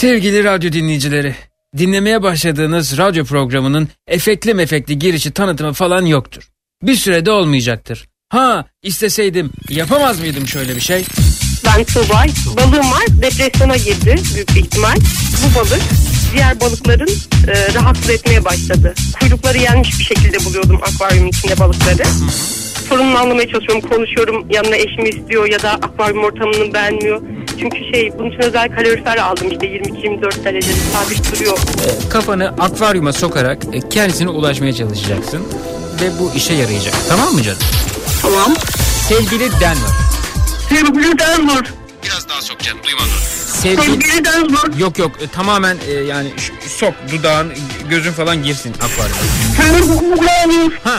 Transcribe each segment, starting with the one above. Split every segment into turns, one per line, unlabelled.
Sevgili radyo dinleyicileri, dinlemeye başladığınız radyo programının efekli mefekli girişi tanıtımı falan yoktur. Bir sürede olmayacaktır. Ha isteseydim yapamaz mıydım şöyle bir şey?
Ben Tuğbay. Balığım var. Depresyona girdi büyük bir ihtimal. Bu balık diğer balıkların e, rahatsız etmeye başladı. Kuyrukları yenmiş bir şekilde buluyordum akvaryumun içinde balıkları. Sorununu anlamaya çalışıyorum, konuşuyorum. Yanına eşimi istiyor ya da akvaryum ortamını beğenmiyor. Çünkü şey bunun için özel kalorifer aldım işte 22-24 derecede sabit duruyor.
E, kafanı akvaryuma sokarak e, kendisine ulaşmaya çalışacaksın. Ve bu işe yarayacak. Tamam mı canım?
Tamam.
Sevgili Denver.
Sevgili Denver.
Biraz daha sok canım duymadım. Sevgili...
Sevgili Denver.
Yok yok e, tamamen e, yani sok dudağın gözün falan girsin akvaryuma. Ha.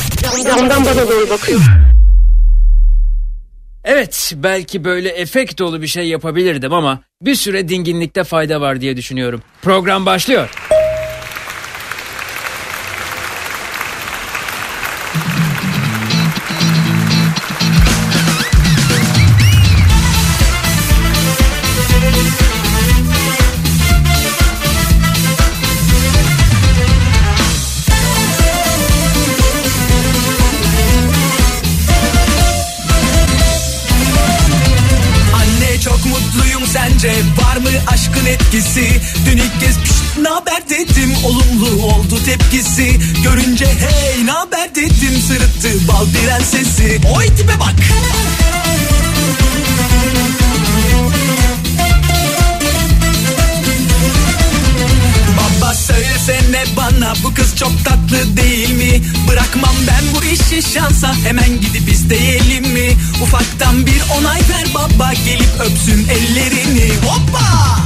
Camdan bana doğru bakıyor.
Evet, belki böyle efekt dolu bir şey yapabilirdim ama bir süre dinginlikte fayda var diye düşünüyorum. Program başlıyor.
Bal prensesi Oy tipe bak Baba söylesene bana bu kız çok tatlı değil mi? Bırakmam ben bu işi şansa hemen gidip isteyelim mi? Ufaktan bir onay ver baba gelip öpsün ellerini Hoppa!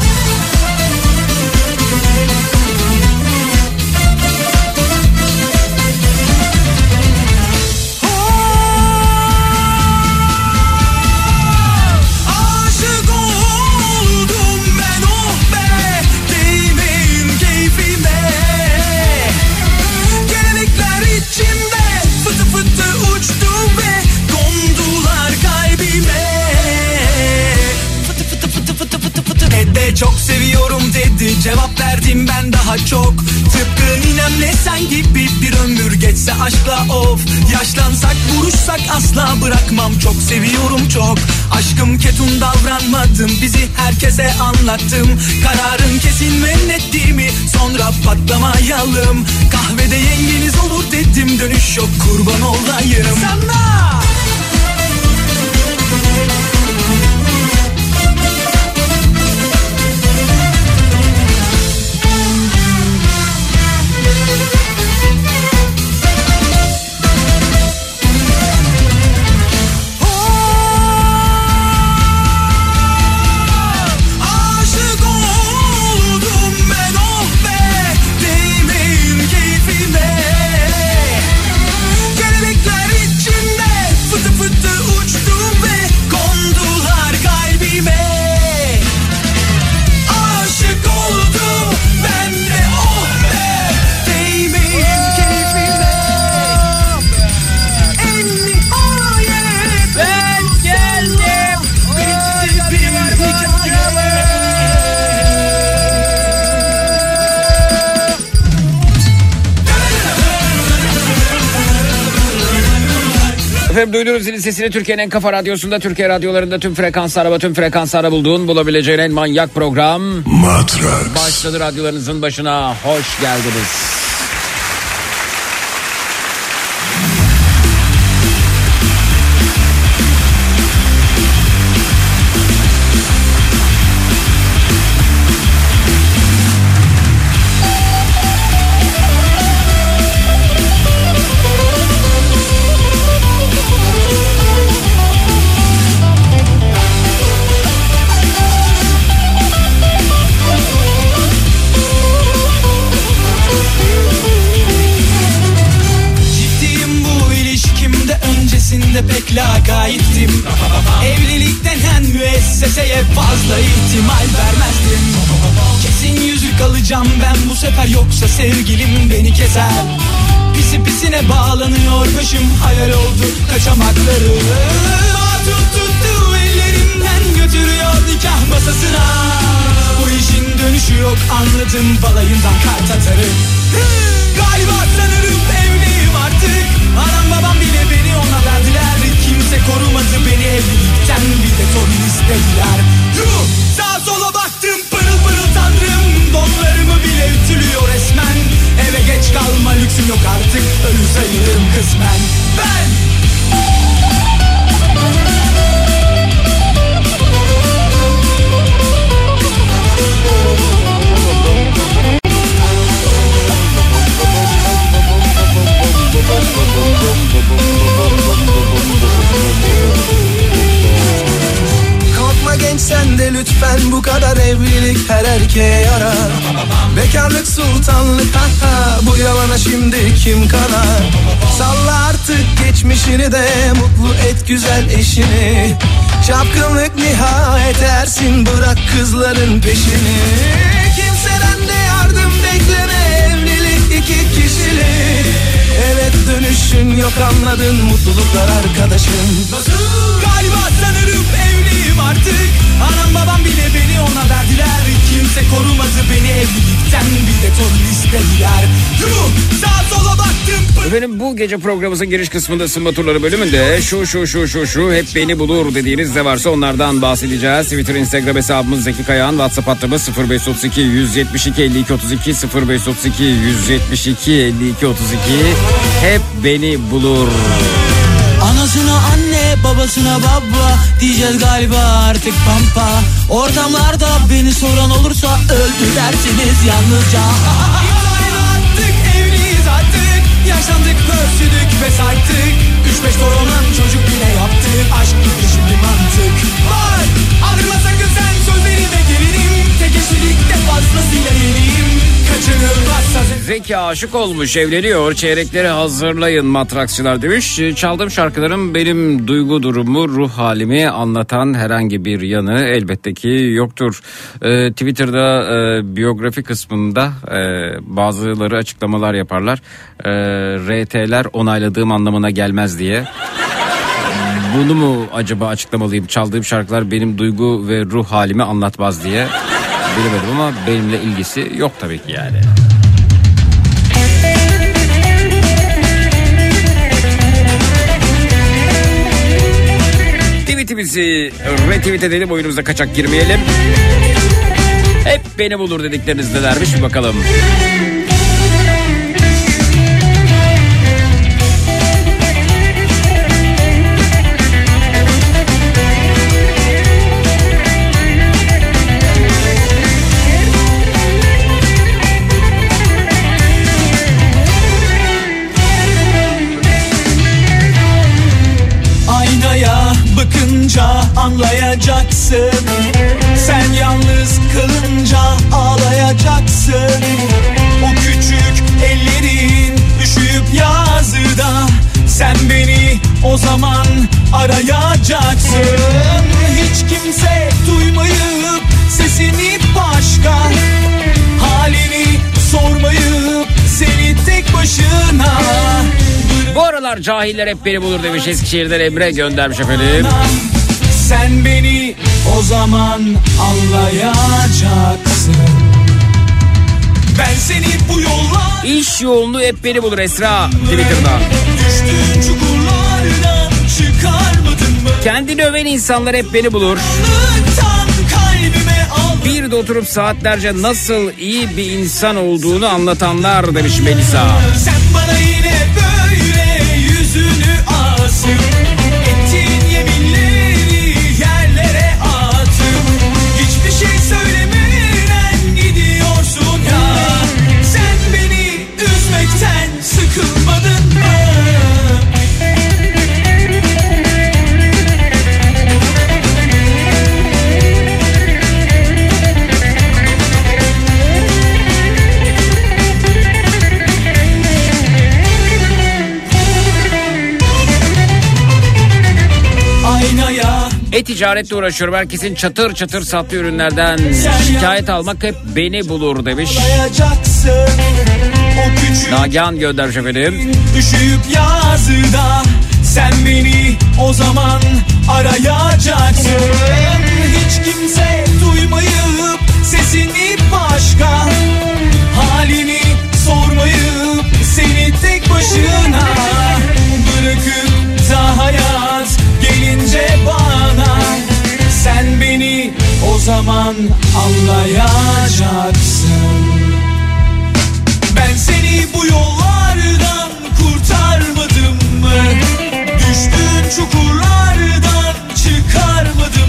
Cevap verdim ben daha çok. Tıpkı ninemle sen gibi Bir ömür geçse aşkla of. Yaşlansak vuruşsak asla bırakmam. Çok seviyorum çok. Aşkım ketum davranmadım. Bizi herkese anlattım. Kararın kesin ve netti mi? Sonra patlamayalım. Kahvede yengeniz olur dedim. Dönüş yok kurban olayım. Sana
Efendim duydunuz zilin sesini Türkiye'nin en kafa radyosunda, Türkiye radyolarında tüm frekanslara, tüm frekanslara bulduğun bulabileceğin en manyak program.
Matrax.
Başladı radyolarınızın başına. Hoş geldiniz.
Gece programımızın giriş kısmında ısınma turları bölümünde şu şu şu şu şu hep beni bulur dediğiniz ne varsa onlardan bahsedeceğiz. Twitter, Instagram hesabımız Zeki Kayağan, WhatsApp hattımız 0532 172 52 32 0532 172 52 32 hep beni bulur.
Anasına anne babasına baba Diyeceğiz galiba artık pampa Ortamlarda beni soran olursa Öldü dersiniz yalnızca artık Yaşlandık pörsüdük ve saytık Üç beş torunan çocuk bile yaptık Aşk gibi şimdi mantık. Var aldırma sakın sen sözlerime gelinim. Tek eşlilikte fazlasıyla Kaçınılmazsa
Zeki aşık olmuş evleniyor çeyrekleri hazırlayın matraksçılar demiş. Çaldığım şarkılarım benim duygu durumu ruh halimi anlatan herhangi bir yanı elbette ki yoktur. Ee, Twitter'da e, biyografi kısmında e, bazıları açıklamalar yaparlar. E, RT'ler onayladığım anlamına gelmez diye. Bunu mu acaba açıklamalıyım? Çaldığım şarkılar benim duygu ve ruh halimi anlatmaz diye. Bilemedim ama benimle ilgisi yok tabii ki yani. Tweetimizi retweet edelim oyunumuza kaçak girmeyelim. Hep beni bulur dedikleriniz nelermiş bir bakalım.
Anlayacaksın Sen yalnız kalınca ağlayacaksın. O küçük ellerin üşüyüp yazıda. Sen beni o zaman arayacaksın. Hiç kimse duymayıp sesini başka Halini sormayıp seni tek başına.
Bu aralar cahiller hep beni bulur demiş Eskişehir'den Emre göndermiş efendim.
Sen beni o zaman anlayacaksın Ben seni bu yollar
İş yoğunluğu hep beni bulur Esra Twitter'da.
düştüğün çukurlardan çıkarmadın mı?
Kendini öven insanlar hep beni bulur. Bir de oturup saatlerce nasıl iyi bir insan olduğunu anlatanlar demiş Melisa.
Sen bana yine
E-ticaretle uğraşıyorum. Herkesin çatır çatır sattığı ürünlerden şikayet almak hep beni bulur demiş. Nagihan göndermiş efendim.
Üşüyüp yazıda sen beni o zaman arayacaksın Hiç kimse duymayıp sesini başka Halini sormayıp seni tek başına Bırakıp da hayat gelince bana o zaman anlayacaksın ben seni bu yollardan kurtarmadım mı? Düştüğün çukurlardan çıkarmadım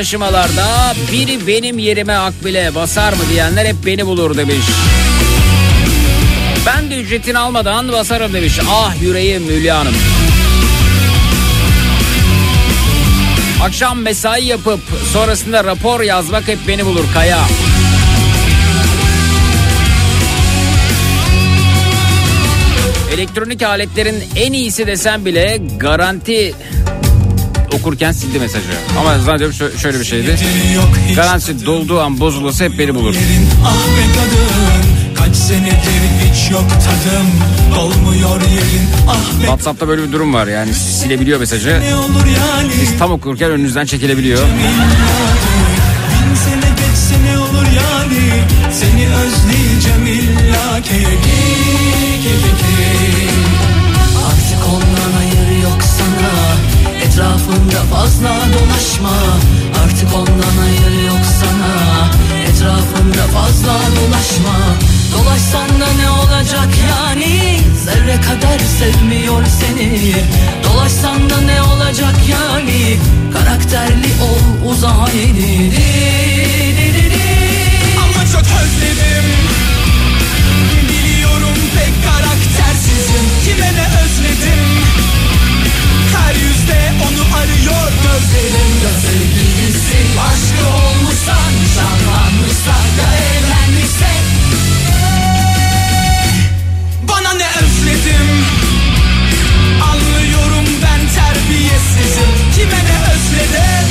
taşımalarda biri benim yerime akbile basar mı diyenler hep beni bulur demiş. Ben de ücretini almadan basarım demiş. Ah yüreğim Hülya Hanım. Akşam mesai yapıp sonrasında rapor yazmak hep beni bulur Kaya. Elektronik aletlerin en iyisi desem bile garanti okurken sildi mesajı. Ama zannediyorum şö- şöyle bir şeydi. Garanti dolduğu an bozulursa hep beni bulur.
Ah be kadın Kaç senedir hiç yok tadım Dolmuyor yerin ah be
WhatsApp'ta böyle bir durum var yani silebiliyor mesajı.
ne olur yani
Siz tam okurken önünüzden çekilebiliyor.
Bin sene geçse ne olur yani Seni özleyeceğim illa ki
fazla dolaşma. Artık ondan hayır yok sana. Etrafında fazla dolaşma. Dolaşsan da ne olacak yani? Zerre kadar sevmiyor seni. Dolaşsan da ne olacak yani? Karakterli ol uza yeni
gözlerim Ya sevgilisi aşkı olmuşsa Nişanlanmışsa ya evlenmişse Bana ne özledim? Anlıyorum ben terbiyesizim. Kime ne özledim?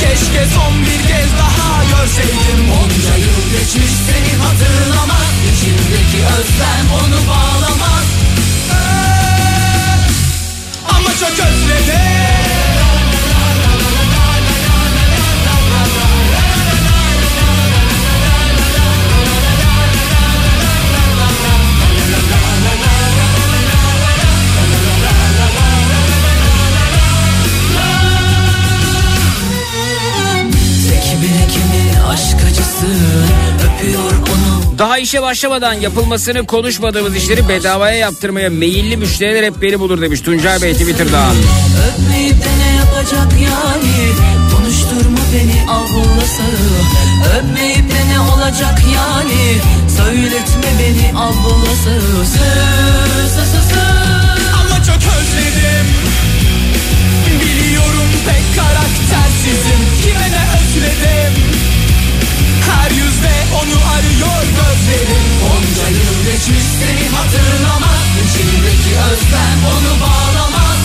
Keşke son bir kez daha görseydim. Onca yıl geçmiş seni hatırlamaz İçimdeki özlem onu bağlamaz Ama çok özledim
Daha işe başlamadan yapılmasını konuşmadığımız işleri bedavaya yaptırmaya meyilli müşteriler hep beni bulur demiş Tuncay Bey Twitter'dan.
Öpmeyip de ne yapacak yani. Konuşturma beni ablası Öpmeyip de ne olacak yani. Söyletme beni ablası Sı sı sı sı
Ama çok özledim. Biliyorum pek karaktersizim. Kime ne özledim Her yüzde onu arıyor gözlerim Onca yıl geçmiş seni hatırlamaz. İçimdeki özlem onu bağlamaz.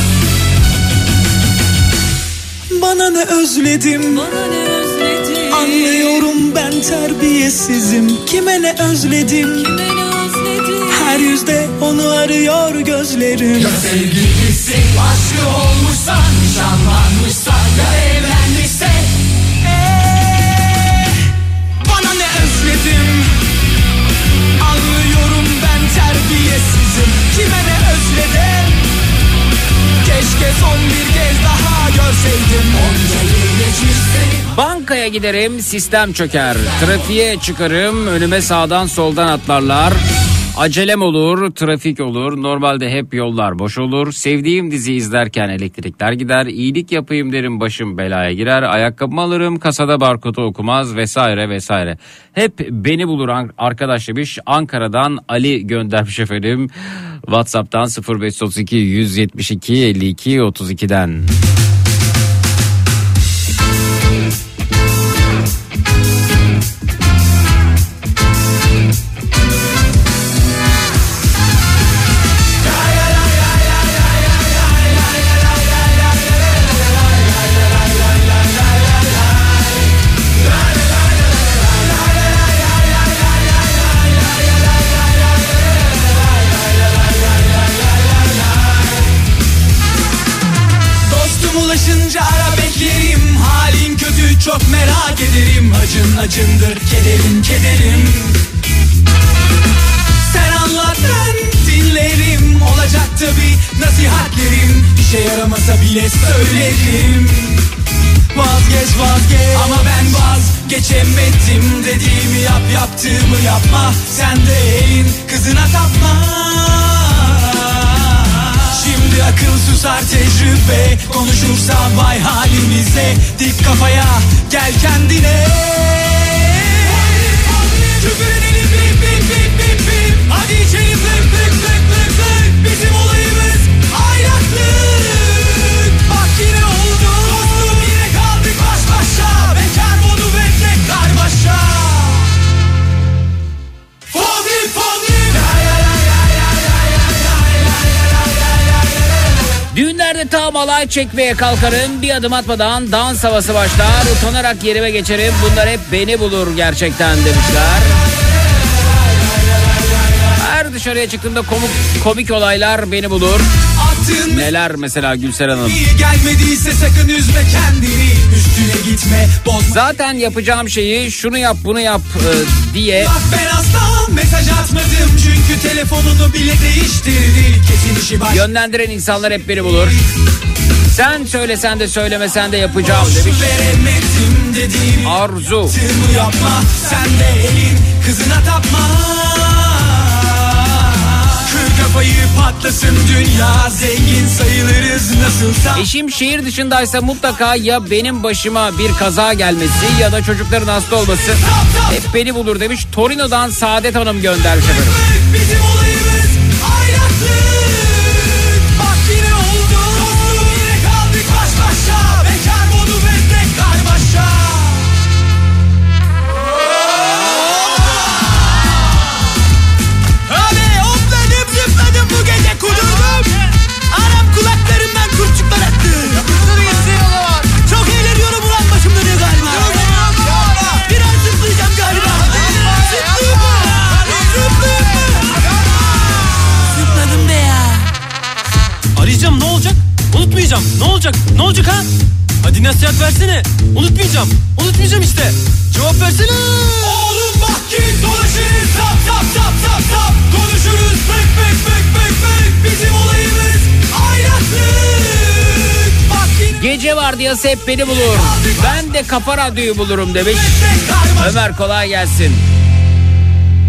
Bana ne özledim?
Bana ne özledin
Anlıyorum ben terbiyesizim. Kime ne özledim?
Beni özledin
Her yüzde onu arıyor gözlerim.
Sevgilisi aşkı olmuşsa Nişanlanmışsa ya evlenmişse
ne özledim Keşke son bir kez daha görseydim
Bankaya giderim sistem çöker. Trafiğe çıkarım önüme sağdan soldan atlarlar. Acelem olur, trafik olur. Normalde hep yollar boş olur. Sevdiğim dizi izlerken elektrikler gider. İyilik yapayım derim başım belaya girer. Ayakkabımı alırım kasada barkodu okumaz vesaire vesaire. Hep beni bulur arkadaş demiş. Ankara'dan Ali göndermiş efendim. Whatsapp'tan 0532 172 52 32'den.
Acın acındır kederin kederim Sen anlat ben dinlerim. Olacak tabi nasihatlerim. İşe yaramasa bile söylerim. Vazgeç vazgeç. Ama ben vazgeçemedim. Dediğimi yap yaptığımı yapma. Sen de elin kızına tapma Şimdi akıl susar tecrübe. Konuşursa vay halimize. Dik kafaya gel kendine. Küfür
Düğünlerde tam alay çekmeye kalkarım. Bir adım atmadan dans havası başlar. Utanarak yerime geçerim. Bunlar hep beni bulur gerçekten demişler. Her dışarıya çıktığımda komik, komik olaylar beni bulur. Neler mesela Gülser Hanım?
gelmediyse sakın üzme kendini gitme bozma
Zaten yapacağım şeyi şunu yap bunu yap e, diye
Bak ben asla mesaj atmadım Çünkü telefonunu bile değiştirdi Kesin işi baş
yönlendiren insanlar hep beni bulur. Sen söylesen de söylemesen de yapacağım demiş.
veremedim dediğimi
Arzu.
Yapma sen de elin kızına tapma kafayı patlasın dünya Zengin sayılırız nasılsa
Eşim şehir dışındaysa mutlaka ya benim başıma bir kaza gelmesi ya da çocukların hasta olması hep beni bulur demiş. Torino'dan Saadet Hanım göndermiş efendim.
Bizim
Unutmayacağım. Ne olacak? Ne olacak ha? Hadi nasihat versene. Unutmayacağım. Unutmayacağım işte. Cevap versene.
Oğlum bak ki dolaşırız tap tap tap tap tap Konuşuruz pık pık pık pık pık Bizim olayımız aylaklık Bak yine
Gece vardiyası hep beni bulur. Ben de kafa radyoyu bulurum demiş. Ömer kolay gelsin.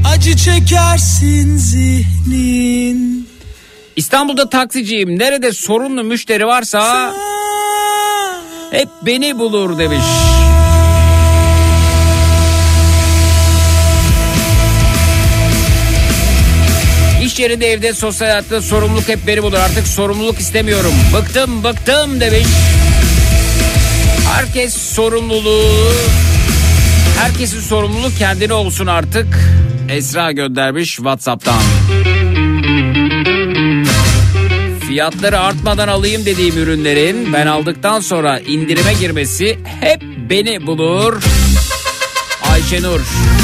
Acı çekersin zihnin
İstanbul'da taksiciyim. Nerede sorunlu müşteri varsa hep beni bulur demiş. İş yerinde evde sosyal hayatta sorumluluk hep beni bulur. Artık sorumluluk istemiyorum. Bıktım bıktım demiş. Herkes sorumluluğu herkesin sorumluluğu kendine olsun artık. Esra göndermiş Whatsapp'tan. Fiyatları artmadan alayım dediğim ürünlerin ben aldıktan sonra indirime girmesi hep beni bulur. Ayşenur.
Benim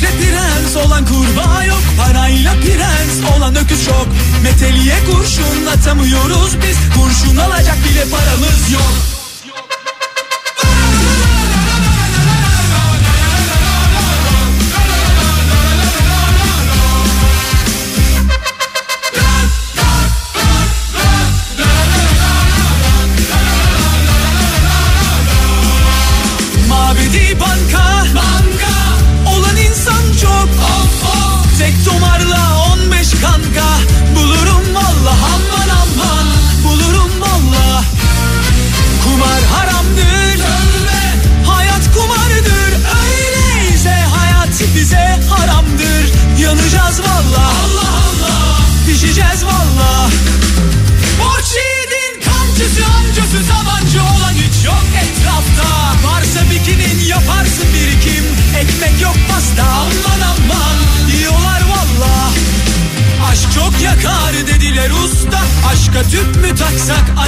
Gökle prens olan kurbağa yok. Parayla prens olan öküz çok. Meteliye kurşun atamıyoruz biz. Kurşun alacak bile paramız yok.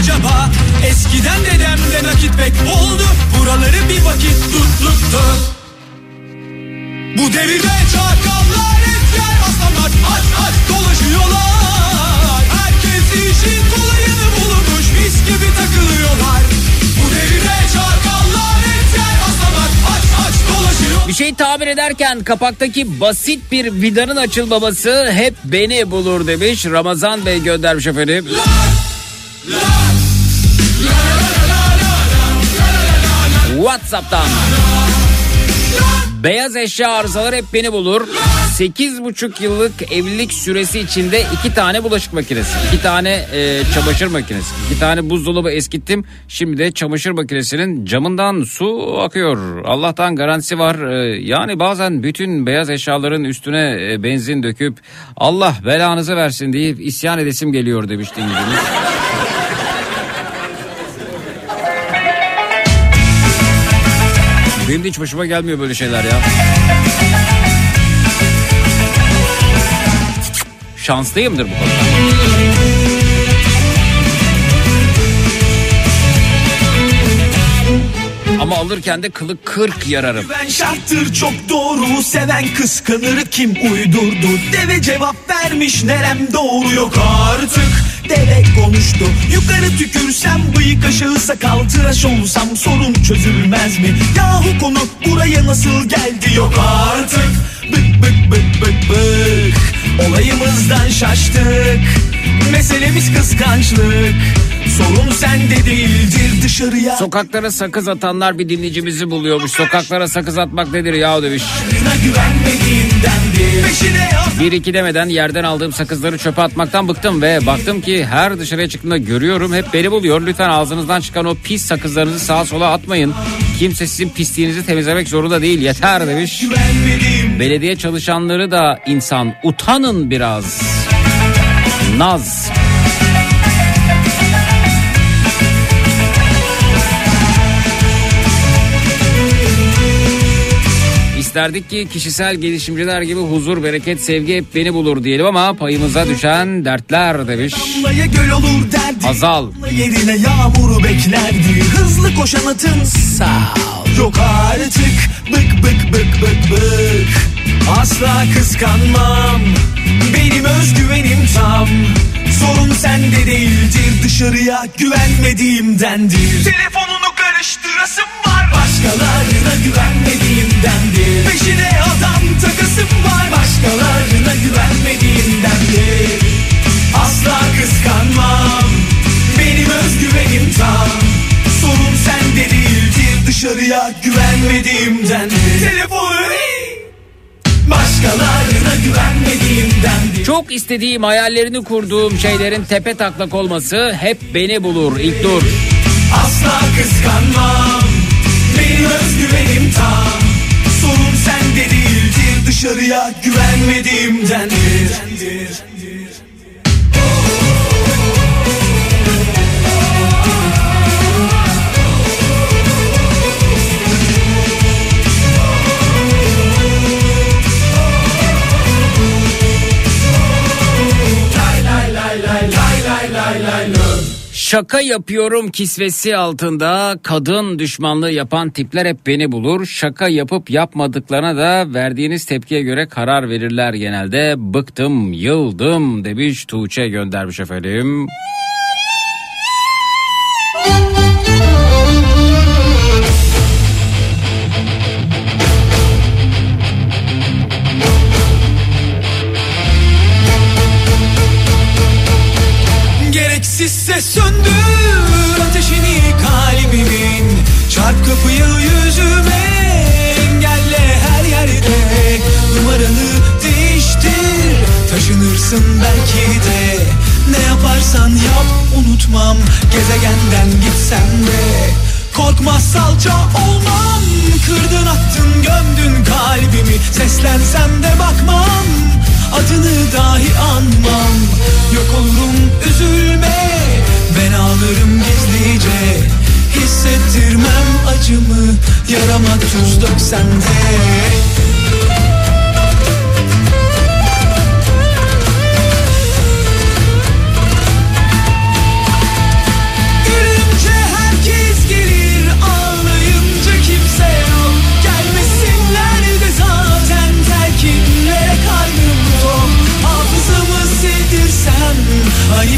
Acaba? Eskiden dedemde nakit pek oldu. Buraları bir vakit tutluktu Bu devirde çakallar etler aslanlar. Aç aç dolaşıyorlar. Herkes işin kolayını bulmuş. Mis gibi takılıyorlar. Bu devirde çakallar etler aslanlar. Aç aç dolaşıyorlar
Bir şey tamir ederken kapaktaki basit bir vidanın açılmaması hep beni bulur demiş. Ramazan Bey göndermiş efendim. Whatsapp'tan. Beyaz eşya arızalar hep beni bulur. 8,5 yıllık evlilik süresi içinde iki tane bulaşık makinesi, iki tane e, çamaşır makinesi, iki tane buzdolabı eskittim. Şimdi de çamaşır makinesinin camından su akıyor. Allah'tan garantisi var. E, yani bazen bütün beyaz eşyaların üstüne e, benzin döküp Allah belanızı versin deyip isyan edesim geliyor demiş. Benim de hiç başıma gelmiyor böyle şeyler ya. Şanslıyımdır bu konuda. Ama alırken de kılık kırk yararım.
Ben şarttır çok doğru seven kıskanır kim uydurdu Deve cevap vermiş nerem doğru yok artık Deve konuştu. Yukarı tükürsem bıyık aşağı sakal tıraş olsam sorun çözülmez mi? Yahu konu buraya nasıl geldi? Yok artık. Bık bık bık bık bık. Olayımızdan şaştık. Meselemiz kıskançlık sorun sende değildir dışarıya
Sokaklara sakız atanlar bir dinleyicimizi buluyormuş. Sokaklara sakız atmak nedir ya demiş. Bir iki demeden yerden aldığım sakızları çöpe atmaktan bıktım ve baktım ki her dışarıya çıktığımda görüyorum hep beni buluyor. Lütfen ağzınızdan çıkan o pis sakızlarınızı sağa sola atmayın. Kimse sizin pisliğinizi temizlemek zorunda değil yeter demiş. Belediye çalışanları da insan utanın biraz. Naz. İsterdik ki kişisel gelişimciler gibi huzur, bereket, sevgi hep beni bulur diyelim ama payımıza düşen dertler demiş.
Göl olur derdi.
Azal.
Yerine yağmuru beklerdi. Hızlı koşan atın sağ. Yok artık. Bık bık bık bık bık. Asla kıskanmam. Benim özgüvenim tam. Sorun sende değildir. Dışarıya güvenmediğimdendir. Telefonunu karıştırasım var. Başkalarına güvenmediğimdendir Peşine adam takasım var. Başkalarına güvenmediğimdendir Asla kıskanmam. Benim özgüvenim tam. Sorun sende değildir. Dışarıya güvenmediğimdendir Telefonu Başkalarına güvenmediğimdendir
Çok istediğim hayallerini kurduğum şeylerin tepe taklak olması hep beni bulur. İlk dur.
Asla kıskanmam. Benim özgüvenim tam. Sorun sende değildir. Dışarıya güvenmediğimdendir
Şaka yapıyorum kisvesi altında kadın düşmanlığı yapan tipler hep beni bulur. Şaka yapıp yapmadıklarına da verdiğiniz tepkiye göre karar verirler genelde. Bıktım, yıldım demiş Tuğçe göndermiş efendim.
Gereksizse söndür ateşini kalbimin. Çarp kapıyı yüzüme engelle her yerde. Numaranı değiştir taşınırsın belki de. Ne yaparsan yap unutmam gezegenden gitsem de. Korkmaz salça olmam Kırdın attın gömdün kalbimi. Seslensem de bakmam Adını dahi anmam. Yok olurum üzülme Ben ağlarım gizlice. Hissettirmem acımı Yarama tuz döksen de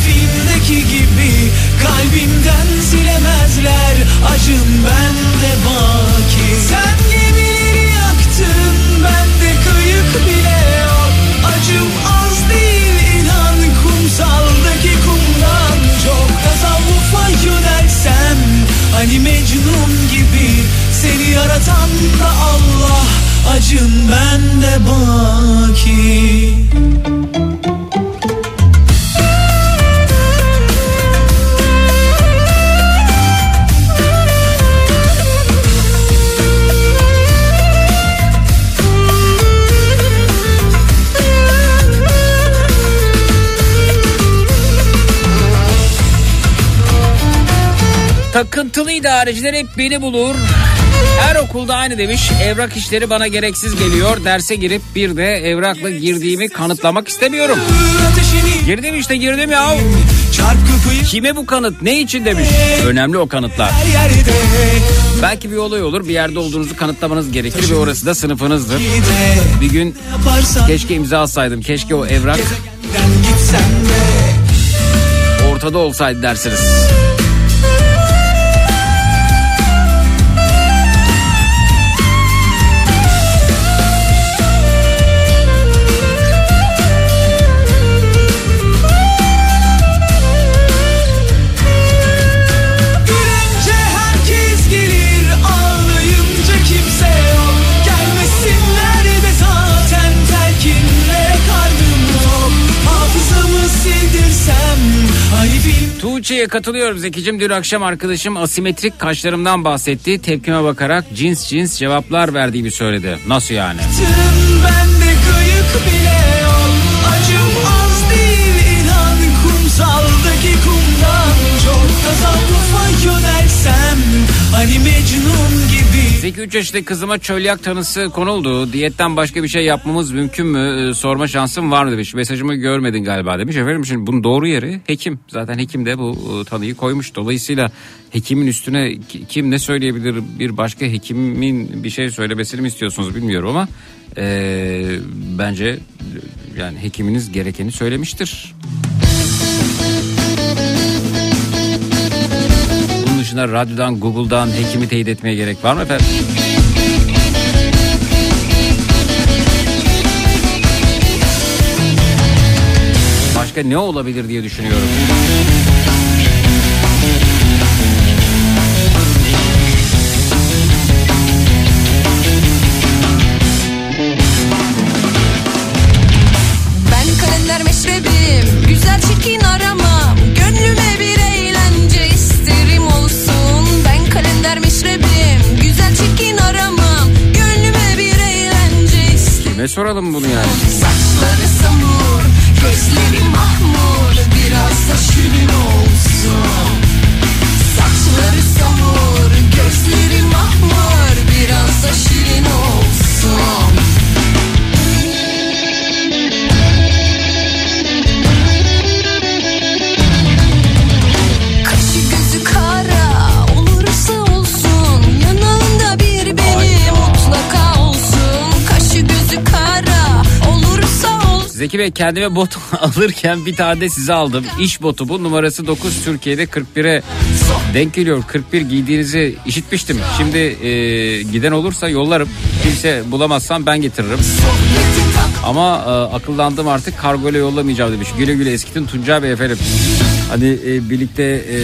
filmdeki gibi Kalbimden silemezler Acım bende baki. Sen gemileri yaktın Bende kayık bile yok. Acım az değil inan Kumsaldaki kumdan çok. Tasavvufa yönelsem Hani Mecnun gibi Seni yaratan da Allah. Acın bende baki
Takıntılı idareciler hep beni bulur. Her okulda aynı demiş. Evrak işleri bana gereksiz geliyor. Derse girip bir de evrakla girdiğimi kanıtlamak istemiyorum. Girdim işte girdim ya. Kime bu kanıt ne için demiş. Önemli o kanıtlar. Belki bir olay olur bir yerde olduğunuzu kanıtlamanız gerekir ve orası da sınıfınızdır. Bir gün keşke imza atsaydım. Keşke o evrak ortada olsaydı dersiniz. Tuğçe'ye katılıyorum Zekicim. Dün akşam arkadaşım asimetrik kaşlarımdan bahsetti. Tepkime bakarak cins cins cevaplar verdiğimi söyledi. Nasıl yani?
Hani Mecnun
Zeki 3 yaşındaki kızıma çölyak tanısı konuldu. Diyetten başka bir şey yapmamız mümkün mü? Ee, sorma şansım var mı demiş. Mesajımı görmedin galiba demiş. Efendim şimdi bunun doğru yeri hekim. Zaten hekim de bu e, tanıyı koymuş. Dolayısıyla hekimin üstüne ki- kim ne söyleyebilir? Bir başka hekimin bir şey söylemesini mi istiyorsunuz bilmiyorum ama e, bence e, yani hekiminiz gerekeni söylemiştir. Bunun dışında radyodan, Google'dan hekimi teyit etmeye gerek var mı efendim? Başka ne olabilir diye düşünüyorum. Soralım bunu yani? Zeki Bey kendime bot alırken bir tane de size aldım. İş botu bu numarası 9 Türkiye'de 41'e denk geliyor. 41 giydiğinizi işitmiştim. Şimdi e, giden olursa yollarım. Kimse bulamazsam ben getiririm. Ama e, akıllandım artık kargo ile yollamayacağım demiş. Güle güle eskitin Tuncay Bey efendim. Hani e, birlikte e,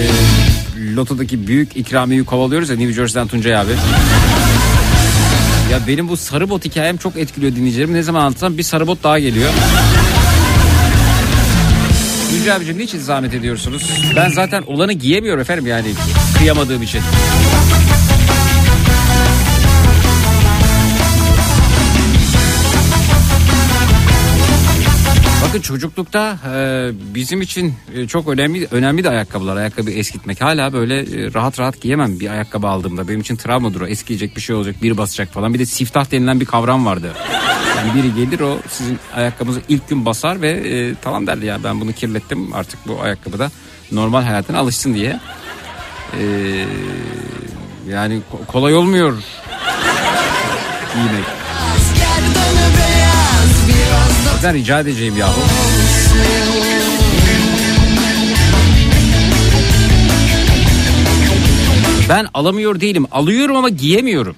Loto'daki büyük ikramiyeyi kovalıyoruz ya New Jersey'den Tuncay abi. Ya benim bu sarı bot hikayem çok etkiliyor dinleyicilerim. Ne zaman anlatsam bir sarı bot daha geliyor. Tuncay abicim niçin zahmet ediyorsunuz? Ben zaten olanı giyemiyorum efendim yani kıyamadığım için. Bakın çocuklukta e, bizim için e, çok önemli önemli de ayakkabılar, ayakkabı eskitmek. Hala böyle e, rahat rahat giyemem bir ayakkabı aldığımda. Benim için travmadır o. Eskiyecek bir şey olacak, bir basacak falan. Bir de siftah denilen bir kavram vardı. Yani biri gelir o sizin ayakkabınızı ilk gün basar ve e, tamam derdi ya ben bunu kirlettim artık bu ayakkabıda normal hayatına alışsın diye. E, yani ko- kolay olmuyor giymek. Ben rica edeceğim yahu. Ben alamıyor değilim. Alıyorum ama giyemiyorum.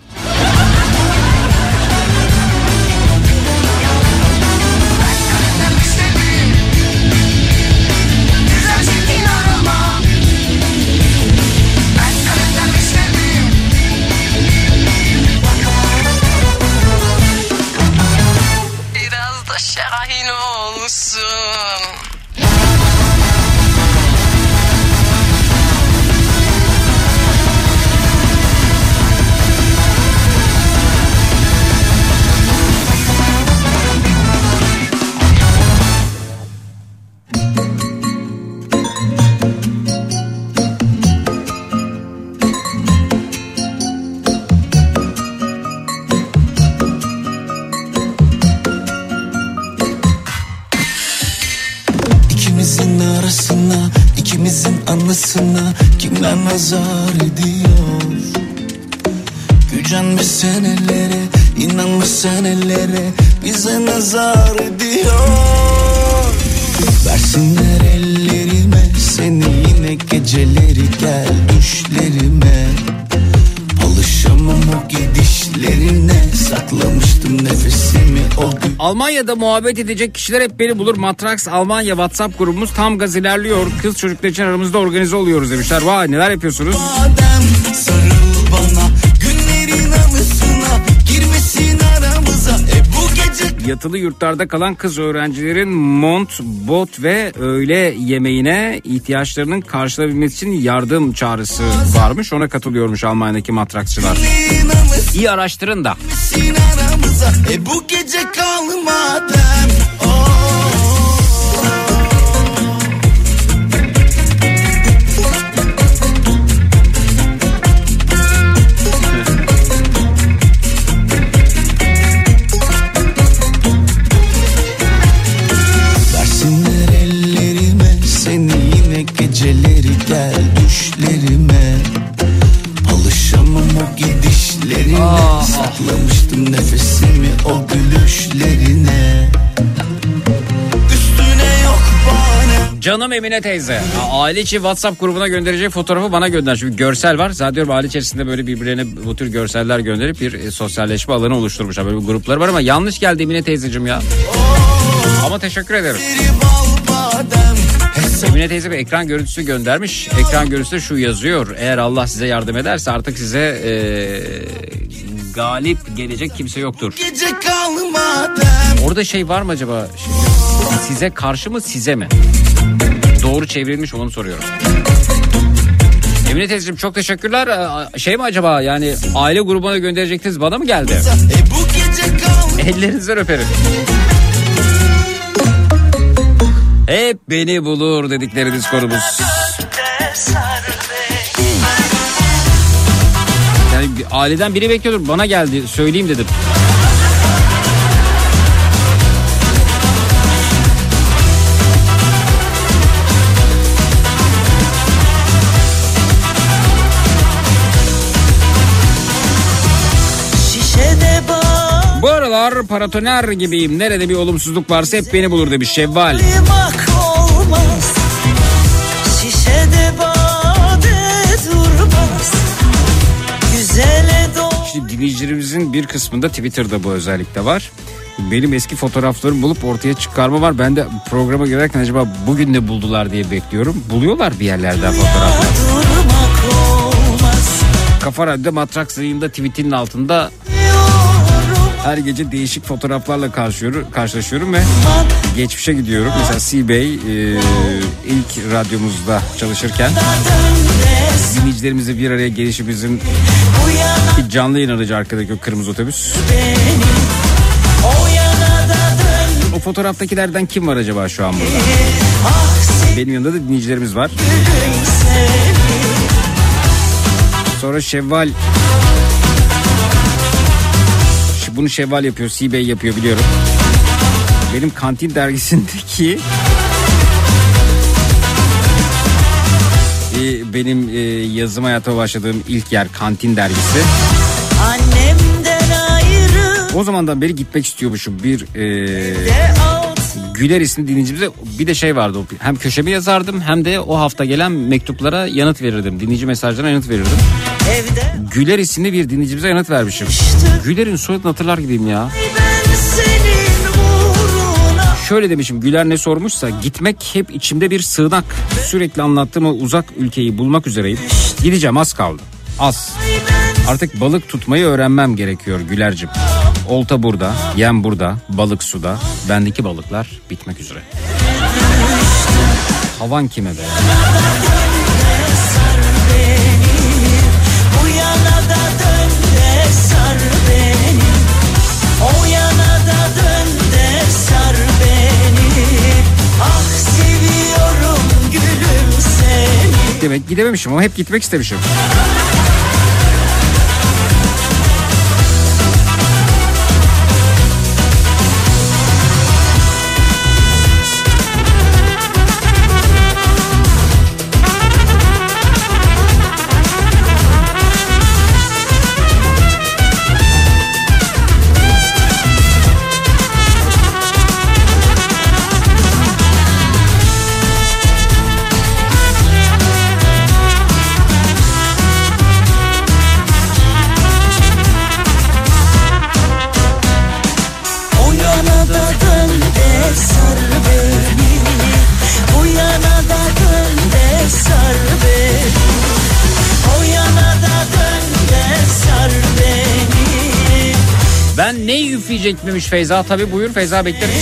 İnanmış senelere bize nazar ediyor. Versinler ellerime seni yine geceleri gel düşlerime. Alışamam o gidişlerine saklamıştım nefesimi o gün.
Almanya'da muhabbet edecek kişiler hep beni bulur. Matrax Almanya WhatsApp grubumuz tam gaz ilerliyor. Kız çocuklar için aramızda organize oluyoruz demişler. Vay neler yapıyorsunuz?
Adem sarıl
Yatılı yurtlarda kalan kız öğrencilerin mont, bot ve öğle yemeğine ihtiyaçlarının karşılayabilmesi için yardım çağrısı varmış. Ona katılıyormuş Almanya'daki
anısına
İyi araştırın da.
e bu gece kalma gel düşlerime Alışamam o gidişlerine Saklamıştım nefesimi o gülüşlerine Üstüne yok bahane
Canım Emine teyze. Aile içi WhatsApp grubuna göndereceği fotoğrafı bana gönder. Çünkü görsel var. Zaten diyorum aile içerisinde böyle birbirlerine bu tür görseller gönderip bir e, sosyalleşme alanı oluşturmuşlar. Böyle bir grupları var ama yanlış geldi Emine teyzeciğim ya. Ama teşekkür ederim.
Bal badem
Emine teyze bir ekran görüntüsü göndermiş. Ekran görüntüsü şu yazıyor. Eğer Allah size yardım ederse artık size e, galip gelecek kimse yoktur. Orada şey var mı acaba? Şimdi size karşı mı size mi? Doğru çevrilmiş onu soruyorum. Emine teyzeciğim çok teşekkürler. Ee, Şey mi acaba yani aile grubuna gönderecektiniz bana mı geldi?
E
Ellerinizden öperim. Hep beni bulur dedikleriniz konumuz. Yani aileden biri bekliyordur bana geldi söyleyeyim dedim. Aralar paratoner gibiyim. Nerede bir olumsuzluk varsa hep beni bulur demiş Şevval.
Uyumak olmaz Şişede bade durmaz Güzele doğ
Şimdi dinleyicilerimizin bir kısmında Twitter'da bu özellikle var. Benim eski fotoğraflarımı bulup ortaya çıkarma var. Ben de programa girerken acaba bugün ne buldular diye bekliyorum. Buluyorlar bir yerlerden fotoğraflar. Kafa Radyo Matraks yayında tweetinin altında her gece değişik fotoğraflarla karşılaşıyorum ve geçmişe gidiyorum. Mesela C-Bey e, ilk radyomuzda çalışırken
dönmez
dinleyicilerimizle bir araya gelişimizin ki canlı yayın aracı arkadaki o kırmızı otobüs.
O
fotoğraftakilerden kim var acaba şu an burada? Benim yanımda da dinleyicilerimiz var. Sonra Şevval bunu Şevval yapıyor, C-Bey yapıyor biliyorum. Benim kantin dergisindeki e, benim e, yazım hayatıma başladığım ilk yer kantin dergisi.
Annemden ayrı
O zamandan beri gitmek istiyormuşum. Bir e, Güler isimli dinleyicimize bir de şey vardı. Hem köşemi yazardım hem de o hafta gelen mektuplara yanıt verirdim. Dinleyici mesajlarına yanıt verirdim.
evde
Güler isimli bir dinleyicimize yanıt vermişim. Güler'in soyadını hatırlar gibiyim ya. Şöyle demişim Güler ne sormuşsa gitmek hep içimde bir sığınak. Sürekli anlattığım o uzak ülkeyi bulmak üzereyim. Gideceğim az kaldı. Az. Artık balık tutmayı öğrenmem gerekiyor Güler'cim. Olta burada, yem burada, balık suda. Bendeki balıklar bitmek üzere. Havan kime be?
Ah
Demek gidememişim ama hep gitmek istemişim. Üfleyecekmiş Feyza? Tabi buyur Feyza beklerim.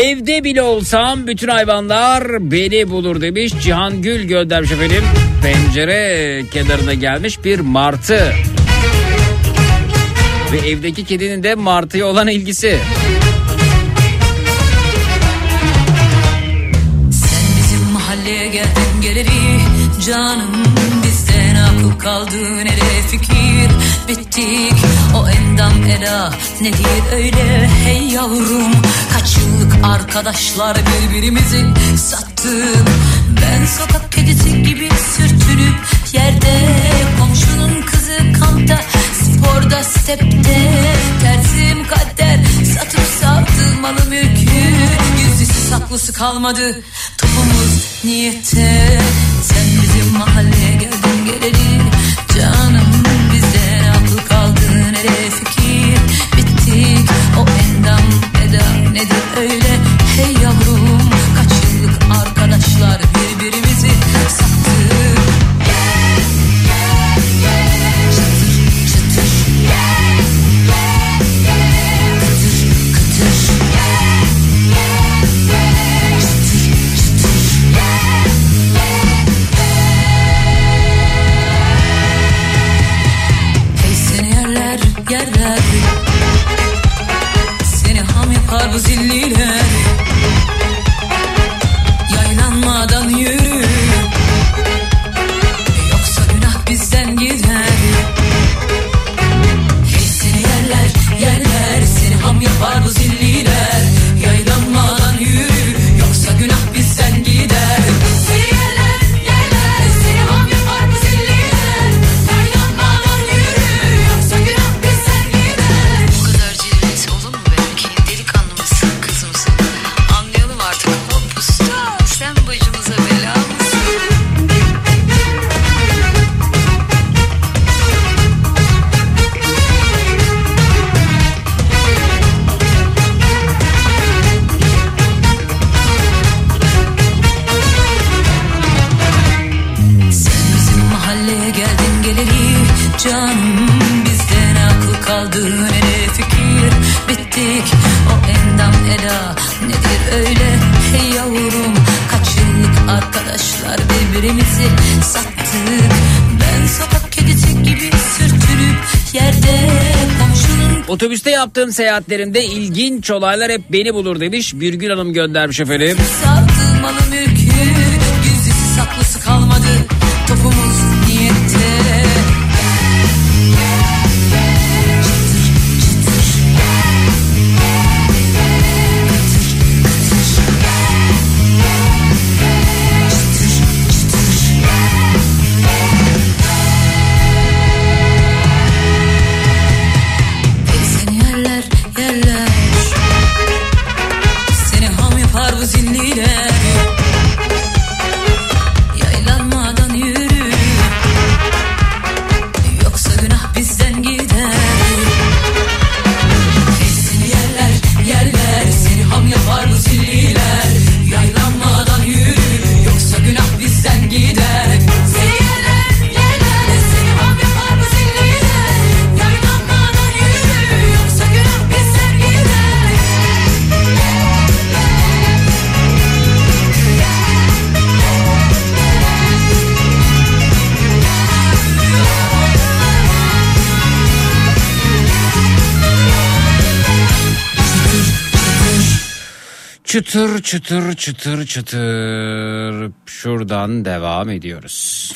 Evde bile olsam bütün hayvanlar beni bulur demiş Cihan Gül göndermiş efendim. Pencere kenarına gelmiş bir martı. Ve evdeki kedinin de martıya olan ilgisi.
Sen bizim mahalleye geldin geleli Canım bizden akıl kaldı nereye fikir Bittik. O endam eda nedir öyle? Hey yavrum kaç yıllık arkadaşlar birbirimizi sattık Ben sokak kedisi gibi sürtünüp yerde Komşunun kızı kampta sporda stepte Tersim kader satıp sattım malı mülkü. Yüzlüsü saklısı kalmadı topumuz niyette Sen bizim mahalleye geldin geleli arkadaşlar
Otobüste yaptığım seyahatlerimde ilginç olaylar hep beni bulur demiş. Birgül Hanım göndermiş efendim.
Mülkü
Çıtır çıtır çıtır çıtır. Şuradan devam ediyoruz.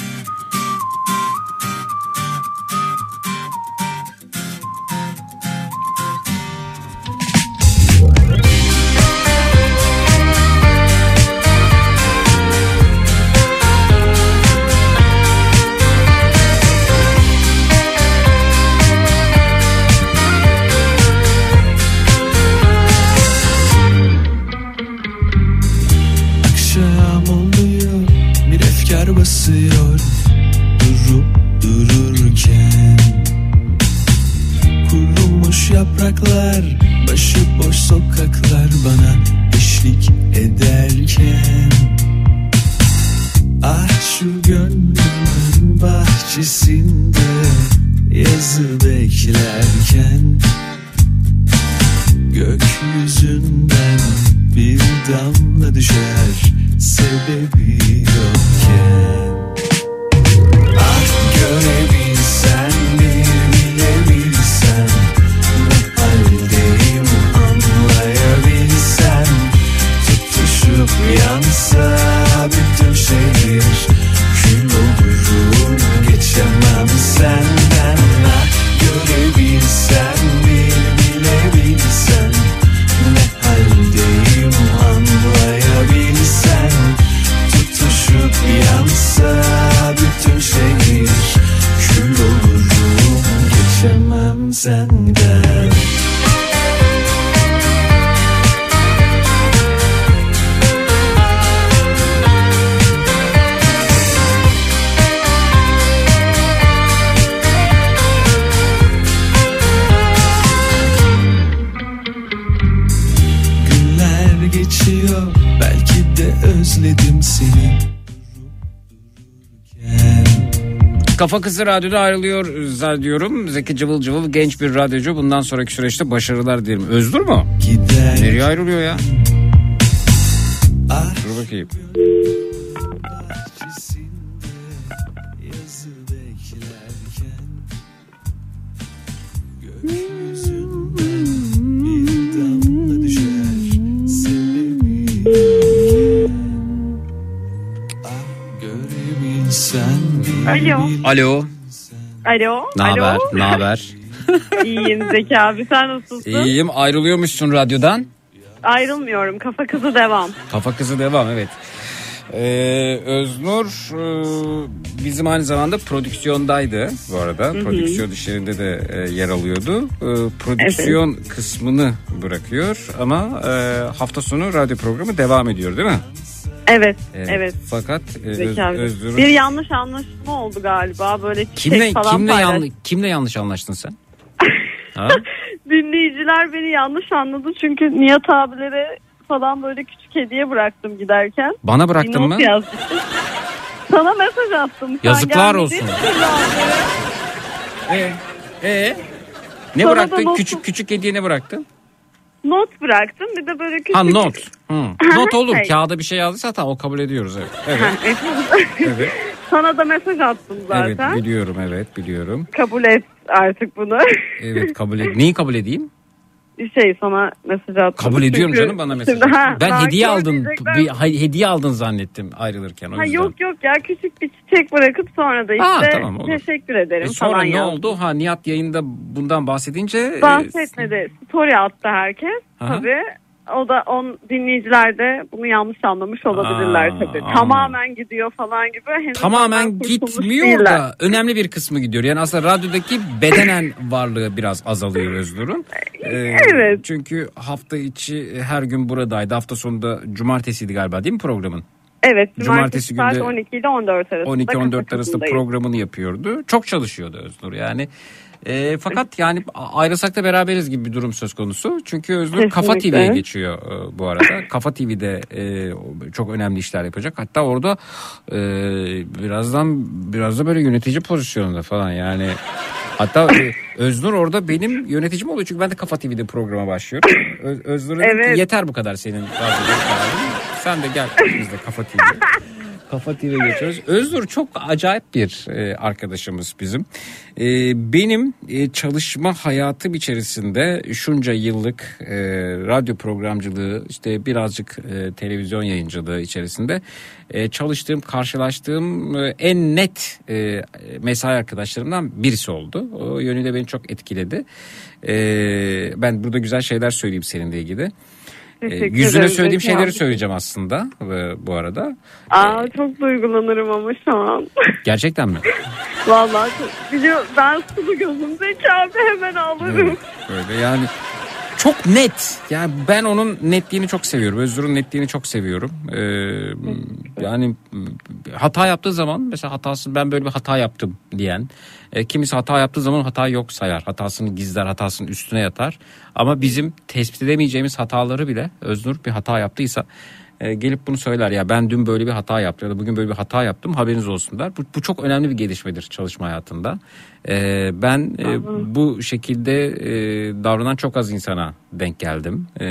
Kafa Kızı Radyo'da ayrılıyor zannediyorum. Zeki Cıvıl Cıvıl genç bir radyocu. Bundan sonraki süreçte başarılar dilerim. Özgür mü?
Gider
Nereye ayrılıyor ya? Dur bakayım.
Alo.
Alo.
Alo.
Ne haber? Ne haber?
İyiyim Zeki abi sen nasılsın?
İyiyim. Ayrılıyormuşsun radyodan.
Ayrılmıyorum kafa kızı devam.
Kafa Kızı devam evet. Ee, Öznur e, bizim aynı zamanda prodüksiyondaydı bu arada. Prodüksiyon işlerinde de e, yer alıyordu. E, prodüksiyon kısmını bırakıyor ama e, hafta sonu radyo programı devam ediyor değil mi?
Evet evet.
Fakat e, Öz. Öznur'un
Bir yanlış anlaşılma oldu galiba böyle
kimle
falan
kimle
paylaş-
yanlış kimle yanlış anlaştın sen? ha?
Dinleyiciler beni yanlış anladı çünkü Nihat abilere falan böyle küçük hediye bıraktım giderken.
Bana bıraktın mı?
yazmıştım. Sana mesaj attım. Sen
Yazıklar olsun. Ee, ee? Ne
Sana
bıraktın?
not-
Küçük küçük hediye ne bıraktın?
not bıraktım. Bir de böyle küçük...
Ha not. Hı. Not olur.
Şey.
Kağıda bir şey yazdıysa tamam o kabul ediyoruz. Evet. Evet. evet.
Sana da mesaj attım
evet
zaten.
biliyorum evet biliyorum.
Kabul et artık bunu.
Evet kabul et. Neyi kabul edeyim?
Şey sana mesaj attım.
Kabul ediyorum
Çünkü
canım bana mesaj.
ha,
ben hediye aldın. Bir, hediye aldın zannettim ayrılırken o
Ha,
yüzden.
yok yok ya küçük bir çiçek bırakıp sonra da işte
Ha, tamam, olur.
teşekkür ederim
E sonra
falan
ne
yazdım.
oldu? Ha Nihat yayında bundan bahsedince e,
Bahsetmedi. Story attı herkes
Aha.
tabii. O da on dinleyiciler de bunu yanlış anlamış olabilirler
Aa,
tabii.
anladım.
Tamamen gidiyor falan gibi. Henüz
tamamen gitmiyor
değiller.
da önemli bir kısmı gidiyor. Yani aslında radyodaki bedenen varlığı biraz azalıyor Öznur'un. Ee,
Evet.
Çünkü hafta içi her gün buradaydı. Hafta sonunda cumartesiydi galiba değil mi programın?
Evet
Cumartesi
cumartesi,
günde
12 ile 14 arasında.
12-14 arasında programını yapıyordu. Çok çalışıyordu Öznur yani. E, fakat yani ayrılsak da beraberiz gibi bir durum söz konusu. Çünkü Kafa
Kesinlikle.
TV'ye geçiyor e, bu arada. Kafa TV'de e, çok önemli işler yapacak. Hatta orada e, birazdan biraz da böyle yönetici pozisyonunda falan yani. Hatta e, Öznur orada benim yöneticim oluyor. Çünkü ben de Kafa TV'de programa başlıyorum. Ö- Öznur'a dedim ki
Evet.
yeter bu kadar senin. Sen de gel biz de Kafa TV'ye. Kafa TV'ye geçiyoruz. Öznur çok acayip bir e, arkadaşımız bizim. E, benim e, çalışma hayatım içerisinde şunca yıllık e, radyo programcılığı işte birazcık e, televizyon yayıncılığı içerisinde e, çalıştığım karşılaştığım e, en net e, mesai arkadaşlarımdan birisi oldu. O yönüyle beni çok etkiledi. E, ben burada güzel şeyler söyleyeyim seninle ilgili.
Teşekkür
yüzüne
ederim.
söylediğim
Zeki
şeyleri söyleyeceğim aslında bu arada.
Aa çok duygulanırım ama şu an.
Gerçekten mi?
Vallahi biliyor ben sulu gözüm Zeki abi hemen ağlarım.
Evet, öyle yani çok net. Yani ben onun netliğini çok seviyorum. Özgür'ün netliğini çok seviyorum. Ee, yani hata yaptığı zaman mesela hatasını ben böyle bir hata yaptım diyen. E, kimisi hata yaptığı zaman hata yok sayar. Hatasını gizler, hatasının üstüne yatar. Ama bizim tespit edemeyeceğimiz hataları bile Öznur bir hata yaptıysa e, gelip bunu söyler ya ben dün böyle bir hata yaptım ya da bugün böyle bir hata yaptım haberiniz olsun der. Bu, bu çok önemli bir gelişmedir çalışma hayatında. E, ben e, bu şekilde e, davranan çok az insana denk geldim E,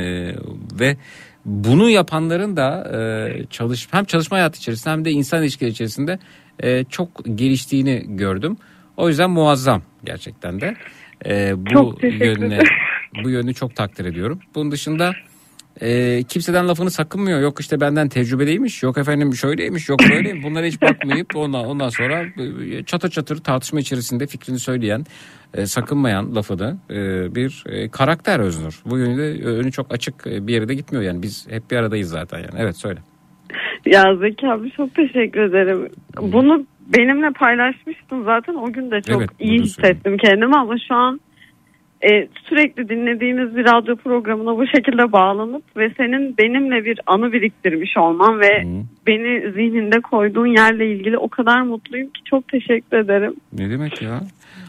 ve bunu yapanların da e, çalış hem çalışma hayatı içerisinde hem de insan ilişkileri içerisinde e, çok geliştiğini gördüm. O yüzden muazzam gerçekten de. E, bu
Çok
yönüne bu yönünü çok takdir ediyorum. Bunun dışında e, kimseden lafını sakınmıyor. Yok işte benden tecrübeliymiş. Yok efendim şöyleymiş. Yok böyleymiş. Bunlara hiç bakmayıp ondan ondan sonra e, çatır çatır tartışma içerisinde fikrini söyleyen, e, sakınmayan lafını e, bir e, karakter Öznur. Bu yönüyle önü çok açık e, bir yere de gitmiyor yani. Biz hep bir aradayız zaten yani. Evet söyle.
Ya Zeki abi çok teşekkür ederim. Bunu benimle paylaşmıştın zaten o gün de çok
Evet,
iyi hissettim kendimi ama şu an e, sürekli dinlediğimiz bir radyo programına bu şekilde bağlanıp ve senin benimle bir anı biriktirmiş olman ve
Hı.
beni zihninde koyduğun yerle ilgili o kadar mutluyum ki çok teşekkür ederim.
Ne demek ya?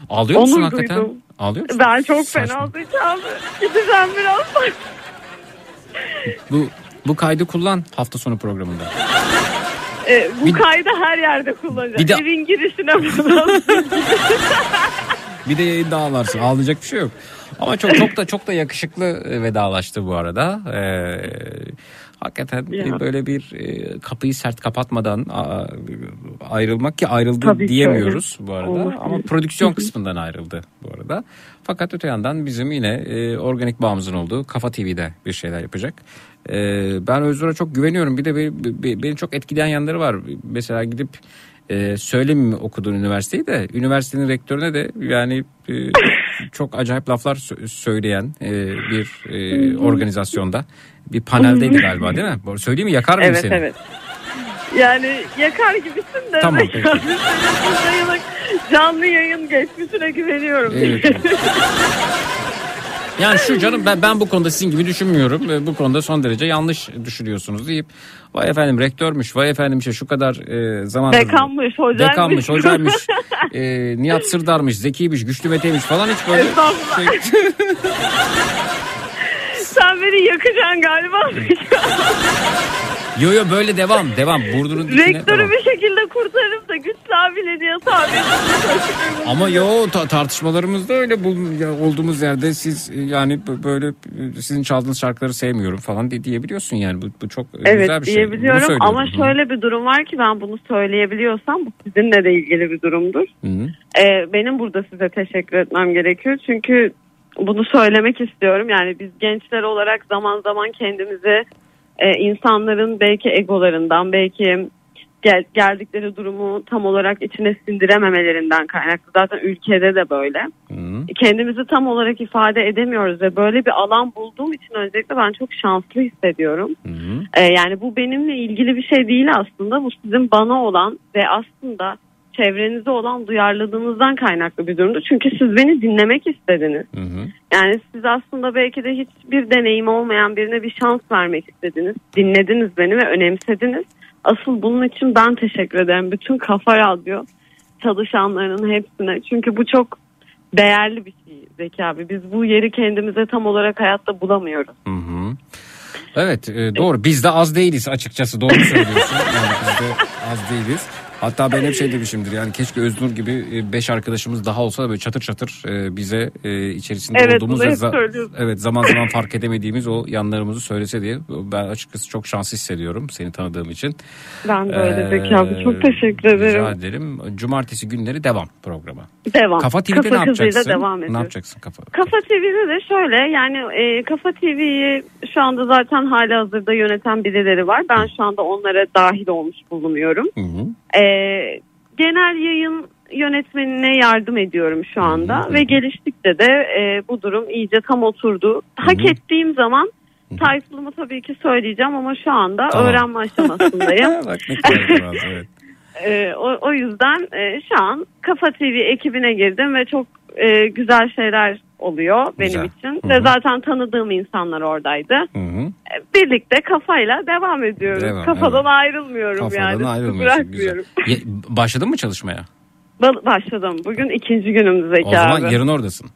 Ağlıyor musun
Onur
hakikaten?
duydum.
Ağlıyor musun?
Ben çok
Saçma.
fena abi. Gideceğim birazdan.
Bu, bu kaydı kullan hafta sonu programında.
E, bu
Bir-
kaydı her yerde kullanacağım.
Bir de-
Evin girişine buradan.
Bir de yayında ağlarsın. Ağlayacak bir şey yok. Ama çok çok da çok da yakışıklı e, vedalaştı bu arada. Ee, hakikaten
Ya.
böyle bir e, kapıyı sert kapatmadan ayrılmak ki ayrıldı
Tabii
diyemiyoruz bu arada.
Olur.
Ama prodüksiyon kısmından ayrıldı bu arada. Fakat öte yandan bizim yine e, organik bağımızın olduğu Kafa TV'de bir şeyler yapacak. E, ben Özgür'e çok güveniyorum. Bir de be- be- beni çok etkileyen yanları var. Mesela gidip e, söylemeyeyim mi okuduğun üniversiteyi de üniversitenin rektörüne de yani e, çok acayip laflar sö- söyleyen e, bir e, organizasyonda bir paneldeydi galiba değil mi? Söyleyeyim mi yakar mıyım
evet
seni?
evet. Yani yakar gibisin de.
Tamam, peki.
canlı yayın geçmişine güveniyorum.
Evet. Yani şu canım ben ben bu konuda sizin gibi düşünmüyorum. ve Bu konuda son derece yanlış düşünüyorsunuz deyip vay efendim rektörmüş, vay efendim işte şu kadar e, zamandır
Dekanmış, hocaymış.
dekanmış, hocaymış, e, Nihat Sırdar'mış, Zeki'ymiş, Güçlü Mete'ymiş falan hiç böyle şey,
Sen beni yakacaksın galiba.
Yo yo böyle devam devam. Burnunun dikine
Rektörü
devam.
bir şekilde kurtarıp da güçlü abiyle diye tabi.
Ama yo ta- tartışmalarımızda öyle bul- ya olduğumuz yerde siz e, yani b- böyle e, sizin çaldığınız şarkıları sevmiyorum falan di- diyebiliyorsun yani bu, bu çok e,
Evet
güzel bir şey. Bunu
diyebiliyorum ama şöyle bir durum var ki ben bunu söyleyebiliyorsam bu sizinle de ilgili bir durumdur.
Hı.
Ee, benim burada size teşekkür etmem gerekiyor çünkü bunu söylemek istiyorum. Yani biz gençler olarak zaman zaman kendimizi e, insanların belki egolarından belki gel- geldikleri durumu tam olarak içine sindirememelerinden kaynaklı. Zaten ülkede de böyle.
Hı.
Kendimizi tam olarak ifade edemiyoruz ve böyle bir alan bulduğum için öncelikle ben çok şanslı hissediyorum. Ee, yani bu benimle ilgili bir şey değil aslında. Bu sizin bana olan ve aslında çevrenize olan duyarlılığınızdan kaynaklı bir durumdu. Çünkü siz beni dinlemek istediniz.
Hı hı.
Yani siz aslında belki de hiçbir deneyimi olmayan birine bir şans vermek istediniz. Dinlediniz beni ve önemsediniz. Asıl bunun için ben teşekkür ederim. Bütün Kafa Radyo çalışanlarının hepsine. Çünkü bu çok değerli bir şey Zeki abi. Biz bu yeri kendimize tam olarak hayatta bulamıyoruz.
Hı hı. Evet e, doğru biz de az değiliz açıkçası doğru söylüyorsun. Yani biz de az değiliz. Hatta ben hep şey demişimdir yani keşke Öznur gibi e, beş arkadaşımız daha olsa da böyle çatır çatır e, bize e, içerisinde
Evet,
olduğumuz ve za- evet zaman zaman fark edemediğimiz o yanlarımızı söylese diye ben açıkçası çok şanslı hissediyorum seni tanıdığım için.
Ben de öyle
Ee,
Zeki abi. Çok teşekkür ederim.
Rica ederim. Cumartesi günleri devam programa.
Devam.
Kafa TV'de
Kafa
ne yapacaksın?
devam
ne yapacaksın kafa?
Kafa TV'de de şöyle yani e, Kafa TV'yi şu anda zaten hali hazırda yöneten birileri var. Ben şu anda onlara dahil olmuş bulunuyorum.
Hı hı.
E, genel yayın yönetmenine yardım ediyorum şu anda
Hı hı.
ve geliştikçe de e, bu durum iyice tam oturdu. Hak
hı.
ettiğim zaman title'ımı tabii ki söyleyeceğim ama şu anda
Tamam.
öğrenme aşamasındayım.
Bak evet.
Ee, o, o yüzden e, şu an Kafa TV ekibine girdim ve çok e, güzel şeyler oluyor benim
Güzel.
için.
Hı
Ve zaten tanıdığım insanlar oradaydı.
Hı hı.
E, Birlikte kafayla devam ediyoruz.
Devam,
Kafadan
evet.
ayrılmıyorum
Kafadan
yani.
ayrılmıyorsun güzel. Başladın mı çalışmaya?
Ba- Başladım. Bugün ikinci günüm Zeki
O zaman
abi.
yarın oradasın.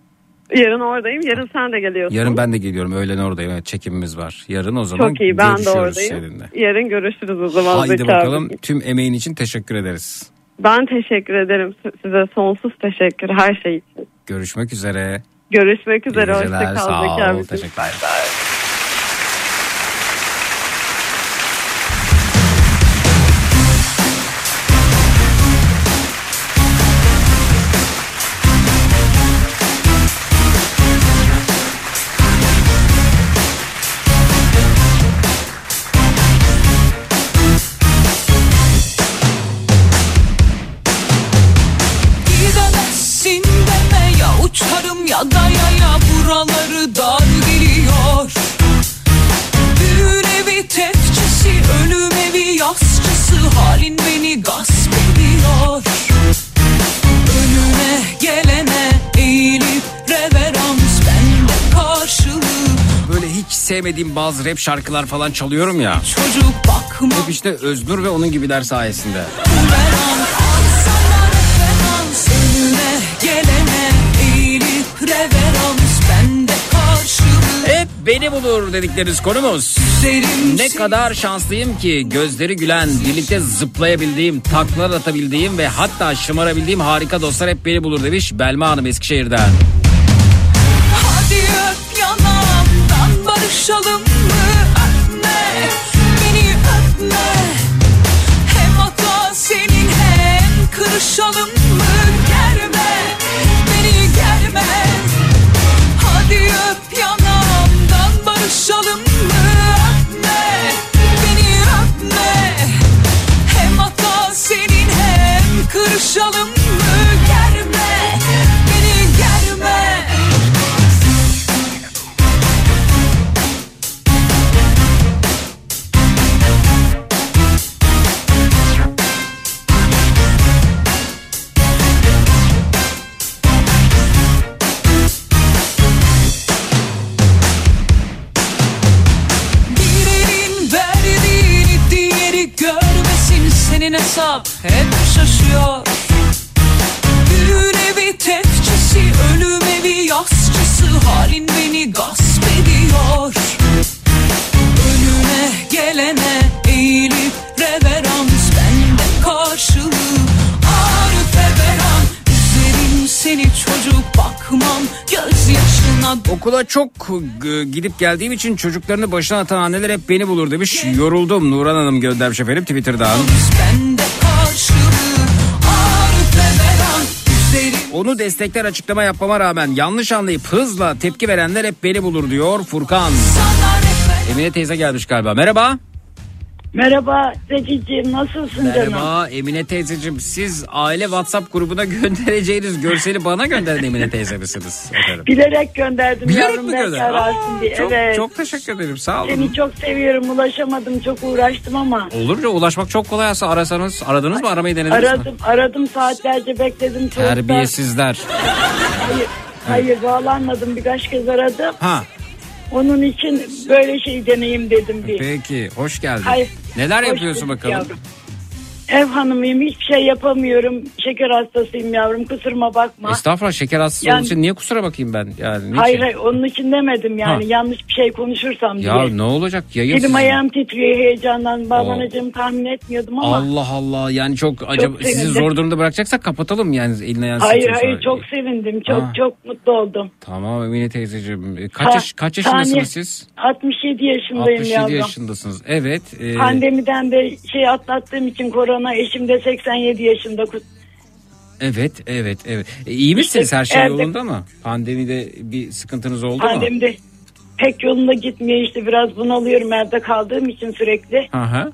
Yarın oradayım. Yarın sen de geliyorsun.
Yarın ben de geliyorum. Öğlen oradayım. Evet, çekimimiz var. Yarın o zaman
Çok iyi ben de oradayım.
seninle.
Yarın görüşürüz o zaman
Haydi
Zeki
bakalım.
abi.
Tüm emeğin için teşekkür ederiz.
Ben teşekkür ederim. Size sonsuz teşekkür her şey için.
Görüşmek üzere.
Görüşmek üzere.
İyi geceler.
Hoşça kal
Sağ
Zeki abi.
Teşekkürler. Sevmediğim bazı rap şarkılar falan çalıyorum ya.
Çocuk bakma
Hep işte Öznur ve onun gibiler sayesinde. Hep beni bulur dedikleriniz konumuz. Ne kadar şanslıyım ki gözleri gülen, birlikte zıplayabildiğim, taklalar atabildiğim ve hatta şımarabildiğim harika dostlar hep beni bulur demiş Belma Hanım Eskişehir'den.
Barışalım mı? Öpme, beni öpme Hem hata senin hem kırışalım mı? Germe, beni germe Hadi öp yanağımdan barışalım mı? Öpme, beni öpme Hem hata senin hem kırışalım
Okula çok e, gidip geldiğim için çocuklarını başına atan anneler hep beni bulur demiş. Yoruldum Nuran Hanım göndermiş efendim Twitter'dan. Onu destekler açıklama yapmama rağmen yanlış anlayıp hızla tepki verenler hep beni bulur diyor Furkan. Emine teyze gelmiş galiba. Merhaba.
Merhaba Zekiciğim nasılsın canım?
Merhaba Emine teyzeciğim. Siz aile WhatsApp grubuna göndereceğiniz görseli bana gönderin Emine teyze misiniz? Efendim.
Bilerek gönderdim
Bilerek
yavrum
mi gönderdin?
diye.
Çok,
evet.
çok teşekkür ederim sağ olun.
Seni çok seviyorum ulaşamadım çok uğraştım ama.
Olur ya ulaşmak çok kolay aslında arasanız. Aradınız mı aramayı denediniz mi?
Aradım aradım saatlerce bekledim.
Terbiyesizler.
Hayır, hayır bağlanmadım birkaç kez aradım.
Ha
Onun için böyle şey deneyim dedim bir.
peki hoş geldin.
Hayır.
Neler
Hoş
yapıyorsun bakalım?
yavrum. Ev hanımıyım hiçbir şey yapamıyorum. Şeker hastasıyım yavrum kusuruma bakma.
Estağfurullah şeker hastası
Yani-
olduğu için niye kusura bakayım ben? Yani niçin?
Hayır hayır onun için demedim yani
Ha.
yanlış bir şey konuşursam diye.
Ya ne olacak yayın
Elim
sizin.
ayağım titriyor heyecandan bağlanacağımı tahmin etmiyordum ama.
Allah Allah yani çok acaba sizi zor durumda bırakacaksak kapatalım yani eline ayağını
Hayır hayır çok sevindim çok
Ha.
çok mutlu oldum.
Tamam Emine teyzeciğim. E, Kaç,
Ha,
yaş, kaç yaşındasınız
saniye.
siz?
67 yaşındayım
67
yavrum.
yaşındasınız. Evet. e,
Pandemiden de şey atlattığım için korona eşim de 87 yaşında.
evet, evet, evet. E, iyi misiniz?
İşte
Her şey
evde-
yolunda mı? Pandemide bir sıkıntınız oldu mu?
Pandemide pek yolunda gitmiyor işte biraz bunalıyorum evde kaldığım için sürekli.
Hı hı.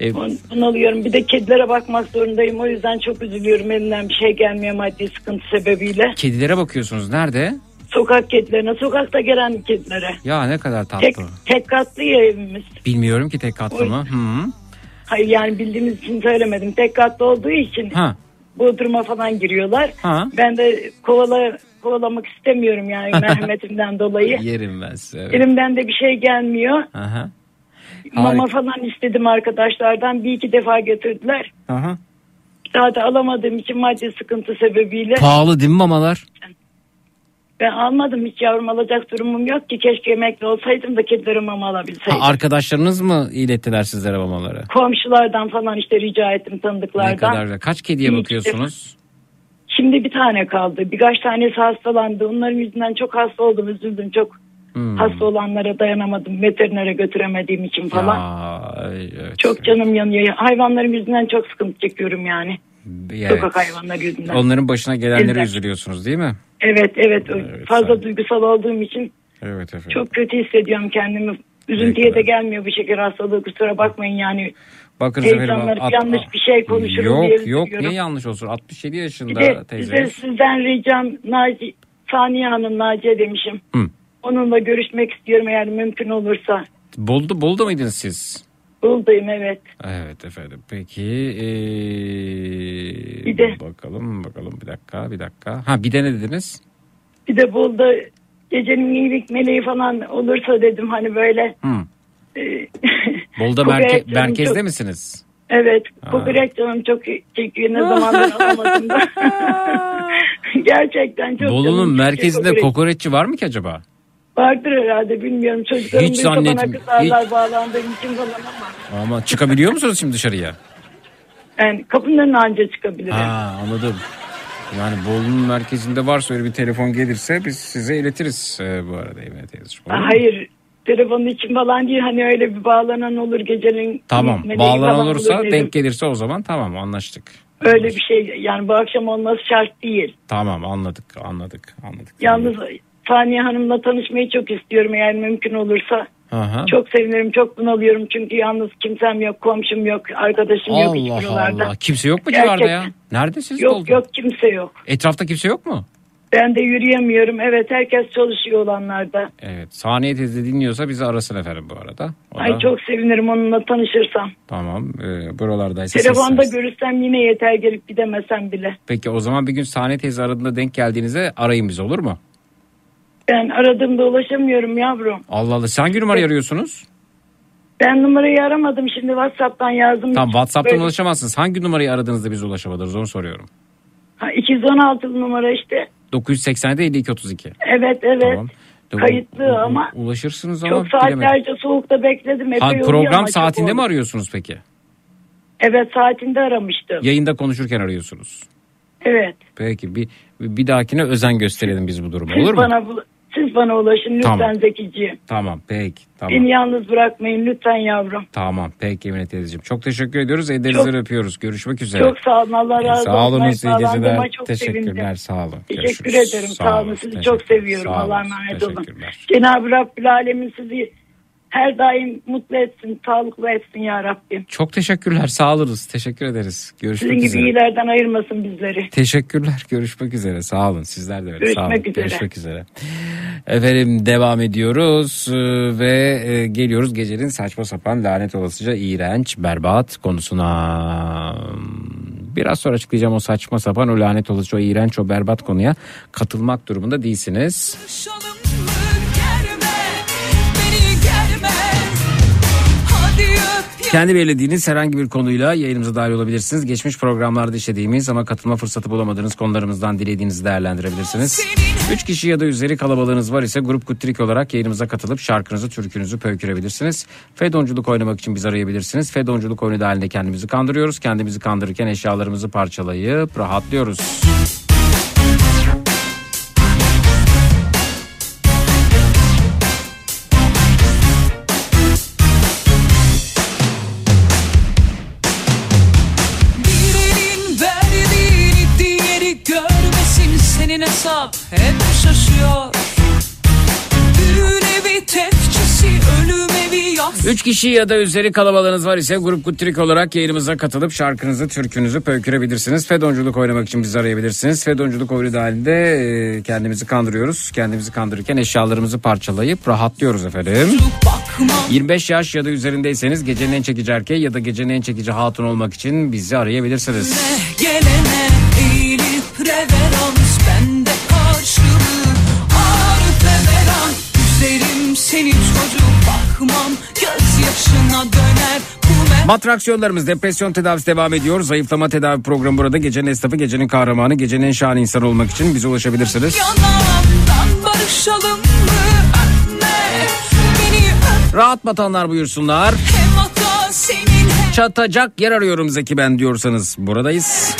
E,
Bun- Bunalıyorum bir de kedilere bakmak zorundayım o yüzden çok üzülüyorum elimden bir şey gelmiyor maddi sıkıntı sebebiyle.
kedilere bakıyorsunuz. Nerede?
Sokak kedilerine sokakta gelen kedilere.
Ya ne kadar tatlı.
Tek, tek katlı ya evimiz.
Bilmiyorum ki tek katlı
Oy.
mı? Hı.
Hayır yani bildiğimiz için söylemedim. Tek katlı olduğu için
Ha.
bodruma falan giriyorlar.
Ha.
Ben de kovala, kovalamak istemiyorum yani merhametimden dolayı.
Yerim ben size. Evet.
Elimden de bir şey gelmiyor.
Aha.
Mama
Harika.
falan istedim arkadaşlardan. Bir iki defa götürdüler.
Aha.
Daha da alamadığım için maddi sıkıntı sebebiyle.
Pahalı değil mi mamalar?
Ben almadım hiç yavrum alacak durumum yok ki. Keşke emekli olsaydım da kedilere mama alabilseydim.
Ha, arkadaşlarınız mı ilettiler sizlere mamaları?
Komşulardan falan işte rica ettim tanıdıklardan.
Ne kadar güzel. Kaç kediye
ki
bakıyorsunuz?
Şimdi bir tane kaldı. Birkaç tanesi hastalandı. Onların yüzünden çok hasta oldum. Üzüldüm çok.
Hmm.
Hasta olanlara dayanamadım. Veterinere götüremediğim için falan.
Ya, evet.
Çok canım yanıyor. Hayvanlarım yüzünden çok sıkıntı çekiyorum yani.
Evet.
Sokak hayvanları yüzünden.
Onların başına gelenlere
Bizden.
üzülüyorsunuz değil mi?
Evet evet.
Evet,
Fazla
sen-
duygusal olduğum için
Evet efendim.
çok kötü hissediyorum kendimi. Üzüntüye de gelmiyor bu şeker hastalığı. Kusura bakmayın yani.
Efendim.
Heyecanlanıp
at-
yanlış bir şey konuşurum diye
Yok yok niye yanlış olsun? 67 yaşında
Bir de, bir de
teyze.
sizden ricam Naci, Saniye Hanım Naciye demişim.
Hı.
Onunla görüşmek istiyorum eğer mümkün olursa.
Boldu, Bolda mıydınız siz?
Buradayım evet.
Evet efendim. Peki ee,
Bir de-
bakalım bakalım bir dakika bir dakika. Ha bir de ne dediniz?
Bir de Bolu'da gecenin iyilik meleği falan olursa dedim hani böyle.
Hı.
e, kokoreç
merke- merkezde
çok-
misiniz?
Evet. Kokoreç canım çok çekiyor ne zamandır alamadım da. Gerçekten çok
Bolu'nun merkezinde
kokoreç.
kokoreççi var mı ki acaba?
Vardır herhalde bilmiyorum. Çocuklarım
Hiç
bana
zannetmiyorum.
kızarlar bağlandığım için falan ama.
Ama çıkabiliyor musunuz şimdi dışarıya?
Yani kapının önüne anca çıkabilirim.
Ha anladım. Yani Bolu'nun merkezinde varsa öyle bir telefon gelirse biz size iletiriz e, bu arada Emine teyzeciğim.
Hayır telefonun için falan değil hani öyle bir bağlanan olur gecenin.
Tamam bağlanan olursa
olur
denk gelirse o zaman tamam anlaştık.
Öyle bir şey yani bu akşam olması şart değil.
Tamam anladık anladık anladık.
Yalnız Saniye Hanım'la tanışmayı çok istiyorum eğer mümkün olursa.
Aha.
Çok sevinirim çok bunalıyorum çünkü yalnız kimsem yok komşum yok arkadaşım yok hiç
Allah
buralarda.
Allah. Kimse yok mu civarda ya?
Gerçekten.
Nerede siz
Yok
oldunuz?
yok kimse yok.
Etrafta kimse yok mu?
Ben de yürüyemiyorum evet herkes çalışıyor olanlarda.
Evet. Saniye teyze dinliyorsa bizi arasın efendim bu arada. O
Ay
da-
çok sevinirim onunla tanışırsam.
Tamam. E, buralardaysa
Telefonda
sesiniz.
görürsem yine yeter gelip gidemesem bile.
Peki o zaman bir gün Saniye teyze aradığında denk geldiğinizde arayın bizi olur mu?
Ben aradığımda ulaşamıyorum yavrum.
Allah Allah. Sen hangi numarayı arıyorsunuz?
Ben numarayı aramadım şimdi WhatsApp'tan yazdım.
Tamam WhatsApp'tan
Böyle-
ulaşamazsınız. Hangi numarayı aradığınızda biz ulaşamadınız onu soruyorum.
Ha, 216 numara işte.
987 52 32.
Evet evet.
Tamam.
Kayıtlı
U-
ama
Ulaşırsınız ama
Çok
bilemedim.
saatlerce soğukta bekledim. Epey
Ha, program saatinde mi arıyorsunuz peki?
Evet saatinde aramıştım.
Yayında konuşurken arıyorsunuz.
Evet.
Peki bir bir dahakine özen gösterelim biz bu duruma olur mu?
bana bu, Siz bana ulaşın lütfen
Tamam.
Zekiciğim.
Tamam peki tamam.
Beni yalnız bırakmayın lütfen yavrum.
Tamam peki Emine teyzeciğim. Çok teşekkür ediyoruz. Ellerinizden öpüyoruz. Görüşmek üzere.
Çok sağ olun Allah razı olsun.
Sağ olun iyi geceler. Teşekkürler
sevindim.
sağ olun.
Teşekkür
Görüşürüz.
ederim.
Sağ
Sağ
olun.
Sizi çok seviyorum. Allah'a emanet olun. Cenab-ı Rabbül Alemin sizi her daim mutlu etsin, sağlıklı etsin ya Rabbim.
Çok teşekkürler. Sağ olunuz. Teşekkür ederiz. Görüşmek
Sizin gibi
üzere.
iyilerden ayırmasın bizleri.
Teşekkürler. Görüşmek üzere. Sağ olun. Sizler de öyle. Sağ olun.
Görüşmek üzere.
Görüşmek üzere. Efendim devam ediyoruz e, ve e, geliyoruz gecenin saçma sapan lanet olasıca iğrenç berbat konusuna. Biraz sonra açıklayacağım o saçma sapan o lanet olasıca o iğrenç o berbat konuya katılmak durumunda değilsiniz.
Konuşalım
Kendi belirlediğiniz herhangi bir konuyla yayınımıza dahil olabilirsiniz. Geçmiş programlarda işlediğimiz ama katılma fırsatı bulamadığınız konularımızdan dilediğinizi değerlendirebilirsiniz. Üç kişi ya da üzeri kalabalığınız var ise grup kutrik olarak yayınımıza katılıp şarkınızı, türkünüzü pöykürebilirsiniz. Fedonculuk oynamak için bizi arayabilirsiniz. Fedonculuk oyunu dahilinde kendimizi kandırıyoruz. Kendimizi kandırırken eşyalarımızı parçalayıp rahatlıyoruz. 3 kişi ya da üzeri kalabalığınız var ise Grup Kutrik olarak yayınımıza katılıp şarkınızı, türkünüzü pöykürebilirsiniz. Fedonculuk oynamak için bizi arayabilirsiniz. Fedonculuk oyunu dahilinde kendimizi kandırıyoruz. Kendimizi kandırırken eşyalarımızı parçalayıp rahatlıyoruz efendim. 25 yaş ya da üzerindeyseniz gecenin en çekici erkeği ya da gecenin en çekici hatun olmak için bizi arayabilirsiniz.
Gelene eğilip
Matraksiyonlarımız depresyon tedavisi devam ediyor. Zayıflama tedavi programı burada. Gecenin esnafı, gecenin kahramanı, gecenin en şahane insanı olmak için bize ulaşabilirsiniz. Rahat batanlar buyursunlar. Çatacak yer arıyorum Zeki ben diyorsanız buradayız.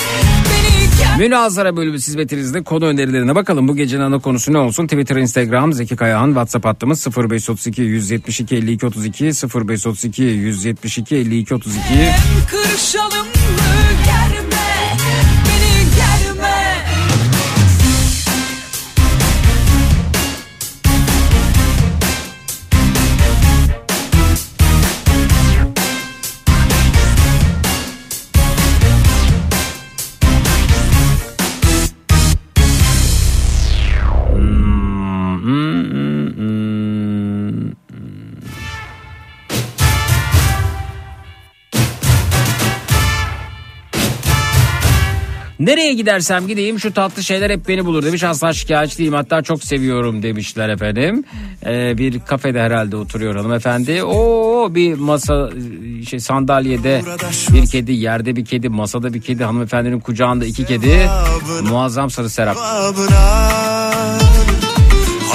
Münazara bölümü hizmetinizde konu önerilerine bakalım. Bu gecenin ana konusu ne olsun? Twitter, Instagram, Zeki Kayahan, WhatsApp hattımız 0532 172 52 32 0532 172 52 32.
hem kırışalım
Nereye gidersem gideyim şu tatlı şeyler hep beni bulur demiş. Asla şikayetçi değilim hatta çok seviyorum demişler efendim. Ee, bir kafede herhalde oturuyor hanımefendi. Oo bir masa şey sandalyede bir kedi, yerde bir kedi, masada bir kedi, hanımefendinin kucağında iki kedi. Muazzam sarı serap.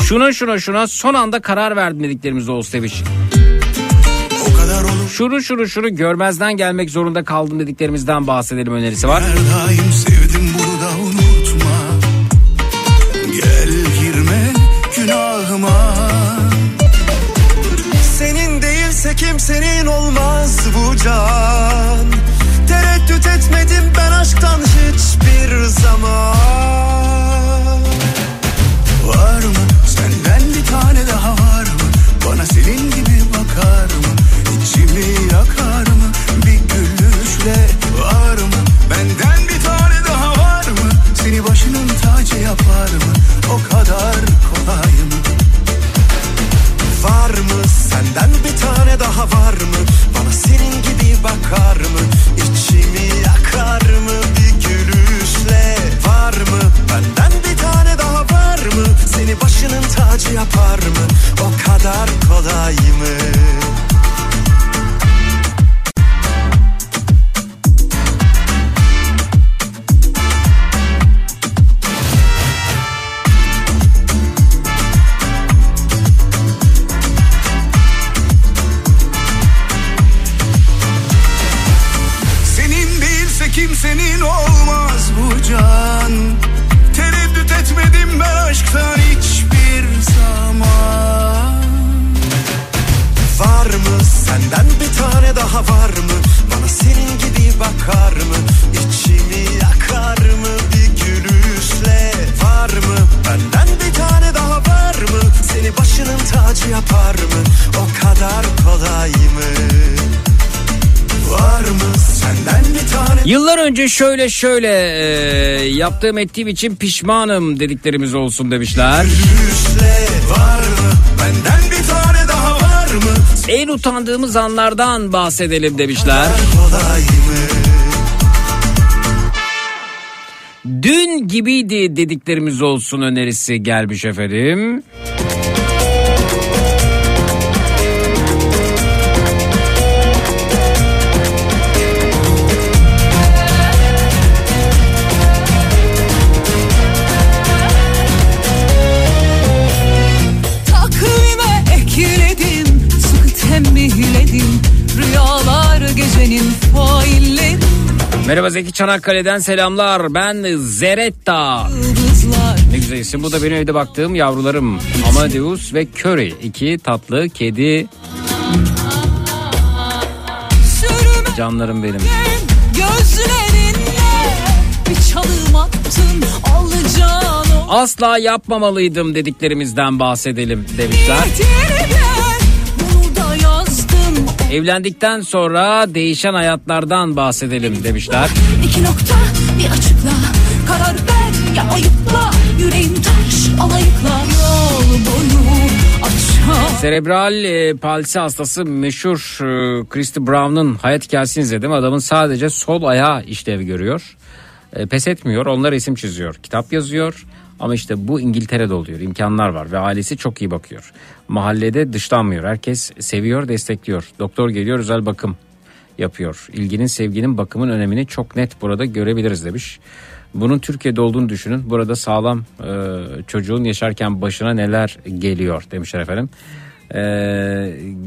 Şuna şuna şuna son anda karar verdim dediklerimiz olsun demiş. Şunu şunu şunu görmezden gelmek zorunda kaldım dediklerimizden bahsedelim önerisi var.
her daim kimsenin olmaz bu can. Tereddüt etmedim ben aşktan hiçbir zaman başının tacı yapar mı? O kadar kolay mı? kimsenin olmaz bu can Tereddüt etmedim ben aşktan Senden bir tane daha var mı? Bana senin gibi bakar mı? İçimi yakar mı bir gülüşle? Var mı? Benden bir tane daha var mı? Seni başının tacı yapar mı? O kadar kolay mı? Var mı? Senden bir tane
Yıllar önce şöyle şöyle e, yaptığım ettiğim için pişmanım dediklerimiz olsun demişler.
gülüşle var mı?
En utandığımız anlardan bahsedelim demişler. Dün gibiydi dediklerimiz olsun önerisi gelmiş efendim.
Takvime
Merhaba Zeki Çanakkale'den selamlar. Ben Zeretta. Ne güzel isim. Bu da benim evde baktığım yavrularım. Amadeus ve Curry. iki tatlı kedi canlarım benim. Asla yapmamalıydım dediklerimizden bahsedelim demişler. Evlendikten sonra değişen hayatlardan bahsedelim demişler.
İki nokta bir açıkla Karar ver ya ayıpla Yüreğim taş alayıkla Yol boyu
Serebral e, palsi hastası meşhur e, Christy Brown'un hayat hikayesini izledim. Adamın sadece sol ayağı işlev görüyor. E, pes etmiyor. Onlar resim çiziyor. Kitap yazıyor. Ama işte bu İngiltere'de oluyor. İmkanlar var ve ailesi çok iyi bakıyor. Mahallede dışlanmıyor. Herkes seviyor, destekliyor. Doktor geliyor, özel bakım yapıyor. İlginin, sevginin, bakımın önemini çok net burada görebiliriz demiş. Bunun Türkiye'de olduğunu düşünün. Burada sağlam e, çocuğun yaşarken başına neler geliyor demişler efendim. E,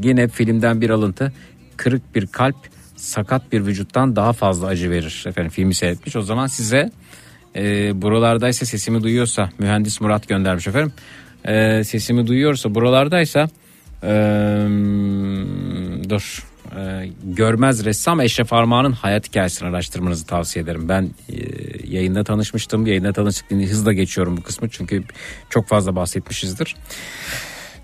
yine filmden bir alıntı. Kırık bir kalp sakat bir vücuttan daha fazla acı verir. Efendim filmi seyretmiş. O zaman size e, buralardaysa sesimi duyuyorsa mühendis Murat göndermiş efendim. E, sesimi duyuyorsa buralardaysa e, dur e, görmez ressam Eşref Armağan'ın hayat hikayesini araştırmanızı tavsiye ederim. Ben e, yayında tanışmıştım. Yayında tanıştık diye hızla geçiyorum bu kısmı çünkü çok fazla bahsetmişizdir.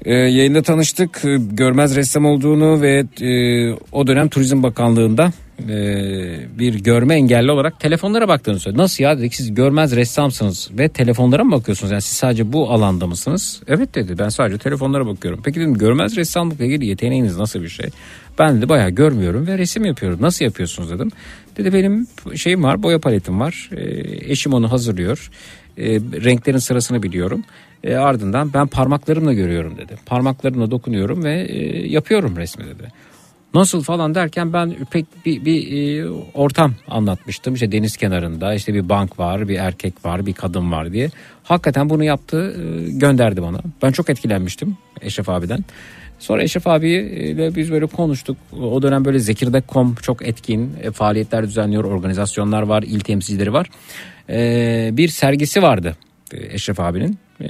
E, yayında tanıştık. Görmez ressam olduğunu ve e, o dönem Turizm Bakanlığı'nda e, bir görme engelli olarak telefonlara baktığını söyledi. Nasıl ya dedik siz görmez ressamsınız ve telefonlara mı bakıyorsunuz? Yani siz sadece bu alanda mısınız? Evet dedi ben sadece telefonlara bakıyorum. Peki dedim görmez ressamlıkla ilgili yeteneğiniz nasıl bir şey? Ben de bayağı görmüyorum ve resim yapıyorum. Nasıl yapıyorsunuz dedim. Dedi benim şeyim var boya paletim var. E, eşim onu hazırlıyor. E, renklerin sırasını biliyorum. E, ardından ben parmaklarımla görüyorum dedi. Parmaklarımla dokunuyorum ve e, yapıyorum resmi dedi. Nasıl falan derken ben pek bir, bir e, ortam anlatmıştım. İşte deniz kenarında işte bir bank var, bir erkek var, bir kadın var diye. Hakikaten bunu yaptı, e, gönderdi bana. Ben çok etkilenmiştim Eşref abiden. Sonra Eşref abiyle biz böyle konuştuk. O dönem böyle Zekirdek.com çok etkin e, faaliyetler düzenliyor, organizasyonlar var, il temsilcileri var. E, bir sergisi vardı e, Eşref abinin. E,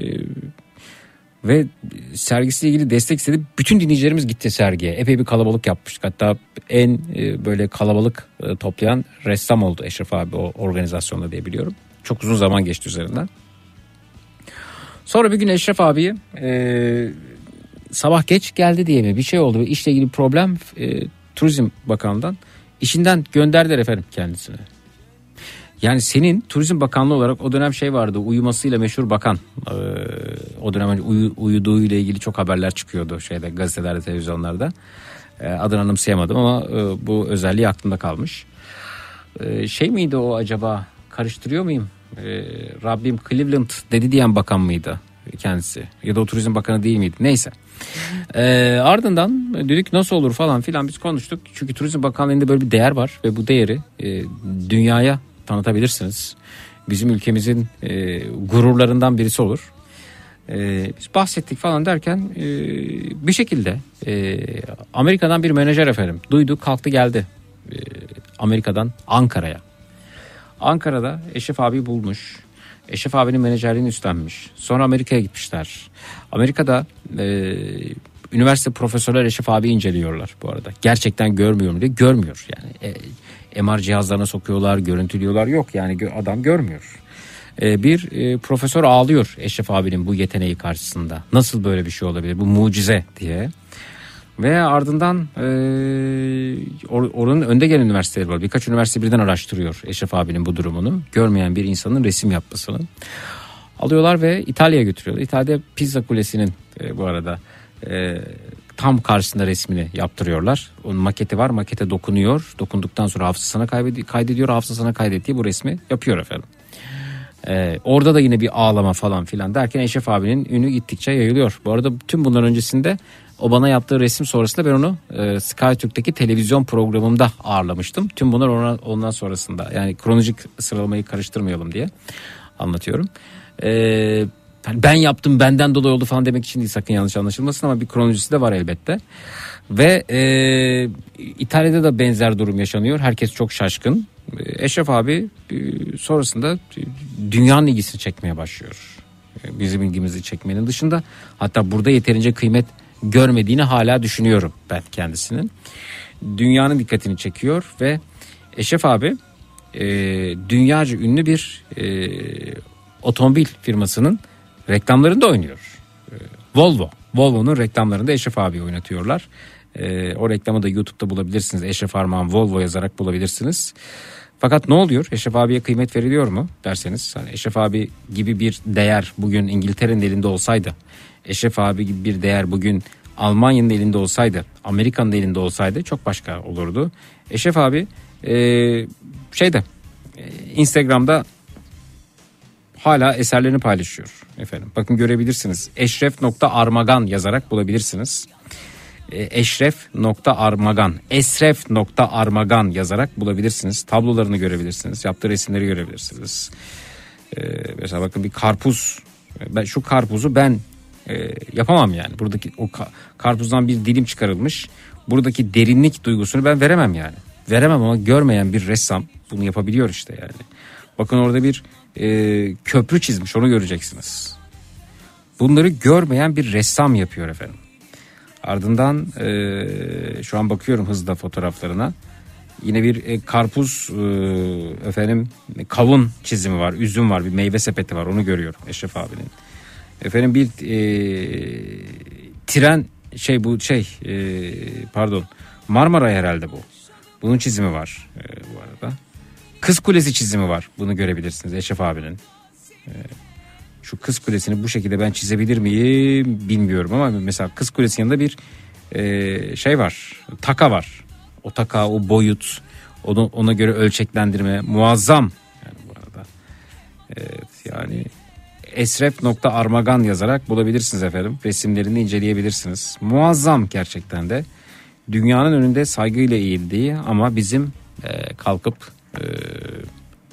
ve sergisiyle ilgili destek istedi. Bütün dinleyicilerimiz gitti sergiye. Epey bir kalabalık yapmıştık. Hatta en e, böyle kalabalık e, toplayan ressam oldu Eşref abi o organizasyonda diye biliyorum. Çok uzun zaman geçti üzerinden. Sonra bir gün Eşref abiyi e, sabah geç geldi diye mi bir şey oldu. İşle ilgili problem e, Turizm Bakanlığı'ndan işinden gönderdiler efendim kendisine. Yani senin Turizm Bakanlığı olarak o dönem şey vardı uyumasıyla meşhur bakan. Ee, o dönem önce uyu, uyuduğuyla ilgili çok haberler çıkıyordu şeyde gazetelerde televizyonlarda. Ee, adını anımsayamadım ama e, bu özelliği aklımda kalmış. Ee, şey miydi o acaba karıştırıyor muyum? Ee, Rabbim Cleveland dedi diyen bakan mıydı kendisi? Ya da o Turizm Bakanı değil miydi? Neyse. Ee, ardından dedik nasıl olur falan filan biz konuştuk. Çünkü Turizm Bakanlığı'nda böyle bir değer var ve bu değeri e, dünyaya tanıtabilirsiniz. Bizim ülkemizin e, gururlarından birisi olur. E, biz bahsettik falan derken e, bir şekilde e, Amerika'dan bir menajer efendim duydu kalktı geldi e, Amerika'dan Ankara'ya. Ankara'da Eşref abi bulmuş. Eşref abinin menajerliğini üstlenmiş. Sonra Amerika'ya gitmişler. Amerika'da e, Üniversite profesörler Eşref abi inceliyorlar bu arada. Gerçekten görmüyorum diye görmüyor yani. E, MR cihazlarına sokuyorlar, görüntülüyorlar. Yok yani adam görmüyor. E, bir e, profesör ağlıyor Eşref abinin bu yeteneği karşısında. Nasıl böyle bir şey olabilir? Bu mucize diye. Ve ardından e, or- oranın önde gelen üniversiteleri var. Birkaç üniversite birden araştırıyor Eşref abinin bu durumunu. Görmeyen bir insanın resim yapmasını. Alıyorlar ve İtalya'ya götürüyorlar. İtalya'da Pizza Kulesi'nin e, bu arada e, tam karşısında resmini yaptırıyorlar. Onun maketi var. Makete dokunuyor. Dokunduktan sonra hafızasına kaydediyor. Hafızasına kaydettiği bu resmi yapıyor efendim. Ee, orada da yine bir ağlama falan filan derken Eşref abinin ünü gittikçe yayılıyor. Bu arada tüm bunların öncesinde o bana yaptığı resim sonrasında ben onu e, Sky Türk'teki televizyon programımda ağırlamıştım. Tüm bunlar ona, ondan sonrasında yani kronolojik sıralamayı karıştırmayalım diye anlatıyorum. Ee, hani ben yaptım benden dolayı oldu falan demek için değil sakın yanlış anlaşılmasın ama bir kronolojisi de var elbette. Ve e, İtalya'da da benzer durum yaşanıyor. Herkes çok şaşkın. E, Eşref abi e, sonrasında dünyanın ilgisini çekmeye başlıyor. E, Bizim ilgimizi çekmenin dışında hatta burada yeterince kıymet görmediğini hala düşünüyorum ben kendisinin. Dünyanın dikkatini çekiyor ve Eşref abi e, dünyaca ünlü bir e, otomobil firmasının reklamlarında oynuyor. E, Volvo. Volvo'nun reklamlarında Eşref abi oynatıyorlar. E, o reklamı da YouTube'da bulabilirsiniz. Eşref Armağan Volvo yazarak bulabilirsiniz. Fakat ne oluyor? Eşref abiye kıymet veriliyor mu derseniz. Hani Eşref abi gibi bir değer bugün İngiltere'nin elinde olsaydı. Eşref abi gibi bir değer bugün Almanya'nın elinde olsaydı. Amerika'nın elinde olsaydı çok başka olurdu. Eşref abi e, şeyde e, Instagram'da hala eserlerini paylaşıyor efendim. Bakın görebilirsiniz. Eşref.armagan yazarak bulabilirsiniz. E, Eşref.armagan Esref.armagan yazarak bulabilirsiniz. Tablolarını görebilirsiniz. Yaptığı resimleri görebilirsiniz. E, mesela bakın bir karpuz. Ben şu karpuzu ben e, yapamam yani. Buradaki o ka- karpuzdan bir dilim çıkarılmış. Buradaki derinlik duygusunu ben veremem yani. Veremem ama görmeyen bir ressam bunu yapabiliyor işte yani. Bakın orada bir e, köprü çizmiş onu göreceksiniz. Bunları görmeyen bir ressam yapıyor efendim. Ardından e, şu an bakıyorum hızla fotoğraflarına. Yine bir e, karpuz e, efendim kavun çizimi var, üzüm var, bir meyve sepeti var onu görüyorum Eşref abinin. Efendim bir e, tren şey bu şey e, pardon Marmara herhalde bu. Bunun çizimi var e, bu arada. Kız Kulesi çizimi var. Bunu görebilirsiniz Eşref abinin. E, şu Kız Kulesi'ni bu şekilde ben çizebilir miyim bilmiyorum ama mesela Kız Kulesi'nin yanında bir e, şey var. Taka var. O taka, o boyut, onu, ona göre ölçeklendirme muazzam. Yani bu arada. Evet yani esref.armagan yazarak bulabilirsiniz efendim. Resimlerini inceleyebilirsiniz. Muazzam gerçekten de. Dünyanın önünde saygıyla eğildiği ama bizim e, kalkıp e,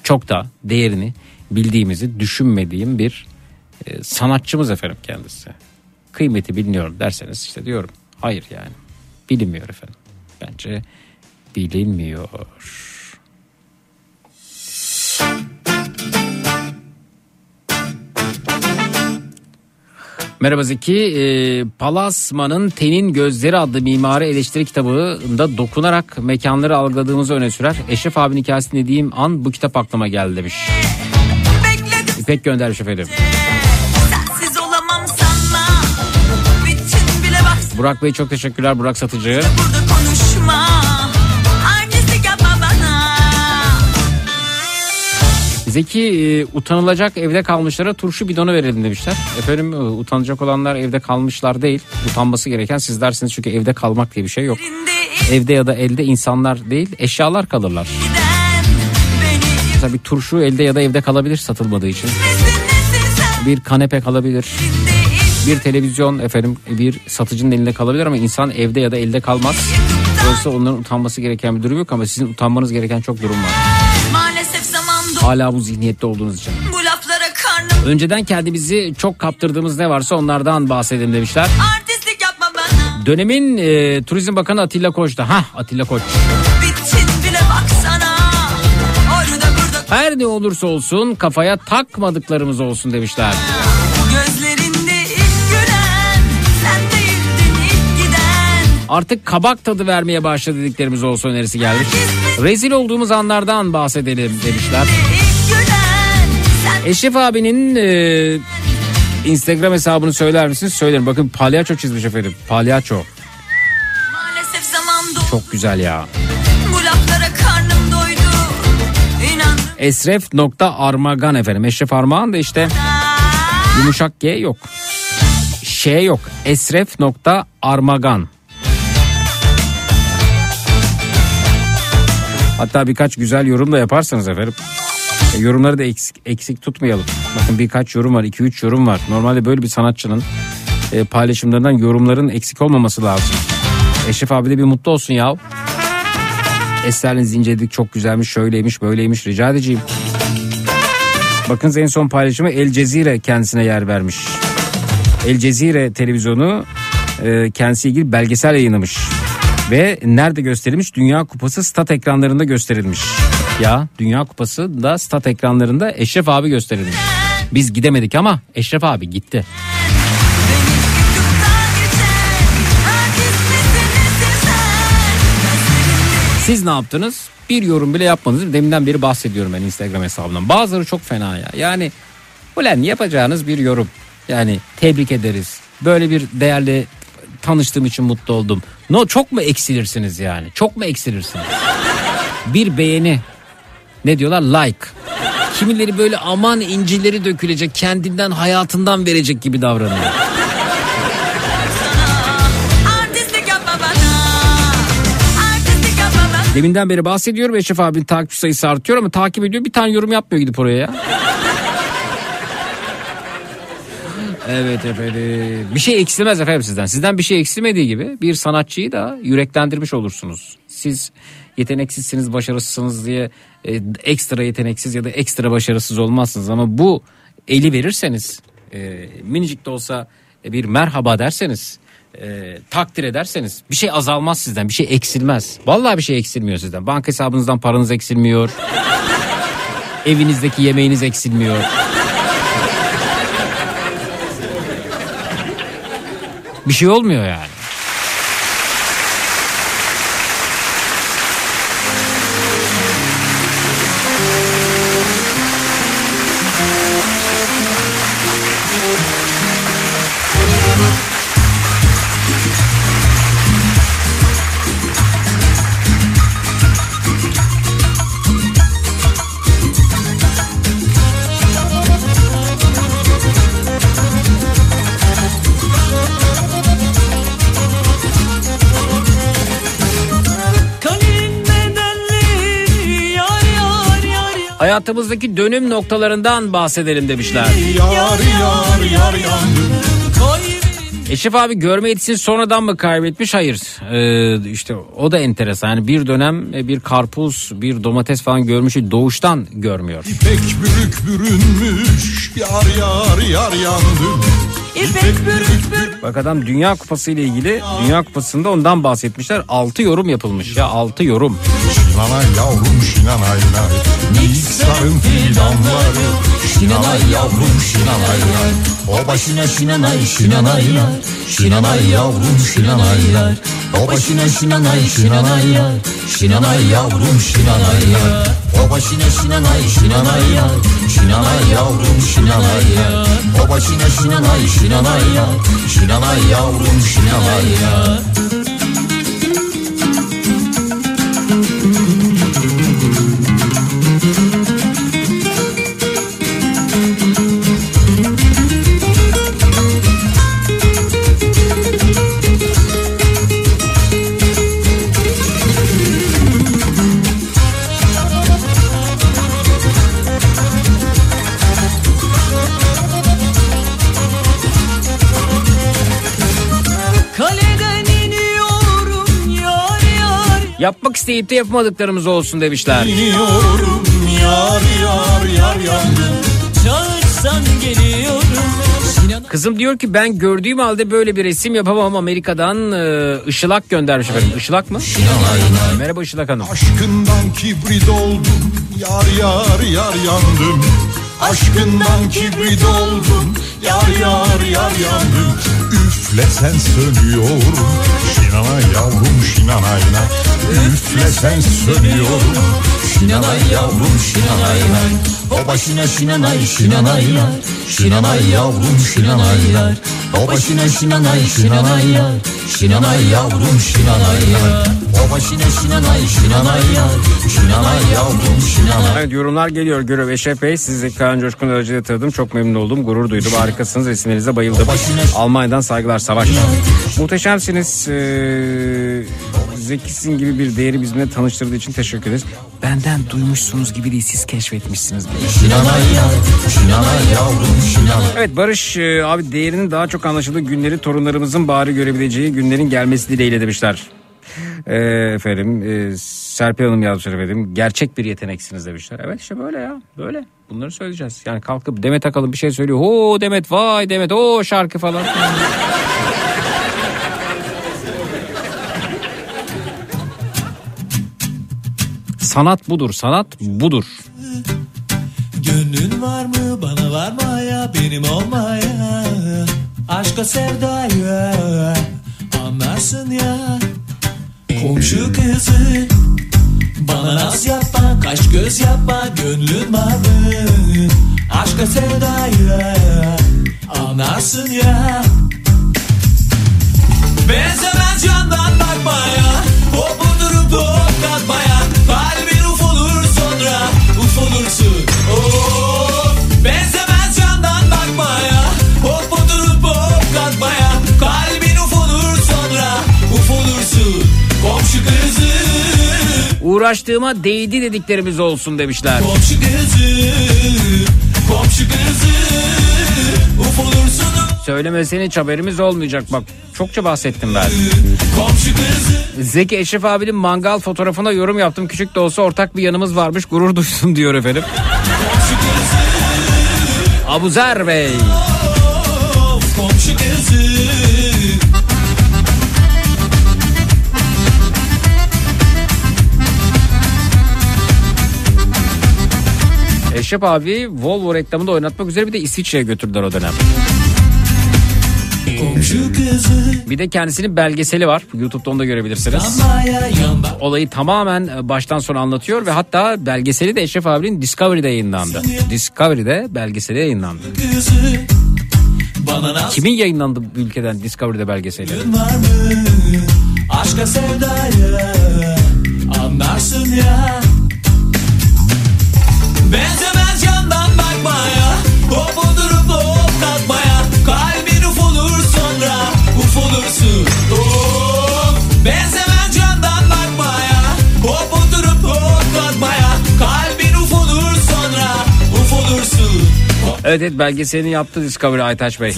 çok da değerini bildiğimizi düşünmediğim bir e, sanatçımız efendim kendisi. Kıymeti biliniyorum derseniz işte diyorum. Hayır yani. Bilinmiyor efendim. Bence bilinmiyor. Merhaba Zeki. Ee, Palasma'nın Tenin Gözleri adlı mimari eleştiri kitabında dokunarak mekanları algıladığımızı öne sürer. Eşref abinin hikayesini dediğim an bu kitap aklıma geldi demiş. İpek göndermiş efendim. Burak Bey çok teşekkürler Burak Satıcı.
burada konuşma
Zeki e, utanılacak evde kalmışlara turşu bidonu verelim demişler. Efendim e, utanacak olanlar evde kalmışlar değil. Utanması gereken sizlersiniz çünkü evde kalmak diye bir şey yok. Evde ya da elde insanlar değil eşyalar kalırlar. Mesela bir turşu elde ya da evde kalabilir satılmadığı için. Bir kanepe kalabilir. Bir televizyon efendim bir satıcının elinde kalabilir ama insan evde ya da elde kalmaz. Dolayısıyla onların utanması gereken bir durum yok ama sizin utanmanız gereken çok durum var.
Maalesef
Hala bu zihniyette olduğunuz için.
bu laflara karnım
Önceden kendimizi çok kaptırdığımız ne varsa onlardan bahsedelim demişler.
Artistlik yapma bana
Dönemin e, Turizm Bakanı Atilla Koç'ta. Hah Atilla Koç. Her ne olursa olsun kafaya takmadıklarımız olsun demişler. Artık kabak tadı vermeye başladı dediklerimiz olsa önerisi gelmiş. Rezil olduğumuz anlardan bahsedelim demişler. Eşref abinin e, Instagram hesabını söyler misiniz? Söylerim. Bakın palyaço çizmiş efendim. Palyaço. Çok güzel ya. Esref nokta Armagan efendim. Eşref Armağan da işte yumuşak G yok. Ş yok. Esref nokta Armagan. Hatta birkaç güzel yorum da yaparsanız efendim. E, yorumları da eksik, eksik tutmayalım. Bakın birkaç yorum var. 2-3 yorum var. Normalde böyle bir sanatçının e, paylaşımlarından yorumların eksik olmaması lazım. Eşref abi de bir mutlu olsun ya. Eserlerinizi inceledik çok güzelmiş şöyleymiş böyleymiş rica edeceğim. Bakın en son paylaşımı El Cezire kendisine yer vermiş. El Cezire televizyonu e, kendisi ilgili belgesel yayınlamış. Ve nerede gösterilmiş? Dünya Kupası stat ekranlarında gösterilmiş. Ya Dünya Kupası da stat ekranlarında Eşref abi gösterilmiş. Biz gidemedik ama Eşref abi gitti. Siz ne yaptınız? Bir yorum bile yapmadınız. Deminden beri bahsediyorum ben Instagram hesabından. Bazıları çok fena ya. Yani ulan yapacağınız bir yorum. Yani tebrik ederiz. Böyle bir değerli tanıştığım için mutlu oldum. No çok mu eksilirsiniz yani? Çok mu eksilirsiniz? Bir beğeni. Ne diyorlar? Like. Kimileri böyle aman incileri dökülecek, kendinden hayatından verecek gibi davranıyor. Deminden beri bahsediyorum Eşref abinin takip sayısı artıyor ama takip ediyor bir tane yorum yapmıyor gidip oraya ya. Evet efendim. Bir şey eksilmez efendim sizden. Sizden bir şey eksilmediği gibi bir sanatçıyı da yüreklendirmiş olursunuz. Siz yeteneksizsiniz, başarısızsınız diye e, ekstra yeteneksiz ya da ekstra başarısız olmazsınız. Ama bu eli verirseniz e, minicik de olsa e, bir merhaba derseniz e, takdir ederseniz bir şey azalmaz sizden bir şey eksilmez. Vallahi bir şey eksilmiyor sizden. Banka hesabınızdan paranız eksilmiyor. Evinizdeki yemeğiniz eksilmiyor. Bir şey olmuyor yani. Hayatımızdaki dönüm noktalarından bahsedelim demişler.
Yar yar yar yandım
Eşref abi görme yetisini sonradan mı kaybetmiş? Hayır. Ee, işte o da enteresan. Yani bir dönem e, bir karpuz, bir domates falan görmüş doğuştan görmüyor.
İpek bürük bürünmüş yar yar yar yandım.
İpek bürük bürük
Bak adam Dünya Kupası ile ilgili Dünya Kupası'nda ondan bahsetmişler. 6 yorum yapılmış ya 6 yorum.
Şinanay yavrum şinanay nay. Niksarın fidanları. Şinanay yavrum şinanay nay. O başına şinanay şinanay nay. Şinanay yavrum şinanay nay. O başına şinanay şinanay nay. Şinanay yavrum şinanay nay. O başına şinanay şinanay nay. Şinanay yavrum şinanay nay. O başına şinanay şinanay nay. Şinanay yavrum şinanay nay.
Yapmak isteyip de yapamadıklarımız olsun demişler.
İniyorum yar yar yar yandım.
Çağırsan geliyorum
Kızım diyor ki ben gördüğüm halde böyle bir resim yapamam Amerika'dan e, Işılak göndermiş efendim. Işılak mı? Merhaba Işılak Hanım.
Aşkından kibrit oldum yar yar yar yandım. Aşkından kibrit oldum yar yar yar yandım. Üf Üflesen sönüyorum Şinanay yavrum şinanayna Üflesen sönüyorum Şinanay yavrum şinanayna O başına şinanay şinanayna Şinanay yavrum şinanayna O başına şinanay şinanayna Şinanay yavrum şinanayna O başına şinanay şinanayna Şinanay yavrum şinanay
Evet yorumlar geliyor Görev Eşref Bey. Sizi Kaan Coşkun aracıyla tanıdım. Çok memnun oldum. Gurur duydum. Harikasınız. Resimlerinize bayıldım. Almanya'dan saygılar Savaş. Muhteşemsiniz. Ee, zekisin gibi bir değeri bizimle tanıştırdığı için teşekkür ederiz. Benden duymuşsunuz gibi değil. Siz keşfetmişsiniz. Evet Barış e, abi değerinin daha çok anlaşıldığı günleri torunlarımızın bari görebileceği günlerin gelmesi dileğiyle demişler. E, efendim e, Serpil Hanım yazmışlar efendim. Gerçek bir yeteneksiniz demişler. Evet işte böyle ya böyle. Bunları söyleyeceğiz. Yani kalkıp Demet Akalın bir şey söylüyor. Ho Demet vay Demet o şarkı falan. sanat budur sanat budur.
Gönlün var mı bana varmaya benim olmaya Aşka sevdaya anlarsın ya Komşu kızı bana naz yapma kaş göz yapma Gönlün var aşka sevdaya anlarsın ya. Benzemez yandan bakmaya Hop oturup hop kalkmaya Kalbin uf olur sonra uf olursun
Uğraştığıma değdi dediklerimiz olsun demişler.
Komşu kızı Komşu kızı Uf olursun
Söylemesene hiç haberimiz olmayacak bak. Çokça bahsettim ben. Zeki Eşref abinin mangal fotoğrafına yorum yaptım. Küçük de olsa ortak bir yanımız varmış. Gurur duydum diyor efendim. Abuzer Bey.
Komşu kızı
Eşref abi Volvo reklamında oynatmak üzere bir de İsviçre'ye götürdüler o dönem. Bir de kendisinin belgeseli var. YouTube'da onu da görebilirsiniz. Olayı tamamen e, baştan sona anlatıyor ve hatta belgeseli de Eşref abinin Discovery'de yayınlandı. Discovery'de belgeseli yayınlandı. Kimin yayınlandı bu ülkeden Discovery'de belgeseli?
Aşka sevdaya Anlarsın ya Benzemez
Evet evet belgeselini yaptı Discovery Aytaç Bey.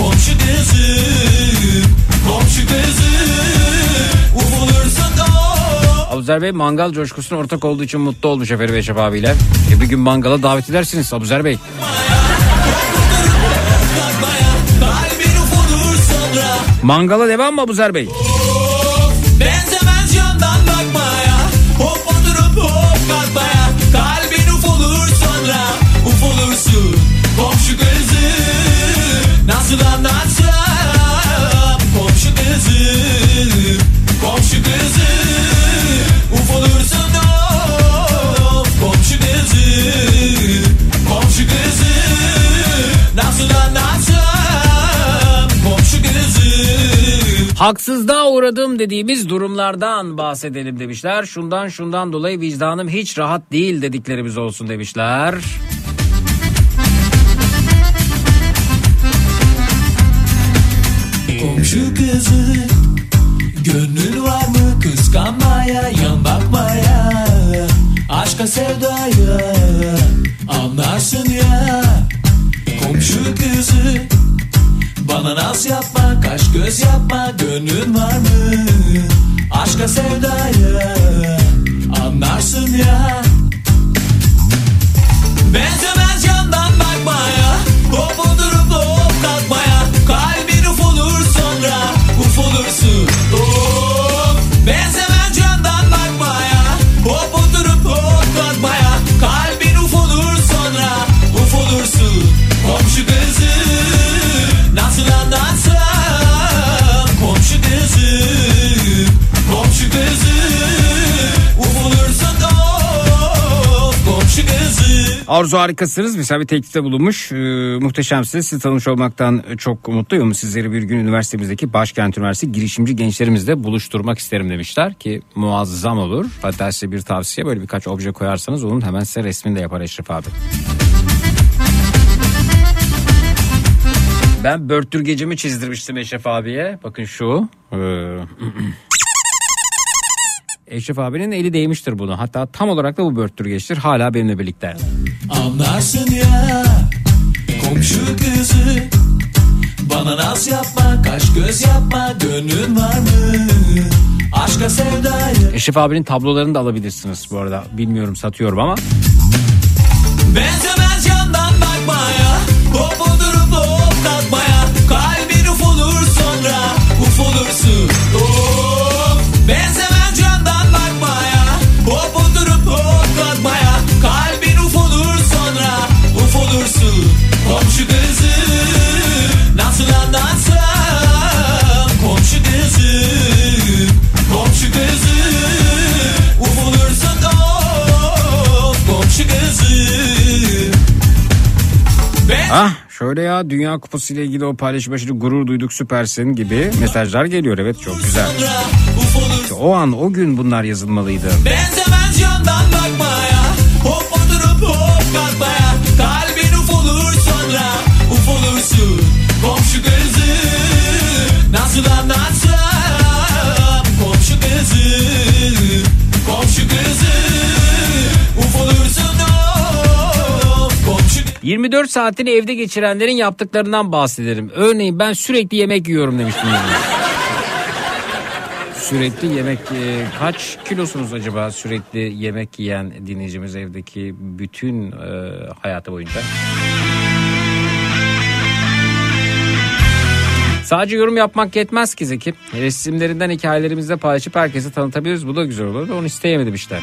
Komşu kızı Komşu kızı
Abuzer Bey mangal coşkusuna ortak olduğu için mutlu olmuş efendim Eşref abiyle. E bir gün mangala davet edersiniz Abuzer Bey. Mangala devam mı Abuzer Bey?
Olursun Komşu kızı Nasıl anlatsam? Komşu kızı Komşu kızı Uf olursun of. Komşu kızı Komşu kızı Nasıl anlatsam? Komşu kızı.
Haksızlığa uğradım dediğimiz durumlardan bahsedelim demişler. Şundan şundan dolayı vicdanım hiç rahat değil dediklerimiz olsun demişler.
Komşu kızı Gönlün var mı? Kıskanmaya Yan bakmaya Aşka sevdaya Anlarsın ya. Komşu kızı Bana naz yapma Kaş göz yapma. Gönlün var mı? Aşka sevdaya Anlarsın ya. Benzemez yandan bakmaya. Hop
Arzu harikasınız. Mesela bir teklifte bulunmuş. Ee, muhteşemsiniz. Sizi tanımış olmaktan çok mutluyum. Sizleri bir gün üniversitemizdeki Başkent Üniversitesi girişimci gençlerimizle buluşturmak isterim demişler ki muazzam olur. Hatta size bir tavsiye böyle birkaç obje koyarsanız onun hemen size resmini de yapar Eşref abi. Ben börttürgecimi çizdirmiştim Eşref abiye. Bakın şu. Ee, Eşref abinin eli değmiştir bunu. Hatta tam olarak da bu börttürgeçtir. Hala benimle birlikte.
Anlarsın ya komşu kızı Bana naz yapma kaş göz yapma gönlün var mı Aşka sevdaya
Eşref abinin tablolarını da alabilirsiniz bu arada. Bilmiyorum satıyorum ama.
Benzemez yandan bakmaya Hop oturup hop kalkmaya Kalbin uf olur sonra Uf
Ah şöyle ya Dünya Kupası ile ilgili o paylaşım başında gurur duyduk süpersin gibi mesajlar geliyor. Evet çok güzel. İşte o an o gün bunlar yazılmalıydı.
Benzemez yandan bakmaya
24 saatini evde geçirenlerin yaptıklarından bahsederim. Örneğin ben sürekli yemek yiyorum demiştim. sürekli yemek e, kaç kilosunuz acaba sürekli yemek yiyen dinleyicimiz evdeki bütün e, hayatı boyunca? Sadece yorum yapmak yetmez ki Zeki. Resimlerinden hikayelerimizde paylaşıp herkese tanıtabiliriz. Bu da güzel olur. Onu isteyemedim işte.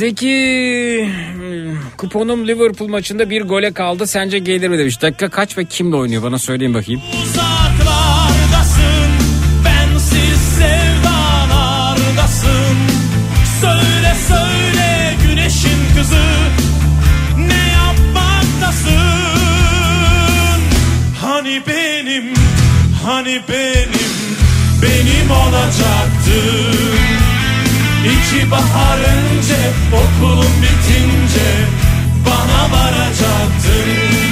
Zeki kuponum Liverpool maçında bir gole kaldı. Sence gelir mi demiş. Dakika kaç ve kimle oynuyor bana söyleyin bakayım.
Hani benim Hani benim Benim olacaktın İki bahar önce Okulun bitince Bana varacaktın.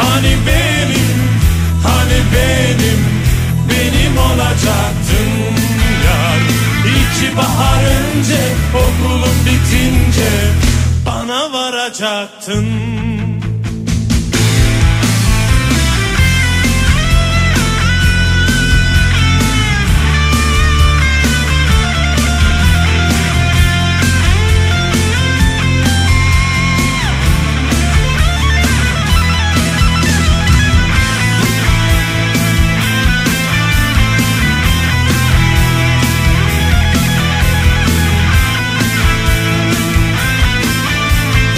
Hani benim, hani benim, benim olacaktın yar. İki bahar önce okulun bitince bana varacaktın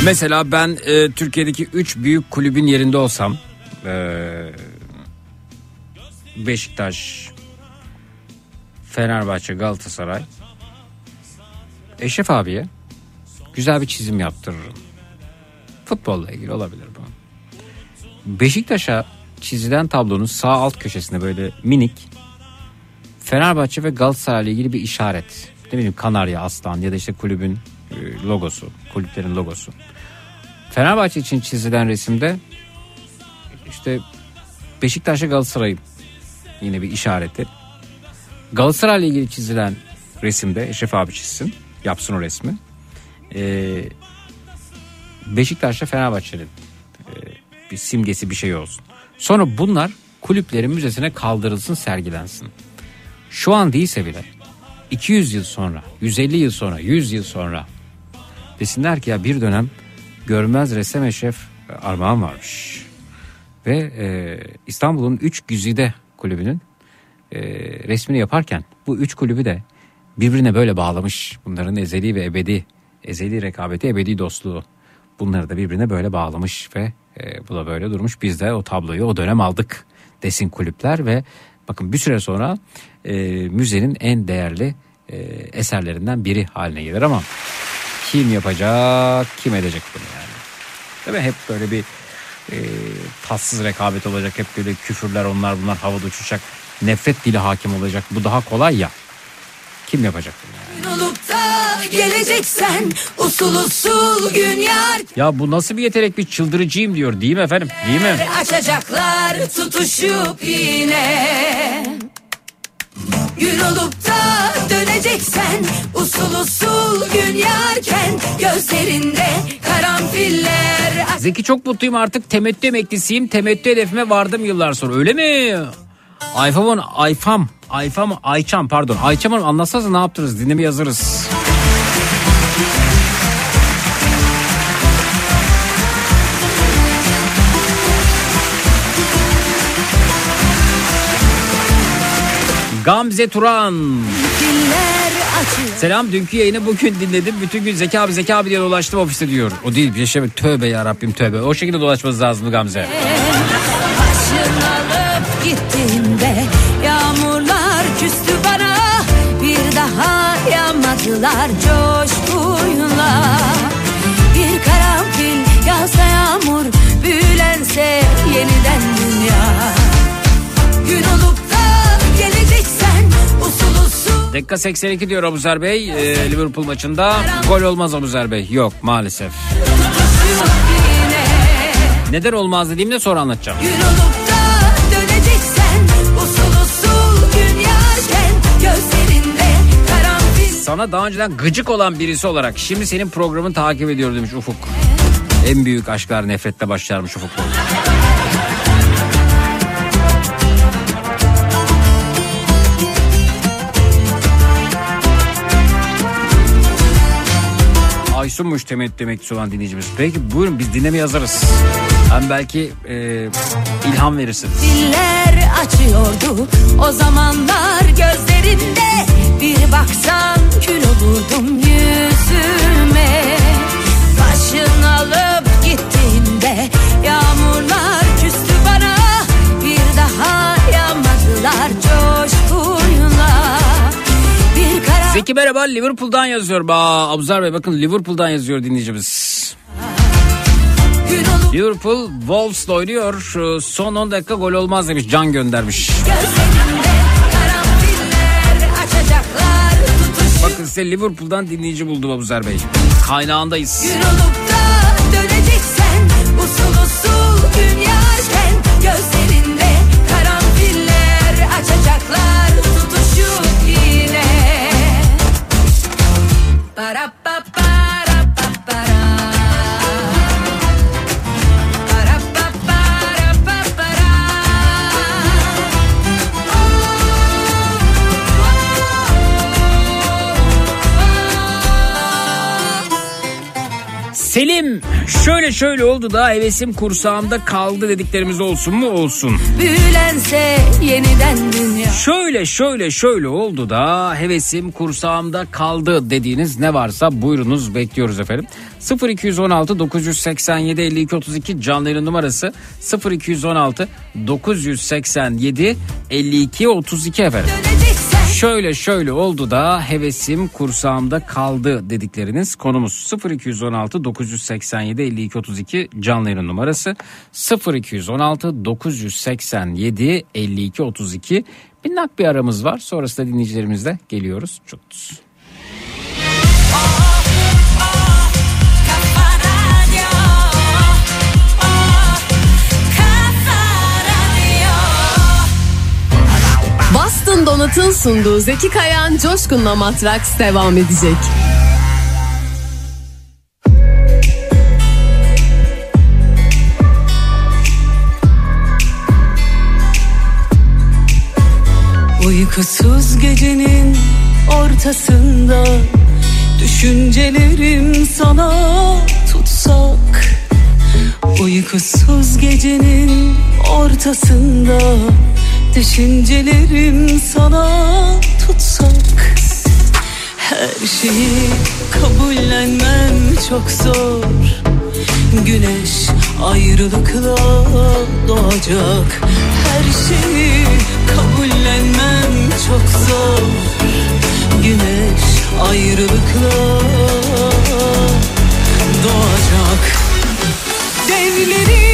Mesela ben e, Türkiye'deki 3 büyük kulübün yerinde olsam e, Beşiktaş, Fenerbahçe, Galatasaray Eşref abiye güzel bir çizim yaptırırım. Futbolla ilgili olabilir bu. Beşiktaş'a çizilen tablonun sağ alt köşesinde böyle minik Fenerbahçe ve Galatasaray ile ilgili bir işaret. Ne bileyim kanarya, aslan ya da işte kulübün logosu, kulüplerin logosu. Fenerbahçe için çizilen resimde işte Beşiktaş'a Galatasaray'ın yine bir işareti. Galatasaray ile ilgili çizilen resimde Eşref abi çizsin, yapsın o resmi. Ee, Beşiktaş'la Fenerbahçe'nin e, bir simgesi bir şey olsun. Sonra bunlar kulüplerin müzesine kaldırılsın sergilensin. Şu an değilse bile 200 yıl sonra, 150 yıl sonra, 100 yıl sonra desinler ki ya bir dönem görmez ressam eşref Armağan varmış. Ve e, İstanbul'un 3 güzide kulübünün e, resmini yaparken bu üç kulübü de birbirine böyle bağlamış. Bunların ezeli ve ebedi, ezeli rekabeti, ebedi dostluğu. Bunları da birbirine böyle bağlamış ve e, bu da böyle durmuş. Biz de o tabloyu o dönem aldık desin kulüpler ve bakın bir süre sonra e, müzenin en değerli e, eserlerinden biri haline gelir ama kim yapacak, kim edecek bunu yani. Değil mi? Hep böyle bir e, tatsız rekabet olacak. Hep böyle küfürler onlar bunlar havada uçacak. Nefret dili hakim olacak. Bu daha kolay ya. Kim yapacak bunu yani?
Olup da geleceksen usul usul gün yar
Ya bu nasıl bir yetenek bir çıldırıcıyım diyor değil mi efendim? Değil mi?
açacaklar tutuşup yine. Gün olup da döneceksen usul usul gün yarken gözlerinde karanfiller
Zeki çok mutluyum artık temettü emeklisiyim. Temettü hedefime vardım yıllar sonra. Öyle mi? Ayfam'ın Ayfam Ayfam Ayçam pardon Ayçam Hanım anlatsanıza ne yaptınız dinleme yazarız. Gamze Turan. Selam dünkü yayını bugün dinledim. Bütün gün Zeki abi Zeki abi diye dolaştım ofiste diyor. O değil bir şey tövbe ya Rabbim tövbe. O şekilde dolaşmanız lazım Gamze.
Başın alıp gittiğinde yağmurlar küstü bana bir daha yağmadılar coşkuyla. Bir karanfil yağsa yağmur büyülense yeniden
Dakika 82 diyor Abuzer Bey. Ee, Liverpool maçında gol olmaz Abuzer Bey. Yok maalesef. Neden olmaz dediğimde sonra anlatacağım.
Gün olup
Sana daha önceden gıcık olan birisi olarak şimdi senin programını takip ediyor demiş Ufuk. En büyük aşklar nefretle başlarmış Ufuk. Aysunmuş temettü emeklisi olan dinleyicimiz. Peki buyurun biz dinleme yazarız. Hem belki e, ilham verirsiniz.
diller açıyordu o zamanlar gözlerinde bir baksan kül olurdum yüzüme
Zeki merhaba Liverpool'dan yazıyor. Ba Abuzar Bey bakın Liverpool'dan yazıyor dinleyicimiz. Liverpool Wolves'la oynuyor. Son 10 dakika gol olmaz demiş. Can göndermiş. Bakın size Liverpool'dan dinleyici buldum Abuzer Bey. Kaynağındayız.
Gün
Selim şöyle şöyle oldu da hevesim kursağımda kaldı dediklerimiz olsun mu olsun.
Büyülense yeniden dünya.
Şöyle şöyle şöyle oldu da hevesim kursağımda kaldı dediğiniz ne varsa buyurunuz bekliyoruz efendim. 0216 987 52 32 canlı yayın numarası 0216 987 52 32 efendim.
Döneceksen
Şöyle şöyle oldu da hevesim kursağımda kaldı dedikleriniz konumuz. 0216 987 52 32 canlı yayın numarası. 0216 987 52 32 minnak bir aramız var. Sonrasında dinleyicilerimizle geliyoruz. Çutuz.
Boston Donut'un sunduğu Zeki Kayan Coşkun'la Matraks devam edecek.
Uykusuz gecenin ortasında Düşüncelerim sana tutsak Uykusuz gecenin ortasında Düşüncelerim sana tutsak Her şeyi kabullenmem çok zor. Güneş ayrılıkla doğacak Her şeyi kabullenmem çok zor. Güneş ayrılıkla doğacak. Devlerin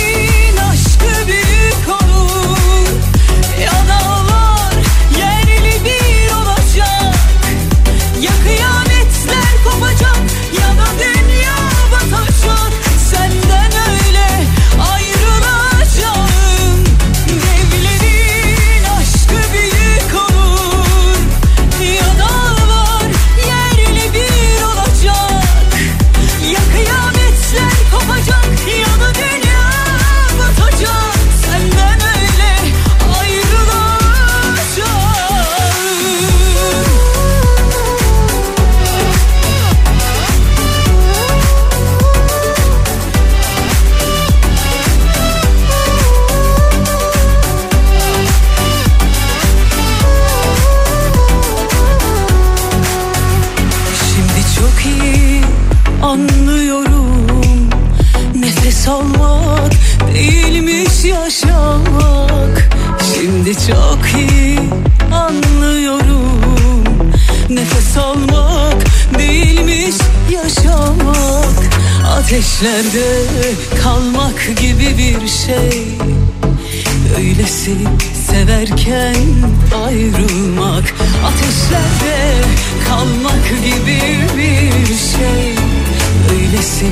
Ateşlerde kalmak gibi bir şey. Öylesi severken ayrılmak Ateşlerde kalmak gibi bir şey. Öylesi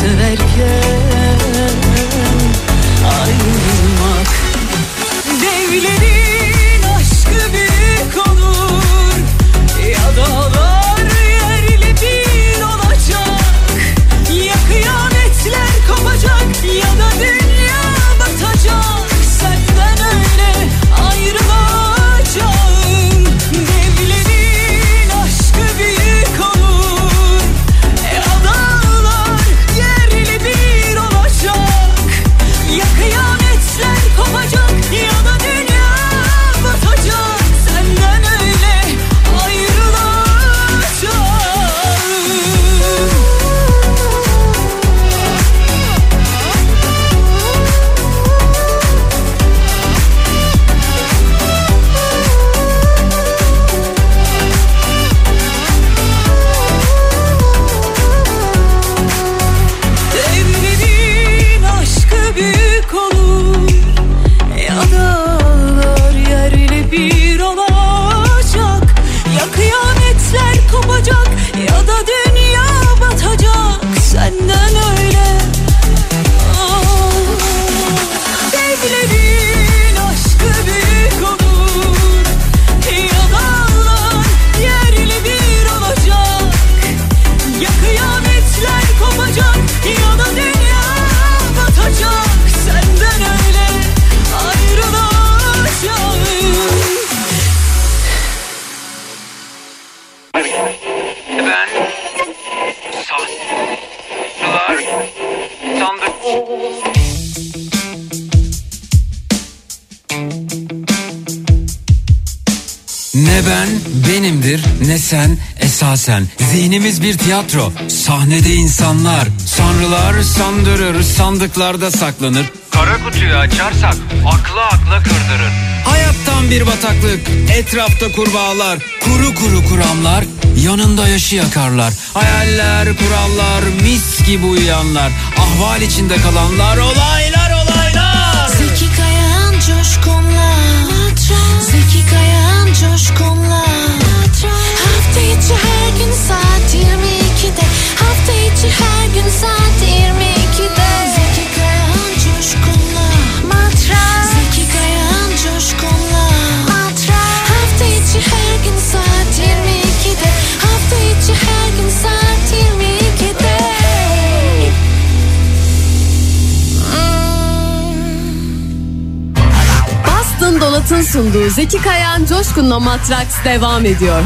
severken ayrılmak bir
tiyatro. Sahnede insanlar Sanrılar sandırır sandıklarda saklanır. Kara kutuyu açarsak akla akla kırdırır. Hayattan bir bataklık etrafta kurbağalar Kuru kuru kuramlar yanında yaşı yakarlar. Hayaller kurallar mis gibi uyuyanlar. Ahval içinde kalanlar olaylar olaylar.
Zeki Kayan Coşkun'la. Zeki Kayan Coşkun'la. Hafta içi her gün saat
Polat'ın sunduğu Zeki Kayan Coşkun'la Matraks devam ediyor.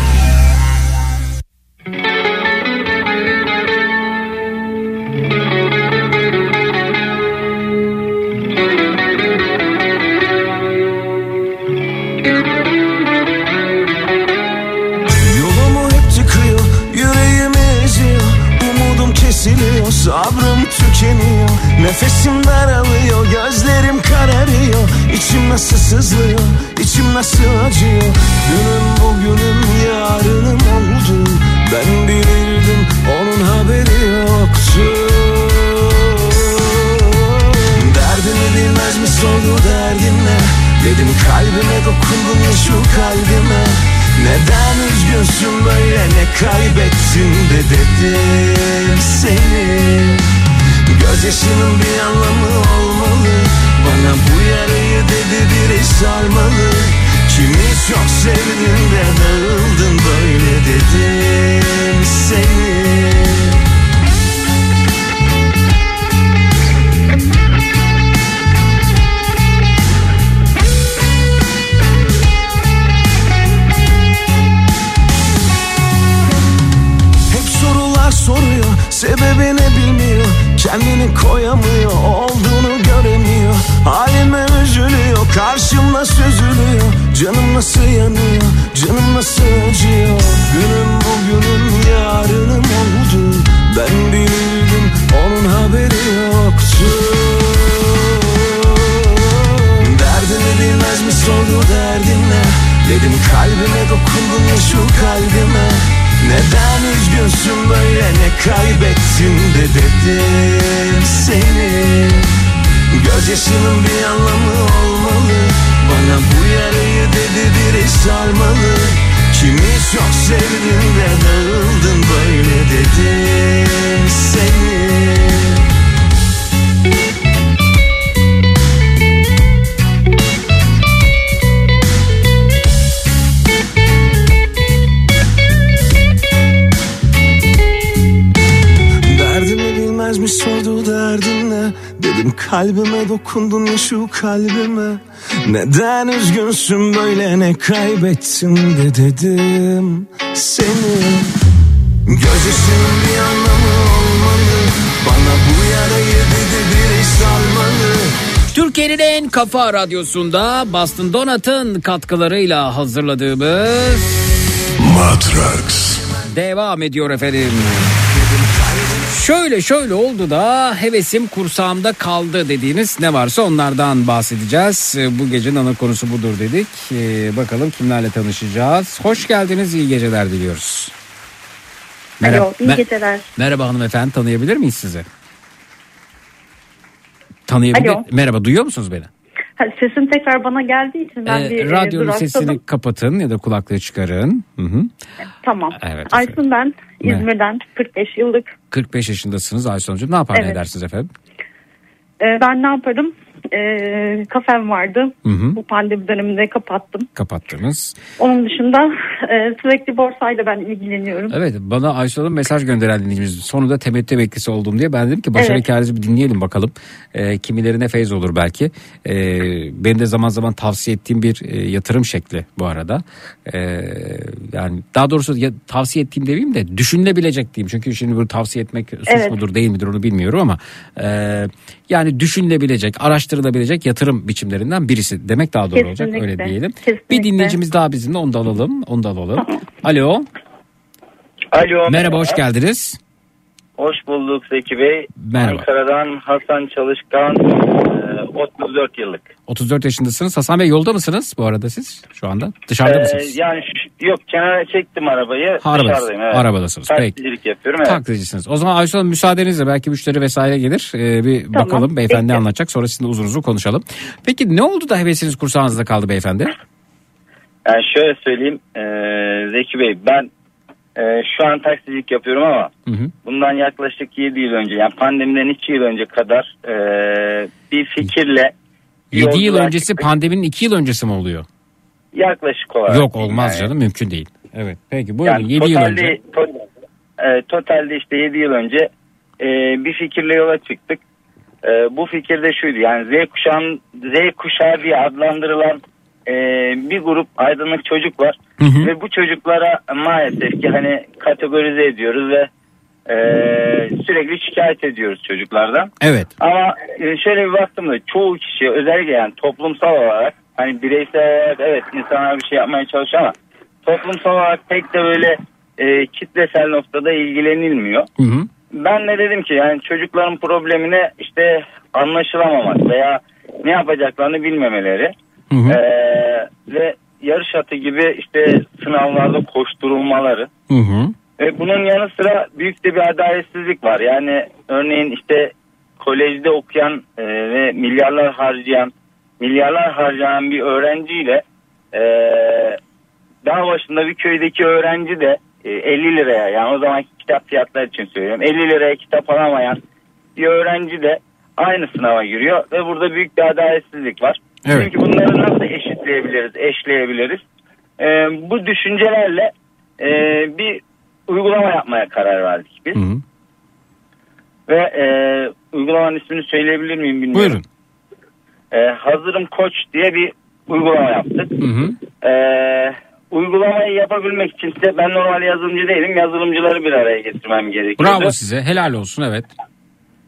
Kalbime Neden üzgünsün böyle ne kaybettin de dedim seni Gözyaşının bir anlamı olmalı Bana bu yarayı dedi biri sarmalı
Türkiye'nin en kafa radyosunda Boston Donat'ın katkılarıyla hazırladığımız
Matrax.
devam ediyor efendim. Şöyle şöyle oldu da hevesim kursağımda kaldı dediğiniz ne varsa onlardan bahsedeceğiz. Ee, Bu gecenin ana konusu budur dedik. Ee, bakalım kimlerle tanışacağız. Hoş geldiniz, iyi geceler diliyoruz.
Alo, iyi
mer-
geceler.
Merhaba hanımefendi, tanıyabilir miyiz sizi? Tanıyabilir.
Alo.
Merhaba, duyuyor musunuz beni?
Ha, Sesim tekrar bana geldiği için ben
Ee,
bir e,
radyonun
durakladım.
sesini kapatın ya da kulaklığı çıkarın. Hı hı.
Tamam.
Evet,
Aysun ben? İzmir'den 45 yıllık.
45 yaşındasınız Aysun Hocam. Ne yapar ne
Evet.
edersiniz efendim?
Ee, ben ne yaparım? Ee, kafem vardı.
Hı hı.
Bu pandemi döneminde kapattım.
Kapattınız.
Onun dışında e, sürekli borsayla ben ilgileniyorum.
Evet bana Ayşe Hanım mesaj gönderen dinleyicimiz. Sonunda temettü emeklisi oldum diye ben dedim ki başarı
Evet.
hikayenizi bir dinleyelim bakalım. Ee, kimilerine feyz olur belki. Ee, benim de zaman zaman tavsiye ettiğim bir e, yatırım şekli bu arada. Ee, yani daha doğrusu ya, tavsiye ettiğim demeyeyim de düşünülebilecek diyeyim. Çünkü şimdi bunu tavsiye etmek suç
Evet.
mudur değil midir onu bilmiyorum ama e, yani düşünülebilecek, araştırılabilecek yatırım biçimlerinden birisi demek daha doğru olacak öyle
Kesinlikle.
diyelim.
Kesinlikle.
Bir dinleyicimiz daha bizimle onu da alalım. Onu da alalım. Alo.
Alo.
Merhaba hoş geldiniz.
Hoş bulduk Zeki Bey.
Merhaba.
Ankara'dan Hasan Çalışkan, e, 34 yıllık.
34 yaşındasınız. Hasan Bey yolda mısınız bu arada siz şu anda? Dışarıda
E,
mısınız?
yani şu- yok kenara çektim arabayı.
Ha, arabadasınız.
Dışarıdayım. Evet.
Arabadasınız. Peki.
Taksicilik yapıyorum. Evet.
Taklitçisiniz. O zaman Ayşe Hanım müsaadenizle belki müşteri vesaire gelir. Ee, bir
Tamam,
bakalım beyefendi
peki.
anlatacak. Sonra sizinle uzun uzun konuşalım. Peki ne oldu da hevesiniz kursağınızda kaldı beyefendi?
Yani şöyle söyleyeyim e, Zeki Bey ben e, şu an taksicilik yapıyorum ama
Hı hı.
bundan yaklaşık 7 yıl önce yani pandemiden 2 yıl önce kadar e, bir fikirle bir
7 yıl öncesi
çıktık.
pandeminin 2 yıl öncesi mi oluyor?
yaklaşık olarak.
Yok olmaz
yani.
canım mümkün değil. Evet peki buyurun
Yani
7 yıl
totalde,
önce.
to- e, totalde işte 7 yıl önce e, bir fikirle yola çıktık. E, bu fikir de şuydu yani Z kuşağın Z kuşağı diye adlandırılan e, bir grup aydınlık çocuk var ve bu çocuklara maalesef ki hani kategorize ediyoruz ve e, sürekli şikayet ediyoruz çocuklardan.
Evet.
Ama e, şöyle bir baktığımda çoğu kişi özellikle yani toplumsal olarak hani bireysel olarak evet insanlar bir şey yapmaya çalışıyor ama toplumsal olarak pek de böyle e, kitlesel noktada ilgilenilmiyor.
Hı hı.
Ben de dedim ki yani çocukların problemine işte anlaşılamamak veya ne yapacaklarını bilmemeleri
Hı hı.
ee, ve yarış atı gibi işte sınavlarda koşturulmaları
Hı hı.
ve bunun yanı sıra büyük de bir adaletsizlik var. Yani örneğin işte kolejde okuyan e, ve milyarlar harcayan milyarlar harcayan bir öğrenciyle e, dağ başında bir köydeki öğrenci de e, 50 liraya yani o zamanki kitap fiyatları için söylüyorum 50 liraya kitap alamayan bir öğrenci de aynı sınava giriyor ve burada büyük bir adaletsizlik var.
Evet.
Çünkü bunları nasıl eşitleyebiliriz, eşleyebiliriz? E, bu düşüncelerle e, bir uygulama yapmaya karar verdik biz.
Hı hı.
Ve e, uygulamanın ismini söyleyebilir miyim bilmiyorum.
Buyurun.
E, Hazırım Koç diye bir uygulama yaptık.
Hı hı.
E, uygulamayı yapabilmek için ise ben normal yazılımcı değilim. Yazılımcıları bir araya getirmem gerekiyordu.
Bravo size. Helal olsun evet.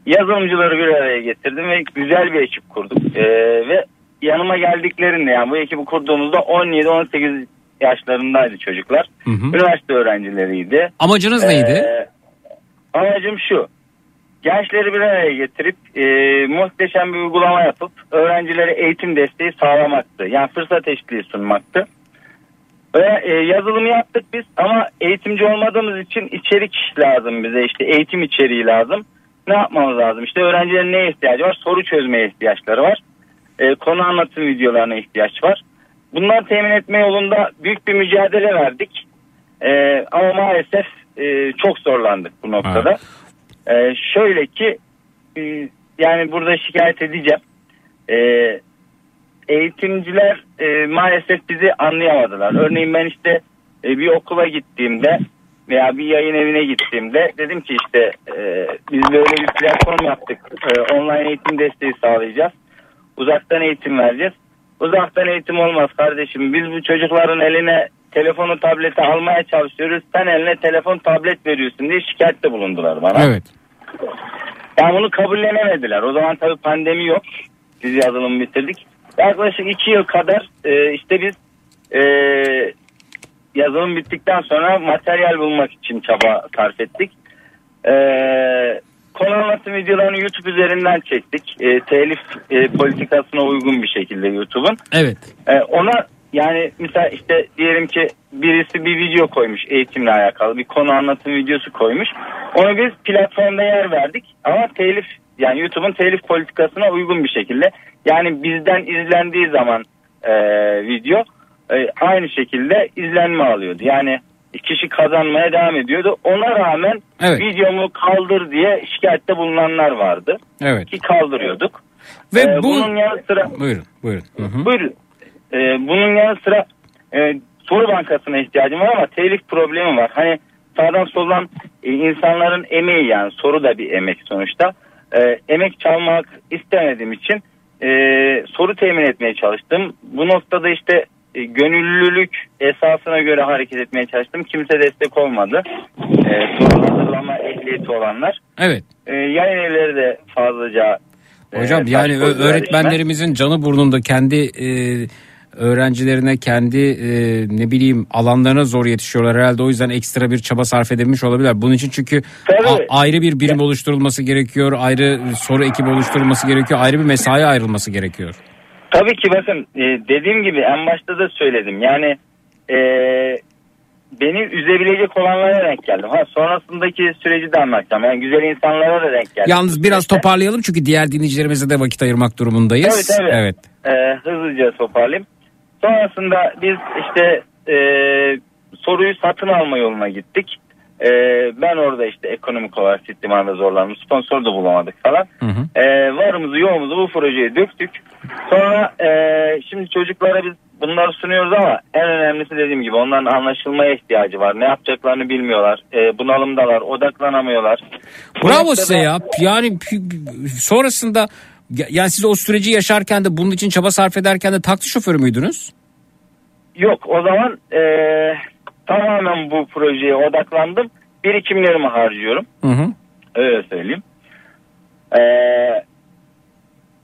Yazılımcıları bir araya getirdim ve güzel bir ekip kurduk. E, ve yanıma geldiklerinde yani bu ekibi kurduğumuzda 17-18 yaşlarındaydı çocuklar.
Hı hı.
Üniversite öğrencileriydi.
Amacınız neydi?
Ee, amacım şu. Gençleri bir araya getirip e, muhteşem bir uygulama yapıp öğrencilere eğitim desteği sağlamaktı. Yani fırsat eşitliği sunmaktı. Ve e, yazılımı yaptık biz ama eğitimci olmadığımız için içerik lazım bize. işte eğitim içeriği lazım. Ne yapmamız lazım? İşte öğrencilerin neye ihtiyacı var? Soru çözmeye ihtiyaçları var. E, konu anlatım videolarına ihtiyaç var. Bunları temin etme yolunda büyük bir mücadele verdik. E, ama maalesef e, çok zorlandık bu noktada. E, şöyle ki e, yani burada şikayet edeceğim. E, eğitimciler e, maalesef bizi anlayamadılar. Örneğin ben işte e, bir okula gittiğimde veya bir yayın evine gittiğimde dedim ki işte e, biz böyle bir platform yaptık. E, online eğitim desteği sağlayacağız. Uzaktan eğitim vereceğiz. Uzaktan eğitim olmaz kardeşim. Biz bu çocukların eline telefonu tableti almaya çalışıyoruz. Sen eline telefon tablet veriyorsun diye şikayette bulundular bana.
Evet.
Yani bunu kabullenemediler. O zaman tabii pandemi yok. Biz yazılımı bitirdik. Yaklaşık iki yıl kadar e, işte biz e, yazılım bittikten sonra materyal bulmak için çaba sarf ettik. E, konu anlatım videolarını YouTube üzerinden çektik. E, telif e, politikasına uygun bir şekilde YouTube'un.
Evet.
E, ona yani mesela işte diyelim ki birisi bir video koymuş eğitimle alakalı bir konu anlatım videosu koymuş. Onu biz platformda yer verdik ama telif yani YouTube'un telif politikasına uygun bir şekilde yani bizden izlendiği zaman e, video e, aynı şekilde izlenme alıyordu. Yani kişi kazanmaya devam ediyordu. Ona rağmen
Evet.
videomu kaldır diye şikayette bulunanlar vardı.
Evet.
Ki kaldırıyorduk.
Ve
E,
bu-
bunun yanı sıra
Buyurun. Buyurun. Hı hı.
Buyurun. Ee, bunun yanı sıra e, soru bankasına ihtiyacım var ama telif problemi var. Hani sağdan soldan e, insanların emeği yani soru da bir emek sonuçta. E, emek çalmak istemediğim için e, soru temin etmeye çalıştım. Bu noktada işte e, gönüllülük esasına göre hareket etmeye çalıştım. Kimse destek olmadı. E, soru hazırlama ehliyeti olanlar.
Evet.
E, yayın evleri de fazlaca e,
Hocam yani ö-
koydular
öğretmenlerimizin canı burnunda kendi e, öğrencilerine kendi e, ne bileyim alanlarına zor yetişiyorlar herhalde o yüzden ekstra bir çaba sarf edilmiş olabilir. Bunun için çünkü a- ayrı bir birim oluşturulması gerekiyor, ayrı soru ekibi oluşturulması gerekiyor, ayrı bir mesai ayrılması gerekiyor.
Tabii ki bakın e, dediğim gibi en başta da söyledim. Yani e, beni üzebilecek olanlara denk geldim. Ha sonrasındaki süreci de anlatacağım. Yani güzel insanlara da denk geldim.
Yalnız biraz toparlayalım çünkü diğer dinleyicilerimize de vakit ayırmak durumundayız.
Tabii, tabii.
Evet.
E, hızlıca toparlayayım. Sonrasında biz işte e, soruyu satın alma yoluna gittik. E, ben orada işte ekonomik olarak ciddi manada zorlandım. Sponsor da bulamadık falan. E, varımızı yoğumuzu bu projeye döktük. Sonra e, şimdi çocuklara biz bunları sunuyoruz ama en önemlisi dediğim gibi onların anlaşılmaya ihtiyacı var. Ne yapacaklarını bilmiyorlar. E, bunalımdalar, odaklanamıyorlar. Bu
Bravo
noktada-
size ya. Yani sonrasında ya- yani siz o süreci yaşarken de bunun için çaba sarf ederken de taksi şoförü müydünüz?
yok o zaman e, tamamen bu projeye odaklandım. Birikimlerimi harcıyorum.
Hı hı.
Öyle söyleyeyim. E,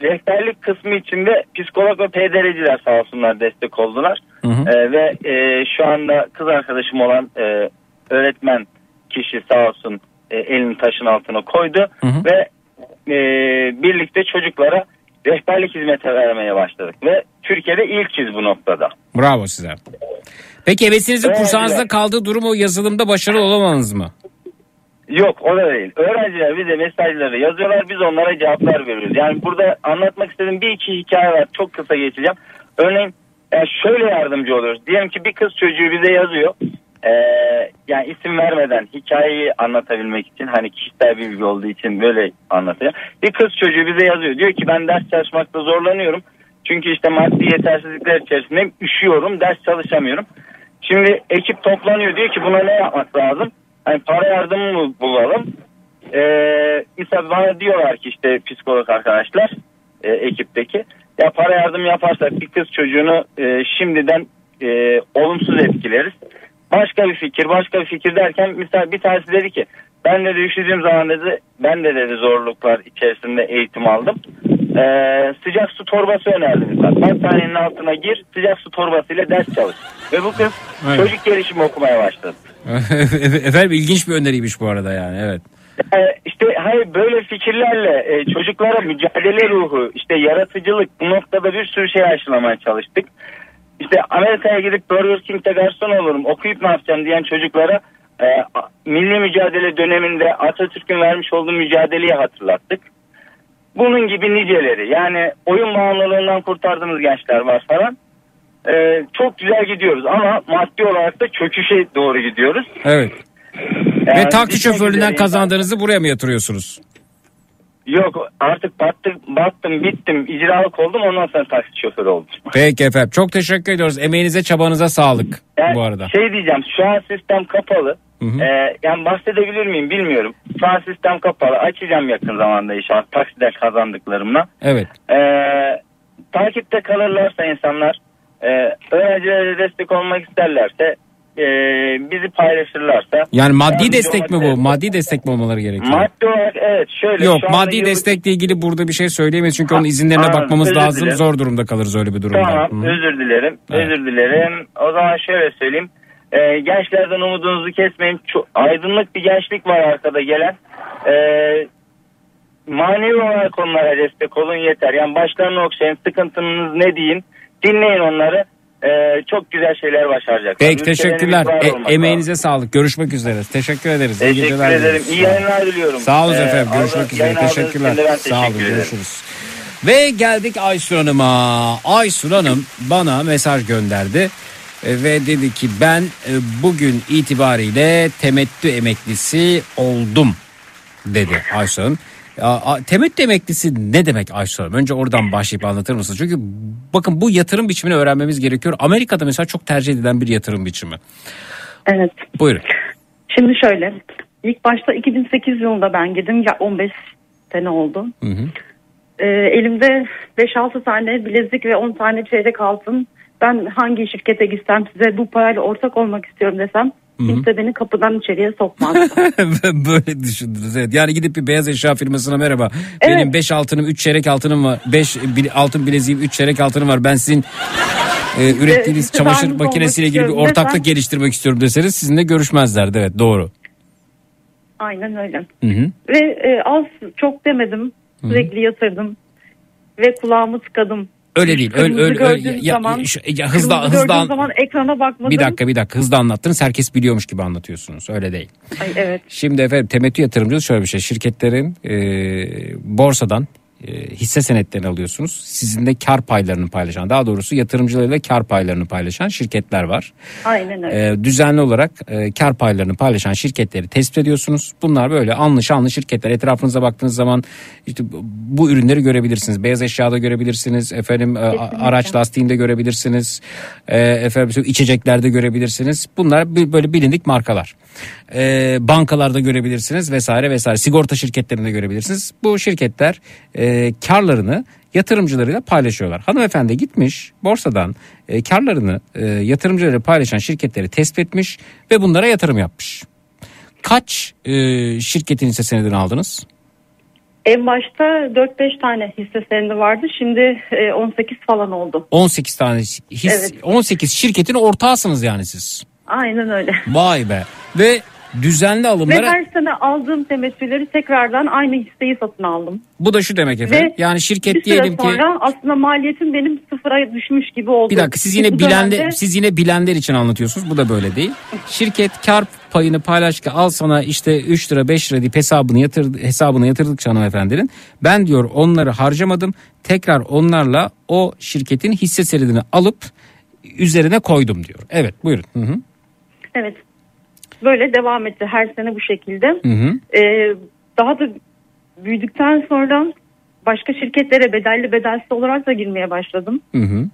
rehberlik kısmı içinde psikolog ve PDR'ciler sağ olsunlar destek oldular.
Hı hı.
E, ve e, şu anda kız arkadaşım olan e, öğretmen kişi sağ olsun e, elini taşın altına koydu.
Hı hı.
Ve e, birlikte çocuklara rehberlik hizmeti vermeye başladık. Ve Türkiye'de ilkiz bu noktada.
Bravo size. Peki hevesinizin
Evet,
kursağınızda
evet.
kaldığı durum o yazılımda başarılı olamadınız mı?
Yok o da değil. Öğrenciler bize mesajları yazıyorlar biz onlara cevaplar veriyoruz. Yani burada anlatmak istediğim bir iki hikaye var. Çok kısa geçeceğim. Örneğin yani şöyle yardımcı oluyoruz. Diyelim ki bir kız çocuğu bize yazıyor. Ee, yani isim vermeden hikayeyi anlatabilmek için hani kişisel bilgi olduğu için böyle anlatacağım. Bir kız çocuğu bize yazıyor. Diyor ki ben ders çalışmakta zorlanıyorum. Çünkü işte maddi yetersizlikler içerisindeyim. Üşüyorum. Ders çalışamıyorum. Şimdi ekip toplanıyor. Diyor ki buna ne yapmak lazım? Hani para yardımı mı bulalım? Ee, mesela bana diyorlar ki işte psikolog arkadaşlar e, ekipteki ya para yardım yaparsak bir kız çocuğunu e, şimdiden e, olumsuz etkileriz. Başka bir fikir başka bir fikir derken mesela bir tanesi dedi ki ben de üşüdüğüm zaman dedi ben de dedi zorluklar içerisinde eğitim aldım. Ee, sıcak su torbası önerdi mesela. Battaniyenin altına gir sıcak su torbasıyla ders çalış. Ve bu kız
Evet.
çocuk gelişimi okumaya başladı.
Efendim ilginç bir öneriymiş bu arada yani evet.
Ee, işte hayır böyle fikirlerle e, çocuklara mücadele ruhu, işte yaratıcılık bu noktada bir sürü şey aşılamaya çalıştık. İşte Amerika'ya gidip Burger King'de garson olurum, okuyup ne yapacağım diyen çocuklara e, milli mücadele döneminde Atatürk'ün vermiş olduğu mücadeleyi hatırlattık. Bunun gibi niceleri yani oyun bağımlılığından kurtardığımız gençler var falan. E, çok güzel gidiyoruz ama maddi olarak da çöküşe doğru gidiyoruz.
Evet. Ve
Yani
taksi
bitmek
şoförlüğünden
üzereyim.
kazandığınızı buraya mı yatırıyorsunuz?
Yok artık battık, battım bittim icralık oldum ondan sonra taksi şoförü oldum.
Peki efendim çok teşekkür ediyoruz. Emeğinize çabanıza sağlık
Yani
bu arada.
Şey diyeceğim şu an sistem kapalı.
Hı hı.
Ee, yani bahsedebilir miyim bilmiyorum. Şu an sistem kapalı. Açacağım yakın zamanda inşallah takside kazandıklarımla.
Evet.
Ee, takipte kalırlarsa insanlar e, öğrencilere destek olmak isterlerse e, bizi paylaşırlarsa.
Yani maddi
yardımcı
destek mi bu? Maddi destek mi olmaları gerekiyor?
Maddi olarak evet şöyle.
Yok maddi
yıllık-
destekle ilgili burada bir şey söyleyemeyiz çünkü onun
Ha,
izinlerine
anladım,
bakmamız lazım.
dilerim.
Zor durumda kalırız öyle bir durumda.
Tamam
Hı.
özür dilerim.
Evet.
Özür dilerim. O zaman şöyle söyleyeyim. Ee, gençlerden umudunuzu kesmeyin. Çok aydınlık bir gençlik var arkada gelen. Ee, manevi olarak onlara destek olun yeter. Yani başlarını okşayın. Sıkıntınız ne deyin. Dinleyin onları. Ee, çok güzel şeyler başaracaklar.
Peki teşekkürler. E- emeğinize sağlık. Görüşmek üzere. Teşekkür ederiz. İyi
Teşekkür
geceler
ederim.
dileriz.
İyi yayınlar diliyorum.
Sağ olun
Ee,
efendim. Görüşmek üzere. Teşekkürler.
ben
Sağ olun.
teşekkür ederim.
Görüşürüz. Ve geldik Aysun Hanım'a. Aysun Hanım bana mesaj gönderdi. E, Ve dedi ki ben e, bugün itibariyle temettü emeklisi oldum dedi Aysun Hanım. Temettü emeklisi ne demek Hanım? Önce oradan başlayıp anlatır mısınız? Çünkü bakın bu yatırım biçimini öğrenmemiz gerekiyor. Amerika'da mesela çok tercih edilen bir yatırım biçimi.
Evet.
Buyurun.
Şimdi şöyle. İlk başta 2008 yılında ben girdim. Ya 15 sene oldu.
Hı hı.
Ee, elimde 5-6 tane bilezik ve 10 tane çeyrek altın. Ben hangi şirkete gitsem size bu parayla ortak olmak istiyorum desem. Kimse beni kapıdan içeriye sokmaz.
Böyle düşündünüz evet. Yani gidip bir beyaz eşya firmasına merhaba.
Evet.
Benim 5 altınım 3 çeyrek altınım var. 5 altın bileziğim 3 çeyrek altınım var. Ben sizin e, ürettiğiniz çamaşır makinesiyle ilgili bir ortaklık
desem-
geliştirmek istiyorum deseniz sizinle görüşmezlerdi. Evet doğru.
Aynen öyle.
Hı hı.
Ve e, az çok demedim. Sürekli yatırdım. Ve kulağımı tıkadım.
Öyle değil. Öyle, öyle, öyle- ya,
zaman,
ya
gördüğüm
an-
zaman ekrana bakmadım.
bir dakika bir dakika hızlı anlattınız. Herkes biliyormuş gibi anlatıyorsunuz. Öyle değil.
Ay, evet.
Şimdi efendim temettü yatırımcılığı şöyle bir şey. Şirketlerin e, borsadan e, hisse senetlerini alıyorsunuz. Sizinle kar paylarını paylaşan daha doğrusu yatırımcılarıyla kar paylarını paylaşan şirketler var.
Aynen öyle.
E, düzenli olarak e, kar paylarını paylaşan şirketleri tespit ediyorsunuz. Bunlar böyle anlı şanlı şirketler. Etrafınıza baktığınız zaman işte bu ürünleri görebilirsiniz. Beyaz eşyada görebilirsiniz. Efendim e, araç lastiğinde görebilirsiniz. E, efendim içeceklerde görebilirsiniz. Bunlar böyle bilindik markalar. E, bankalarda görebilirsiniz vesaire vesaire. Sigorta şirketlerinde görebilirsiniz. Bu şirketler e, karlarını yatırımcılarıyla paylaşıyorlar. Hanımefendi gitmiş borsadan e, karlarını e, yatırımcılarıyla paylaşan şirketleri tespit etmiş ve bunlara yatırım yapmış. Kaç e, şirketin hisse senedini aldınız?
En başta 4-5 tane hisse senedi vardı. Şimdi e, 18 falan oldu.
18 tane his,
Evet.
18 şirketin ortağısınız yani siz.
Aynen öyle.
Vay be. Ve düzenli
Ve
alımlara
her sene aldığım temettüleri tekrardan aynı hisseyi satın aldım.
bu da şu demek efendim.
Ve
yani şirket diyelim ki
sonra aslında maliyetim benim sıfıra düşmüş gibi oldu.
bir dakika siz yine
Bu
bilenler
dönemde-
siz yine bilenler için anlatıyorsunuz. Bu da böyle değil. Şirket kar payını paylaş ki al sana işte 3 lira 5 lira deyip hesabını yatır hesabını yatırdıkça hanımefendinin ben diyor onları harcamadım. Tekrar onlarla o şirketin hisse senedini alıp üzerine koydum diyor. Evet buyurun. Hı hı.
Evet. Böyle devam etti her sene bu şekilde.
Hı hı.
Ee, daha da büyüdükten sonra başka şirketlere bedelli bedelsiz olarak da girmeye başladım.
Hı hı.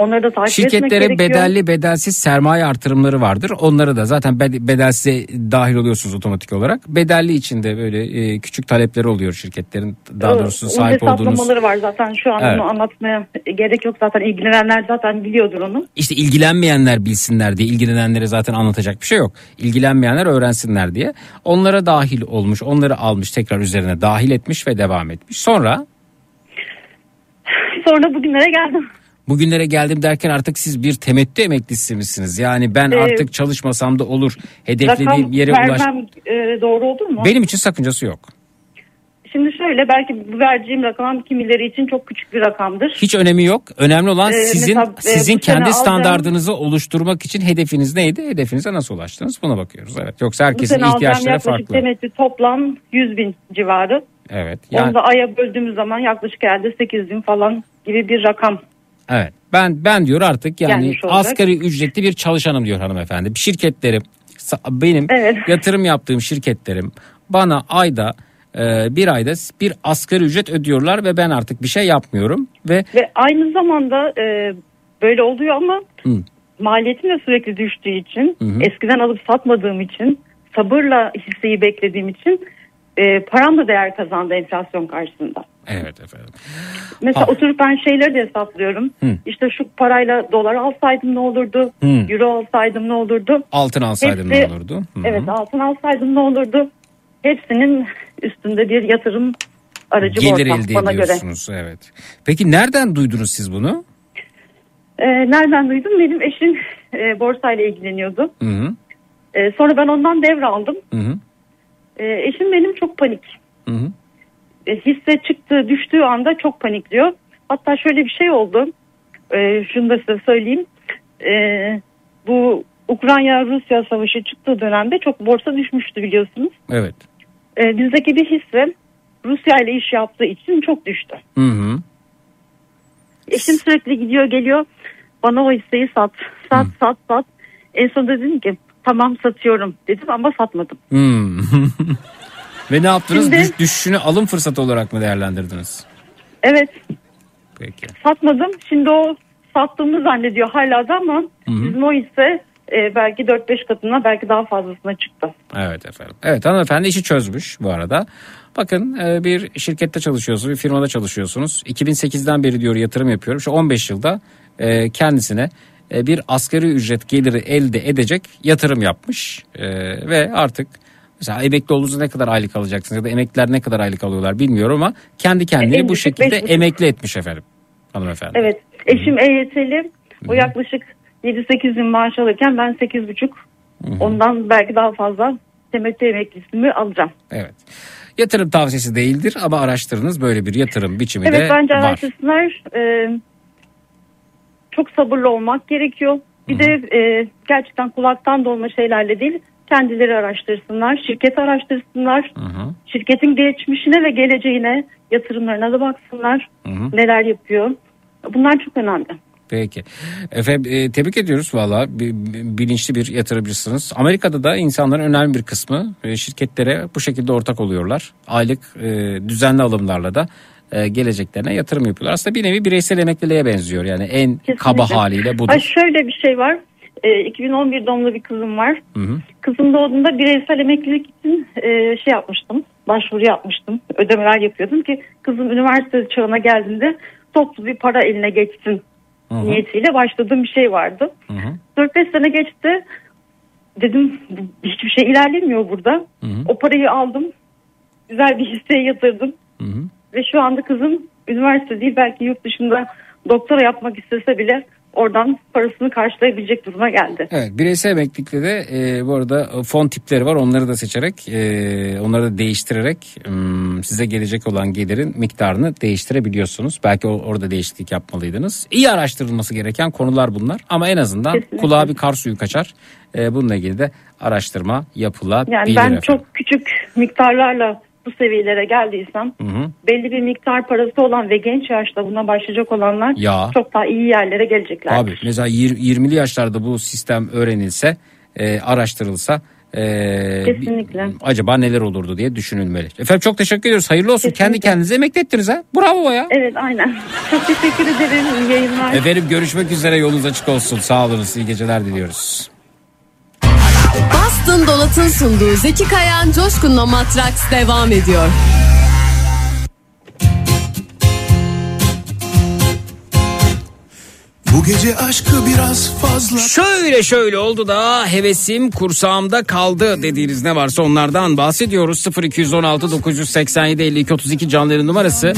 Onları da takip etmek
Şirketlere
gerekiyor.
bedelli bedelsiz sermaye artırımları vardır. Onları da zaten bed- bedelsize dahil oluyorsunuz otomatik olarak. Bedelli içinde böyle e, küçük talepleri oluyor şirketlerin daha doğrusu
Onun
sahip olduğunuz.
hesaplamaları var zaten şu an
Evet.
onu anlatmaya gerek yok zaten ilgilenenler zaten biliyordur onu.
İşte ilgilenmeyenler bilsinler diye ilgilenenlere zaten anlatacak bir şey yok. İlgilenmeyenler öğrensinler diye. Onlara dahil olmuş, onları almış tekrar üzerine dahil etmiş ve devam etmiş. Sonra
Sonra bugünlere geldim.
Bugünlere geldim derken artık siz bir temettü emeklisi misiniz? Yani ben
Ee,
artık çalışmasam da olur. Hedeflediğim
Rakam
yere ulaş.
e, doğru olur mu?
Benim için sakıncası yok.
Şimdi şöyle belki bu vereceğim rakam kimileri için çok küçük bir rakamdır.
Hiç önemi yok. Önemli olan
Ee,
sizin
mesela, e,
sizin
sene
kendi
alacağım-
standardınızı oluşturmak için hedefiniz neydi? Hedefinize nasıl ulaştınız? Buna bakıyoruz. Evet. Yoksa herkesin
alacağım
ihtiyaçları farklı.
temettü toplam 100 bin civarı.
Evet.
Onu
Yani
da aya böldüğümüz zaman yaklaşık herhalde 8 bin falan gibi bir rakam.
Evet. Ben ben diyor artık yani
Gelmiş olacak.
asgari ücretli bir çalışanım diyor hanımefendi. Şirketlerim benim
Evet.
yatırım yaptığım şirketlerim bana ayda e, bir ayda bir asgari ücret ödüyorlar ve ben artık bir şey yapmıyorum ve
Ve aynı zamanda e, böyle oluyor ama
Hı.
maliyetim de sürekli düştüğü için
Hı hı.
eskiden alıp satmadığım için sabırla hisseyi beklediğim için e, param da değer kazandı enflasyon karşısında.
Evet efendim.
Mesela
Ah.
oturup ben şeyleri de hesaplıyorum.
Hı.
İşte şu parayla dolar alsaydım ne olurdu?
Hı.
Euro alsaydım ne olurdu?
Altın alsaydım
Hepsi-
ne olurdu? Hı.
Evet altın alsaydım ne olurdu? Hepsinin üstünde bir yatırım aracı
Gelir
borsa
elde
bana göre.
ediyorsunuz evet. Peki nereden duydunuz siz bunu?
Ee, nereden duydum? Benim eşim e, borsayla ilgileniyordu.
Hı hı.
Ee, sonra ben ondan devraldım.
Hı hı.
Ee, eşim benim çok panik.
Hı hı.
E, hisse çıktı düştüğü anda çok panikliyor. Hatta şöyle bir şey oldu. Ee, şunu da size söyleyeyim. Ee, bu Ukrayna-Rusya savaşı çıktığı dönemde çok borsa düşmüştü biliyorsunuz.
Evet.
Ee, bizdeki bir hisse Rusya ile iş yaptığı için çok düştü.
Hı hı.
Eşim sürekli gidiyor geliyor bana o hisseyi sat sat sat sat. En sonunda dedim ki tamam satıyorum dedim ama satmadım.
Hmm. Ve ne yaptınız?
Şimdi-
Düş- düşüşünü alım fırsatı olarak mı değerlendirdiniz?
Evet
Peki.
satmadım. Şimdi o sattığımı zannediyor hala da ama bizim o hisse e, belki 4-5 katına belki daha fazlasına çıktı.
Evet efendim. Evet hanımefendi işi çözmüş bu arada. Bakın e, bir şirkette çalışıyorsunuz, bir firmada çalışıyorsunuz. 2008'den beri diyor yatırım yapıyorum. Şu 15 yılda e, kendisine e, bir asgari ücret geliri elde edecek yatırım yapmış. E, ve artık mesela emekli olduğunuzda ne kadar aylık alacaksınız ya da emekliler ne kadar aylık alıyorlar bilmiyorum ama kendi kendini
En
bu şekilde
beş
emekli etmiş efendim hanımefendi.
Evet eşim EYT'li o yaklaşık 7-8 bin maaş alırken ben 8,5 ondan belki daha fazla temettü emeklisimi alacağım.
Evet. Yatırım tavsiyesi değildir ama araştırınız böyle bir yatırım biçimi de
Evet bence
var.
araştırsınlar. Ee, çok sabırlı olmak gerekiyor. Bir de e, gerçekten kulaktan dolma şeylerle değil kendileri araştırsınlar, şirket araştırsınlar.
Hı hı.
Şirketin geçmişine ve geleceğine yatırımlarına da baksınlar.
Hı hı.
Neler yapıyor. Bunlar çok önemli.
Peki. Efendim e, tebrik ediyoruz valla Bi- bi- bilinçli bir yatırımcısınız. Amerika'da da insanların önemli bir kısmı e, şirketlere bu şekilde ortak oluyorlar. Aylık e, düzenli alımlarla da e, geleceklerine yatırım yapıyorlar. Aslında bir nevi bireysel emekliliğe benziyor. Yani en kaba haliyle budur.
Ay şöyle bir şey var. E, 2011 doğumlu bir kızım var.
Hı hı.
Kızım doğduğunda bireysel emeklilik için e, şey yapmıştım. Başvuru yapmıştım. Ödemeler yapıyordum ki kızım üniversite çağına geldiğinde toplu bir para eline geçsin
Hı hı.
niyetiyle başladığım bir şey vardı.
Hı hı.
4-5 sene geçti. Dedim "Bu- hiçbir şey ilerlemiyor burada.
Hı hı.
O parayı aldım. Güzel bir hisseye yatırdım.
Hı hı.
Ve şu anda kızım üniversite değil belki yurt dışında doktora yapmak istese bile oradan parasını karşılayabilecek duruma geldi.
Evet bireysel emeklilikte de e, bu arada fon tipleri var onları da seçerek e, onları da değiştirerek hmm, size gelecek olan gelirin miktarını değiştirebiliyorsunuz. Belki o- orada değişiklik yapmalıydınız. İyi araştırılması gereken konular bunlar ama en azından
Kesinlikle.
kulağa bir kar suyu kaçar. E, bununla ilgili de araştırma yapılabilir.
Yani ben
efendim.
çok küçük miktarlarla bu seviyelere geldiysem
Hı hı.
belli bir miktar parası olan ve genç yaşta buna başlayacak olanlar
Ya.
çok daha iyi yerlere gelecekler.
Abi mesela yir- 20'li yaşlarda bu sistem öğrenilse, e, araştırılsa e,
Kesinlikle.
acaba neler olurdu diye düşünülmeli. Efendim çok teşekkür ediyoruz. Hayırlı olsun. Kendi kendinize emekli ettiniz ha. Bravo ya.
Evet aynen. Çok teşekkür ederim. İyi yayınlar.
Efendim görüşmek üzere. Yolunuz açık olsun. Sağ olunuz. İyi geceler diliyoruz.
Boston Dolat'ın sunduğu Zeki Kayan Coşkun'la Matraks devam ediyor.
Bu gece aşkı biraz fazla
Şöyle şöyle oldu da hevesim kursağımda kaldı dediğiniz ne varsa onlardan bahsediyoruz. 0216 987 52 32 canların numarası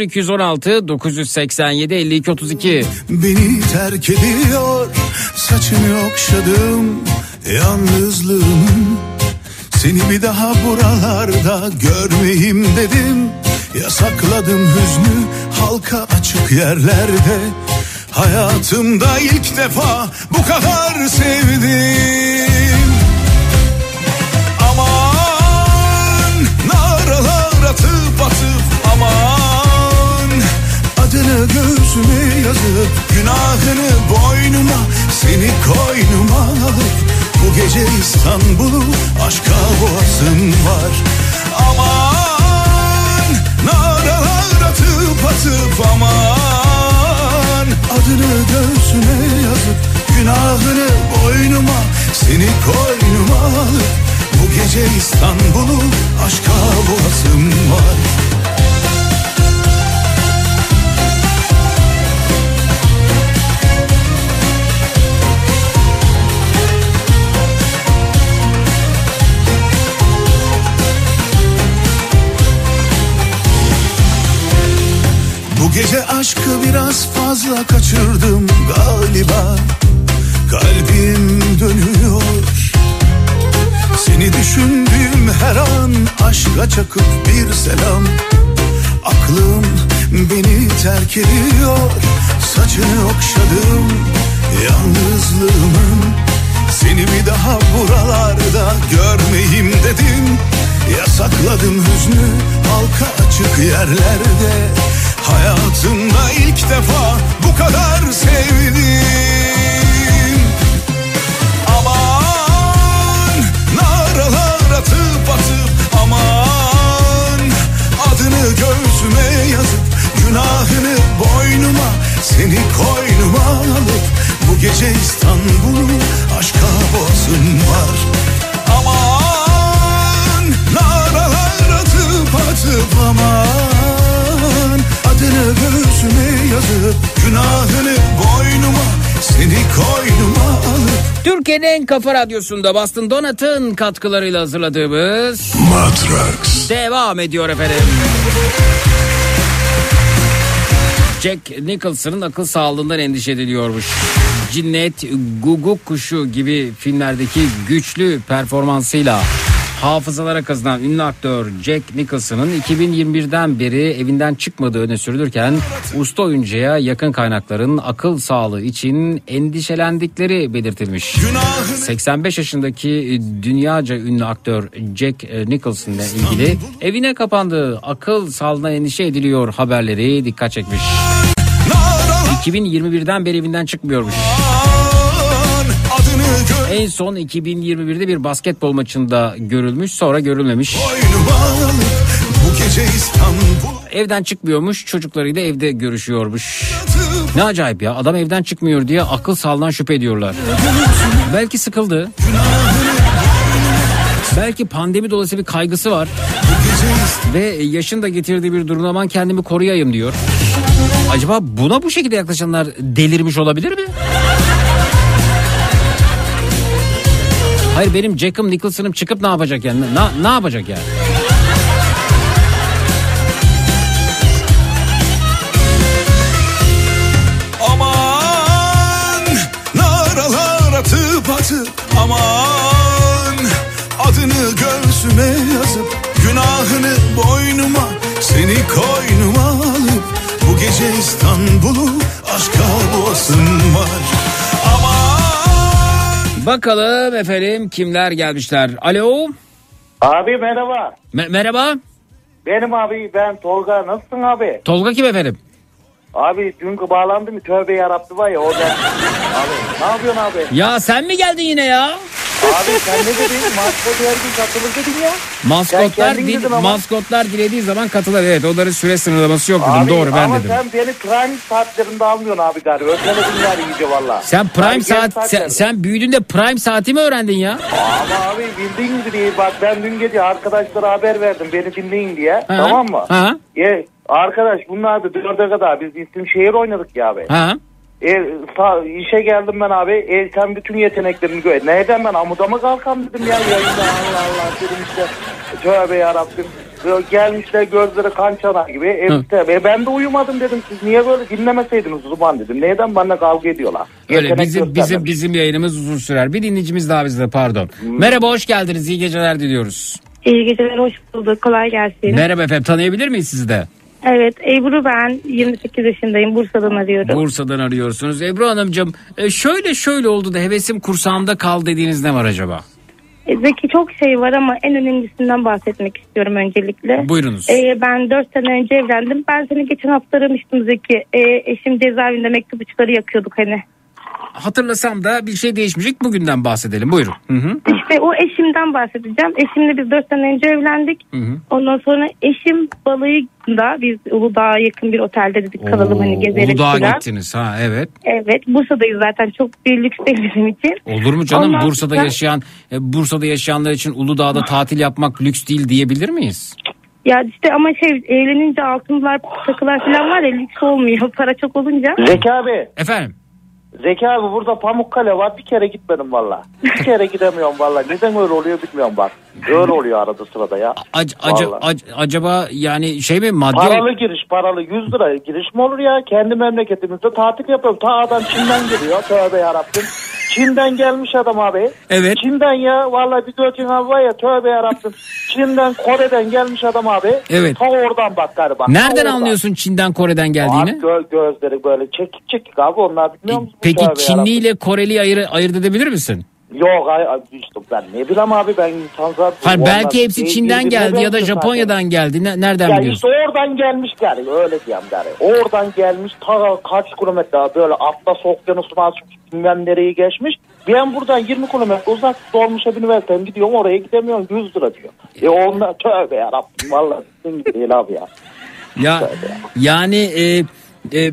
0216 987 52 32.
Beni terk ediyor Saçını okşadım Yalnızlığımın Seni bir daha buralarda görmeyeyim dedim. Yasakladım hüznü halka açık yerlerde. Hayatımda ilk defa bu kadar sevdim. Aman naralar atıp atıp aman. Adını göğsüme yazıp günahını boynuma Seni koynuma alıp bu gece İstanbul'u aşka boğasın var. Aman naralar atıp atıp aman. Adını göğsüme yazıp günahını boynuma Seni koynuma alıp bu gece İstanbul'u aşka boğasın var Bu gece aşkı biraz fazla kaçırdım galiba. Kalbim dönüyor. Seni düşündüğüm her an aşka çakıp bir selam. Aklım beni terk ediyor. Saçını okşadım yalnızlığımın Seni bir daha buralarda görmeyeyim dedim. Yasakladım hüznü halka açık yerlerde. Hayatımda ilk defa bu kadar sevdim. Aman naralar atıp atıp aman Adını göğsüme yazıp günahını boynuma Seni koynuma alıp bu gece İstanbul'u aşka boğazın var. Aman naralar atıp atıp aman. Adını göğsüme yazıp günahını boynuma Seni koynuma alıp.
Türkiye'nin en kafa radyosunda Boston Donat'ın katkılarıyla hazırladığımız
Matrax.
Devam ediyor efendim. Jack Nicholson'ın akıl sağlığından endişe ediliyormuş. Cinnet, Guguk Kuşu gibi filmlerdeki güçlü performansıyla hafızalara kazınan ünlü aktör Jack Nicholson'ın 2021'den beri evinden çıkmadığı öne sürülürken usta oyuncuya yakın kaynakların akıl sağlığı için endişelendikleri belirtilmiş. 85 yaşındaki dünyaca ünlü aktör Jack Nicholson ile ilgili evine kapandığı akıl sağlığına endişe ediliyor haberleri dikkat çekmiş. 2021'den beri evinden çıkmıyormuş. En son 2021'de bir basketbol maçında görülmüş sonra görülmemiş. Evden çıkmıyormuş çocuklarıyla evde görüşüyormuş. Ne acayip ya adam evden çıkmıyor diye akıl sağlığından şüphe ediyorlar. Belki sıkıldı. Belki pandemi dolayısıyla bir kaygısı var. Ve yaşın da getirdiği bir durumda aman kendimi koruyayım diyor. Acaba buna bu şekilde yaklaşanlar delirmiş olabilir mi? Hayır benim Jack'ım Nicholson'ım çıkıp ne yapacak yani? Ne, ne yapacak yani?
Aman naralar atıp atıp aman adını göğsüme yazıp günahını boynuma seni koynuma alıp bu gece İstanbul'u aşka boğasın var.
Bakalım efendim kimler gelmişler. Alo.
Abi merhaba.
Me- merhaba.
Benim abi ben Tolga. Nasılsın abi?
Tolga kim efendim?
Abi dünkü bağlandı mı tövbe yarabbim var ya o ben. abi ne yapıyorsun abi?
Ya sen mi geldin yine ya?
Abi sen ne dedin? Maskot her gün katılır dedin ya. Sen
Maskotlar,
kendin
dil,
dedin ama.
maskotlar dilediği zaman katılır. Evet onların süre sınırlaması yok dedim. Doğru ben
ama
dedim.
sen beni prime saatlerinde almıyorsun abi galiba. Öteledin yani iyice valla.
Sen prime
Abi,
saat sen, sen büyüdüğünde prime saati mi öğrendin ya?
Ama abi bildiğin gibi değil. Bak ben dün gece arkadaşlara haber verdim beni dinleyin diye. Tamam mı?
Ha.
E, arkadaş bunlar da dörde kadar biz isim şehir oynadık ya abi.
Ha.
E, sa- işe geldim ben abi. E, sen bütün yeteneklerini gör. Neden ben amuda mı kalkam dedim ya yayında Allah Allah dedim işte. Tövbe yarabbim. Böyle Gelmişler gözleri kan çanar gibi. E, işte, e, ben de uyumadım dedim. Siz niye böyle dinlemeseydiniz o zaman dedim. Neden benimle kavga ediyorlar?
Öyle
Yetenek
bizim bizim bizim yayınımız uzun sürer. Bir dinleyicimiz daha bizde pardon.
Hmm.
Merhaba hoş geldiniz. İyi geceler diliyoruz.
İyi geceler, hoş bulduk. Kolay gelsin.
Merhaba efendim tanıyabilir miyiz sizi de?
Evet, Ebru ben. 28 yaşındayım. Bursa'dan arıyorum.
Bursa'dan arıyorsunuz. Ebru Hanımcığım e, şöyle şöyle oldu da hevesim kursağımda kaldı dediğiniz ne var acaba?
E, Zeki çok şey var ama en önemlisinden bahsetmek istiyorum öncelikle.
Buyurunuz.
E, ben 4 sene önce evlendim. Ben seni geçen hafta aramıştım Zeki. E, eşim cezaevinde mektupçuları yakıyorduk hani.
Hatırlasam da bir şey değişmeyecek. Bugünden bahsedelim. Buyurun. Hı hı.
İşte o eşimden bahsedeceğim. Eşimle biz 4 sene önce evlendik.
Hı hı.
Ondan sonra eşim balayında biz Uludağ'a yakın bir otelde dedik kalalım hani gezelim
Uludağ'a
filan.
gittiniz ha evet.
Evet Bursa'dayız zaten çok bir lüks değil bizim için.
Olur mu canım
Ondan
Bursa'da
sonra-
yaşayan e, Bursa'da yaşayanlar için Uludağ'da tatil yapmak lüks değil diyebilir miyiz?
Ya işte ama şey evlenince altınlar takılar falan var ya lüks olmuyor para çok olunca.
Zeki abi.
Efendim?
Zeki abi burada Pamukkale var bir kere gitmedim valla. Bir kere gidemiyorum valla. Neden öyle oluyor bilmiyorum bak. Öyle oluyor arada sırada ya.
Ac- ac- ac- acaba yani şey mi maddi
Paralı giriş paralı 100 lira giriş mi olur ya? Kendi memleketimizde tatil yapıyorum. Ta adam Çin'den geliyor. Tövbe yarabbim. Çin'den gelmiş adam abi.
Evet.
Çin'den ya vallahi bir dörtün abi var ya tövbe yarabbim. Çin'den Kore'den gelmiş adam abi.
Evet.
Ta oradan bak galiba.
Nereden
oradan.
anlıyorsun Çin'den Kore'den geldiğini?
Abi gö- gözleri böyle çekik çekik abi onlar bilmiyor musun?
Peki Çinli
yarabbim.
ile Koreli ayır, ayırt edebilir misin?
Yok işte ben ne bileyim abi ben insan zaten. Onlar
belki hepsi Çin'den geldi ya da
benziyor zaten.
Japonya'dan geldi. Ne- nereden
Ya
biliyorsun?
işte oradan gelmiş gari öyle diyeyim gari. Oradan gelmiş ta kaç kilometre daha böyle Atlas Okyanusu'na açmış bilmem nereyi geçmiş. Ben buradan 20 kilometre uzak dolmuşa üniversiteden gidiyorum oraya gidemiyorum 100 lira diyor. E ondan tövbe yarabbim valla sizin gibi abi ya.
Ya yani e, e,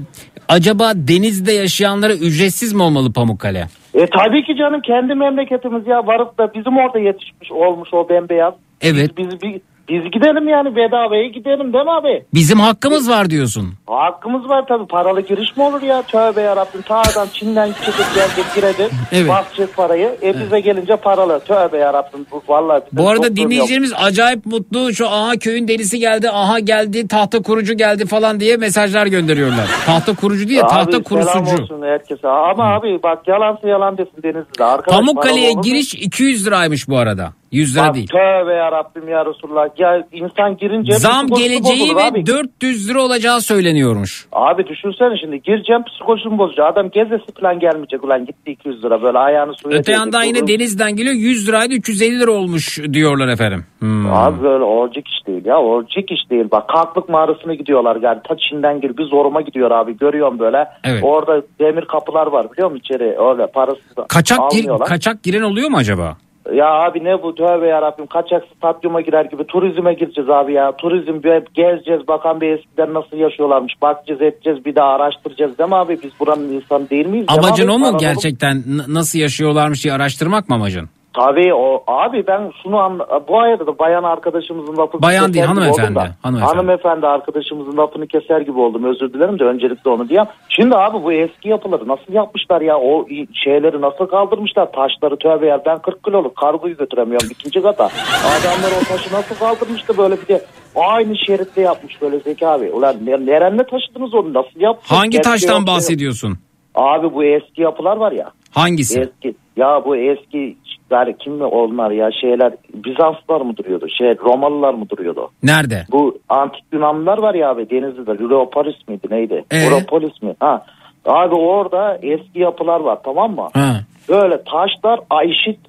acaba denizde yaşayanlara ücretsiz mi olmalı Pamukkale?
E tabii ki canım kendi memleketimiz ya varıp da bizim orada yetişmiş olmuş o bembeyaz.
Evet.
Biz, biz, biz gidelim yani bedavaya gidelim değil mi abi?
Bizim hakkımız var diyorsun.
Hakkımız var tabii paralı giriş mi olur ya tövbe yarabbim ta adam Çin'den çıkıp gelecek girecek
Evet.
basacak parayı e bize gelince paralı tövbe yarabbim bu vallahi
Bu arada dinleyicilerimiz acayip mutlu. Şu aha köyün delisi geldi, aha geldi, tahta kurucu geldi falan diye mesajlar gönderiyorlar. Tahta kurucu değil,
Abi,
tahta
Selam
kurusucu.
olsun herkese ama abi bak yalansa yalan desin Denizli'de.
Pamukkale'ye giriş 200 liraymış bu arada. 100 lira değil.
Tövbe yarabbim ya Resulullah. Ya insan girince
Zam geleceği ve
abi.
400 lira olacağı söyleniyormuş.
Abi düşünsene şimdi gireceğim psikolojisini bozacak. Adam gezesi falan gelmeyecek ulan gitti 200 lira böyle ayağını suya
Öte yandan yine
Olur.
denizden geliyor 100 liraydı 350 lira olmuş diyorlar efendim. Hmm.
Abi böyle olacak iş değil ya olacak iş değil. Bak kalklık mağarasına gidiyorlar yani ta Çin'den gir bir zoruma gidiyor abi görüyorum böyle.
Evet.
Orada demir kapılar var biliyor musun içeri öyle parasız
Kaçak, gir- kaçak giren oluyor mu acaba?
Ya abi ne bu? Tövbe yarabbim. Kaçak stadyuma girer gibi turizme gireceğiz abi ya. Turizm bir gezeceğiz bakan bir eskiden nasıl yaşıyorlarmış. Bakacağız edeceğiz bir daha araştıracağız değil mi abi? Biz buranın insanı değil miyiz?
Amacın o mu gerçekten? Nasıl yaşıyorlarmış diye araştırmak mı amacın?
Tabii o abi ben şunu an, bu ayda da bayan arkadaşımızın lafını
Bayan
keser
değil,
gibi
hanımefendi,
oldum da.
hanımefendi.
Hanımefendi arkadaşımızın lafını keser gibi oldum özür dilerim de öncelikle onu diyeyim. Şimdi abi bu eski yapıları nasıl yapmışlar ya o şeyleri nasıl kaldırmışlar taşları tövbe ya ben 40 kiloluk kargoyu götüremiyorum ikinci kata. Adamlar o taşı nasıl kaldırmıştı böyle bir de aynı şeritte yapmış böyle Zeki abi. Ulan ne- neremle taşıdınız onu nasıl yaptınız?
Hangi
Gerçi
taştan bahsediyorsun?
Abi bu eski yapılar var ya.
Hangisi?
Eski. Ya bu eski yani kim mi onlar ya şeyler Bizanslar mı duruyordu? Şey Romalılar mı duruyordu?
Nerede?
Bu antik Yunanlılar var ya abi Denizli'de. Europolis miydi neydi?
Ee?
Europolis mi? Ha. Abi orada eski yapılar var tamam mı?
Ha.
Böyle taşlar eşit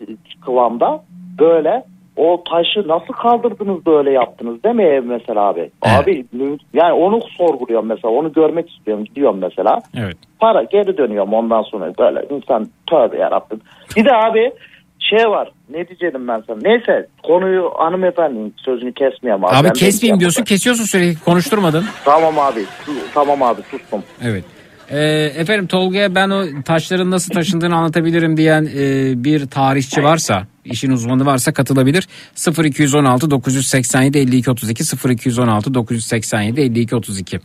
kıvamda böyle o taşı nasıl kaldırdınız böyle yaptınız değil mi ev mesela abi? Abi yani onu sorguluyorum mesela onu görmek istiyorum gidiyorum mesela.
Evet.
Para geri dönüyorum ondan sonra böyle insan tövbe yarabbim. Bir de abi şey var ne diyeceğim ben sana. Neyse konuyu hanımefendinin sözünü kesmeyeyim abi.
Abi
Ben
kesmeyeyim diyorsun kesiyorsun sürekli konuşturmadın.
Tamam abi tamam abi sustum.
Evet. Ee, efendim Tolga'ya ben o taşların nasıl taşındığını anlatabilirim diyen e, bir tarihçi varsa işin uzmanı varsa katılabilir. 0216 987 52 32 0216 987 52 32.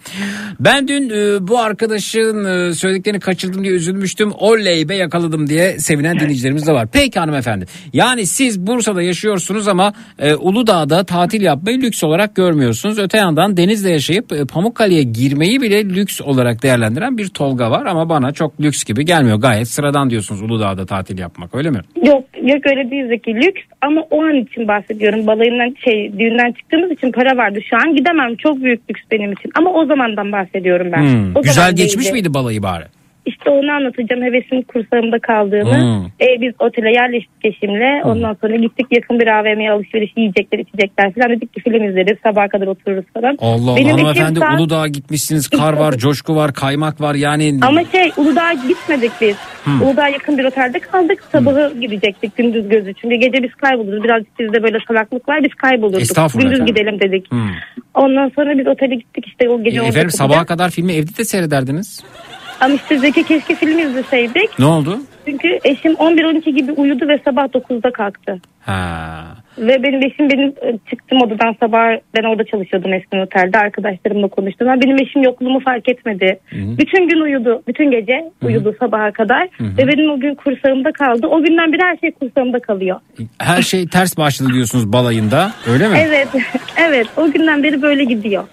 Ben dün e, bu arkadaşın e, söylediklerini kaçırdım diye üzülmüştüm. Oley be yakaladım diye sevinen dinleyicilerimiz de var. Peki hanımefendi. Yani siz Bursa'da yaşıyorsunuz ama e, Uludağ'da tatil yapmayı lüks olarak görmüyorsunuz. Öte yandan denizde yaşayıp Pamukkale'ye girmeyi bile lüks olarak değerlendiren bir Tolga var ama bana çok lüks gibi gelmiyor. Gayet sıradan diyorsunuz Uludağ'da tatil yapmak öyle mi?
Yok yok öyle değil Zeki lüks ama o an için bahsediyorum balayından şey düğünden çıktığımız için para vardı şu an gidemem çok büyük lüks benim için ama o zamandan bahsediyorum ben.
Hmm.
O
Güzel geçmiş
değildi.
miydi balayı bari?
İşte onu anlatacağım hevesim kursağımda kaldığını.
Hmm.
E, biz otele yerleştik eşimle ondan sonra gittik yakın bir AVM'ye alışveriş yiyecekler içecekler falan dedik ki film izleriz sabaha kadar otururuz falan.
Allah Allah
Benim
hanımefendi
saat-
Uludağ'a gitmişsiniz kar var coşku var kaymak var yani.
Ama şey Uludağ'a gitmedik biz.
Hmm.
Uludağ'a yakın bir otelde kaldık. Sabahı gidecektik gündüz gözü. Çünkü gece biz kayboluruz. Birazcık bizde böyle salaklık var. Biz kaybolurduk.
Estağfurullah
Gündüz
efendim.
gidelim dedik.
Hmm.
Ondan sonra biz otele gittik işte o gece
E, efendim sabaha kadar filmi evde de seyrederdiniz.
Ama işte Zeki keşke film izleseydik.
Ne oldu?
Çünkü eşim 11-12 gibi uyudu ve sabah 9'da kalktı.
Ha.
Ve benim eşim benim e, çıktım odadan sabah ben orada çalışıyordum eskiden otelde arkadaşlarımla konuştum. Ama benim eşim yokluğumu fark etmedi. Bütün gün uyudu. Bütün gece uyudu sabaha kadar.
Hı hı.
Ve benim o gün kursağımda kaldı. O günden beri her şey kursağımda kalıyor.
Her şey ters başladı diyorsunuz balayında öyle mi?
Evet. evet. O günden beri böyle gidiyor.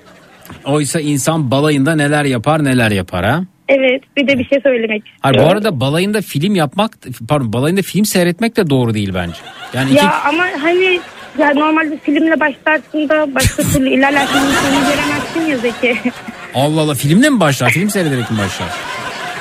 Oysa insan balayında neler yapar neler yapar ha?
Evet. Bir de bir şey söylemek
Hayır,
istiyorum.
bu arada balayında film yapmak pardon balayında film seyretmek de doğru değil bence. Yani iki,
Ya ama hani ya normalde filmle başlarsın da başka türlü ilerlersin sonu göremezsin ya Zeki.
Allah Allah filmle mi başlar? Film seyrederek mi başlar?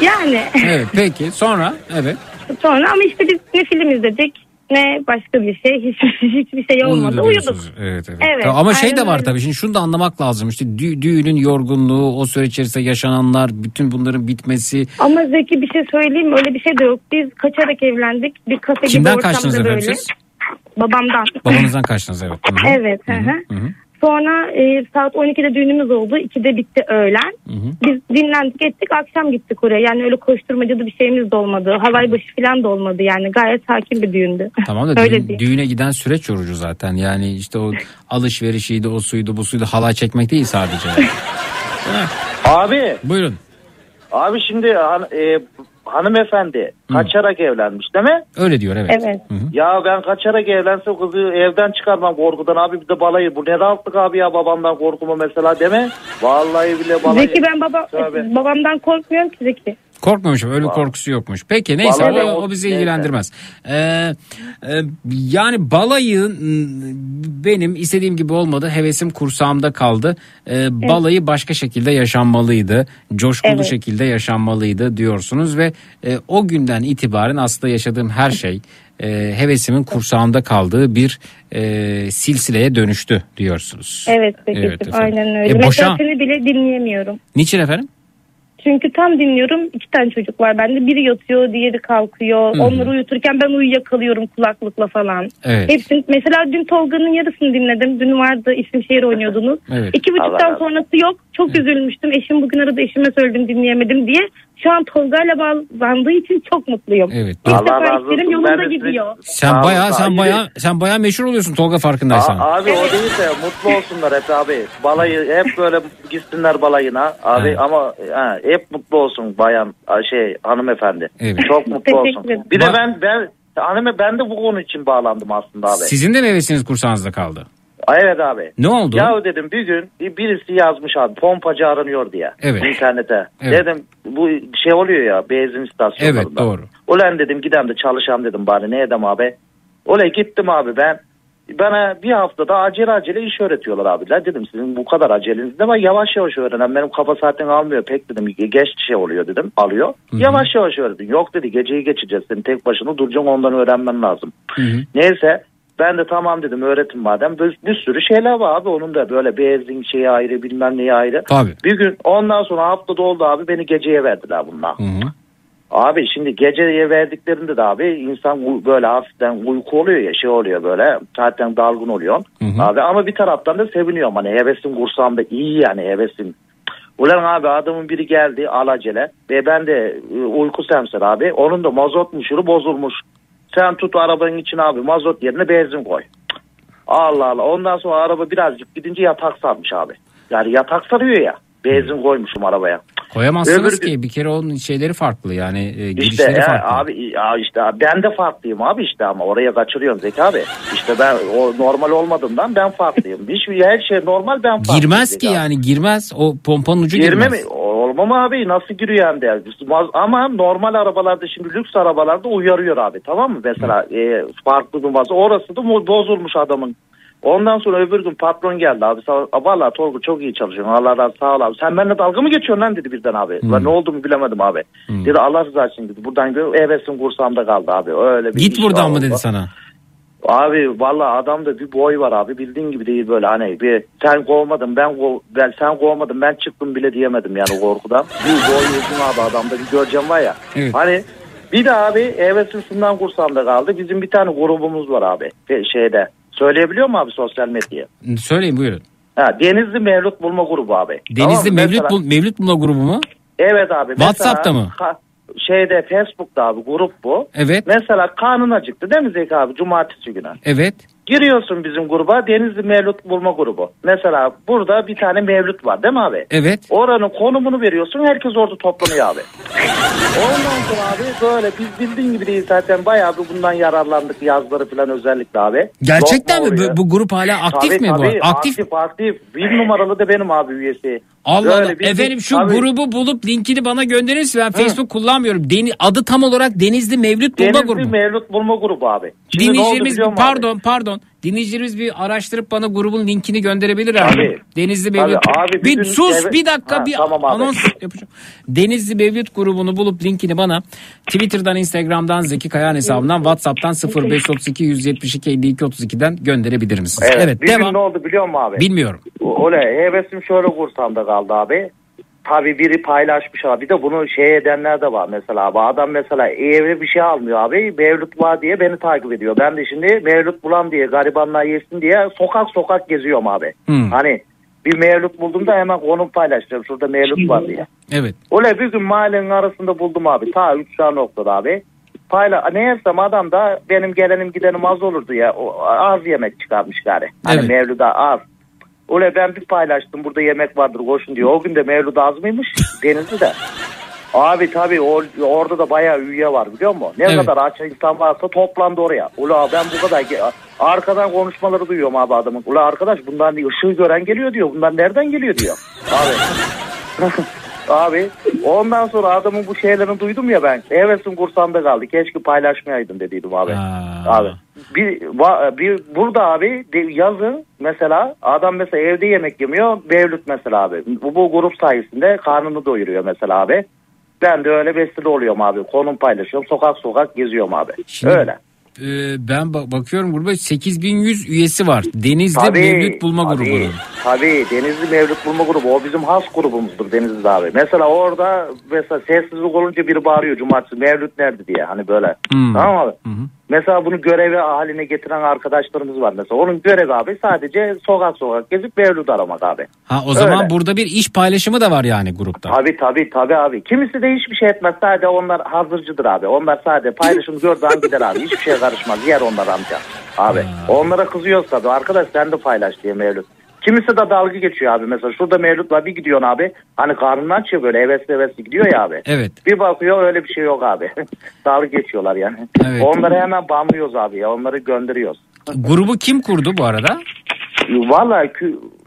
yani.
Evet peki sonra evet.
Sonra ama işte biz ne film izledik ne başka bir şey. Hiç, hiçbir şey olmadı.
Uyudu
Uyuduk.
Evet, evet.
Evet,
Ama şey de var
öyle.
tabii şimdi şunu da anlamak lazım. İşte dü- düğünün yorgunluğu, o süre içerisinde yaşananlar, bütün bunların bitmesi.
Ama Zeki bir şey söyleyeyim? Öyle bir şey de yok. Biz kaçarak evlendik. Bir kafe
Kimden
gibi ortamda
kaçtınız
böyle.
efendim siz?
Babamdan.
Babanızdan kaçtınız evet. Hı hı.
Evet. Hı hı. Sonra e, saat 12'de düğünümüz oldu. 2'de bitti öğlen. Biz dinlendik ettik akşam gittik oraya. Yani öyle koşturmacada bir şeyimiz de olmadı. Havai başı falan da olmadı yani. Gayet sakin bir düğündü.
Tamam da
öyle
düğün- düğüne giden süreç yorucu zaten. Yani işte o alışverişiydi, o suydu, bu suydu. Halay çekmek değil sadece.
Abi.
Buyurun.
Abi şimdi han- e, hanımefendi kaçarak evlenmiş değil mi?
Öyle diyor evet.
Evet.
Ya ben kaçarak evlensem kızı evden çıkarmam korkudan abi bir de balayı. Bu ne rahatlık abi ya babamdan korkumu mesela değil mi? Vallahi bile balayı.
Zeki ben baba,
Tövbe.
babamdan korkmuyorum ki Zeki.
Korkmamışım öyle korkusu yokmuş. Peki neyse
Vallahi
o,
o-
bizi
neyse.
ilgilendirmez. Ee, e, yani balayı benim istediğim gibi olmadı. Hevesim kursağımda kaldı. Ee, Balayı başka şekilde yaşanmalıydı. Coşkulu
Evet.
şekilde yaşanmalıydı diyorsunuz ve e, o günden itibaren aslında yaşadığım her şey e, hevesimin kursağımda kaldığı bir e, silsileye dönüştü diyorsunuz.
Evet.
Evet efendim.
aynen öyle.
E,
Mesela
boşa-
seni bile dinleyemiyorum.
Niçin efendim?
Çünkü tam dinliyorum iki tane çocuk var bende. Biri yatıyor diğeri kalkıyor.
Hı.
Onları uyuturken ben uyuyakalıyorum kulaklıkla falan.
Evet.
Hepsini, mesela dün Tolga'nın yarısını dinledim. Dün vardı isim şehir oynuyordunuz.
Evet.
İki
Allah
buçuktan
razı
sonrası yok. Çok üzülmüştüm. Eşim bugün aradı eşime söyledim dinleyemedim diye. Şu an Tolga'yla bağlandığı için çok mutluyum.
Evet.
İlk
Allah
defa
razı
işlerim
olsun.
yolunda
Ben de
gidiyor.
Sen
Sağ olun,
bayağı
sağ
sen
olun.
bayağı sen bayağı meşhur oluyorsun Tolga farkındaysan.
A- abi o değil de mutlu olsunlar hep abi. Balayı hep böyle gitsinler balayına abi
Evet.
ama ha, hep mutlu olsun bayan a, şey hanımefendi.
Evet.
Çok mutlu
Teşekkür
olsun.
ederim.
Bir de ben ben hanıme ben de bu konu için bağlandım aslında abi.
Sizin de mi hevesiniz kursağınızda kaldı?
Evet abi.
Ne oldu?
Ya dedim bir gün birisi yazmış abi pompacı aranıyor diye
Evet.
internete.
Evet.
Dedim bu şey oluyor ya benzin istasyonlarında.
Evet doğru.
Ulan dedim gidem de çalışam dedim bari ne edem abi. Olay gittim abi ben. Bana bir haftada acele acele iş öğretiyorlar abiler. Dedim sizin bu kadar aceleniz ne var yavaş yavaş öğrenen benim kafa zaten almıyor pek dedim geç şey oluyor dedim alıyor. Yavaş yavaş öğretin yok dedi geceyi geçeceğiz senin tek başına duracaksın ondan öğrenmen lazım. Neyse ben de tamam dedim öğretin madem. Bir, bir sürü şeyler var abi onun da böyle benzin şeyi ayrı bilmem neyi ayrı.
Tabii.
Bir gün ondan sonra hafta doldu abi beni geceye verdiler bunlar. Abi şimdi geceye verdiklerinde de abi insan böyle hafiften uyku oluyor ya şey oluyor böyle zaten dalgın oluyor. Abi ama bir taraftan da seviniyorum hani hevesim kursağımda iyi yani hevesim. Ulan abi adamın biri geldi alacele ve ben de e, uyku semser abi onun da mazot muşuru bozulmuş. Sen tut arabanın içine abi mazot yerine benzin koy. Allah Allah ondan sonra araba birazcık gidince yatak sarmış abi. Yani yatak sarıyor ya benzin koymuşum arabaya.
Koyamazsınız
Öbür-
ki bir kere onun şeyleri farklı yani e,
İşte
girişleri
ya,
farklı.
abi ya işte ben de farklıyım abi işte ama oraya kaçırıyorum Zeki abi. İşte ben o normal olmadığımdan ben farklıyım. Hiçbir her şey normal ben farklıyım.
Girmez
Zeki
ki
abi.
yani girmez o pompanın ucu
Girme
girmez.
mi? Olmam abi nasıl giriyor hem de. Ama normal arabalarda şimdi lüks arabalarda uyarıyor abi tamam mı? Mesela e, farklı bir orası da bozulmuş adamın. Ondan sonra öbür gün patron geldi abi. Valla Tolga çok iyi çalışıyorsun. Allah razı sağ ol abi. Sen benimle dalga mı geçiyorsun lan dedi birden abi.
Hmm.
Lan ne oldu mu bilemedim abi. Dedi Allah rızası için dedi. Buradan gör hevesim kursağımda kaldı abi. Öyle bir
Git buradan
var
mı dedi sana?
Abi valla adamda bir boy var abi bildiğin gibi değil böyle hani bir sen kovmadın ben kov, ben sen kovmadın ben çıktım bile diyemedim yani korkudan. Bir boy uzun abi adamda bir göreceğim var ya.
Evet.
Hani bir de abi hevesim şundan kursağımda kaldı. Bizim bir tane grubumuz var abi şeyde. Söyleyebiliyor mu abi sosyal medyayı?
Söyleyin buyurun.
Ha, Denizli Mevlüt Bulma grubu abi.
Denizli
Tamam?
Mevlüt,
Mesela-
Bul- Mevlüt Bulma grubu mu?
Evet abi.
WhatsApp'ta mı?
şeyde Facebook'ta abi grup bu.
Evet.
Mesela kanun acıktı değil mi Zeki abi cumartesi günü?
Evet.
Giriyorsun bizim gruba Denizli Mevlüt Bulma grubu. Mesela burada bir tane Mevlüt var değil mi abi?
Evet.
Oranın konumunu veriyorsun herkes orada toplanıyor abi. Ondan sonra abi böyle biz bildiğin gibi değil zaten bayağı bir bundan yararlandık yazları falan özellikle abi.
Gerçekten
Lokma
mi? Bu, bu grup hala aktif
Tabii,
mi bu?
tabii,
Aktif.
aktif aktif. Bir numaralı da benim abi üyesi.
Allah
Böyle
Allah.
bir-
Efendim şu
tabii.
grubu bulup linkini bana gönderirse ben Facebook kullanmıyorum. Deni, adı tam olarak Denizli Mevlüt Bulma
Denizli
grubu.
Mevlüt Bulma grubu abi. Şimdi biliyor musun abi?
pardon pardon. Dinleyicilerimiz bir araştırıp bana grubun linkini gönderebilir abi.
Tabii.
Denizli Mevlüt.
abi, bir gün
sus
eve-
bir dakika
Ha,
bir
tamam abi.
anons yapacağım. Denizli Mevlüt grubunu bulup linkini bana Twitter'dan, Instagram'dan, Zeki Kayan hesabından, WhatsApp'tan 0532 172 52 32'den gönderebilir misiniz?
Evet,
Evet,
bir gün
devam.
ne oldu biliyor musun abi?
Bilmiyorum.
Oley hevesim şöyle kursamda kaldı abi. Tabii biri paylaşmış abi. De bunu şey edenler de var mesela abi. Adam mesela evde bir şey almıyor abi. Mevlüt var diye beni takip ediyor. Ben de şimdi Mevlüt bulam diye garibanlar yesin diye sokak sokak geziyorum abi.
Hmm.
Hani bir Mevlüt buldum da hemen konum paylaşacağım. Şurada Mevlüt var diye.
Evet.
Oley bir gün mahallenin arasında buldum abi. Ta 3 tane noktada abi. Payla ne yersem adam da benim gelenim gidenim az olurdu ya. O, az yemek çıkarmış gari. Hani
Evet.
Mevlüt'e az. Oley ben bir paylaştım burada yemek vardır koşun diyor. O gün de Mevlüt az mıymış denizli de. Abi tabii o, orada da bayağı üye var biliyor musun? Ne
Evet.
kadar aç insan varsa toplandı oraya. Ula ben bu kadar arkadan konuşmaları duyuyorum abi adamın. Ula arkadaş bundan ışığı gören geliyor diyor. Bundan nereden geliyor diyor. Abi. Abi ondan sonra adamın bu şeylerini duydum ya ben. Hevesim kursağımda kaldı. Keşke paylaşmayaydım dediydim abi. Abi. Bir, va- bir burada abi yazın mesela adam mesela evde yemek yemiyor. Mevlüt mesela abi. Bu, bu grup sayesinde karnını doyuruyor mesela abi. Ben de öyle vesile oluyorum abi. Konum paylaşıyorum. Sokak sokak geziyorum abi.
Şimdi-
öyle.
Ee, ben ba- bakıyorum gruba 8100 üyesi var. Denizli
Tabii,
Mevlüt Bulma
tabii.
grubunun.
Tabii Denizli Mevlüt Bulma Grubu o bizim has grubumuzdur Denizli abi. Mesela orada mesela sessizlik olunca biri bağırıyor cumartesi Mevlüt nerede diye hani böyle.
Hmm.
Tamam abi. Mesela bunu görevi haline getiren arkadaşlarımız var mesela. Onun görevi abi sadece sokak sokak gezip Mevlüt aramak abi.
Ha o zaman
Öyle.
burada bir iş paylaşımı da var yani grupta.
Tabii tabii tabii abi. Kimisi de hiçbir şey etmez. Sadece onlar hazırcıdır abi. Onlar sadece paylaşım gördüğü an gider abi. Hiçbir şeye karışmaz. Yer onlar amca. Abi. Onlara kızıyoruz tabii. Arkadaş sen de paylaş diye Mevlüt. Kimisi de dalga geçiyor abi. Mesela şurada Mevlüt var bir gidiyorsun abi. Hani karnını açıyor böyle hevesli hevesli gidiyor ya abi.
Evet.
Bir bakıyor öyle bir şey yok abi. dalga geçiyorlar yani.
Evet.
Onları hemen banlıyoruz abi ya. Onları gönderiyoruz.
Grubu kim kurdu bu arada?
Valla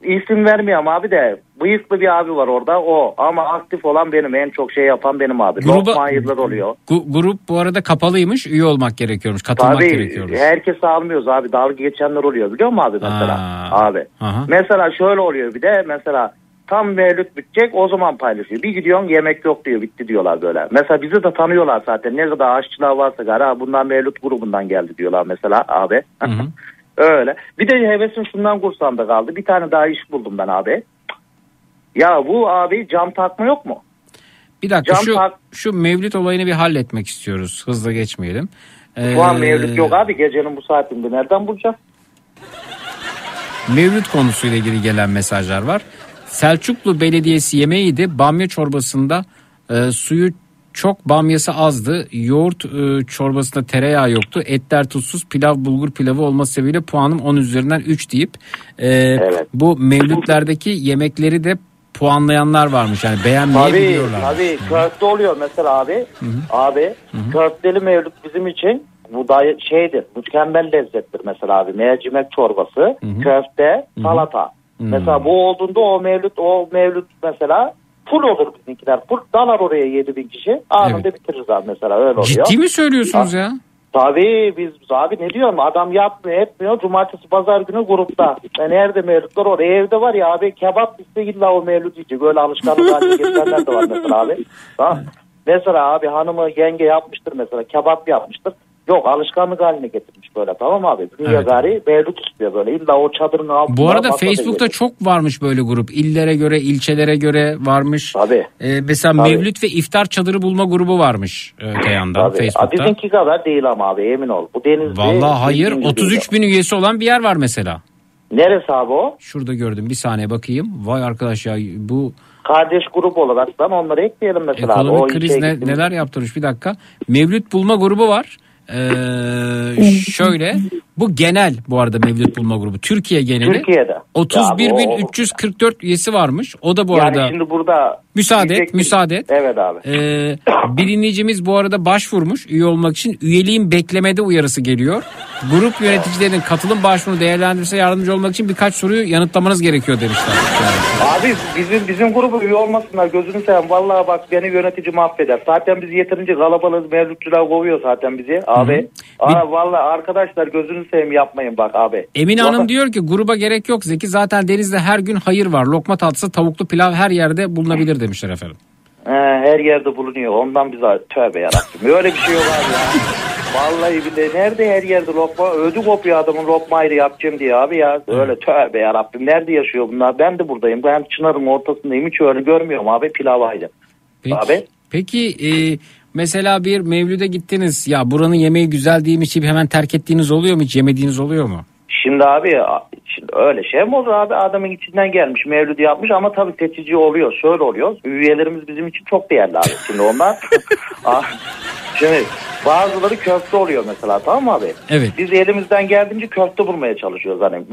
isim vermiyorum abi de bıyıklı bir abi var orada o ama aktif olan benim en çok şey yapan benim abi.
Gruba-
yıllar oluyor.
Gu- grup bu arada kapalıymış. Üye olmak gerekiyormuş. Katılmak
Tabii
gerekiyormuş.
herkes almıyoruz abi dalga geçenler oluyor biliyor musun abi mesela
Aa.
abi.
Aha.
Mesela şöyle oluyor bir de mesela tam mevlüt bitecek o zaman paylaşıyor. Bir gidiyorsun yemek yok diyor bitti diyorlar böyle. Mesela bizi de tanıyorlar zaten ne kadar aşçılar varsa gara bundan mevlüt grubundan geldi diyorlar mesela abi. Öyle. Bir de hevesim şundan kursamda kaldı. Bir tane daha iş buldum ben abi. Ya bu abi cam takma yok mu?
Bir dakika
Cam
şu
tak-
şu mevlüt olayını bir halletmek istiyoruz. Hızla geçmeyelim.
Şu an
Ee,
mevlüt yok abi gecenin bu saatinde nereden bulacağız?
Mevlüt konusuyla ilgili gelen mesajlar var. Selçuklu Belediyesi yemeğiydi. Bamya çorbasında e, suyu çok bamyası azdı. Yoğurt e, çorbasında tereyağı yoktu. Etler tuzsuz. Pilav bulgur pilavı olması sebebiyle puanım 10 üzerinden 3 deyip e, bu mevlütlerdeki yemekleri de puanlayanlar varmış. Yani
Tabii
beğenmeyebiliyorlar.
tabii köfte oluyor mesela abi. Abi köfteli mevlüt bizim için bu da şeydir mükemmel lezzettir mesela abi. Mercimek çorbası, köfte, salata. Mesela bu olduğunda o mevlüt o mevlüt mesela full olur bizimkiler. Full dalar oraya 7 bin kişi. Anında bitiririz abi mesela öyle oluyor.
Ciddi mi söylüyorsunuz ya?
Tabii biz abi ne diyorum adam yapmıyor etmiyor cumartesi pazar günü grupta. E nerede mevlütler orada evde var ya abi kebap iste illa o mevlüt yiyecek böyle alışkanlık haline getirenler de var mesela abi. Tamam. Mesela abi hanımı yenge yapmıştır mesela kebap yapmıştır. Yok alışkanlık haline getirmiş böyle tamam abi. Dünya
Evet.
gari mevlüt istiyor böyle illa o çadırın altında.
Bu arada Facebook'ta çok varmış böyle grup. İllere göre, ilçelere göre varmış.
Tabii.
Ee, mesela
Tabii.
Mevlüt ve iftar çadırı bulma grubu varmış öte yandan
Tabii.
Facebook'ta.
Bizimki kadar değil ama abi emin ol. Bu denizde.
Vallahi hayır
bildiğin gibi
33 bin üyesi olan bir yer var mesela.
Neresi abi o?
Şurada gördüm bir saniye bakayım. Vay arkadaş ya bu
Kardeş grubu olarak da onları ekleyelim mesela. abi. O
ekonomik kriz ne- neler yaptırmış bir dakika. Mevlüt bulma grubu var. Ee, şöyle bu genel bu arada Mevlüt bulma grubu Türkiye geneli.
Türkiye'de.
31.344 üyesi varmış. O da bu
yani
arada
şimdi burada
Müsaade et, müsaade et.
Evet abi.
Ee, bir dinleyicimiz bu arada başvurmuş üye olmak için. Üyeliğin beklemede uyarısı geliyor. Grup yöneticilerinin katılım başvuru değerlendirse yardımcı olmak için birkaç soruyu yanıtlamanız gerekiyor demişler.
Abi bizim bizim grubu üye olmasınlar gözünü seveyim. Vallahi bak beni yönetici mahveder. Zaten biz yeterince kalabalığız. Mevlütçüler kovuyor zaten bizi abi. Aa, vallahi arkadaşlar gözünü seveyim yapmayın bak abi.
Emine Hanım diyor ki gruba gerek yok Zeki. Zaten denizde her gün hayır var. Lokma tatlısı, tavuklu pilav her yerde bulunabilir demişler efendim.
He, her yerde bulunuyor. Ondan bize tövbe yarabbim. Öyle bir şey yok abi ya. Vallahi billahi nerede her yerde lokma? Ödü kopuyor adamın lokma ayrı yapacağım diye abi ya. Öyle tövbe yarabbim. Nerede yaşıyor bunlar? Ben de buradayım. Ben Çınar'ın ortasındayım. Hiç öyle görmüyorum abi pilav ayrı.
Peki,
Abi.
peki e, mesela bir mevlüde gittiniz. Ya buranın yemeği güzel değil mi? Hiç hemen terk ettiğiniz oluyor mu? Hiç yemediğiniz oluyor mu?
Şimdi abi şimdi öyle şey mi olur abi? Adamın içinden gelmiş mevlüdü yapmış ama tabii seçici oluyor şöyle oluyor. Üyelerimiz bizim için çok değerli abi. Şimdi onlar şimdi bazıları köfte oluyor mesela tamam mı abi?
Evet.
biz elimizden geldiğince köfte bulmaya çalışıyoruz. Hani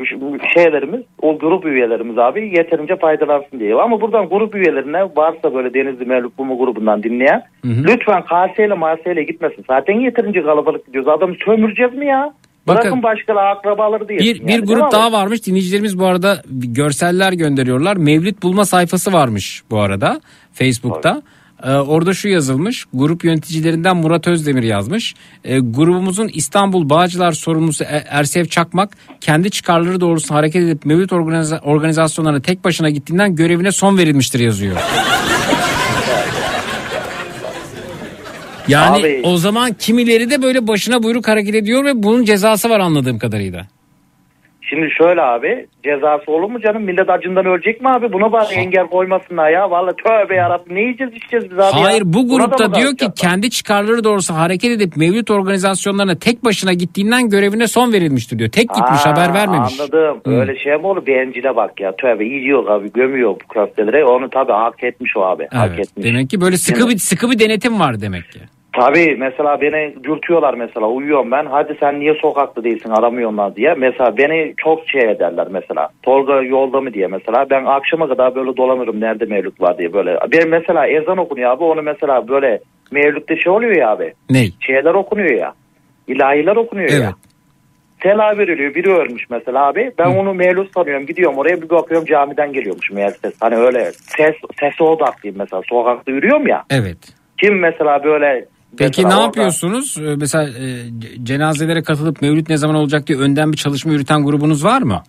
şeylerimiz o grup üyelerimiz abi yeterince faydalansın diye. Ama buradan grup üyelerine varsa böyle Denizli Mevlüt Bulma grubundan dinleyen lütfen kaseyle maseyle gitmesin. Zaten yeterince kalabalık gidiyoruz. Adamı sömüreceğiz mi ya
Bakın,
Bırakın başkaları akrabaları diye.
Bir, bir grup daha varmış. Dinleyicilerimiz bu arada görseller gönderiyorlar. Mevlüt bulma sayfası varmış bu arada Facebook'ta. Ee, orada şu yazılmış. Grup yöneticilerinden Murat Özdemir yazmış. Ee, grubumuzun İstanbul Bağcılar sorumlusu E- Ersev Çakmak kendi çıkarları doğrultusunda hareket edip Mevlüt organiza- organizasyonlarına tek başına gittiğinden görevine son verilmiştir yazıyor. Yani
Abi-
o zaman kimileri de böyle başına buyruk hareket ediyor ve bunun cezası var anladığım kadarıyla.
Şimdi şöyle abi cezası olur mu canım? Millet acından ölecek mi abi? Buna bari engel koymasınlar ya. Vallahi tövbe yarabbim ne yiyeceğiz içeceğiz biz abi ya?
Hayır bu
Buna da
grupta diyor ki kendi çıkarları doğrusu hareket edip mevcut organizasyonlarına tek başına gittiğinden görevine son verilmiştir diyor. Tek gitmiş
Aa,
haber vermemiş.
Anladım.
Hı.
Öyle şey mi olur? Bencile bak ya. Tövbe yiyor abi gömüyor bu köfteleri. Onu tabii hak etmiş o abi. Hak
Evet.
etmiş.
Demek ki böyle sıkı bir sıkı bir denetim var demek ki.
Tabii mesela beni dürtüyorlar mesela uyuyorum ben. Hadi sen niye sokakta değilsin aramıyorlar diye. Mesela beni çok şey ederler mesela. Tolga yolda mı diye mesela. Ben akşama kadar böyle dolanırım nerede mevlüt var diye böyle. Ben mesela ezan okunuyor abi onu mesela böyle mevlütte şey oluyor ya abi.
Ney?
Şeyler okunuyor ya. İlahiler okunuyor ya. Tela veriliyor biri ölmüş mesela abi. Ben onu mevlüt sanıyorum gidiyorum oraya bir bakıyorum camiden geliyormuş meğer ses. Hani öyle ses, sese odaklıyım mesela sokakta yürüyorum ya.
Evet.
Kim mesela böyle
Peki ne yapıyorsunuz? Ee, Mesela e, cenazelere katılıp mevlüt ne zaman olacak diye önden bir çalışma yürüten grubunuz var mı?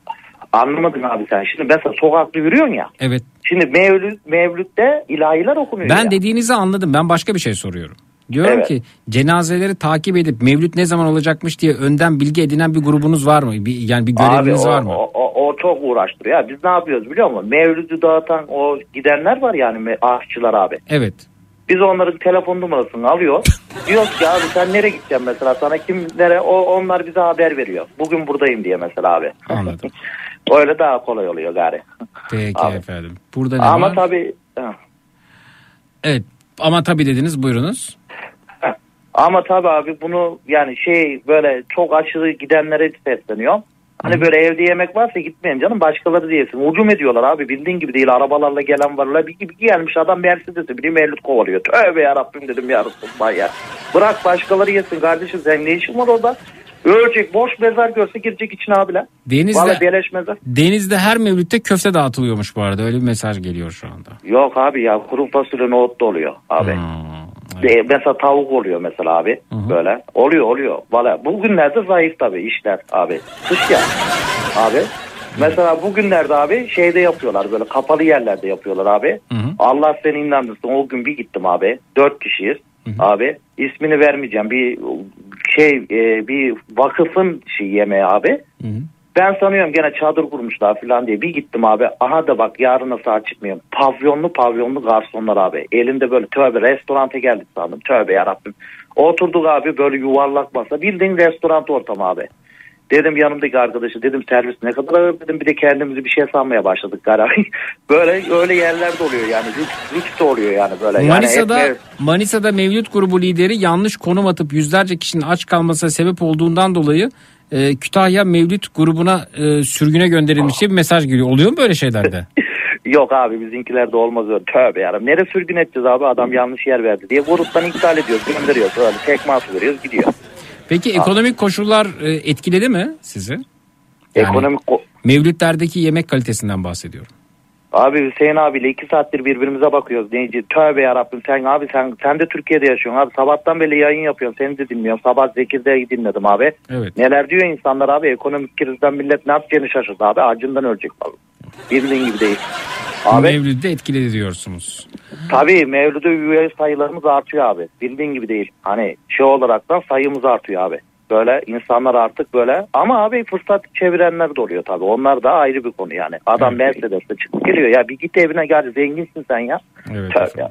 Anlamadın abi sen. Şimdi mesela sokakta yürüyorsun ya.
Evet.
Şimdi mevlüt, mevlütte ilahiler okunuyor
Ben
ya.
dediğinizi anladım. Ben başka bir şey soruyorum. Diyorum
Evet.
ki cenazeleri takip edip mevlüt ne zaman olacakmış diye önden bilgi edinen bir grubunuz var mı? Bir, yani bir göreviniz
Abi o,
var mı?
O, o, o çok uğraştırıyor. Ya. Biz ne yapıyoruz biliyor musun? Mevlütü dağıtan o gidenler var yani aşçılar abi.
Evet.
Biz onların telefon numarasını alıyor. Diyoruz ki abi sen nereye gideceksin mesela sana kim nere o onlar bize haber veriyor. Bugün buradayım diye mesela abi.
Anladım.
Öyle daha kolay oluyor gari.
Peki
Abi.
efendim. Burada ne
Ama
var?
tabii.
Evet. Ama tabii dediniz buyurunuz.
Ama tabii abi bunu yani şey böyle çok aşırı gidenlere sesleniyor. Hani böyle evde yemek varsa gitmeyin canım başkaları diyesin. Ucum ediyorlar abi bildiğin gibi değil. Arabalarla gelen varlar. Bir, bir gelmiş adam Mercedes'i bir mevlüt kovalıyor. Tövbe yarabbim dedim ya Resulullah ya. Bırak başkaları yesin kardeşim sen ne işin var orada? Ölecek boş mezar görse girecek içine abiler.
Denizde-
Vallahi beleş mezar.
Denizde her mevlütte köfte dağıtılıyormuş bu arada. Öyle bir mesaj geliyor şu anda.
Yok abi ya kuru fasulye nohut da oluyor abi.
Hmm,
E, mesela tavuk oluyor mesela abi böyle. Oluyor oluyor. Valla bugünlerde zayıf tabii işler abi. Kış ya abi. Mesela bugünlerde abi şeyde yapıyorlar böyle kapalı yerlerde yapıyorlar abi. Allah seni inandırsın o gün bir gittim abi. Dört kişiyiz abi. İsmini vermeyeceğim bir şey e, bir vakıfın şey yemeği abi. Ben sanıyorum gene çadır kurmuşlar falan diye bir gittim abi. Aha da bak yarına saat çıkmıyor. Pavyonlu pavyonlu garsonlar abi. Elinde böyle tövbe restoranta geldik sandım. Tövbe yarabbim. Oturduk abi böyle yuvarlak masa. Bildiğin restoran ortamı abi. Dedim yanımdaki arkadaşı dedim servis ne kadar ağır dedim bir de kendimizi bir şey sanmaya başladık galiba. böyle öyle yerlerde oluyor yani lüks, lüks de oluyor yani böyle. Yani
Manisa'da
ekmeği-
Manisa'da Mevlüt grubu lideri yanlış konum atıp yüzlerce kişinin aç kalmasına sebep olduğundan dolayı e, Kütahya Mevlüt grubuna e, sürgüne gönderilmiş diye bir mesaj geliyor. Oluyor mu böyle şeylerde?
Yok abi bizimkilerde olmaz öyle. Tövbe yarabbim. Nereye sürgün edeceğiz abi adam yanlış yer verdi diye gruptan iptal ediyoruz gönderiyoruz. Öyle tekme veriyoruz gidiyor.
Peki ekonomik koşullar e, etkiledi mi sizi?
Ekonomik ko-
Mevlütlerdeki yemek kalitesinden bahsediyorum.
Abi Hüseyin abiyle iki saattir birbirimize bakıyoruz. Neyci tövbe yarabbim sen abi sen sen de Türkiye'de yaşıyorsun abi. Sabahtan beri yayın yapıyorsun seni de dinliyorum. Sabah Zekir'de dinledim abi.
Evet.
Neler diyor insanlar abi ekonomik krizden millet ne yapacağını şaşırdı abi. Acından ölecek falan. Bildiğin gibi değil. Abi
Mevlüt'de etkiledi diyorsunuz.
tabii Mevlüt'e üye sayılarımız artıyor abi. Bildiğin gibi değil. Hani şey olarak da sayımız artıyor abi. Böyle insanlar artık böyle ama abi fırsat çevirenler de oluyor tabii. Onlar da ayrı bir konu yani. Adam Mercedes'te çıkıp geliyor ya bir git evine gel zenginsin sen ya.
Evet
Tövbe.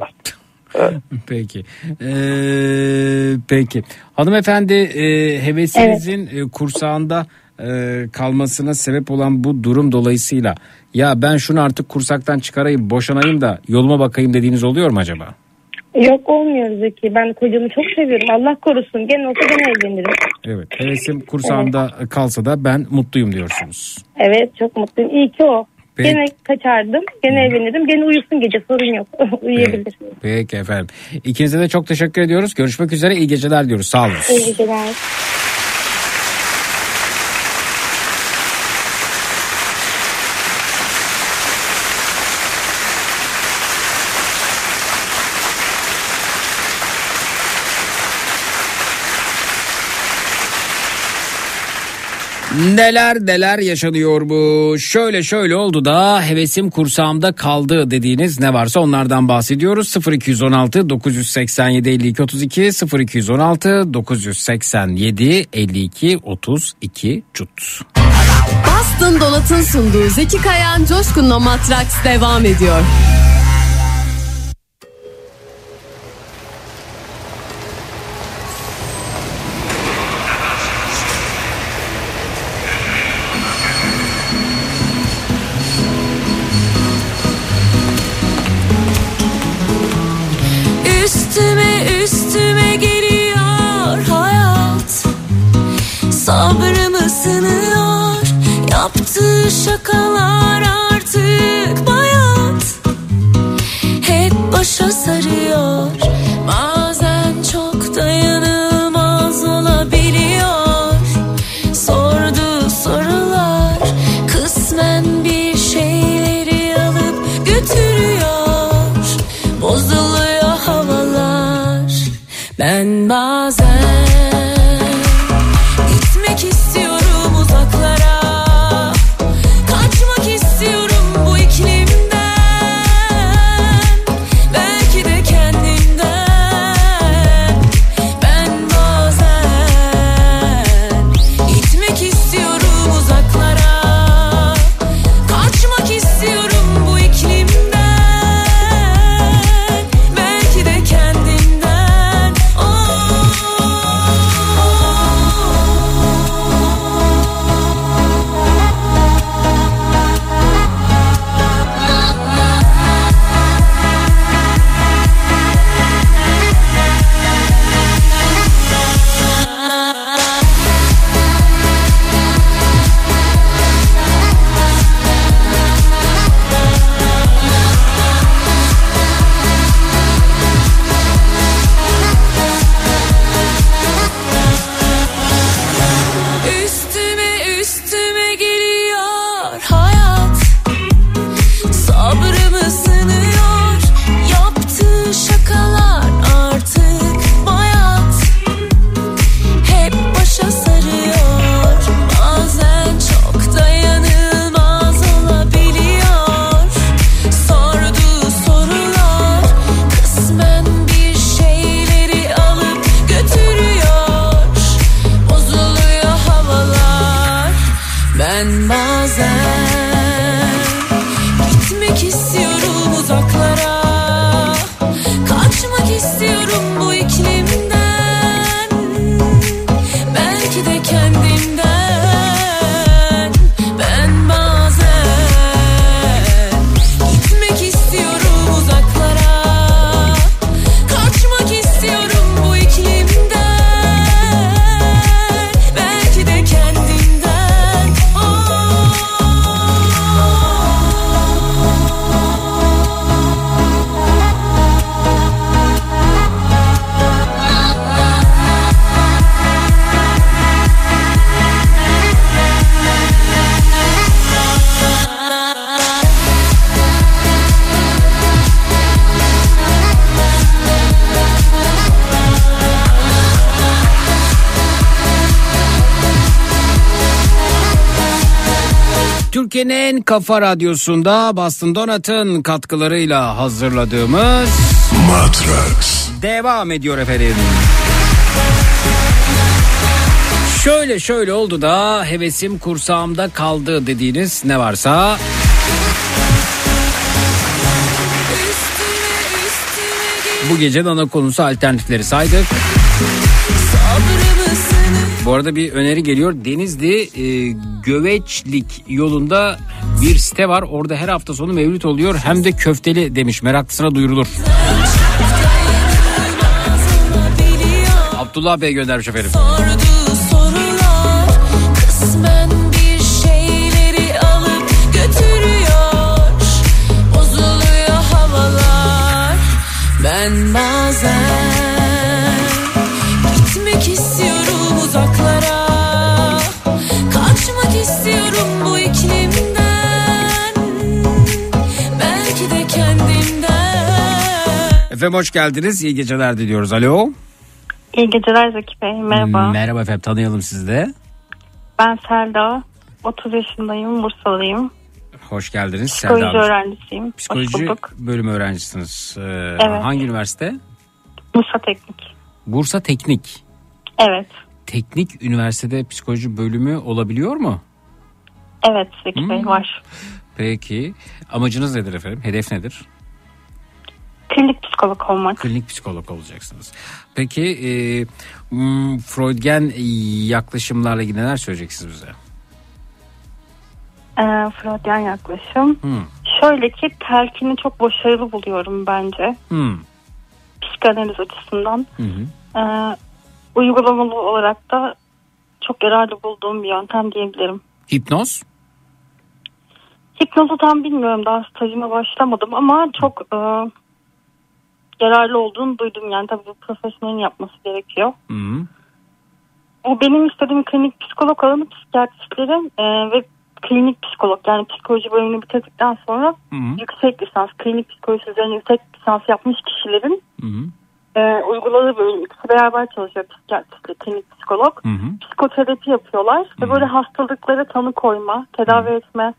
Peki. Ee, peki. Hanımefendi e, hevesinizin e, kursağında e, kalmasına sebep olan bu durum dolayısıyla ya ben şunu artık kursaktan çıkarayım boşanayım da yoluma bakayım dediğiniz oluyor mu acaba?
Yok olmuyor Zeki. Ben kocamı çok seviyorum. Allah korusun. Gene olsa gene evlenirim.
Evet. Hevesim kursağımda kalsa da ben mutluyum diyorsunuz.
Evet çok mutluyum. İyi ki o.
Peki.
Gene kaçardım. Gene evlenirim. Gene uyusun gece sorun yok. Uyuyabilir.
Peki efendim. İkinize de çok teşekkür ediyoruz. Görüşmek üzere. İyi geceler diyoruz. Sağ olun.
İyi geceler.
Neler neler yaşanıyor bu. Şöyle şöyle oldu da hevesim kursağımda kaldı dediğiniz ne varsa onlardan bahsediyoruz. 0216 987 52 32 0216 987 52 32 çut.
Boston Donat'ın sunduğu Zeki Kayan Coşkun'la Matraks devam ediyor.
Şakalar
Türkiye'nin en kafa radyosunda Boston Donat'ın katkılarıyla hazırladığımız
Matrax.
devam ediyor efendim. Şöyle şöyle oldu da hevesim kursağımda kaldı dediğiniz ne varsa bu gece ana konusu alternatifleri saydık. Bu arada bir öneri geliyor. Denizli e, Göveçlik yolunda bir site var. Orada her hafta sonu mevlüt oluyor. Hem de köfteli demiş. Meraklısına duyurulur. Abdullah Bey göndermiş efendim.
Sorduğu
Efendim hoş geldiniz. İyi geceler diliyoruz. Alo.
İyi geceler Zeki Bey. Merhaba.
Merhaba efendim tanıyalım sizi de.
Ben Selda. 30 yaşındayım. Bursalıyım.
Hoş geldiniz
Psikoloji
Selda
öğrencisiyim.
Psikoloji bölümü öğrencisiniz. Ee,
Evet.
Hangi üniversite?
Bursa Teknik.
Bursa Teknik.
Evet.
Teknik üniversitede psikoloji bölümü olabiliyor mu?
Evet Zeki Bey
Hmm.
var.
Peki amacınız nedir efendim? Hedef nedir?
Klinik psikolog olmak.
Klinik psikolog olacaksınız. Peki e, Freudgen yaklaşımlarla ilgili neler söyleyeceksiniz bize?
Ee, Freudian yaklaşım.
Hmm.
Şöyle ki telkini çok başarılı buluyorum bence.
Hmm.
Psikanaliz açısından.
Hı hı.
Ee, uygulamalı olarak da çok yararlı bulduğum bir yöntem diyebilirim.
Hipnoz?
Hipnozu tam bilmiyorum daha stajıma başlamadım ama çok e, yararlı olduğunu duydum. Yani tabii bu profesyonelin yapması gerekiyor.
Hı hı.
Bu benim istediğim klinik psikolog alanı psikiyatristlerin e, ve klinik psikolog yani psikoloji bölümünü bitirdikten sonra
Hı hı.
yüksek lisans, klinik psikoloji üzerine yüksek lisans yapmış kişilerin
Hı hı.
e, uyguladığı bölüm ikisi beraber çalışıyor psikiyatrist klinik psikolog.
Hı hı.
Psikoterapi yapıyorlar ve böyle hastalıklara tanı koyma, tedavi etme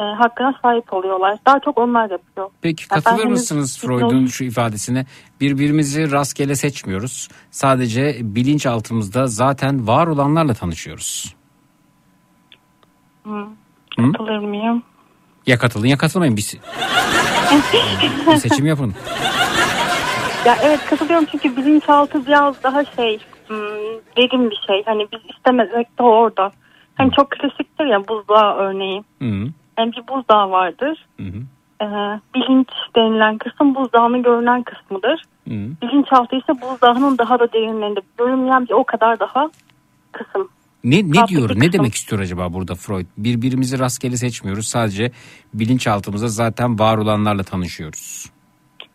e, hakkına sahip oluyorlar. Daha çok onlar yapıyor.
Peki katılır
henüz
mısınız Freud'un şu ifadesine? Birbirimizi rastgele seçmiyoruz. Sadece bilinçaltımızda zaten var olanlarla tanışıyoruz.
Hı? Katılır mıyım?
Ya katılın ya katılmayın. Bir, bir seçim yapın.
Ya evet katılıyorum çünkü bilinçaltı biraz daha şey hmm, derin bir şey. Hani biz istemesek de orada. Hani çok klasiktir ya buzdağı örneği.
Hı.
Yani bir buzdağı vardır.
Hı hı.
Ee, bilinç denilen kısım buzdağının görünen kısmıdır.
Hı hı.
Bilinçaltı ise buzdağının daha da derinlerinde. Görünmeyen bir o kadar daha kısım.
Ne, ne
Tatlı
diyor, ne
kısım.
demek istiyor acaba burada Freud? Birbirimizi rastgele seçmiyoruz. Sadece bilinçaltımızda zaten var olanlarla tanışıyoruz.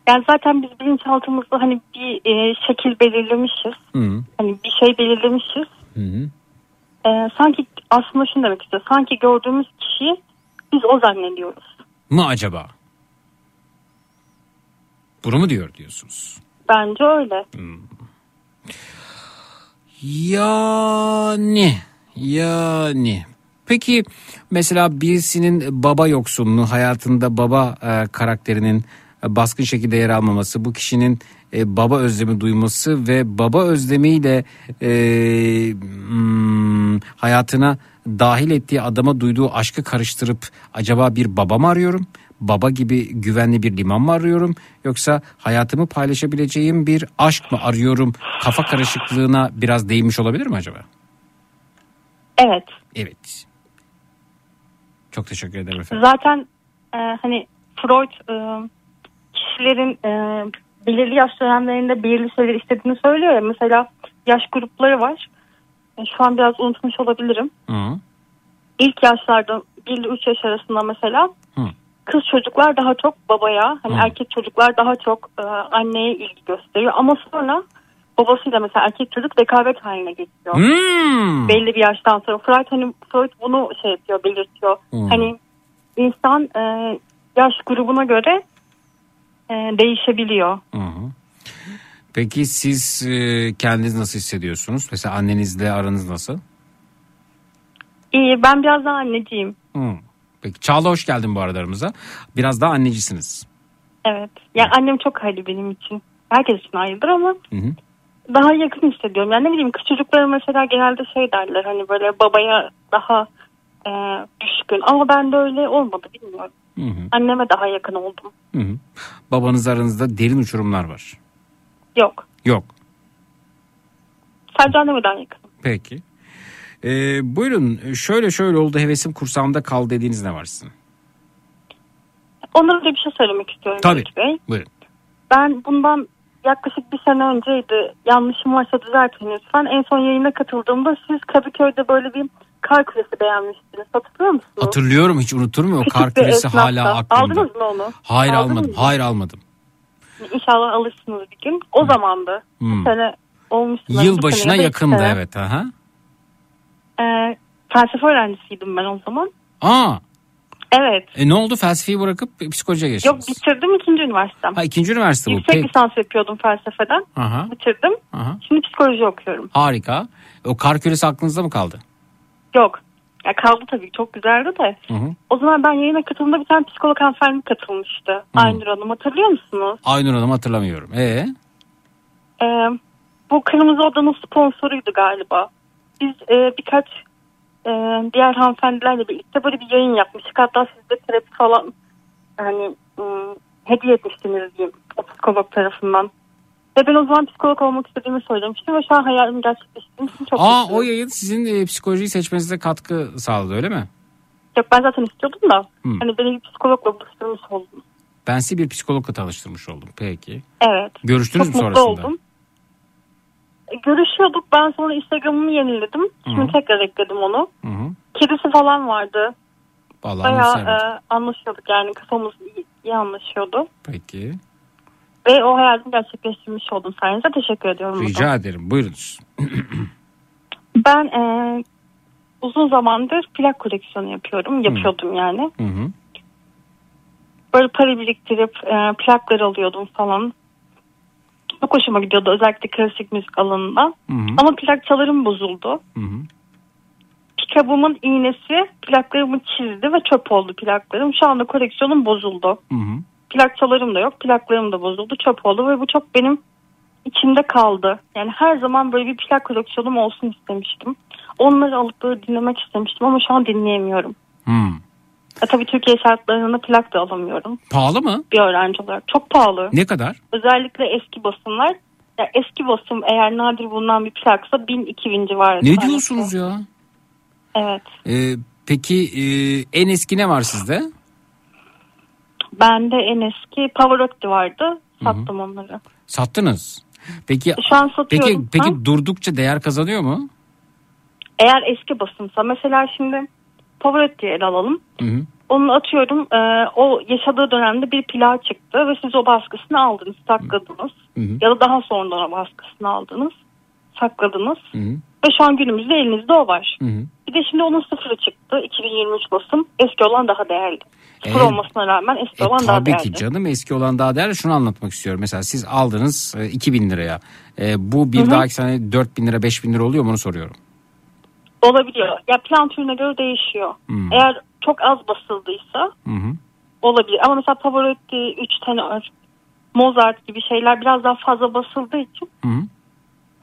Yani zaten biz bilinçaltımızda hani bir e, şekil belirlemişiz.
Hı hı.
Hani bir şey belirlemişiz.
Hı hı.
Ee, sanki aslında şunu demek istiyor. Sanki gördüğümüz kişiyi biz o zannediyoruz.
Mı acaba? Bunu mu diyor diyorsunuz?
Bence öyle.
Yani yani peki mesela birisinin baba yoksunluğu hayatında baba e, karakterinin e, baskın şekilde yer almaması bu kişinin e, baba özlemi duyması ve baba özlemiyle e, hmm, hayatına dahil ettiği adama duyduğu aşkı karıştırıp acaba bir baba mı arıyorum? Baba gibi güvenli bir liman mı arıyorum? Yoksa hayatımı paylaşabileceğim bir aşk mı arıyorum? Kafa karışıklığına biraz değinmiş olabilir mi acaba?
Evet.
Evet. Çok teşekkür ederim efendim.
Zaten e, hani Freud e, kişilerin e, belirli yaş dönemlerinde belirli şeyler istediğini söylüyor ya. Mesela yaş grupları var. E, şu an biraz unutmuş olabilirim.
Hı.
İlk yaşlarda 1 ile 3 yaş arasında mesela
Hı.
kız çocuklar daha çok babaya, hani
Hı.
erkek çocuklar daha çok e, anneye ilgi gösteriyor. Ama sonra babasıyla mesela erkek çocuk rekabet haline geçiyor.
Hmm.
Belli bir yaştan sonra Freud hani Freud bunu şey yapıyor, belirtiyor.
Hmm.
Hani insan e, yaş grubuna göre e, değişebiliyor.
Hı hı. Peki siz e, kendiniz nasıl hissediyorsunuz? Mesela annenizle aranız nasıl?
İyi, ben biraz daha anneciyim.
Hı. Peki Çağla hoş geldin bu arada aramıza. Biraz daha annecisiniz.
Evet. Yani annem çok ayrı benim için. Herkes için ayrıdır ama
Hı hı.
daha yakın hissediyorum. Yani ne bileyim kız çocukları mesela genelde şey derler hani böyle babaya daha e, düşkün. Ama ben de öyle olmadı bilmiyorum.
Hı hı.
Anneme daha yakın oldum.
Hı hı. Babanız aranızda derin uçurumlar var.
Yok.
Yok.
Sadece anneme daha yakın.
Peki. Ee, buyurun şöyle şöyle oldu hevesim kursağımda kal dediğiniz ne var sizin?
Onlara da bir şey söylemek istiyorum.
Tabii.
Bey.
Buyurun.
Ben bundan yaklaşık bir sene önceydi. Yanlışım varsa düzeltin lütfen. En son yayına katıldığımda siz Kadıköy'de böyle bir kar küresi beğenmiştiniz. Hatırlıyor musunuz?
Hatırlıyorum hiç unutur muyum o
Küçük
kar
bir esnafta.
hala aklımda.
Aldınız mı onu?
Hayır
Aldınız
almadım.
mı?
Hayır almadım.
İnşallah alırsınız bir gün. O zamandı.
Hmm.
Bir sene olmuş. sanırım. Bir
Yılbaşına
sene ya da iki
yakındı
sene.
evet. Aha.
Ee, felsefe öğrencisiydim ben o zaman.
Aa,
Evet.
e ne oldu felsefeyi bırakıp psikolojiye
Yok
geçtiniz?
bitirdim ikinci üniversitem.
Ha ikinci üniversite bu.
Yüksek
Peki.
lisans yapıyordum felsefeden.
Aha,
Bitirdim.
aha.
Şimdi psikoloji okuyorum.
Harika. O kar küresi aklınızda mı kaldı?
Yok. Ya kaldı tabii çok güzeldi de.
Hı hı.
O zaman ben yayına katıldığımda bir tane psikolog hanımefendi katılmıştı. Aynur Hanım hatırlıyor musunuz?
Aynur Hanım hatırlamıyorum. Ee?
Ee, bu Kırmızı Oda'nın sponsoruydu galiba. Biz e, birkaç e, diğer hanımefendilerle birlikte böyle bir yayın yapmıştık. Hatta siz de terapi falan hani ım, hediye etmiştiniz diyeyim o psikolog tarafından. Ve ben o zaman psikolog olmak istediğimi söylemiştim ve şu an hayalimi gerçekleştirdiğim için çok
Aa
mutluyum.
o yayın sizin e, psikolojiyi seçmenize katkı sağladı öyle mi?
Yok ben zaten istiyordum da
Hmm.
hani beni bir psikologla buluşturmuş oldum.
Ben sizi bir psikologla tanıştırmış oldum. Peki.
Evet.
Görüştünüz
Çok
mü
mutlu
sonrasında?
oldum. E, Görüşüyorduk. Ben sonra Instagram'ımı yeniledim. Şimdi
Hı.
tekrar ekledim onu.
Hı hı.
Kedisi falan vardı.
Vallahi
Bayağı e, anlaşıyorduk yani kafamız iyi, iyi anlaşıyordu.
Peki.
Ve o hayalimi gerçekleştirmiş oldum sayenizde. Teşekkür ediyorum.
Rica ederim. Buyurunuz.
Ben e, uzun zamandır plak koleksiyonu yapıyorum. Yapıyordum yani.
Hı hı.
Böyle para biriktirip e, plaklar alıyordum falan. Çok hoşuma gidiyordu özellikle klasik müzik alanında.
Hı hı.
Ama plakçalarım bozuldu.
Hı hı.
Pikabımın iğnesi plaklarımı çizdi ve çöp oldu plaklarım. Şu anda koleksiyonum bozuldu.
Hı hı.
Plakçalarım da yok. Plaklarım da bozuldu. Çöp oldu ve bu çok benim içimde kaldı. Yani her zaman böyle bir plak koleksiyonum olsun istemiştim. Onları alıp böyle dinlemek istemiştim ama şu an dinleyemiyorum.
Hmm.
E tabii Türkiye şartlarında plak da alamıyorum.
Pahalı mı?
Bir öğrenci olarak. Çok pahalı.
Ne kadar?
Özellikle eski basımlar. Ya eski basım eğer nadir bulunan bir plaksa 1000-2000 civarı.
Ne diyorsunuz ya?
Evet.
Ee, peki e, en eski ne var sizde?
Bende en eski Pavarotti vardı. Sattım onları.
Sattınız. Peki
Şu an satıyorum.
peki peki durdukça değer kazanıyor mu?
Eğer eski basımsa mesela şimdi Pavarotti'yi ele alalım.
Hı hı.
Onu atıyorum e, o yaşadığı dönemde bir plağı çıktı ve siz o baskısını aldınız sakladınız.
Hı hı.
Ya da daha sonradan o baskısını aldınız sakladınız.
Hı.
Ve şu an günümüzde elinizde o var.
Hı hı.
Bir de şimdi onun sıfırı çıktı. 2023 basım. Eski olan daha değerli. Sıfır
Evet.
olmasına rağmen eski
E,
olan daha
tabii
değerli.
ki canım eski olan daha değerli. Şunu anlatmak istiyorum. Mesela siz aldınız e, 2000 liraya. E, bu bir
Hı hı.
dahaki sene 4000 lira 5000 lira oluyor mu onu soruyorum.
Olabiliyor. Ya plan türüne göre değişiyor.
Hmm.
Eğer çok az basıldıysa
Hı hı.
olabilir. Ama mesela Pavarotti, 3 tenor, Mozart gibi şeyler biraz daha fazla basıldığı için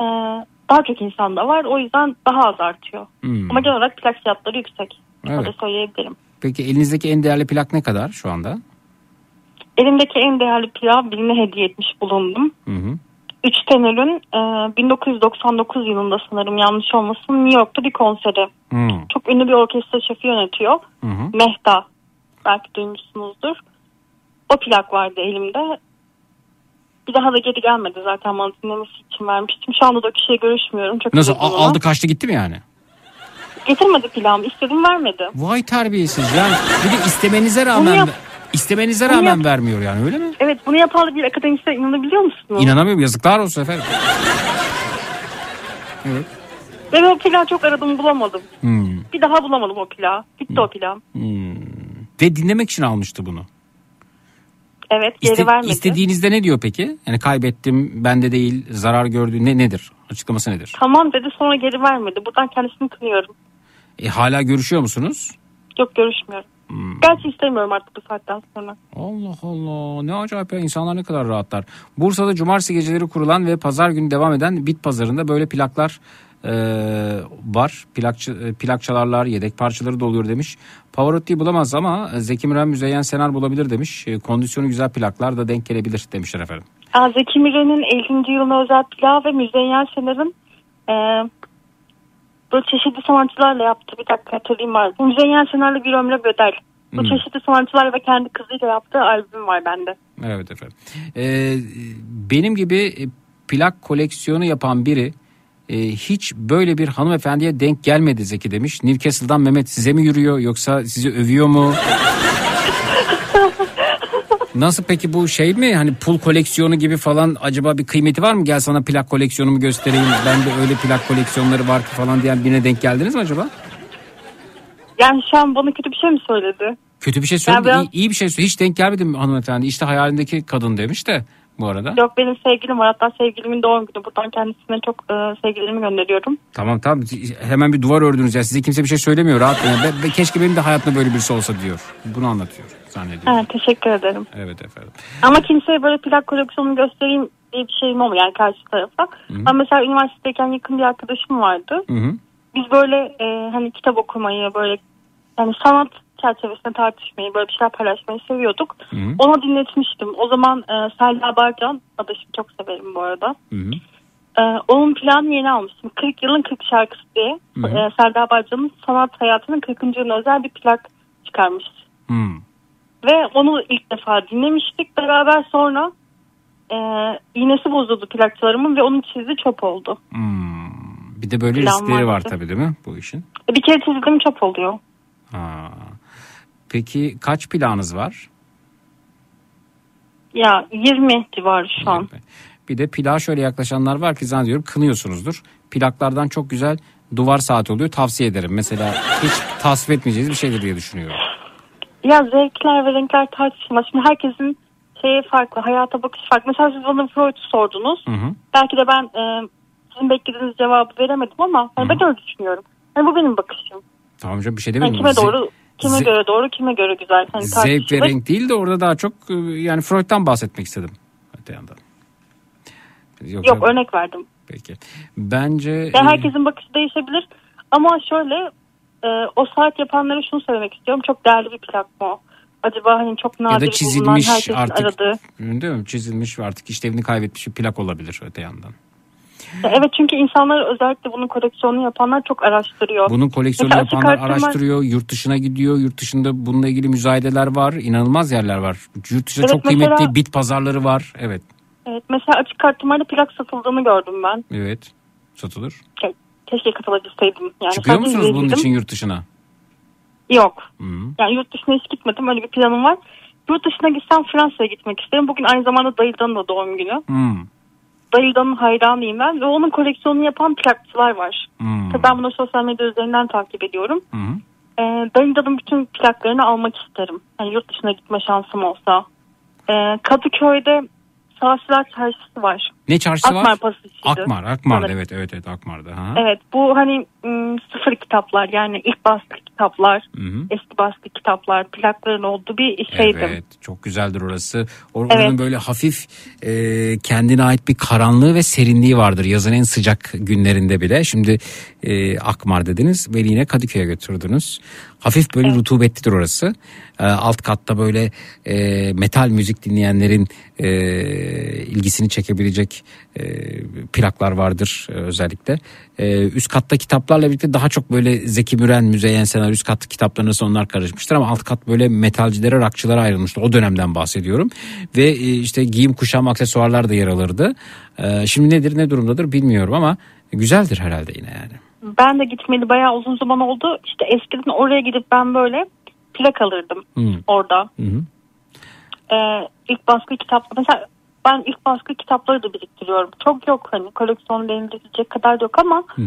e, daha çok insan da var. O yüzden daha az artıyor.
Hmm.
Ama genel olarak plak fiyatları yüksek.
Evet.
Öyle söyleyebilirim.
Peki elinizdeki en değerli plak ne kadar şu anda?
Elimdeki en değerli plak birine hediye etmiş bulundum.
Hı hı.
3 tenorun e, 1999 yılında sanırım yanlış olmasın New York'ta bir konseri.
Hı.
Çok ünlü bir orkestra şefi yönetiyor.
Hı hı.
Mehta. Belki duymuşsunuzdur. O plak vardı elimde. Bir daha da geri gelmedi zaten bana dinlemesi için vermiştim. Şu anda da o kişiye görüşmüyorum. Çok
Nasıl
üzüldüm
a-
ona.
aldı kaçtı gitti mi yani?
Getirmedi plağımı. İstedim vermedi.
Vay terbiyesiz yani bir de istemenize
Bunu
rağmen
yap-
istemenize
Bunu
rağmen
yap-
vermiyor yani öyle mi?
Evet bunu yapan bir akademisyen inanabiliyor musunuz?
İnanamıyorum yazıklar olsun efendim. Evet.
Ve o plağı çok aradım bulamadım.
Hmm.
Bir daha bulamadım o plağı. Gitti o plağım.
Hmm. Ve dinlemek için almıştı bunu.
Evet geri
İste-
vermedi.
istediğinizde ne diyor peki? Yani kaybettim bende değil zarar gördü ne nedir? Açıklaması nedir?
Tamam dedi sonra geri vermedi. Buradan kendisini kınıyorum.
E, hala görüşüyor musunuz?
Yok görüşmüyorum.
Hmm.
Gerçi istemiyorum artık bu saatten sonra.
Allah Allah ne acayip ya insanlar ne kadar rahatlar. Bursa'da cumartesi geceleri kurulan ve pazar günü devam eden bit pazarında böyle plaklar e, var. Plakçı, e, plak çalarlar yedek parçaları da oluyor demiş. Pavarotti'yi bulamaz ama Zeki Müren Müzeyyen Senar bulabilir demiş. E, kondisyonu güzel plaklar da denk gelebilir demişler efendim.
Aa, Zeki Müren'in 50. yılına özel plağı ve Müzeyyen Senar'ın e, böyle çeşitli sanatçılarla yaptığı bir dakika hatırlayayım var. Müzeyyen Senar'la bir ömre bedel. Bu
Hmm.
çeşitli sanatçılar ve kendi kızıyla yaptığı albüm var bende.
Evet efendim. E, benim gibi e, plak koleksiyonu yapan biri e, hiç böyle bir hanımefendiye denk gelmedi Zeki demiş. Newcastle'dan Mehmet size mi yürüyor yoksa sizi övüyor mu? Nasıl peki bu şey mi hani pul koleksiyonu gibi falan acaba bir kıymeti var mı? Gel sana plak koleksiyonumu göstereyim. Ben de öyle plak koleksiyonları var ki falan diyen birine denk geldiniz mi acaba?
Yani şu an bana kötü bir şey mi söyledi?
Kötü bir şey söyledi.
Ya biraz-
iyi, iyi bir şey söyledi. Hiç denk gelmedim hanımefendi. İşte hayalindeki kadın demiş de bu arada?
Yok benim sevgilim var. Hatta sevgilimin doğum günü. Buradan kendisine çok e, sevgilerimi gönderiyorum.
Tamam tamam hemen bir duvar ördünüz ya size kimse bir şey söylemiyor rahat olun. Be- be- keşke benim de hayatımda böyle birisi olsa diyor. Bunu anlatıyor zannediyorum.
Ha, teşekkür ederim.
Evet efendim.
Ama kimseye böyle plak koleksiyonumu göstereyim diye bir şeyim olmuyor yani karşı tarafa. Ama mesela üniversitedeyken yakın bir arkadaşım vardı.
Hı hı.
Biz böyle e, hani kitap okumayı böyle yani sanat çerçevesinde tartışmayı böyle bir şeyler paylaşmayı seviyorduk.
Hı hı.
Ona dinletmiştim. O zaman e, Selda Barcan adaşım çok severim bu arada.
Hı hı.
E, onun planını yeni almıştım. 40 yılın 40 şarkısı diye.
Hı hı.
E, Selda Barcan'ın sanat hayatının 40. yılına özel bir plak çıkarmış.
Hmm.
Ve onu ilk defa dinlemiştik beraber sonra e, iğnesi bozuldu plakçılarımın ve onun çizdiği çöp oldu.
Bir de böyle
Plan
riskleri var tabii değil mi bu işin?
E, bir kere çizdiğim çöp oluyor.
Ha. Peki kaç planınız var?
Ya 20 civarı şu an.
Bir de plağa şöyle yaklaşanlar var ki zannediyorum kınıyorsunuzdur. Plaklardan çok güzel duvar saati oluyor tavsiye ederim. Mesela hiç tasvip etmeyeceğiniz bir şeydir diye düşünüyorum.
Ya zevkler ve renkler tartışılmaz. Şimdi herkesin şeyi farklı, hayata bakış farklı. Mesela siz bana Freud'u sordunuz.
Hı hı.
Belki de ben e, sizin beklediğiniz cevabı veremedim ama hani ben öyle düşünüyorum. Yani bu benim bakışım.
Tamam canım bir şey
Yani
demedim.
kime
Ze-
doğru, kime
ze-
göre doğru, kime göre güzel. Hani
Zevk ve renk değil de orada daha çok e, yani Freud'dan bahsetmek istedim. Öte yandan. Yoksa-
Yok örnek verdim.
Peki. Bence
Yani herkesin bakışı değişebilir. Ama şöyle e, o saat yapanlara şunu söylemek istiyorum. Çok değerli bir plak o? Acaba hani çok nadir
ya da
bulunan
çizilmiş
herkesin
artık
aradığı.
değil mi? Çizilmiş ve artık işlevini kaybetmiş bir plak olabilir öte yandan.
Evet çünkü insanlar özellikle bunun koleksiyonunu yapanlar çok araştırıyor.
Bunun koleksiyonu
Mesela
yapanlar
arttırma-
araştırıyor, yurt dışına gidiyor. Yurt dışında bununla ilgili müzayedeler var. inanılmaz yerler var. Yurt dışında
Evet,
çok kıymetli
mesela-
bit pazarları var. Evet.
Evet, mesela açık arttırmayla plak satıldığını gördüm ben.
Evet. Satılır.
Ke- Keşke katılabilseydim. Yani
Çıkıyor musunuz bunun için yurt dışına?
Yok.
Hı.
Yani yurt dışına hiç gitmedim. Öyle bir planım var. Yurt dışına gitsem Fransa'ya gitmek isterim. Bugün aynı zamanda Dayılda'nın da doğum günü.
Hmm.
Dayılda'nın hayranıyım ben. Ve onun koleksiyonunu yapan plakçılar var.
Hmm.
Tabii ben bunu sosyal medya üzerinden takip ediyorum.
Hı hı.
Ee, Dayılda'nın bütün plaklarını almak isterim. Yani yurt dışına gitme şansım olsa. Ee, Kadıköy'de Savaşçılar Çarşısı var.
Ne çarşısı
Akmar
var?
Pasajı'ydı.
Akmar, Akmar'da evet evet evet Akmar'da. Ha.
Evet bu hani ım, sıfır kitaplar yani ilk baskı kitaplar,
Hı hı.
eski baskı kitaplar, plakların olduğu bir şeydim.
Evet çok güzeldir orası. Or-
Evet.
Oranın böyle hafif e, kendine ait bir karanlığı ve serinliği vardır. Yazın en sıcak günlerinde bile. Şimdi e, Akmar dediniz beni yine Kadıköy'e götürdünüz. Hafif böyle rutubetlidir orası. E, alt katta böyle e, metal müzik dinleyenlerin e, ilgisini çekebilecek e, plaklar vardır e, özellikle. E, üst katta kitaplarla birlikte daha çok böyle Zeki Müren, Müzeyyen Senar üst katta kitaplarına onlar karışmıştır ama alt kat böyle metalcilere, rockçılara ayrılmıştır. O dönemden bahsediyorum. Ve e, işte giyim, kuşam, aksesuarlar da yer alırdı. E, şimdi nedir, ne durumdadır bilmiyorum ama güzeldir herhalde yine yani.
Ben de gitmeli bayağı uzun zaman oldu. İşte eskiden oraya gidip ben böyle plak alırdım
Hı.
orada.
Hı.
Ee, ilk baskı kitap mesela ben ilk baskı kitapları da biriktiriyorum. Çok yok hani koleksiyon denilecek kadar yok ama
hı.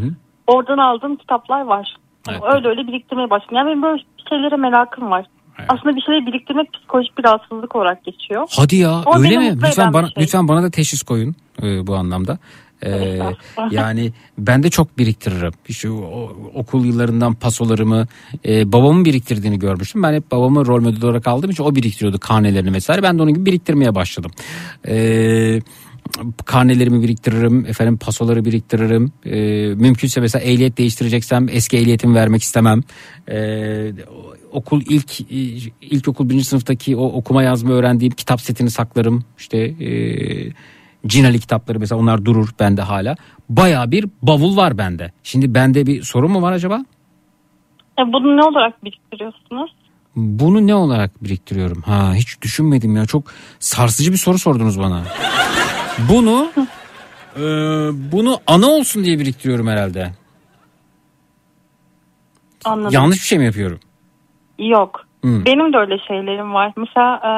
oradan aldığım kitaplar var.
Evet.
öyle öyle biriktirmeye başladım. Yani benim böyle şeylere merakım var. Aslında bir şeyleri biriktirmek psikolojik bir rahatsızlık olarak geçiyor.
Hadi ya
Ama
öyle mi? Lütfen bana
şey.
lütfen bana da teşhis koyun e, bu anlamda. E, yani ben de çok biriktiririm. İşte o- okul yıllarından pasolarımı e, babamın biriktirdiğini görmüştüm. Ben hep babamı rol model olarak aldığım için o biriktiriyordu karnelerini vesaire. Ben de onun gibi biriktirmeye başladım. E, karnelerimi biriktiririm, efendim pasoları biriktiririm. E, mümkünse mesela ehliyet değiştireceksem eski ehliyetimi vermek istemem. E, okul ilk ilkokul birinci sınıftaki o okuma yazma öğrendiğim kitap setini saklarım. İşte e, Cinali kitapları mesela onlar durur bende hala. Baya bir bavul var bende. Şimdi bende bir sorun mu var acaba?
E, bunu ne olarak biriktiriyorsunuz?
Bunu ne olarak biriktiriyorum? Ha hiç düşünmedim ya. Çok sarsıcı bir soru sordunuz bana. Bunu e, bunu ana olsun diye biriktiriyorum herhalde.
Anladım.
Yanlış bir şey mi yapıyorum?
Yok.
Hı.
Benim de öyle şeylerim var. Mesela e,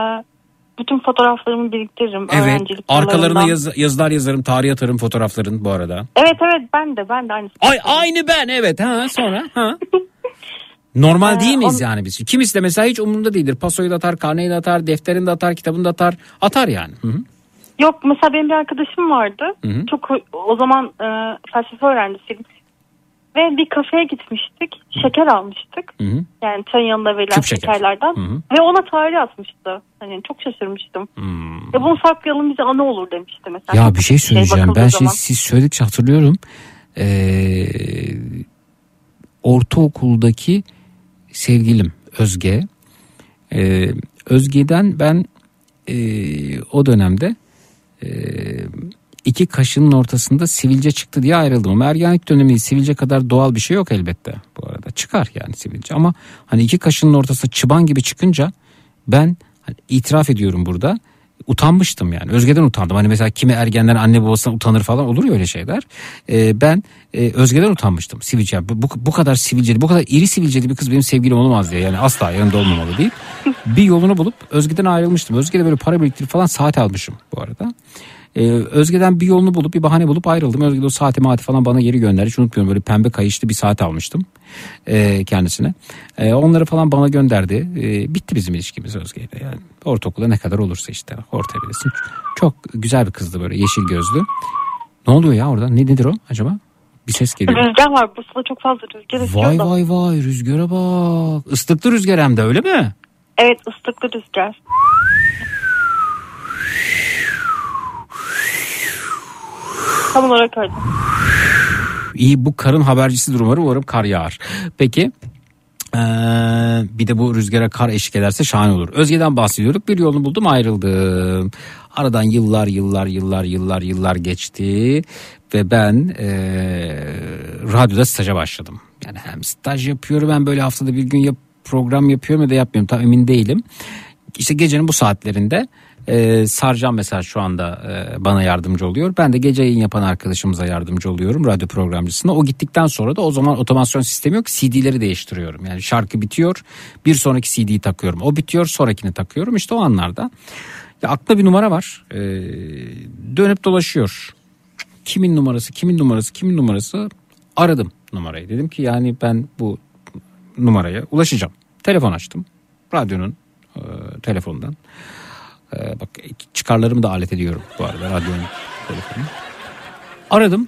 bütün fotoğraflarımı biriktiririm.
Evet.
öğrencilik
Arkalarına yaz- yazılar yazarım, tarih atarım fotoğrafların bu arada.
Evet evet ben de ben de aynı.
Ay aynı ben evet ha sonra ha. Normal değil miyiz yani biz? Kimisi de mesela hiç umurunda değildir. Pasoyu da atar, karneyi de atar, defterini de atar, kitabını da atar. Atar yani. Hı hı.
Yok mesela benim bir arkadaşım vardı.
Hı hı.
Çok o zaman e, felsefe öğrencisiydim. Ve bir kafeye gitmiştik. Şeker almıştık.
Hı hı.
Yani çayın yanında verilen
Küp şeker.
şekerlerden.
Hı hı.
Ve ona tarih atmıştı. Hani çok şaşırmıştım. Ya bunu saklayalım bize ana olur demişti mesela.
Hmm. Ya bir şey söyleyeceğim.
bakıldığı
ben şey, siz söyledikçe hatırlıyorum. Ee, ortaokuldaki sevgilim Özge. Ee, Özge'den ben ee, o dönemde ee, iki kaşının ortasında sivilce çıktı diye ayrıldım. Ama ergenlik dönemi sivilce kadar doğal bir şey yok elbette bu arada. Çıkar yani sivilce ama hani iki kaşının ortasında çıban gibi çıkınca ben hani itiraf ediyorum burada utanmıştım yani. Özge'den utandım. Hani mesela kimi ergenler anne babasından utanır falan olur ya öyle şeyler. Ee, ben e, Özge'den utanmıştım. Sivilce. Bu, bu, kadar sivilceli, bu kadar iri sivilceli bir kız benim sevgilim olamaz diye. Yani asla yanında olmamalı değil. Bir yolunu bulup Özge'den ayrılmıştım. Özge'de böyle para biriktirip falan saat almışım bu arada. Ee, Özge'den bir yolunu bulup bir bahane bulup ayrıldım. Özge de o saati maati falan bana geri gönderdi. Hiç unutmuyorum böyle pembe kayışlı bir saat almıştım e, kendisine. E, onları falan bana gönderdi. E, bitti bizim ilişkimiz Özge'yle yani. Ortaokulda ne kadar olursa işte ortayabilirsin. Çok güzel bir kızdı böyle yeşil gözlü. Ne oluyor ya orada? Ne nedir o acaba? Bir ses geliyor.
Rüzgar var. Bursa'da çok fazla rüzgar esiyor
Vay
da.
vay vay rüzgara bak. Islıklı rüzgar hem de öyle mi?
Evet ıslıklı rüzgar. Tam olarak öyle.
İyi bu karın habercisidir umarım. Umarım kar yağar. Peki. Ee, bir de bu rüzgara kar eşlik ederse şahane olur. Özge'den bahsediyorduk. Bir yolunu buldum ayrıldım. Aradan yıllar yıllar yıllar yıllar yıllar geçti. Ve ben ee, radyoda staja başladım. Yani hem staj yapıyorum hem böyle haftada bir gün yap, program yapıyorum ya da yapmıyorum. Tam emin değilim. İşte gecenin bu saatlerinde e, Sarcan mesela şu anda e, bana yardımcı oluyor. Ben de gece yayın yapan arkadaşımıza yardımcı oluyorum radyo programcısına. O gittikten sonra da o zaman otomasyon sistemi yok CD'leri değiştiriyorum. Yani şarkı bitiyor bir sonraki CD'yi takıyorum. O bitiyor sonrakini takıyorum işte o anlarda. Ya aklımda bir numara var e, dönüp dolaşıyor. Kimin numarası kimin numarası kimin numarası aradım numarayı. Dedim ki yani ben bu numaraya ulaşacağım. Telefon açtım radyonun e, telefondan. Ee, bak çıkarlarımı da alet ediyorum bu arada radyonun telefonu. Aradım.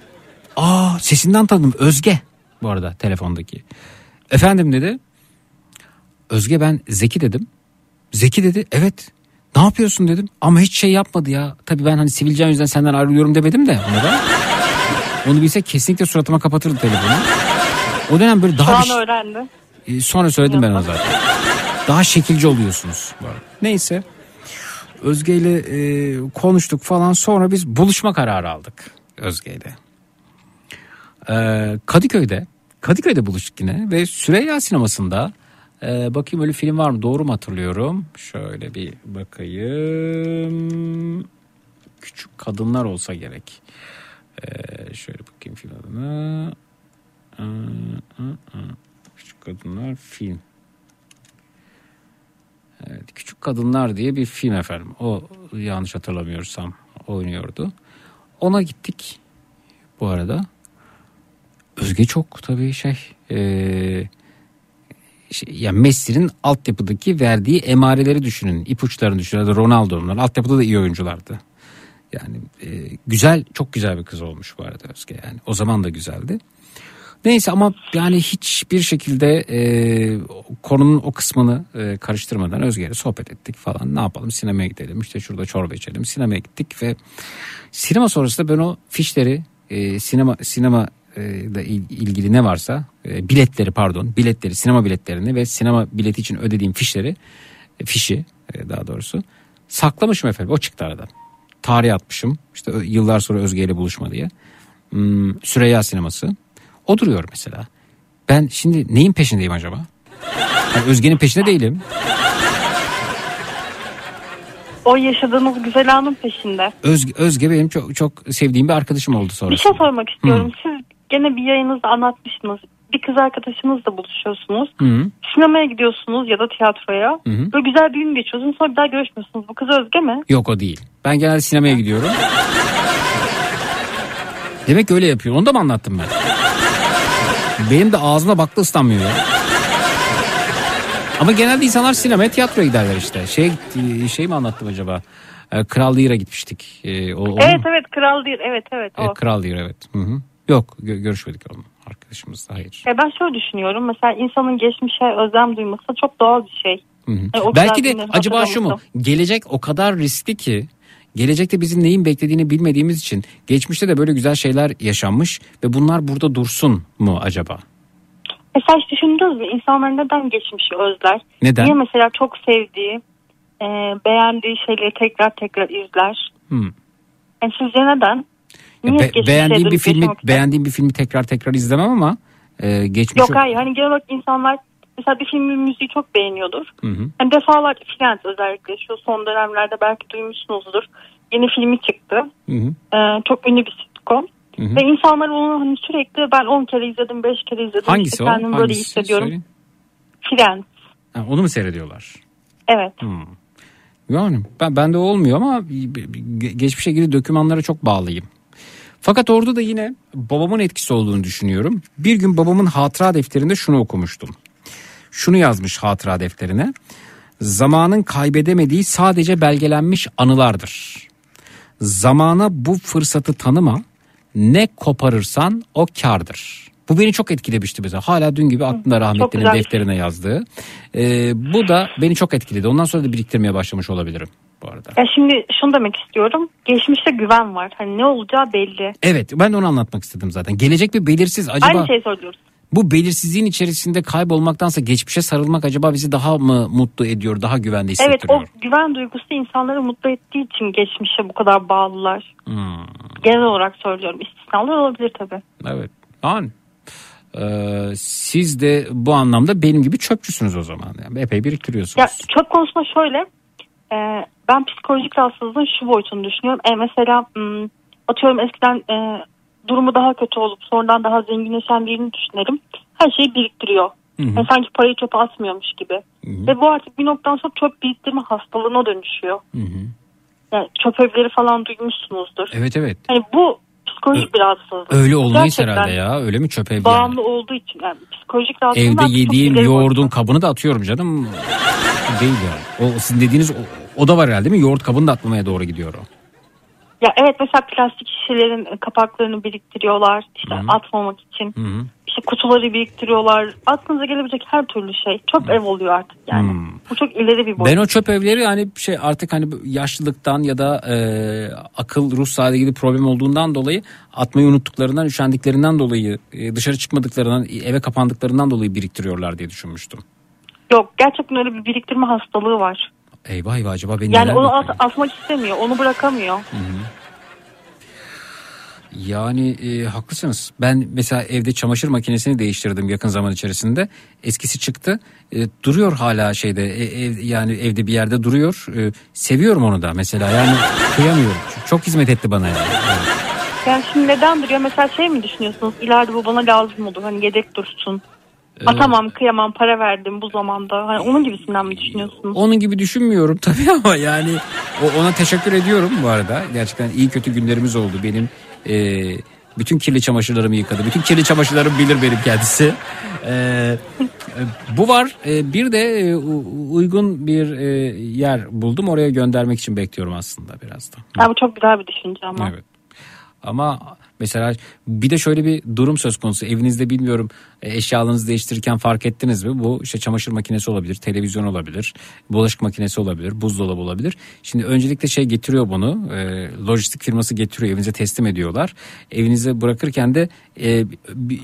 Aa sesinden tanıdım Özge bu arada telefondaki. Efendim dedi. Özge ben Zeki dedim. Zeki dedi evet. Ne yapıyorsun dedim. Ama hiç şey yapmadı ya. Tabii ben hani sivilcem yüzünden senden ayrılıyorum demedim de ona da. Onu bilse kesinlikle suratıma kapatırdı telefonu. O dönem böyle daha bir
an öğrendi.
ee, Sonra söyledim ben ona zaten. Daha şekilci oluyorsunuz. bu arada. Neyse. Özge ile e, konuştuk falan sonra biz buluşma kararı aldık Özge ile. Ee, Kadıköy'de Kadıköy'de buluştuk yine ve Süreyya sinemasında e, bakayım öyle film var mı doğru mu hatırlıyorum şöyle bir bakayım küçük kadınlar olsa gerek Ee, şöyle bakayım film adına Aa, aa, aa. Küçük Kadınlar film. Evet, Küçük Kadınlar diye bir film efendim. O yanlış hatırlamıyorsam oynuyordu. Ona gittik bu arada. Özge çok tabii şey, eee şey yani Messi'nin altyapıdaki verdiği emareleri düşünün. ipuçlarını düşünün. Da Ronaldo'nun altyapıda da iyi oyunculardı. Yani e, güzel çok güzel bir kız olmuş bu arada Özge yani. O zaman da güzeldi. Neyse ama yani hiçbir şekilde e, konunun o kısmını e, karıştırmadan Özge'yle sohbet ettik falan. Ne yapalım sinemaya gidelim işte şurada çorba içelim. Sinemaya gittik ve sinema sonrasında ben o fişleri e, sinema sinema e, ile il- ilgili ne varsa e, biletleri pardon biletleri sinema biletlerini ve sinema bileti için ödediğim fişleri e, fişi e, daha doğrusu saklamışım efendim o çıktı aradan. Tarih atmışım işte yıllar sonra Özge ile buluşma diye. Hmm, Süreyya sineması. O duruyor mesela. Ben şimdi neyin peşindeyim acaba? Yani Özge'nin peşinde değilim.
O yaşadığınız güzel anın peşinde.
Özge, Özge benim çok çok sevdiğim bir arkadaşım oldu
Bir
sonrasında.
şey sormak istiyorum. Siz gene bir yayınızda anlatmıştınız. Bir kız arkadaşınızla buluşuyorsunuz.
Hı hı.
Sinemaya gidiyorsunuz ya da tiyatroya.
Hı hı.
Böyle güzel bir gün geçiyorsunuz. Sonra bir daha görüşmüyorsunuz. Bu kız Özge mi?
Yok o değil. Ben genelde sinemaya gidiyorum. Demek öyle yapıyor. Onu da mı anlattım ben? Benim de ağzına baktı ıslanmıyor ya. Ama genelde insanlar sinemaya tiyatroya giderler işte. Şey, şey mi anlattım acaba? E, Kral Lira gitmiştik. E, o,
evet
mu?
evet kral değil evet evet o.
E, Kral Lira evet. Hı hı. Yok gö- görüşmedik onunla. Arkadaşımızla hayır.
Ya ben şöyle düşünüyorum mesela insanın geçmişe özlem duyması çok doğal bir şey.
Hı hı.
Yani o
Belki de acaba şu mu? Gelecek o kadar riskli ki gelecekte bizim neyin beklediğini bilmediğimiz için geçmişte de böyle güzel şeyler yaşanmış ve bunlar burada dursun mu acaba?
Mesela hiç düşündünüz mü insanlar neden geçmişi özler?
Neden?
Niye mesela çok sevdiği, e, beğendiği şeyleri tekrar tekrar izler?
Hmm.
Yani sizce neden? Niye
Be- beğendiğim bir filmi beğendiğim bir filmi tekrar tekrar izlemem ama e, geçmiş
Yok hayır hani genel olarak insanlar mesela bir filmin müziği çok beğeniyordur.
Hı hı.
Hani defalarca Friends özellikle şu son dönemlerde belki duymuşsunuzdur. Yeni filmi çıktı.
Hı hı.
Ee, çok ünlü bir sitcom.
Hı hı.
Ve insanlar onu hani sürekli ben 10 kere izledim 5 kere izledim.
Hangisi
İşte
o?
Kendimi böyle
Hangisi?
hissediyorum.
Söyleyin.
Friends.
Ha, onu mu seyrediyorlar?
Evet.
Hmm. Yani ben bende olmuyor ama ge- geçmişe ilgili dokümanlara çok bağlıyım. Fakat orada da yine babamın etkisi olduğunu düşünüyorum. Bir gün babamın hatıra defterinde şunu okumuştum. Şunu yazmış hatıra defterine. Zamanın kaybedemediği sadece belgelenmiş anılardır. Zamana bu fırsatı tanıma. Ne koparırsan o kardır. Bu beni çok etkilemişti mesela. Hala dün gibi aklımda rahmetlinin
güzel.
defterine yazdığı. Ee, bu da beni çok etkiledi. Ondan sonra da biriktirmeye başlamış olabilirim bu arada.
Ya şimdi şunu demek istiyorum. Geçmişte güven var. Hani ne olacağı belli.
Evet ben de onu anlatmak istedim zaten. Gelecek bir belirsiz. Acaba
Aynı şey söylüyoruz.
Bu belirsizliğin içerisinde kaybolmaktansa geçmişe sarılmak acaba bizi daha mı mutlu ediyor, daha güvende
Evet
hissettiriyor?
o güven duygusu insanları mutlu ettiği için geçmişe bu kadar bağlılar.
Hmm,
Genel olarak söylüyorum. İstisnalar olabilir tabii.
evet. Yani ee, siz de bu anlamda benim gibi çöpçüsünüz o zaman. Yani epey biriktiriyorsunuz.
Ya çöp konusunda şöyle. e, ben psikolojik rahatsızlığın şu boyutunu düşünüyorum. E, mesela m, atıyorum eskiden e, durumu daha kötü olup sonradan daha zenginleşen birini düşünelim. Her şeyi biriktiriyor.
Hı hı.
Yani sanki parayı çöpe atmıyormuş gibi. Ve bu artık bir noktadan sonra çöp biriktirme hastalığına dönüşüyor.
Hı hı.
Yani çöp evleri falan duymuşsunuzdur.
Evet evet.
Hani bu psikolojik bir rahatsızlık.
Öyle olmayız
Gerçekten
herhalde ya. Öyle mi çöp ev yani?
Bağımlı olduğu için yani psikolojik rahatsızlık.
Evde yediğim yoğurdun kabını da atıyorum canım. Değil yani. O sizin dediğiniz o, o da var herhalde değil mi? Yoğurt kabını da atmamaya doğru gidiyor o.
Ya evet mesela plastik şişelerin kapaklarını biriktiriyorlar işte atmamak için.
Hı hı.
İşte kutuları biriktiriyorlar. Aklınıza gelebilecek her türlü şey. Çöp ev oluyor artık yani. Bu çok ileri bir boyut.
Ben o çöp evleri hani şey artık hani yaşlılıktan ya da e, akıl ruh sağlığı ilgili problem olduğundan dolayı atmayı unuttuklarından, üşendiklerinden dolayı, e, dışarı çıkmadıklarından, eve kapandıklarından dolayı biriktiriyorlar diye düşünmüştüm.
Yok gerçekten öyle bir biriktirme hastalığı var.
Eyvah eyvah acaba beni
Yani onu at- atmak istemiyor. Onu bırakamıyor.
Yani e, haklısınız. Ben mesela evde çamaşır makinesini değiştirdim yakın zaman içerisinde. Eskisi çıktı. E, duruyor hala şeyde e, ev, yani evde bir yerde duruyor. E, seviyorum onu da mesela yani kıyamıyorum. Çok hizmet etti bana yani.
Yani şimdi neden duruyor? Mesela şey mi düşünüyorsunuz? İleride bu bana lazım olur. Hani yedek dursun. Atamam kıyamam para verdim bu zamanda. Hani onun gibisinden mi düşünüyorsunuz?
Onun gibi düşünmüyorum tabii ama yani ona teşekkür ediyorum bu arada. Gerçekten iyi kötü günlerimiz oldu. Benim e, bütün kirli çamaşırlarımı yıkadı. Bütün kirli çamaşırlarımı bilir benim kendisi. E, bu var. E, bir de e, uygun bir e, yer buldum. Oraya göndermek için bekliyorum aslında biraz da.
Ya bu çok güzel bir düşünce ama.
Evet. Ama mesela bir de şöyle bir durum söz konusu. Evinizde bilmiyorum e, eşyalarınızı değiştirirken fark ettiniz mi? Bu işte çamaşır makinesi olabilir, televizyon olabilir, bulaşık makinesi olabilir, buzdolabı olabilir. Şimdi öncelikle şey getiriyor bunu. e, lojistik firması getiriyor, evinize teslim ediyorlar. Evinize bırakırken de e,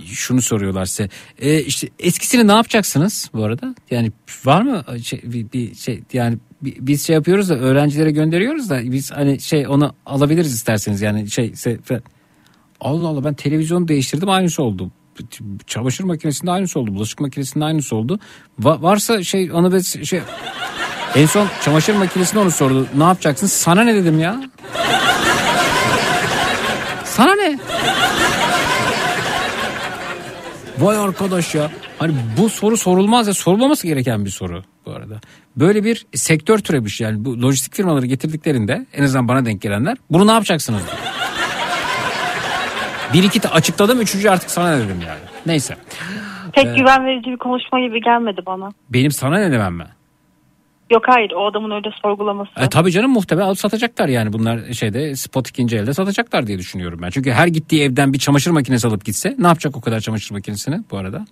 şunu soruyorlar size. E, işte eskisini ne yapacaksınız bu arada? Yani var mı şey, bir, bir şey yani biz şey yapıyoruz da öğrencilere gönderiyoruz da biz hani şey onu alabiliriz isterseniz yani şey Allah Allah ben televizyonu değiştirdim aynısı oldu. Çamaşır makinesinde aynısı oldu. Bulaşık makinesinde aynısı oldu. Va- varsa şey onu ben şey en son çamaşır makinesinde onu sordu. Ne yapacaksın? Sana ne dedim ya? Sana ne? Vay arkadaş ya. Hani bu soru sorulmaz ya sorulmaması gereken bir soru bu arada. Böyle bir sektör türemiş yani bu lojistik firmaları getirdiklerinde en azından bana denk gelenler bunu ne yapacaksınız? Bir iki açıkladım üçüncü artık sana dedim yani. Neyse.
Pek
Ee,
güven verici bir konuşma gibi gelmedi bana.
Benim sana ne demem mi?
Yok hayır o adamın öyle sorgulaması.
E, tabii canım muhtemelen alıp satacaklar yani bunlar şeyde spot ikinci elde satacaklar diye düşünüyorum ben. Çünkü her gittiği evden bir çamaşır makinesi alıp gitse ne yapacak o kadar çamaşır makinesini bu arada?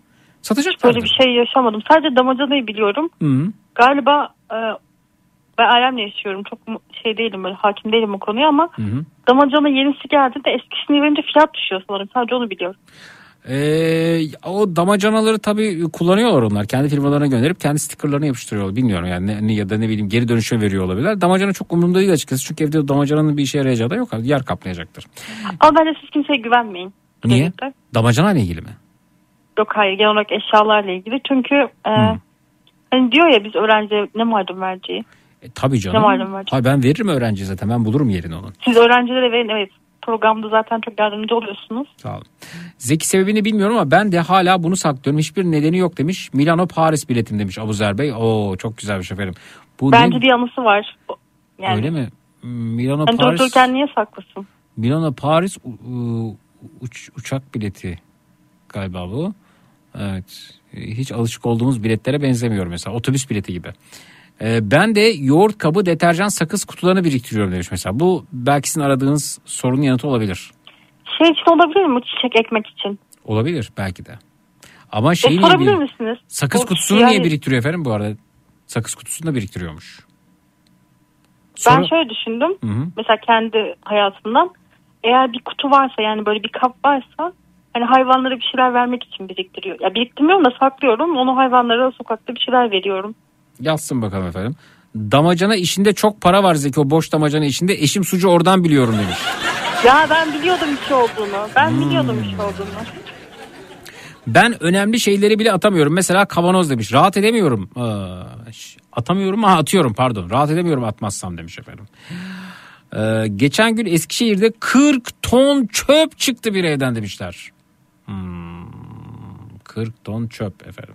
Satacaklar.
Böyle bir şey yaşamadım. Sadece damacanayı biliyorum.
Hı.
Galiba e, ben ailemle yaşıyorum. Çok şey değilim böyle hakim değilim o konuya ama
Hı hı.
damacana yenisi geldiğinde eskisini verince fiyat düşüyor sanırım. Sadece onu biliyorum.
Ee, o damacanaları tabii kullanıyorlar onlar. Kendi firmalarına gönderip kendi stickerlarını yapıştırıyorlar. Bilmiyorum yani ne, ya da ne bileyim geri dönüşe veriyor olabilirler. Damacana çok umurumda değil açıkçası. Çünkü evde damacananın bir işe yarayacağı da yok. Yer kaplayacaktır.
Ama bence siz kimseye güvenmeyin.
Niye?
Gerçekten.
Damacana ile ilgili mi?
Yok hayır genel olarak eşyalarla ilgili. Çünkü e, hani diyor ya biz öğrenciye ne malum vereceği.
E, tabii canım.
Ne malum var?
Hayır, ben veririm öğrenciye zaten. Ben bulurum yerini onun.
Siz öğrencilere verin evet programda zaten çok yardımcı oluyorsunuz.
Sağ olun. Zeki sebebini bilmiyorum ama ben de hala bunu saklıyorum. Hiçbir nedeni yok demiş. Milano Paris biletim demiş Abuzer Bey. Oo çok güzelmiş efendim. Bu
Bence
ne-
bir anısı var. Yani,
Öyle mi? Milano
Hani
Paris.
dururken niye saklasın?
Milano Paris uç- uçak bileti galiba bu. Evet. Hiç alışık olduğumuz biletlere benzemiyor mesela. Otobüs bileti gibi. Ee, ben de yoğurt kabı, deterjan, sakız kutularını biriktiriyorum demiş mesela. Bu belki sizin aradığınız sorunun yanıtı olabilir.
Şey için olabilir mi? Çiçek ekmek için.
Olabilir belki de. Ama
E,
şeyi niye bir-
misiniz?
Sakız
O
kutusunu
yani-
niye biriktiriyor efendim bu arada? Sakız kutusunu da biriktiriyormuş.
Ben
Sonra-
şöyle düşündüm.
Hı hı.
Mesela kendi hayatımdan. Eğer bir kutu varsa yani böyle bir kap varsa hani hayvanlara bir şeyler vermek için biriktiriyor. Ya biriktirmiyorum da saklıyorum. Onu hayvanlara sokakta bir şeyler veriyorum.
Yazsın bakalım efendim. Damacana işinde çok para var Zeki o boş damacana işinde. Eşim sucu oradan biliyorum demiş.
Ya ben biliyordum bir şey olduğunu. Ben
Hmm.
biliyordum bir şey olduğunu.
Ben önemli şeyleri bile atamıyorum. Mesela kavanoz demiş. Rahat edemiyorum. Ş- atamıyorum ha atıyorum pardon. Rahat edemiyorum atmazsam demiş efendim. Ee, geçen gün Eskişehir'de 40 ton çöp çıktı bir evden demişler. Hmm, 40 ton çöp efendim.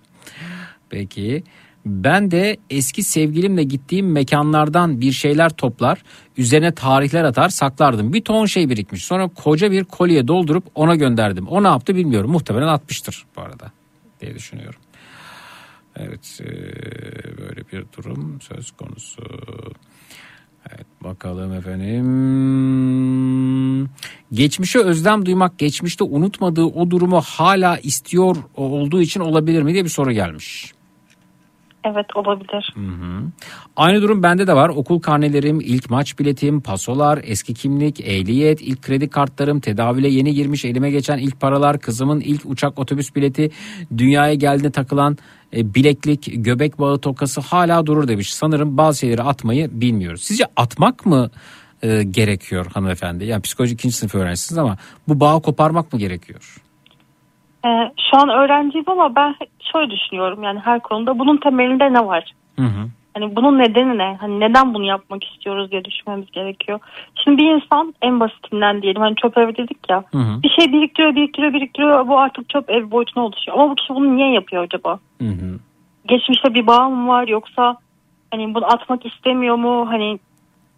Peki ben de eski sevgilimle gittiğim mekanlardan bir şeyler toplar, üzerine tarihler atar, saklardım. Bir ton şey birikmiş. Sonra koca bir kolye doldurup ona gönderdim. O ne yaptı bilmiyorum. Muhtemelen atmıştır bu arada diye düşünüyorum. Evet eee, böyle bir durum söz konusu. Evet bakalım efendim. Geçmişe özlem duymak, geçmişte unutmadığı o durumu hala istiyor olduğu için olabilir mi diye bir soru gelmiş.
Evet olabilir.
Hı hı. Aynı durum bende de var. Okul karnelerim, ilk maç biletim, pasolar, eski kimlik, ehliyet, ilk kredi kartlarım, tedavüle yeni girmiş elime geçen ilk paralar, kızımın ilk uçak otobüs bileti, dünyaya geldiğinde takılan e, bileklik, göbek bağı tokası hala durur demiş. Sanırım bazı şeyleri atmayı bilmiyoruz. Sizce atmak mı e, gerekiyor hanımefendi? Yani psikoloji ikinci sınıf öğrencisiniz ama bu bağı koparmak mı gerekiyor?
Ee, şu an öğrenciyim ama ben şöyle düşünüyorum. Yani her konuda bunun temelinde ne var?
Hı hı.
Hani bunun nedeni ne? Hani neden bunu yapmak istiyoruz diye düşünmemiz gerekiyor. Şimdi bir insan en basitinden diyelim hani çöp ev dedik ya.
Hı hı.
Bir şey biriktiriyor, biriktiriyor, biriktiriyor. Bu artık çöp ev boyutuna oluşuyor. Ama bu kişi bunu niye yapıyor acaba?
Hı hı.
Geçmişte bir bağ mı var yoksa hani bunu atmak istemiyor mu? Hani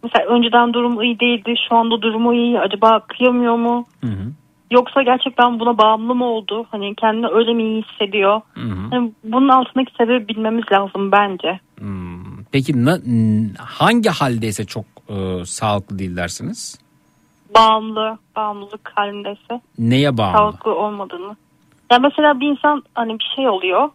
mesela önceden durum iyi değildi, şu anda durumu iyi. Acaba kıyamıyor mu?
Hı hı.
Yoksa gerçekten buna bağımlı mı oldu? Hani kendini öyle mi iyi hissediyor?
Hı hı.
Hani bunun altındaki sebebi bilmemiz lazım bence.
Peki na- hangi haldeyse çok e, sağlıklı değil dersiniz?
Bağımlı, bağımlılık halindeyse
Neye bağımlı?
sağlıklı olmadığını. Ya mesela bir insan hani bir şey oluyor.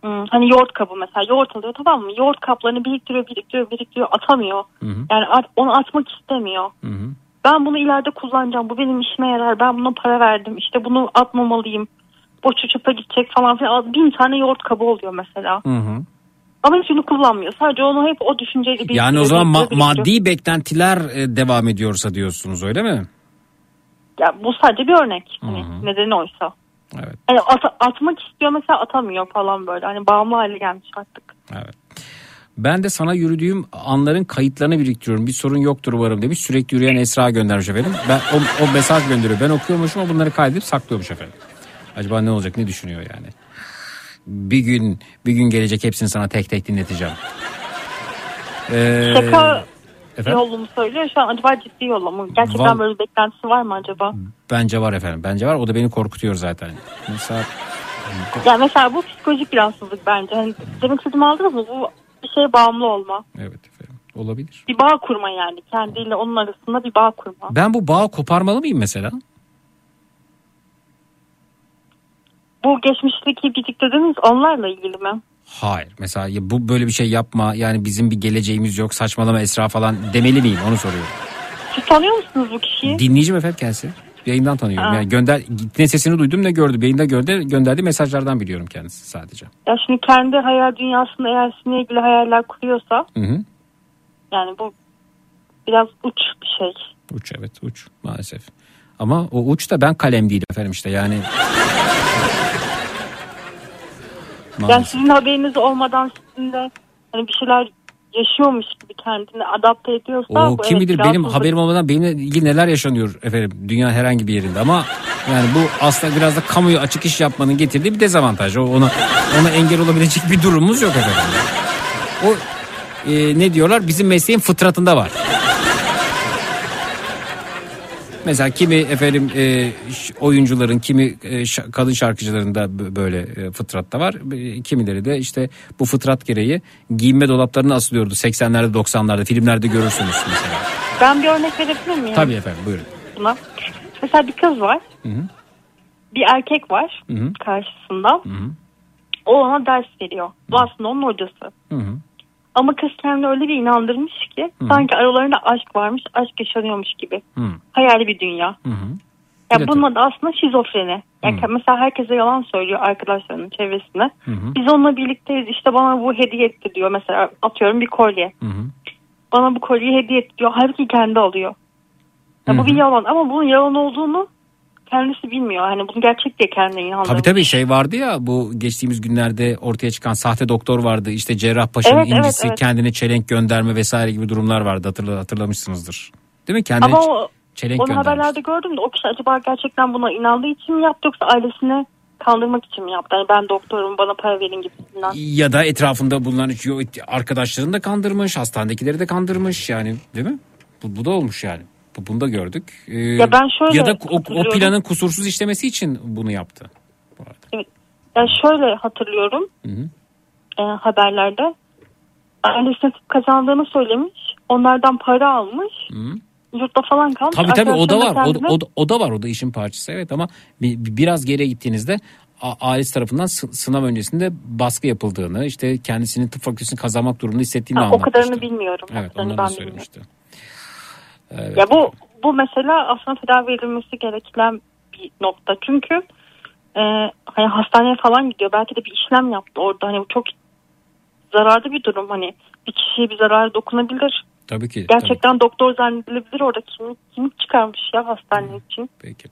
Hmm, hani yoğurt kabı mesela yoğurt alıyor tamam mı? Yoğurt kaplarını biriktiriyor, biriktiriyor, biriktiriyor, atamıyor.
Hı hı.
Yani at- onu atmak istemiyor.
Hı hı.
Ben bunu ileride kullanacağım. Bu benim işime yarar. Ben buna para verdim. İşte bunu atmamalıyım. Boşu çöpe gidecek falan filan. Bin tane yoğurt kabı oluyor mesela.
Hı hı.
Ama hiç bunu kullanmıyor. Sadece onu hep o düşünceyle biriktiriyor.
Yani o zaman ma- maddi beklentiler e, devam ediyorsa diyorsunuz öyle mi?
Ya bu sadece bir örnek. Hani nedeni oysa.
Evet.
Yani at- atmak istiyor mesela atamıyor falan böyle. Hani bağımlı hale gelmiş artık.
Evet. Ben de sana yürüdüğüm anların kayıtlarını biriktiriyorum. Bir sorun yoktur umarım demiş. Sürekli yürüyen Esra göndermiş efendim. Ben o, o mesaj gönderiyor. Ben okuyormuşum ama bunları kaydedip saklıyormuş efendim. Acaba ne olacak ne düşünüyor yani? Bir gün bir gün gelecek hepsini sana tek tek dinleteceğim. Ee,
Şaka
efendim?
yollu mu söylüyor şu an acaba ciddi yolla mı? Gerçekten
Val-
böyle beklentisi var mı acaba?
Bence var efendim. Bence var. O da beni korkutuyor zaten. Mesela
Yani mesela bu psikolojik bir rahatsızlık bence. Hani demek istediğimi aldınız mı? Bu bir şeye bağımlı olma.
Evet efendim olabilir.
Bir bağ kurma yani. Kendiyle onun arasında bir bağ kurma.
Ben bu bağı koparmalı mıyım mesela?
Bu geçmişteki bildikleriniz onlarla ilgili mi?
Hayır. Mesela ya bu böyle bir şey yapma yani bizim bir geleceğimiz yok saçmalama Esra falan demeli miyim onu soruyorum.
Siz tanıyor musunuz bu kişiyi?
Dinleyicim efendim kendisi. Yayından tanıyorum.
Aa.
Yani gönder ne sesini duydum ne gördüm. Yayında gördü gönderdiği mesajlardan biliyorum kendisi sadece.
Ya şimdi kendi hayal dünyasında eğer sizinle ilgili hayaller kuruyorsa
Hı hı.
yani bu biraz uç bir şey.
Uç evet uç maalesef. Ama o uç da ben kalem değil efendim işte yani.
Yani
Maalesef.
sizin haberiniz olmadan sizinle hani bir şeyler yaşıyormuş gibi kendini adapte ediyorsa
O kim
evet
bilir benim haberim olmadan benimle ilgili neler yaşanıyor efendim dünya herhangi bir yerinde ama yani bu aslında biraz da kamuya açık iş yapmanın getirdiği bir dezavantaj. O ona ona engel olabilecek bir durumumuz yok efendim. O e, ne diyorlar bizim mesleğin fıtratında var. Mesela kimi efendim e, oyuncuların kimi e, kadın şarkıcıların da böyle e, fıtratta var. E, Kimileri de işte bu fıtrat gereği giyinme dolaplarına asılıyordu 80'lerde 90'larda filmlerde görürsünüz mesela.
Ben bir örnek verebilir miyim?
Tabii efendim buyurun.
Buna. Mesela bir kız var.
Hı hı.
Bir erkek var
Hı hı.
karşısında.
Hı hı.
O ona ders veriyor. Bu aslında onun hocası.
Hı hı.
Ama kız kendini öyle bir inandırmış ki
Hı.
sanki aralarında aşk varmış, aşk yaşanıyormuş gibi.
Hı.
Hayali bir dünya. Ya
Evet.
bunun adı aslında şizofreni. Yani mesela herkese yalan söylüyor arkadaşlarının çevresine.
Hı hı.
Biz onunla birlikteyiz işte bana bu hediye etti diyor. Mesela atıyorum bir kolye.
Hı hı.
Bana bu kolyeyi hediye etti diyor. Halbuki kendi alıyor. Ya bu bir yalan ama bunun yalan olduğunu kendisi bilmiyor. Hani bunu gerçek diye kendine inandırmış.
Tabii tabii şey vardı ya bu geçtiğimiz günlerde ortaya çıkan sahte doktor vardı. İşte Cerrahpaşa'nın
Evet, evet,
incisi
evet.
kendine çelenk gönderme vesaire gibi durumlar vardı hatırla, hatırlamışsınızdır. Değil mi? Kendine
Ama o,
çelenk
onu haberlerde gördüm de o kişi acaba gerçekten buna inandığı için mi yaptı yoksa ailesine kandırmak için mi yaptı? Yani ben doktorum bana para verin gibisinden.
Ya da etrafında bulunan arkadaşlarını da kandırmış, hastanedekileri de kandırmış yani değil mi? Bu, bu da olmuş yani. Bu, bunu da gördük. Ee,
Ya ben şöyle
ya da o, o planın kusursuz işlemesi için bunu yaptı.
Evet. Yani şöyle hatırlıyorum
Hı hı.
e, haberlerde. Ailesine kazandığını söylemiş. Onlardan para almış.
Hı.
Yurtta falan kalmış.
Tabii tabii o da var. O,
kendine-
o, da- o da var. O da işin parçası evet ama bir, bir- biraz geriye gittiğinizde ailesi tarafından sı- sınav öncesinde baskı yapıldığını, işte kendisinin tıp fakültesini kazanmak durumunda hissettiğini
Ha, o
anlatmıştı.
kadarını bilmiyorum.
Evet,
O kadarını
onları da
ben bilmiyorum.
Evet.
Ya bu bu mesela aslında tedavi edilmesi gereken bir nokta. Çünkü e, hani hastaneye falan gidiyor. Belki de bir işlem yaptı orada. Hani bu çok zararlı bir durum. Hani bir kişiye bir zarar dokunabilir.
Tabii ki.
Gerçekten doktor zannedilebilir orada kimlik, kimlik çıkarmış ya hastane için.
Peki.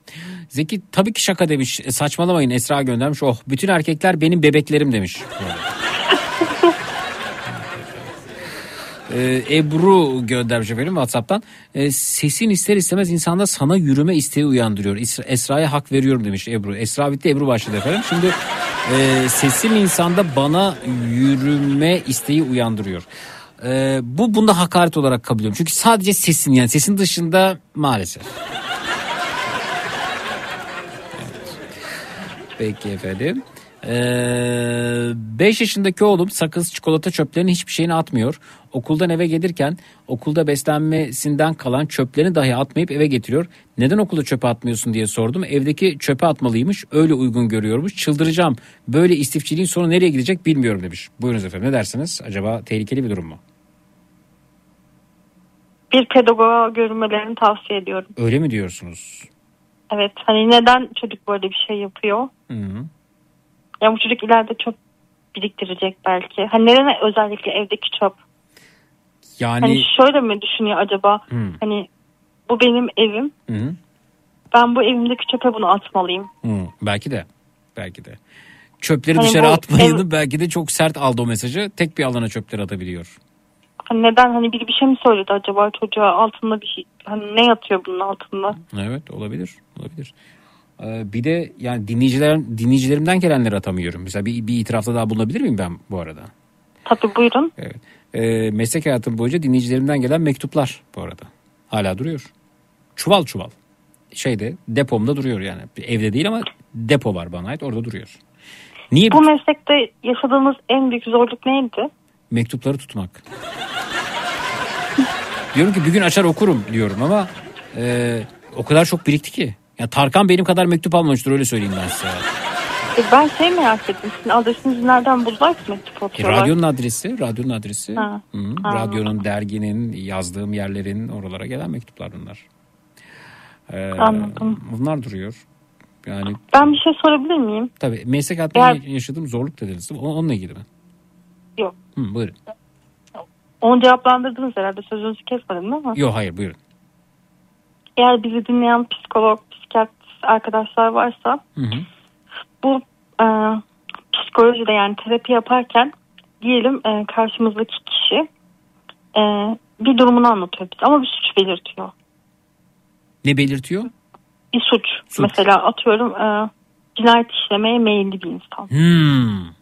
Zeki tabii ki şaka demiş. E, saçmalamayın Esra göndermiş. Oh bütün erkekler benim bebeklerim demiş. Ee, Ebru göndermiş efendim Whatsapp'tan. Ee, sesin ister istemez insanda sana yürüme isteği uyandırıyor. Esra'ya hak veriyorum demiş Ebru. Esra bitti Ebru başladı efendim. Şimdi e, sesim insanda bana yürüme isteği uyandırıyor. Ee, bu bunda hakaret olarak kabul ediyorum. Çünkü sadece sesin yani sesin dışında maalesef. Peki efendim. 5 yaşındaki oğlum sakız çikolata çöplerini hiçbir şeyini atmıyor. Okuldan eve gelirken okulda beslenmesinden kalan çöplerini dahi atmayıp eve getiriyor. Neden okulda çöpe atmıyorsun diye sordum. Evdeki çöpe atmalıymış öyle uygun görüyormuş. Çıldıracağım böyle istifçiliğin sonu nereye gidecek bilmiyorum demiş. Buyurunuz efendim ne dersiniz? Acaba tehlikeli bir durum mu?
Bir pedagoga görünmelerini tavsiye ediyorum.
Öyle mi diyorsunuz?
Evet hani neden çocuk böyle bir şey yapıyor?
Hı hı.
Ya bu çocuk ileride çöp biriktirecek belki. Hani neden özellikle evdeki çöp?
Yani
Hani şöyle mi düşünüyor acaba?
Hı.
Hani bu benim evim.
Hı.
Ben bu evimdeki çöpe bunu atmalıyım.
Hı, belki de. Belki de. Çöpleri
Hani
dışarı
bu
atmayını
ev-
belki de çok sert aldı o mesajı. Tek bir alana çöpleri atabiliyor.
Hani neden hani biri bir şey mi söyledi acaba çocuğa altında bir şey hani ne yatıyor bunun altında?
Evet olabilir. Olabilir. Ee, bir de yani dinleyiciler dinleyicilerimden gelenleri atamıyorum. Mesela bir, bir itirafta daha bulunabilir miyim ben bu arada?
Tabii buyurun.
Evet. Ee, meslek hayatım boyunca dinleyicilerimden gelen mektuplar bu arada. Hala duruyor. Çuval çuval. Şeyde depomda duruyor yani. Evde değil ama depo var bana ait orada duruyor. Niye?
Bu meslekte yaşadığınız en büyük zorluk neydi?
Mektupları tutmak. diyorum ki bir gün açar okurum diyorum ama e, o kadar çok birikti ki. Ya Tarkan benim kadar mektup almamıştır öyle söyleyeyim ben size.
E, ben şey merak ettim. Sizin adresinizi nereden buldular ki mektup
E,
atıyorlar?
radyonun adresi, radyonun adresi.
Ha,
Hı,
anladım.
radyonun, derginin, yazdığım yerlerin oralara gelen mektuplar bunlar. Ee,
Anladım.
Bunlar duruyor. Yani
Ben bir şey sorabilir miyim?
tabii meslek hayatımda
Eğer-
yaşadığım zorluk dediniz. Onunla ilgili mi?
Yok.
Hı, buyurun.
Onu cevaplandırdınız herhalde. Sözünüzü kesmedim değil mi?
Yok hayır buyurun.
Eğer bizi dinleyen psikolog, arkadaşlar varsa
Hı hı.
bu e, psikolojide yani terapi yaparken diyelim e, karşımızdaki kişi e, bir durumunu anlatıyor bize ama bir suç belirtiyor.
Ne belirtiyor?
Bir suç. Mesela atıyorum e, cinayet işlemeye meyilli bir insan.
Hmm.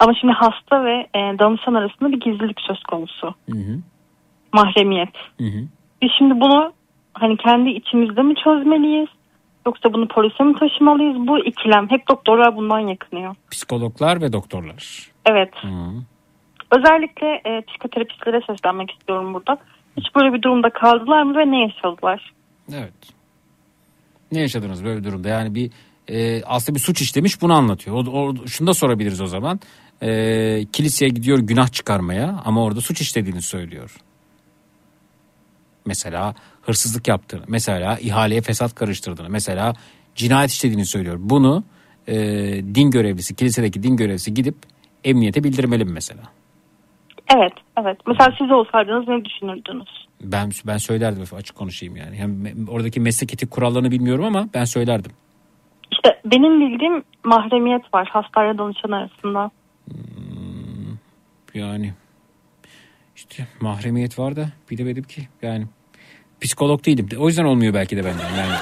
Ama şimdi hasta ve e, danışan arasında bir gizlilik söz konusu.
Hı hı.
Mahremiyet.
Hı hı.
Biz şimdi bunu hani kendi içimizde mi çözmeliyiz? Yoksa bunu polise mi taşımalıyız? Bu ikilem. Hep doktorlar bundan yakınıyor.
Psikologlar ve doktorlar.
Evet.
Hı.
Özellikle e, psikoterapistlere seslenmek istiyorum burada. Hiç böyle bir durumda kaldılar mı ve ne yaşadılar?
Evet. Ne yaşadınız böyle bir durumda? Yani bir e, aslında bir suç işlemiş bunu anlatıyor. O, o, şunu da sorabiliriz o zaman. E, kiliseye gidiyor günah çıkarmaya ama orada suç işlediğini söylüyor. Mesela hırsızlık yaptığını, mesela ihaleye fesat karıştırdığını, mesela cinayet işlediğini söylüyor. Bunu e, din görevlisi, kilisedeki din görevlisi gidip emniyete bildirmeli mi mesela?
Evet, evet. Mesela siz olsaydınız ne düşünürdünüz?
Ben ben söylerdim açık konuşayım yani. Hem me- oradaki meslek etik kurallarını bilmiyorum ama ben söylerdim.
İşte benim bildiğim mahremiyet var hastayla danışan arasında.
Yani işte mahremiyet var da bilemedim ki yani psikolog değilim. O yüzden olmuyor belki de benden yani.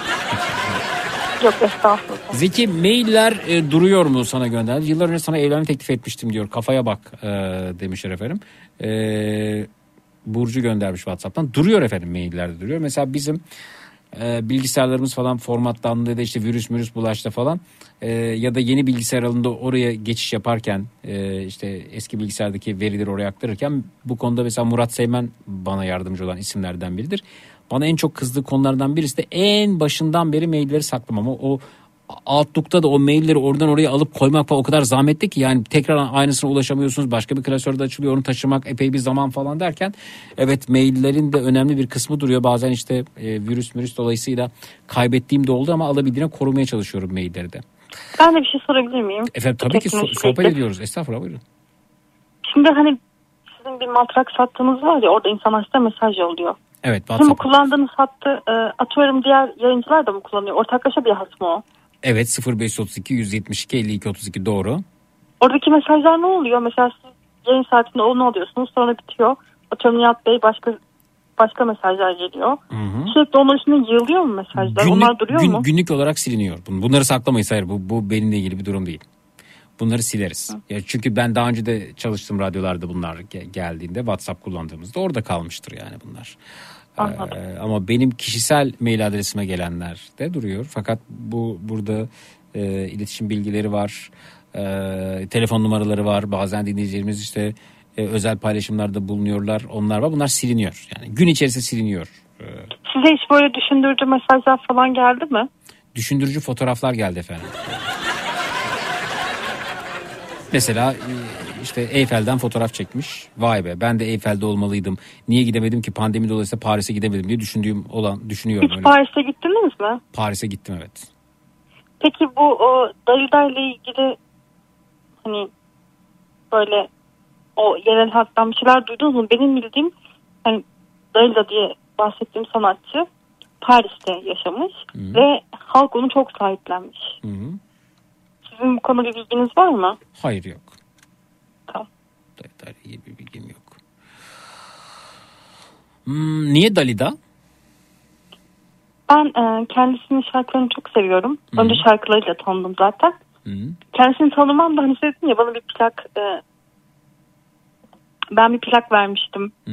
Yok estağfurullah.
Zeki mailler e, duruyor mu sana gönderdi? Yıllar önce sana evlenme teklif etmiştim diyor. Kafaya bak e, demişler efendim. E, Burcu göndermiş WhatsApp'tan. Duruyor efendim maillerde duruyor. Mesela bizim e, bilgisayarlarımız falan formatlandığında işte virüs virüs bulaştı falan E, ya da yeni bilgisayar alında oraya geçiş yaparken e, işte eski bilgisayardaki verileri oraya aktarırken bu konuda mesela Murat Seymen bana yardımcı olan isimlerden biridir. Bana en çok kızdığı konulardan birisi de en başından beri mailleri saklamam. O, o Outlook'ta da o mailleri oradan oraya alıp koymak falan o kadar zahmetli ki yani tekrar aynısına ulaşamıyorsunuz. Başka bir klasörde açılıyor onu taşımak epey bir zaman falan derken evet maillerin de önemli bir kısmı duruyor. Bazen işte e, virüs virüs dolayısıyla kaybettiğim de oldu ama alabildiğine korumaya çalışıyorum mailleri de.
Ben de bir şey sorabilir miyim?
Efendim tabii ki so- sohbet ediyoruz. Estağfurullah buyurun.
Şimdi hani sizin bir matrak sattığınız var ya orada insanlar size mesaj yolluyor.
Evet
Sizin bu
WhatsApp.
kullandığınız hattı e, atıyorum diğer yayıncılar da mı kullanıyor? Ortaklaşa bir hat mı o?
Evet 0532 172 52 32 doğru.
Oradaki mesajlar ne oluyor? Mesela siz yayın saatinde onu alıyorsunuz sonra bitiyor. Atıyorum Nihat Bey başka başka mesajlar geliyor.
Hı hı.
Sürekli onun üstüne yığılıyor mu mesajlar? Onlar duruyor
gün-
mu?
günlük olarak siliniyor. Bun- Bunları saklamayız hayır bu, bu benimle ilgili bir durum değil. Bunları sileriz. Ya çünkü ben daha önce de çalıştım radyolarda bunlar ge- geldiğinde WhatsApp kullandığımızda orada kalmıştır yani bunlar. Ee, ama benim kişisel mail adresime gelenler de duruyor. Fakat bu burada e, iletişim bilgileri var, e, telefon numaraları var. Bazen dinleyicilerimiz işte e, özel paylaşımlarda bulunuyorlar. Onlar var. Bunlar siliniyor. Yani gün içerisinde siliniyor. Ee,
Size hiç böyle düşündürdüğü mesajlar falan geldi mi?
düşündürücü fotoğraflar geldi efendim. Mesela e, işte Eyfel'den fotoğraf çekmiş. Vay be ben de Eyfel'de olmalıydım. Niye gidemedim ki pandemi dolayısıyla Paris'e gidemedim diye düşündüğüm olan düşünüyorum.
Hiç
öyle.
Paris'e gittiniz mi?
Paris'e gittim evet.
Peki bu o Dalida ile ilgili hani böyle o yerel halktan bir şeyler duydunuz mu? Benim bildiğim hani Dalida diye bahsettiğim sanatçı Paris'te yaşamış ve halk onu çok sahiplenmiş.
Hı hı.
Sizin bu konuda bilginiz var mı?
Hayır yok. İle ilgili bir bilgim yok. Hmm, niye Dalida?
Ben e, kendisinin şarkılarını çok seviyorum. Önce şarkılarıyla tanıdım zaten.
Hı.
Kendisini tanımam da hani dedim ya bana bir plak e, ben bir plak vermiştim.
Hı.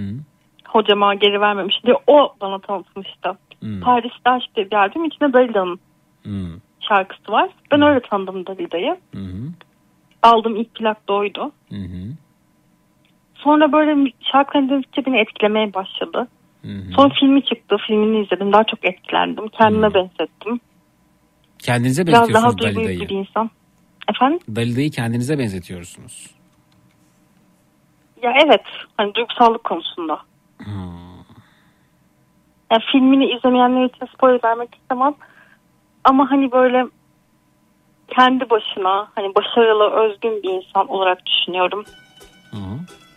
Hocama geri vermemiş diye o bana tanıtmıştı.
Hı.
Paris'te Aşk diye bir albüm içinde Dalida'nın şarkısı var. Ben öyle tanıdım Dalida'yı. Aldığım ilk plak da oydu.
Hı hı.
Sonra böyle şarkılarını dinledikçe beni etkilemeye başladı. Sonra filmi çıktı. Filmini izledim. Daha çok etkilendim. Kendime benzettim.
Kendinize
Biraz daha
benzetiyorsunuz
duygu
Dalida'yı.
yüklü bir insan. Efendim?
Dalida'yı kendinize benzetiyorsunuz.
Ya evet. Hani duygusallık konusunda.
Hmm.
Ya filmini izlemeyenler için spoiler vermek istemem. Ama hani böyle kendi başına hani başarılı, özgün bir insan olarak düşünüyorum.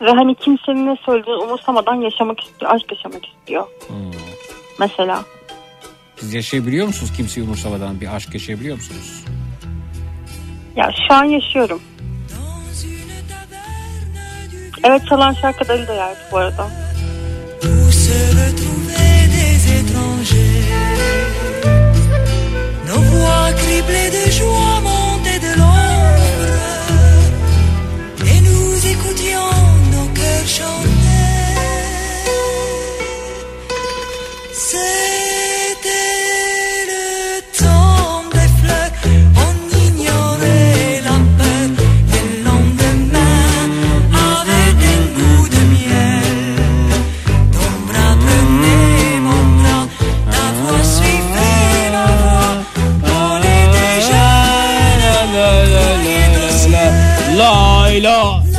Ve hani kimsenin ne söylediğini umursamadan yaşamak istiyor, aşk yaşamak istiyor. Mesela.
Siz yaşayabiliyor musunuz kimseyi umursamadan bir aşk yaşayabiliyor musunuz?
Ya şu an yaşıyorum. Evet çalan şarkı Dalida Yer bu arada.
Nos voix criblées de joie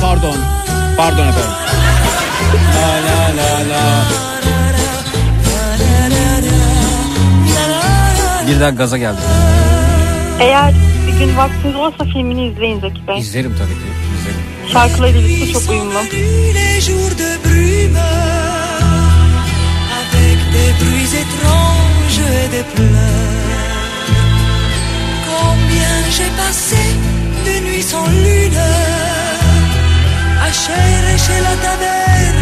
Pardon. Pardon efendim. Birden gaza geldim.
Eğer bir gün vaktiniz olursa filmini izleyin Zeki Bey.
İzlerim tabii ki. İzlerim.
Şarkılarıyla birlikte çok uyumlu.
Les jours de brume, avec des bruits étranges et des pleurs. Combien j'ai passé de nuits sans lune, à chercher la taverne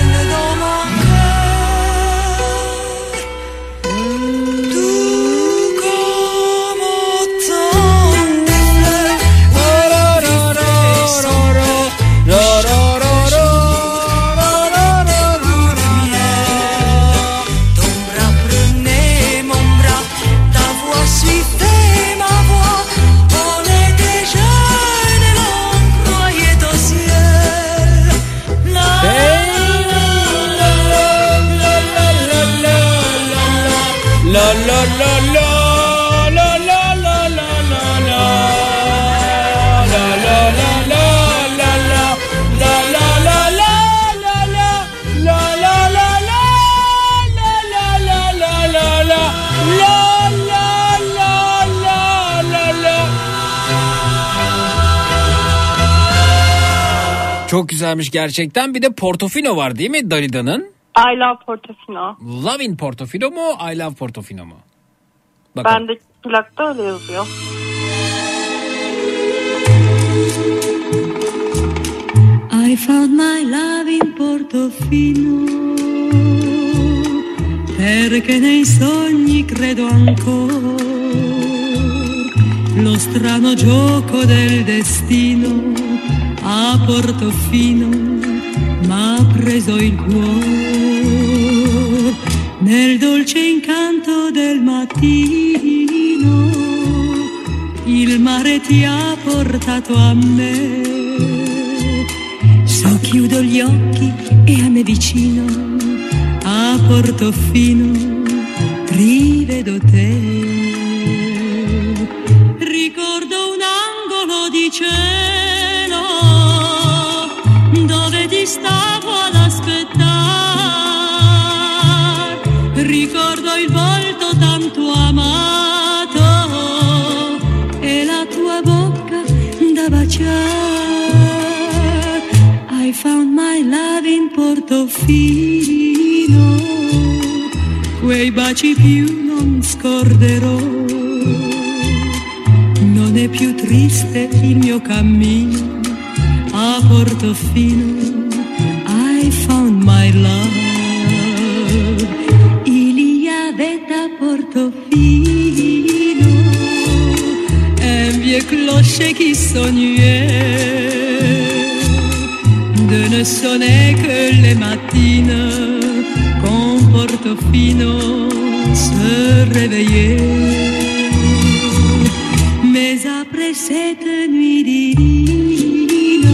güzelmiş gerçekten. Bir de Portofino var değil mi Dalida'nın?
I love Portofino.
Love in Portofino mu? I love Portofino mu? Bakalım.
Bende plakta öyle yazıyor.
I found my love in Portofino perché nei sogni credo ancora lo strano gioco del destino a Portofino m'ha preso il cuore nel dolce incanto del mattino il mare ti ha portato a me So chiudo gli occhi e a me vicino a Portofino rivedo te. Ricordo un angolo di cielo stavo ad aspettare. Ricordo il volto tanto amato e la tua bocca da baciare. I found my love in Portofino, quei baci più non scorderò. Non è più triste il mio cammino a Portofino. Il y avait à Portofino un vieux clocher qui sonnait de ne sonner que les matines quand Portofino se réveillait. Mais après cette nuit divine,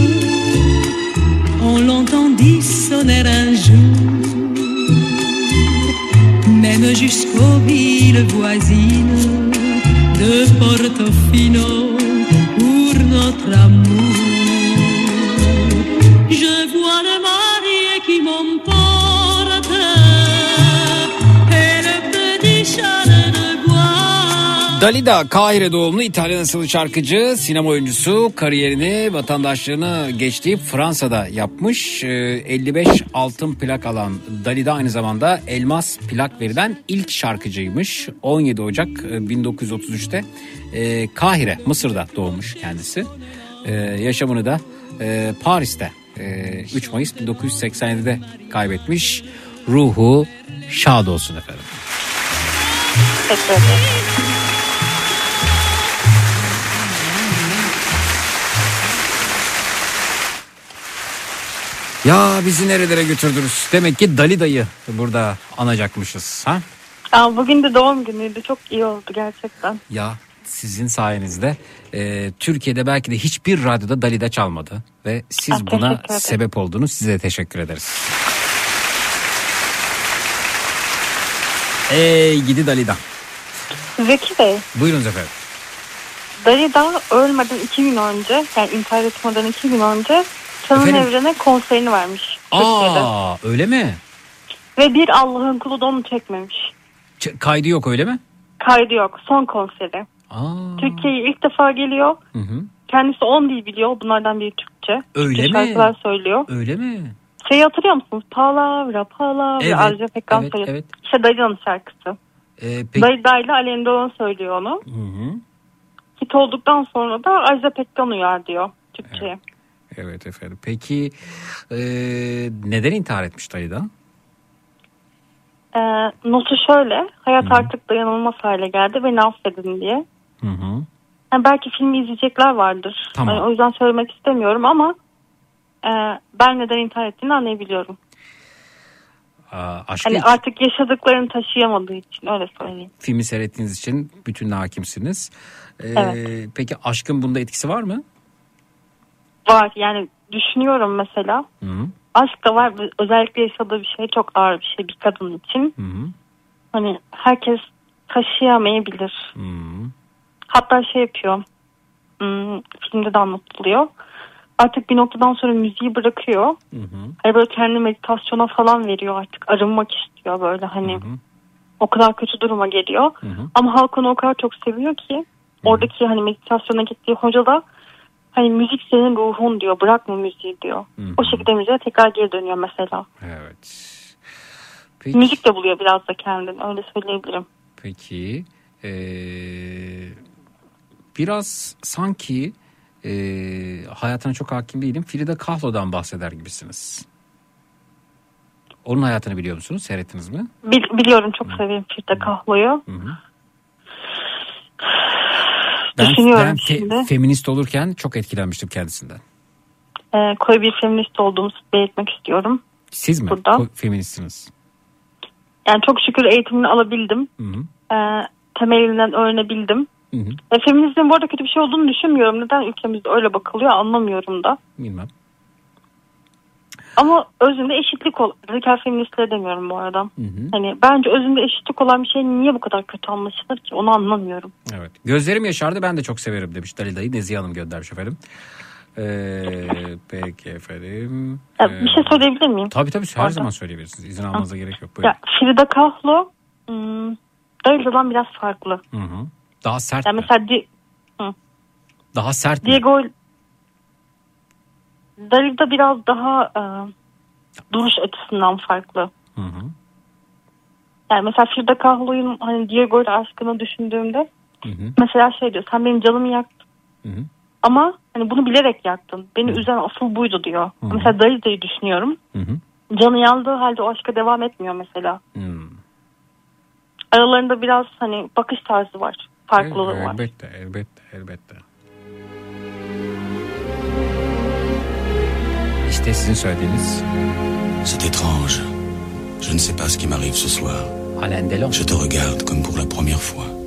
on l'entend j'entendis sonner un jusqu'aux villes voisines de Portofino pour notre amour.
Dalida Kahire doğumlu İtalyan asıllı şarkıcı, sinema oyuncusu kariyerini vatandaşlığını geçtiği Fransa'da yapmış. Ee, 55 altın plak alan Dalida aynı zamanda elmas plak verilen ilk şarkıcıymış. 17 Ocak e, 1933'te e, Kahire, Mısır'da doğmuş kendisi. E, yaşamını da e, Paris'te e, 3 Mayıs 1987'de kaybetmiş. Ruhu şad olsun efendim.
Teşekkür ederim.
Ya bizi nerelere götürdünüz? Demek ki Dalida'yı burada anacakmışız. Ha?
Aa, bugün de doğum günüydü. Çok iyi oldu gerçekten.
Ya sizin sayenizde e, Türkiye'de belki de hiçbir radyoda Dalida çalmadı. Ve siz
Aa,
buna
teşekkür ederim.
sebep oldunuz. Size teşekkür ederiz. Ey gidi Dalida.
Zeki Bey,
Buyurunuz efendim.
Dalida ölmeden iki gün önce, yani intihar etmeden iki gün önce Çalın
Efendim?
Evren'e konserini vermiş. Türkiye'de.
Aa öyle mi?
Ve bir Allah'ın kulu da onu çekmemiş.
Ç- kaydı yok öyle mi?
Kaydı yok. Son konseri.
Aa.
Türkiye'ye ilk defa geliyor.
Hı hı.
Kendisi 10 dil biliyor. Bunlardan biri Türkçe.
Öyle
Türkçe
mi?
şarkılar söylüyor.
Öyle mi?
Şeyi hatırlıyor musunuz? Palavra, palavra.
Evet,
Arca Pekkan
evet,
söylüyor.
evet.
İşte Dayı'nın şarkısı.
Ee, peki.
Dayı ile Alem Doğan söylüyor onu.
Hı hı.
Hit olduktan sonra da Ajda Pekkan uyar diyor Türkçe'ye.
Evet efendim. Peki e, neden intihar etmiş Dalida?
Ee, notu şöyle. Hayat artık dayanılmaz hale geldi. Beni affedin diye.
Hı hı.
Yani belki filmi izleyecekler vardır.
Tamam.
Yani o yüzden söylemek istemiyorum ama e, ben neden intihar ettiğini anlayabiliyorum.
Aa, aşkı
Hani artık yaşadıklarını taşıyamadığı için öyle söyleyeyim.
filmi seyrettiğiniz için bütün hakimsiniz. Ee,
Evet.
Peki aşkın bunda etkisi var mı?
Var yani düşünüyorum mesela.
Hı hı.
Aşk da var. Özellikle yaşadığı bir şey çok ağır bir şey bir kadın için.
Hı hı.
Hani herkes taşıyamayabilir.
Hı hı.
Hatta şey yapıyor. hmm, filmde de anlatılıyor. Artık bir noktadan sonra müziği bırakıyor.
Hı hı.
Hani böyle kendi meditasyona falan veriyor artık. Arınmak istiyor böyle hani. O kadar kötü duruma geliyor.
Hı hı.
Ama halk onu o kadar çok seviyor ki. Oradaki hani meditasyona gittiği hoca da hani müzik senin ruhun diyor. Bırakma müziği diyor.
Hı hı.
O şekilde müziğe tekrar geri dönüyor mesela.
Evet. Peki,
Müzik de buluyor biraz da kendini. Öyle söyleyebilirim.
peki ee, biraz sanki ee, hayatına çok hakim değilim. Frida Kahlo'dan bahseder gibisiniz. Onun hayatını biliyor musunuz? Seyrettiniz mi?
Bil- biliyorum çok seviyorum Frida Kahlo'yu.
Hı
Düşünüyorum
ben fe-
şimdi.
feminist olurken çok etkilenmiştim kendisinden.
Ee, koyu bir feminist olduğumu belirtmek istiyorum.
Siz mi?
Burada.
Ko- feministsiniz.
Yani çok şükür eğitimini alabildim.
Hı hı.
Ee, temelinden öğrenebildim.
Hı hı.
Ve feminizmin bu arada kötü bir şey olduğunu düşünmüyorum. Neden ülkemizde öyle bakılıyor anlamıyorum da.
Bilmem.
Ama özünde eşitlik ol. Radikal feministler demiyorum bu arada.
Hı hı.
Hani bence özünde eşitlik olan bir şey niye bu kadar kötü anlaşılır ki onu anlamıyorum.
Evet. Gözlerim yaşardı ben de çok severim demiş Dalida'yı. Nezihe Hanım göndermiş efendim. Ee, peki efendim.
Ya,
Ee,
bir şey söyleyebilir miyim?
Tabii tabii her
Orada.
zaman söyleyebilirsiniz. İzin almanıza gerek yok. Buyurun.
Ya Frida Kahlo Dalida'dan biraz farklı.
Hı hı. Daha sert
Yani
mi?
mesela Di- Hı.
Daha sert mi?
Dalida biraz daha e, duruş açısından farklı.
Hı hı.
Yani mesela Frida Kahlo'nun hani Diego ile aşkını düşündüğümde
Hı hı.
mesela şey diyor sen benim canımı yaktın.
Hı hı.
Ama hani bunu bilerek yaktın. Beni üzen asıl buydu diyor.
Hı hı.
Mesela Dalida'yı düşünüyorum.
Hı hı.
Canı yandığı halde o aşka devam etmiyor mesela.
Hmm.
Aralarında biraz hani bakış tarzı var. Farklılığı var.
Elbette elbette elbette. İşte sizin söylediğiniz
C'est étrange. Je ne sais pas ce qui m'arrive ce soir.
Delon.
Je te regarde comme pour la première fois.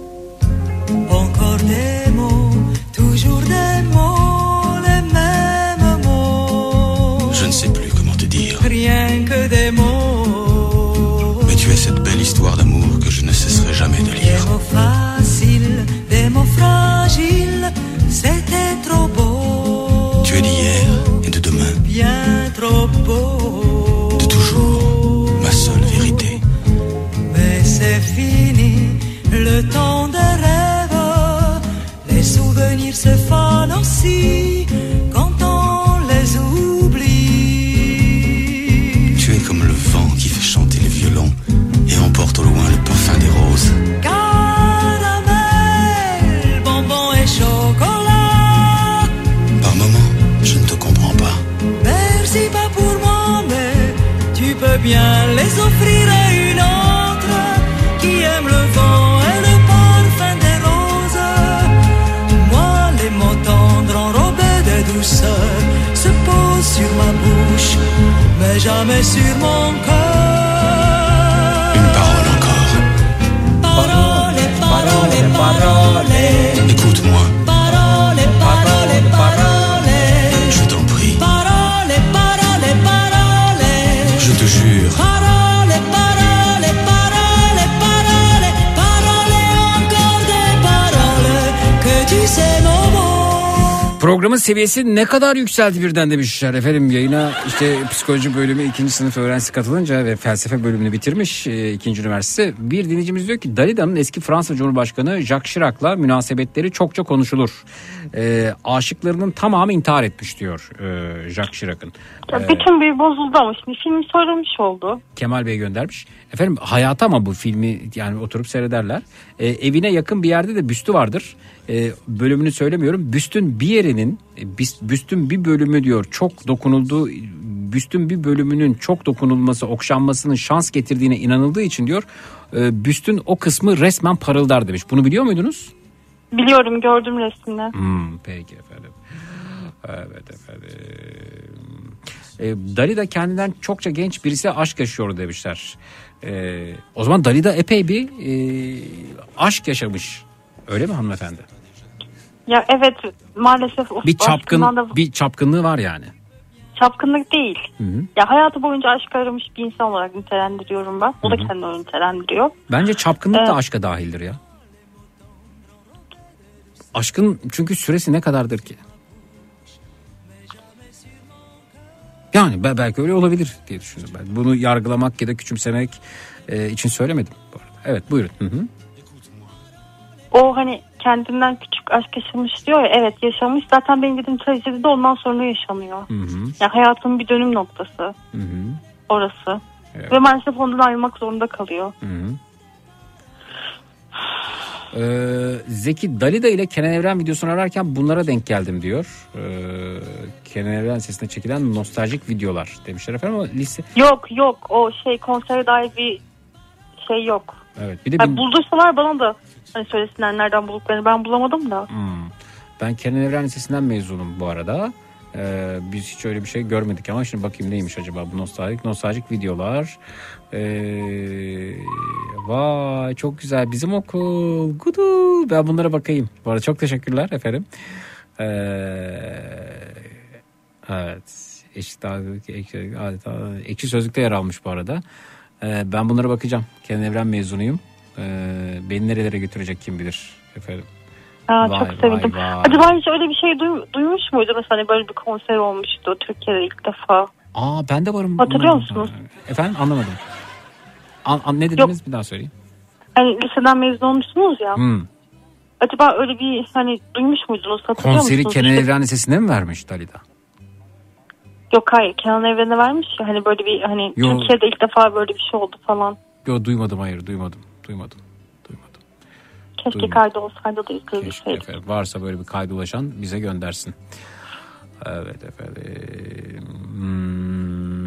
Mais jamais sur mon cœur.
Programın seviyesi ne kadar yükseldi birden demişler efendim yayına işte psikoloji bölümü ikinci sınıf öğrencisi katılınca ve felsefe bölümünü bitirmiş e, ikinci üniversite. Bir dinleyicimiz diyor ki Dalida'nın eski Fransa Cumhurbaşkanı Jacques Chirac'la münasebetleri çokça konuşulur. E, aşıklarının tamamı intihar etmiş diyor e, Jacques Chirac'ın. E,
bütün bir bozuldu ama şimdi film söylemiş oldu.
Kemal Bey göndermiş. Efendim hayata ama bu filmi yani oturup seyrederler. Ee, evine yakın bir yerde de büstü vardır. Ee, bölümünü söylemiyorum. Büstün bir yerinin, e, büstün bir bölümü diyor çok dokunulduğu, büstün bir bölümünün çok dokunulması, okşanmasının şans getirdiğine inanıldığı için diyor. e, büstün o kısmı resmen parıldar demiş. Bunu biliyor muydunuz?
Biliyorum gördüm resmini.
Hmm, peki efendim. Evet efendim. E, Dalida kendinden çokça genç birisi aşk yaşıyor demişler. E, o zaman Dalida epey bir e, aşk yaşamış. Öyle mi hanımefendi?
Ya evet maalesef
Bir çapkın
da
bir çapkınlığı var yani.
çapkınlık değil.
Hı hı.
Ya hayatı boyunca aşk aramış bir insan olarak nitelendiriyorum ben. O da kendini nitelendiriyor.
Bence çapkınlık da
Evet.
aşka dahildir ya. Aşkın çünkü süresi ne kadardır ki? Yani be- belki öyle olabilir diye düşündüm ben. Bunu yargılamak ya da küçümsemek e, için söylemedim. Bu arada. Evet buyurun. Hı hı.
O hani kendinden küçük aşk yaşamış diyor ya evet yaşamış. Zaten benim dediğim trajedi de ondan sonra yaşanıyor.
Hı hı.
Ya hayatın bir dönüm noktası
Hı hı.
orası.
Evet.
Ve maalesef ondan ayrılmak zorunda kalıyor.
Hı hı. Ee, Zeki Dalida ile Kenan Evren videosunu ararken bunlara denk geldim diyor. Ee, Kenan Evren sesine çekilen nostaljik videolar demişler efendim ama lise...
Yok yok o şey konsere dair bir şey yok.
Evet bir de
Yani
bin-
bulduysalar bana da hani söylesinler nereden bulduklarını ben bulamadım da.
Hmm. Ben Kenan Evren Lisesi'nden mezunum bu arada. Ee, biz hiç öyle bir şey görmedik ama şimdi bakayım neymiş acaba bu nostaljik nostaljik videolar. Ee, vay çok güzel bizim okul. Gudu. Ben bunlara bakayım. Bu arada çok teşekkürler efendim. Ee, evet. Eşit ekşi, adeta ekşi sözlükte yer almış bu arada. Ee, ben bunlara bakacağım. Kenan Evren mezunuyum. Ee, beni nerelere götürecek kim bilir efendim.
Aa,
Vay,
çok
vay,
sevindim.
vay.
Acaba hiç öyle bir şey duy- duymuş muydu mesela hani böyle bir konser olmuştu Türkiye'de ilk defa.
Aa ben de varım.
Hatırlıyor musunuz?
Efendim anlamadım. An, an- ne dediniz bir daha söyleyeyim.
Hani liseden mezun olmuşsunuz ya.
Hmm.
Acaba öyle bir hani duymuş muydunuz hatırlıyor
Konseri
musunuz?
Kenan Evren Lisesi'nde mi vermiş Dalida?
Yok hayır Kenan Evren'e vermiş ya hani böyle bir hani
Yo.
Türkiye'de ilk defa böyle bir şey oldu falan.
Yo duymadım hayır duymadım. Duymadım.
Keşke
Duymadım.
kaydı olsaydı da izleyebilseydik.
efendim. Varsa böyle bir kayda ulaşan bize göndersin. Evet efendim. Hmm.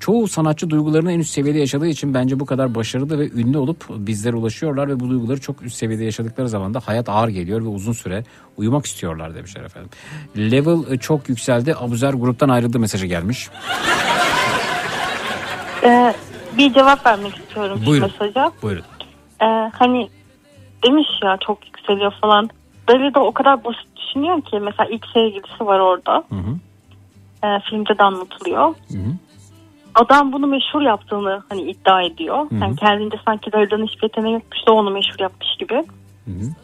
Çoğu sanatçı duygularını en üst seviyede yaşadığı için bence bu kadar başarılı ve ünlü olup bizlere ulaşıyorlar ve bu duyguları çok üst seviyede yaşadıkları zaman da hayat ağır geliyor ve uzun süre uyumak istiyorlar demişler efendim. Level e, çok yükseldi. Abuzer gruptan ayrıldı mesajı gelmiş.
Ee, bir cevap vermek istiyorum
Buyurun.
mesaja.
Buyurun.
Ee, hani demiş ya çok yükseliyor falan. Böyle de o kadar basit düşünüyor ki mesela ilk sevgilisi var orada.
Hı hı.
Ee, filmde de anlatılıyor.
Hı hı.
Adam bunu meşhur yaptığını hani iddia ediyor.
Hı hı.
Yani kendince sanki Darida'nın hiçbir yeteneği yokmuş da onu meşhur yapmış gibi.
Hı hı.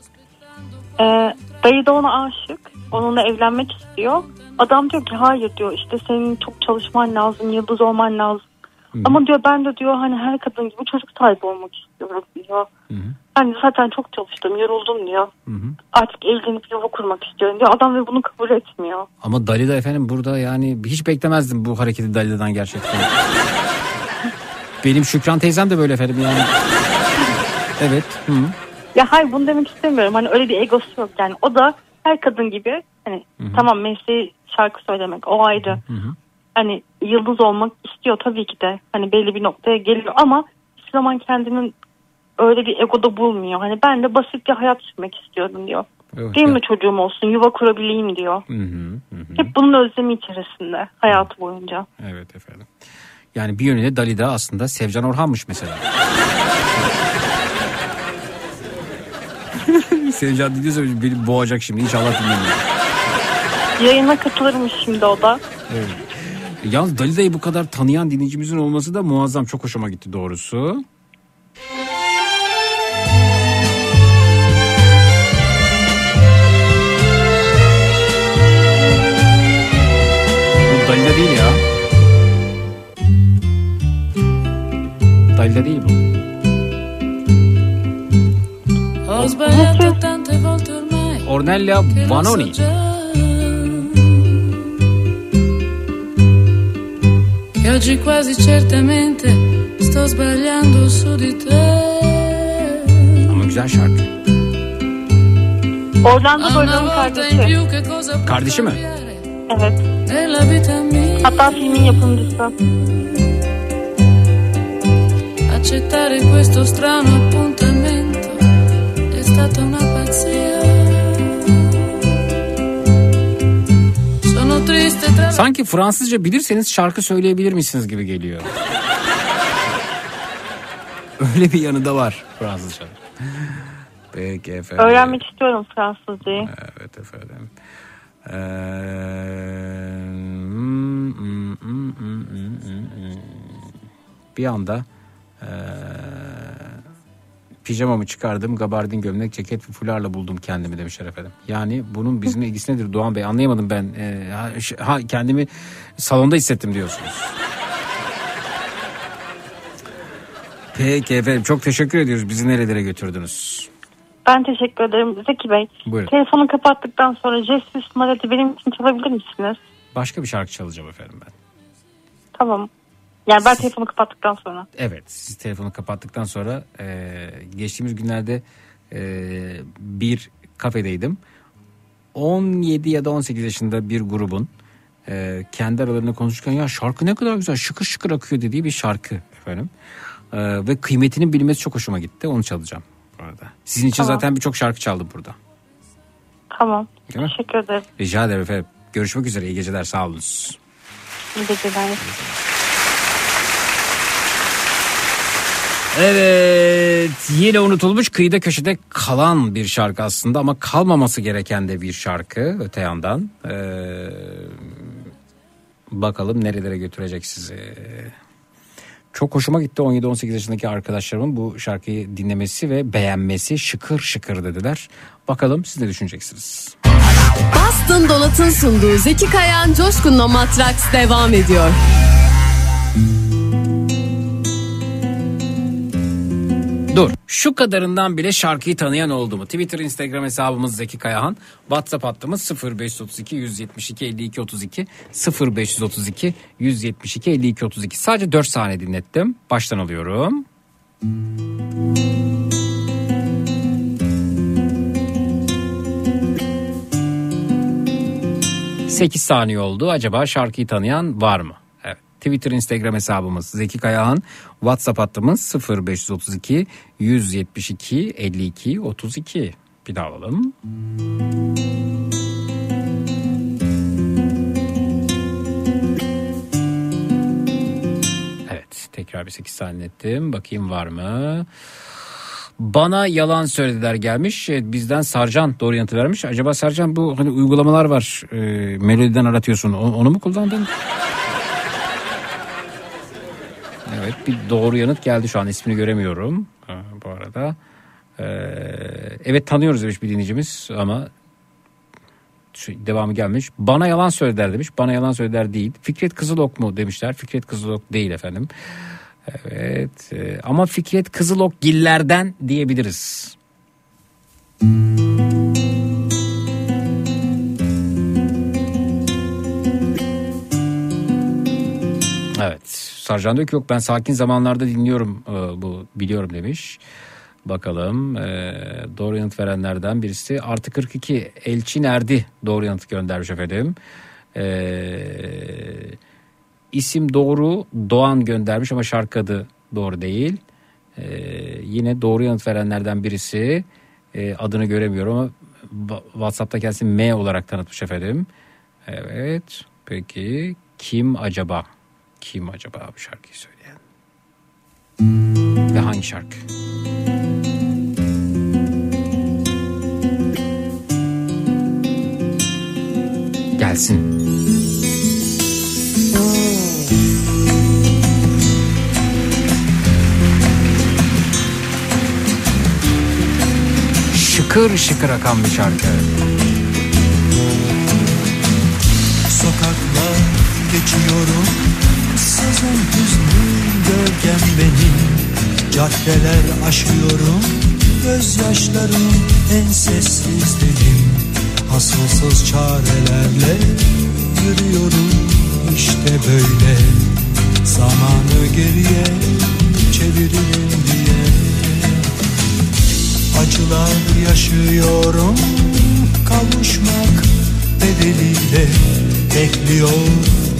Ee, dayı da ona aşık. Onunla evlenmek istiyor. Adam diyor ki hayır diyor işte senin çok çalışman lazım, yıldız olman lazım. Ama diyor ben de diyor hani her kadın gibi çocuk sahibi olmak istiyorum diyor. Hani zaten çok çalıştım, yoruldum diyor. Artık evlenip yuva kurmak istiyorum diyor. Adam ve bunu kabul etmiyor.
Ama Dalida efendim burada yani hiç beklemezdim bu hareketi Dalida'dan gerçekten. Benim Şükran teyzem de böyle efendim yani. Evet. Hı.
Ya hayır bunu demek istemiyorum. Hani öyle bir egosu yok yani. O da her kadın gibi hani tamam mesleği şarkı söylemek o ayrı. Hani yıldız olmak istiyor tabii ki de. Hani belli bir noktaya geliyor ama hiçbir zaman kendinin öyle bir egoda bulmuyor. Hani ben de basit bir hayat sürmek istiyorum diyor.
Evet,
Benim de çocuğum olsun, yuva kurabileyim diyor.
Hı hı, hı.
Hep bunun özlemi içerisinde hayatı boyunca.
Evet efendim. Yani bir yönüyle Dalida aslında Sevcan Orhan'mış mesela. Sevcan dinliyorsa beni boğacak şimdi inşallah dinlemiyor.
Yayına katılırmış şimdi o da.
Evet. Yalnız Dalida'yı bu kadar tanıyan dinleyicimizin olması da muazzam. Çok hoşuma gitti doğrusu. Bu Dalida değil ya. Dalida değil bu.
Ho sbagliato tante volte ormai.
Ornella Vanoni.
Oggi quasi certamente sto sbagliando su di te.
Ama güzel şarkı.
Orlando
A una
Bloom'un
volta in
kardeşi.
più che cosa può
Kardeşi mi?
Evet.
nella vita mia.
Hatta filmin yapımcısı.
Accettare questo strano appuntamento è stata una pazzia.
Sanki Fransızca bilirseniz şarkı söyleyebilir misiniz gibi geliyor. Öyle bir yanı da var Fransızca. Peki efendim.
Öğrenmek istiyorum Fransızcayı.
Evet efendim. Ee, hmm, hmm, hmm, bir anda pijamamı çıkardım gabardin gömlek ceket ve fularla buldum kendimi demiş efendim. Yani bunun bizimle ilgisi nedir Doğan Bey anlayamadım ben. Ee, ha, kendimi salonda hissettim diyorsunuz. Peki efendim çok teşekkür ediyoruz. Bizi nerelere götürdünüz?
Ben teşekkür ederim. Zeki Bey.
Buyurun.
Telefonu kapattıktan sonra Jesus Marat'i benim için çalabilir misiniz?
Başka bir şarkı çalacağım efendim ben.
Tamam. Yani ben telefonu kapattıktan sonra.
Evet siz telefonu kapattıktan sonra e, geçtiğimiz günlerde e, bir kafedeydim. 17 ya da 18 yaşında bir grubun e, kendi aralarında konuşurken ya şarkı ne kadar güzel şıkır şıkır akıyor dediği bir şarkı efendim. E, ve kıymetinin bilinmesi çok hoşuma gitti onu çalacağım bu arada. Sizin için
Tamam.
zaten birçok şarkı çaldım burada.
Tamam.
Değil mi?
Teşekkür ederim.
Rica ederim efendim. Görüşmek üzere iyi geceler sağ olun.
İyi geceler.
Evet yine unutulmuş kıyıda köşede kalan bir şarkı aslında ama kalmaması gereken de bir şarkı öte yandan. Ee, bakalım nerelere götürecek sizi. Çok hoşuma gitti 17-18 yaşındaki arkadaşlarımın bu şarkıyı dinlemesi ve beğenmesi şıkır şıkır dediler. Bakalım siz ne düşüneceksiniz?
Boston Dolat'ın sunduğu Zeki Kayan Coşkun'la Matraks devam ediyor.
Dur şu kadarından bile şarkıyı tanıyan oldu mu? Twitter Instagram hesabımız Zeki Kayahan. WhatsApp hattımız 0532 172 52 32 0532 172 52 32. Sadece 4 saniye dinlettim. Baştan alıyorum. 8 saniye oldu. Acaba şarkıyı tanıyan var mı? Twitter, Instagram hesabımız Zeki Kayahan. WhatsApp hattımız 0532 172 52 32. Bir daha alalım. Evet. Tekrar bir 8 saniye ettim. Bakayım var mı? Bana yalan söylediler gelmiş. Evet, bizden Sarcan doğru yanıtı vermiş. Acaba Sarcan bu hani uygulamalar var. E, Melodi'den aratıyorsun. O- Onu mu kullandın? Evet bir doğru yanıt geldi şu an ismini göremiyorum. Bu arada. Ee, evet tanıyoruz demiş bir dinleyicimiz ama şu devamı gelmiş. Bana yalan söylediler demiş. Bana yalan söylediler değil. Fikret Kızılok mu demişler. Fikret Kızılok değil efendim. Evet e, ama Fikret Kızılok gillerden diyebiliriz. Evet. Sarcan diyor ki yok ben sakin zamanlarda dinliyorum e, bu biliyorum demiş. Bakalım e, doğru yanıt verenlerden birisi artı 42 Elçin Erdi doğru yanıt göndermiş efendim. E, isim doğru Doğan göndermiş ama şarkı adı doğru değil. E, yine doğru yanıt verenlerden birisi e, adını göremiyorum ama WhatsApp'ta kendisi M olarak tanıtmış efendim. Evet peki kim acaba? Kim acaba bu şarkıyı söyleyen? Ve hangi şarkı? Gelsin. Şıkır şıkır akan bir şarkı.
Sokaklar geçiyorum Sızın hüznü gölgem benim Caddeler aşıyorum Gözyaşlarım en sessiz dilim Asılsız çarelerle yürüyorum işte böyle. Zamanı geriye çeviririm diye. Acılar yaşıyorum Kavuşmak bedeliyle. Bekliyor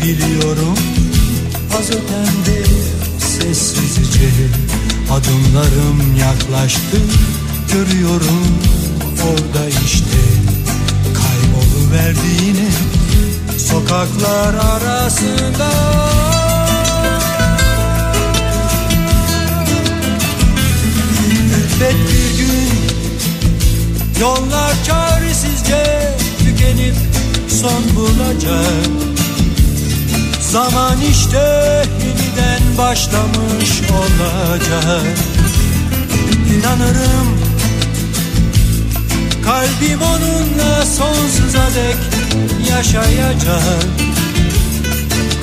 biliyorum Az ötemde sessizce Adımlarım yaklaştı. Görüyorum orada işte Kayboluverdi yine Sokaklar arasında. Elbet bir gün Yollar çaresizce tükenip son bulacak Zaman işte yeniden başlamış olacak. İnanırım Kalbim onunla sonsuza dek yaşayacak.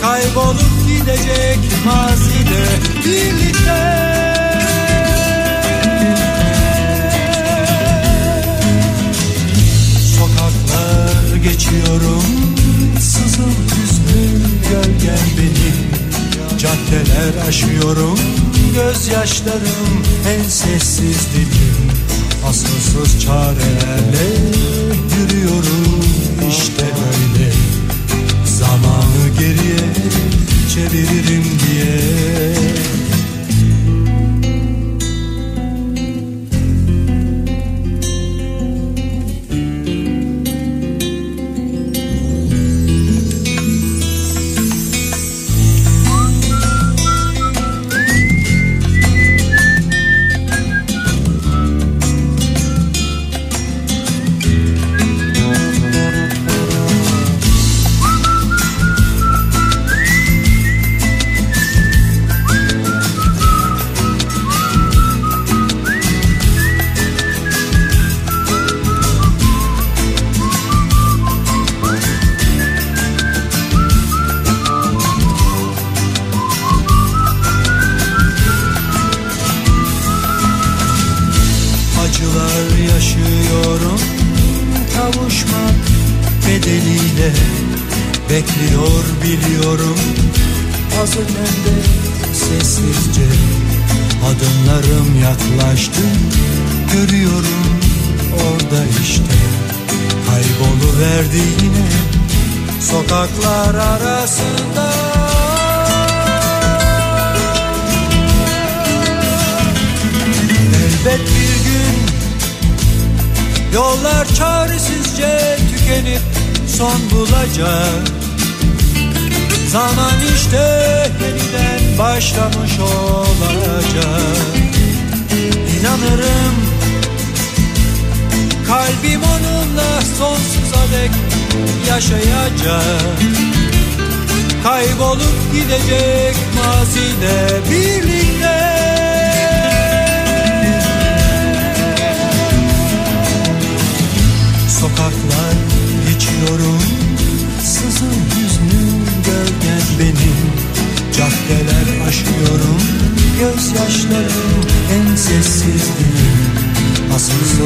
Kaybolup gidecek mazide birlikte. Sokaklar geçiyorum Sızıl hüznüm gölgen benim. Caddeler aşıyorum Gözyaşlarım en sessiz dilim. Asılsız çarelerle yürüyorum işte böyle. Zamanı geriye çeviririm diye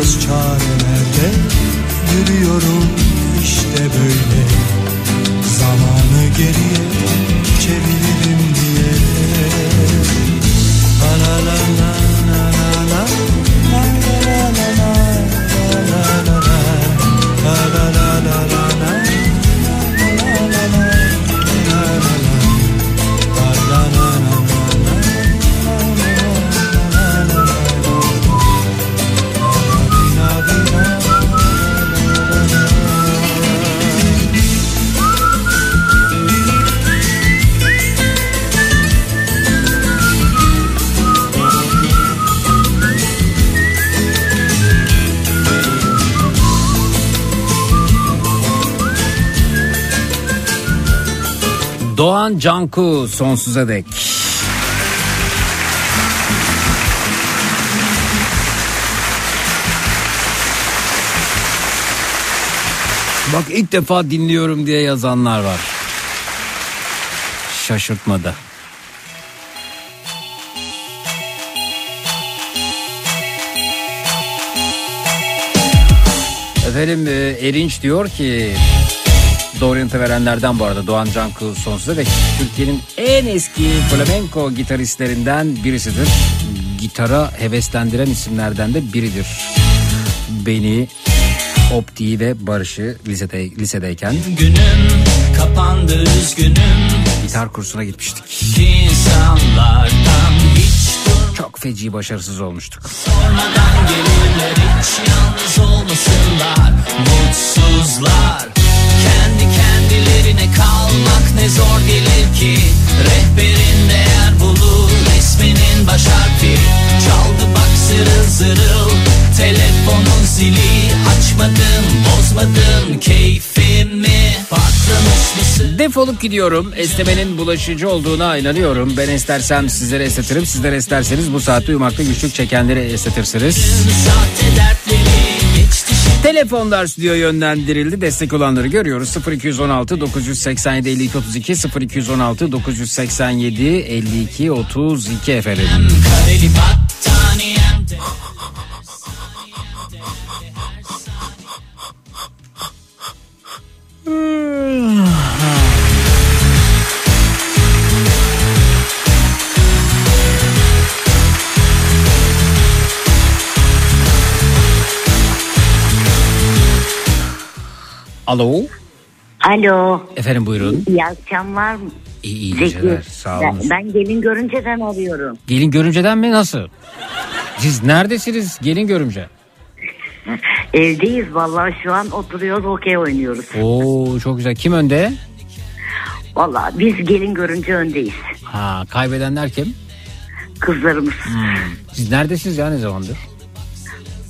Asılsız çarelerde yürüyorum işte böyle. Zamanı geriye
Doğan Canku sonsuza dek. Bak ilk defa dinliyorum diye yazanlar var. Şaşırtmadı. Efendim e, Erinç diyor ki doğru verenlerden bu arada Doğan Canku sonsuza dek Türkiye'nin en eski flamenco gitaristlerinden birisidir. Gitara heveslendiren isimlerden de biridir. Beni, Opti'yi ve Barış'ı lisede, lisedeyken
Günüm kapandı üzgünüm
gitar kursuna gitmiştik.
İnsanlardan hiç
Çok feci başarısız olmuştuk.
durmadan gelirler Hiç yalnız olmasınlar Mutsuzlar Kendi kendilerine kalmak ne zor gelir ki Rehberin değer bulur Resminin baş harfi Çaldı bak zırıl zırıl Telefonun zili Açmadım bozmadım keyfimi Patlamış mısın
Defolup gidiyorum. Esnemenin bulaşıcı olduğuna inanıyorum. Ben estersem sizlere estetirim. Sizler esterseniz bu saatte uyumakta güçlük çekenleri estetirsiniz.
Sahte geçti
Telefonlar stüdyo yönlendirildi. Destek olanları görüyoruz. 0216 987 52 32 0216 987 52 32 efendim.
Kareli
Alo.
Alo.
Efendim buyurun.
İyi akşamlar.
İyi, iyi
Zeki.
geceler. Sağ olun.
Ben, ben gelin görünceden arıyorum.
Gelin görümceden mi nasıl? Siz neredesiniz gelin görümce?
Evdeyiz vallahi şu an oturuyoruz okey oynuyoruz.
Oo çok güzel. Kim önde?
Vallahi biz gelin görünce öndeyiz.
Ha kaybedenler kim?
Kızlarımız.
Siz neredesiniz ya ne zamandır?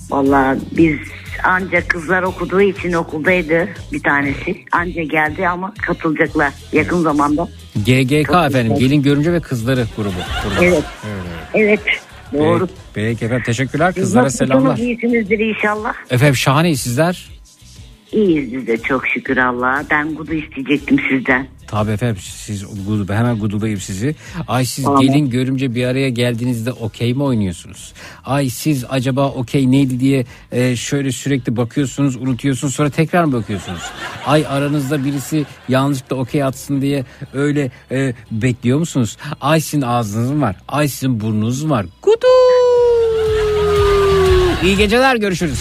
Vallahi biz ancak kızlar okuduğu için okuldaydı bir tanesi. Anca geldi ama katılacaklar yakın zamanda.
GGK efendim gelin görümce ve kızları grubu. Burada.
Evet. Evet. Doğru.
Peki, peki efendim teşekkürler kızlara
nasılsınız?
selamlar.
İyisinizdir inşallah.
Efendim şahaneyiz sizler.
İyiyiz biz de çok şükür Allah'a. Ben gudu isteyecektim sizden.
Tabii efendim siz gudu, ben hemen gudulayım sizi. Ay siz
Tamam.
gelin görümce bir araya geldiğinizde okey mi oynuyorsunuz? Ay siz acaba okey neydi diye e, şöyle sürekli bakıyorsunuz unutuyorsunuz sonra tekrar mı bakıyorsunuz? Ay aranızda birisi yanlışlıkla okey atsın diye öyle e, bekliyor musunuz? Ay sizin ağzınız mı var? Ay sizin burnunuz mu var? Gudu! İyi geceler görüşürüz.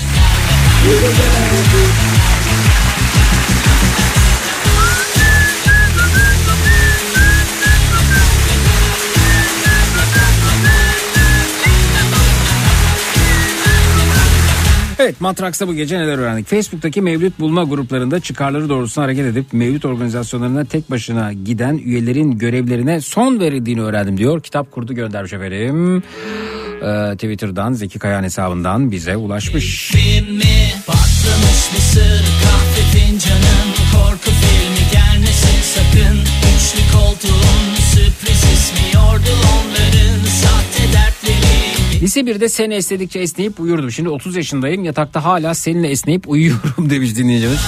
Evet Matraks'ta bu gece neler öğrendik? Facebook'taki mevlüt bulma gruplarında çıkarları doğrultusunda hareket edip mevlüt organizasyonlarına tek başına giden üyelerin görevlerine son verildiğini öğrendim diyor. Kitap kurdu göndermiş efendim. Ee, Twitter'dan Zeki Kayan hesabından bize ulaşmış.
Mısır kahve fincanın korku filmi gelmesin sakın Üçlü koltuğun sürpriz ismi yordu onların sahte dertleri
Lise 1'de seni esnedikçe esneyip uyurdum. Şimdi 30 yaşındayım yatakta hala seninle esneyip uyuyorum demiş dinleyicimiz.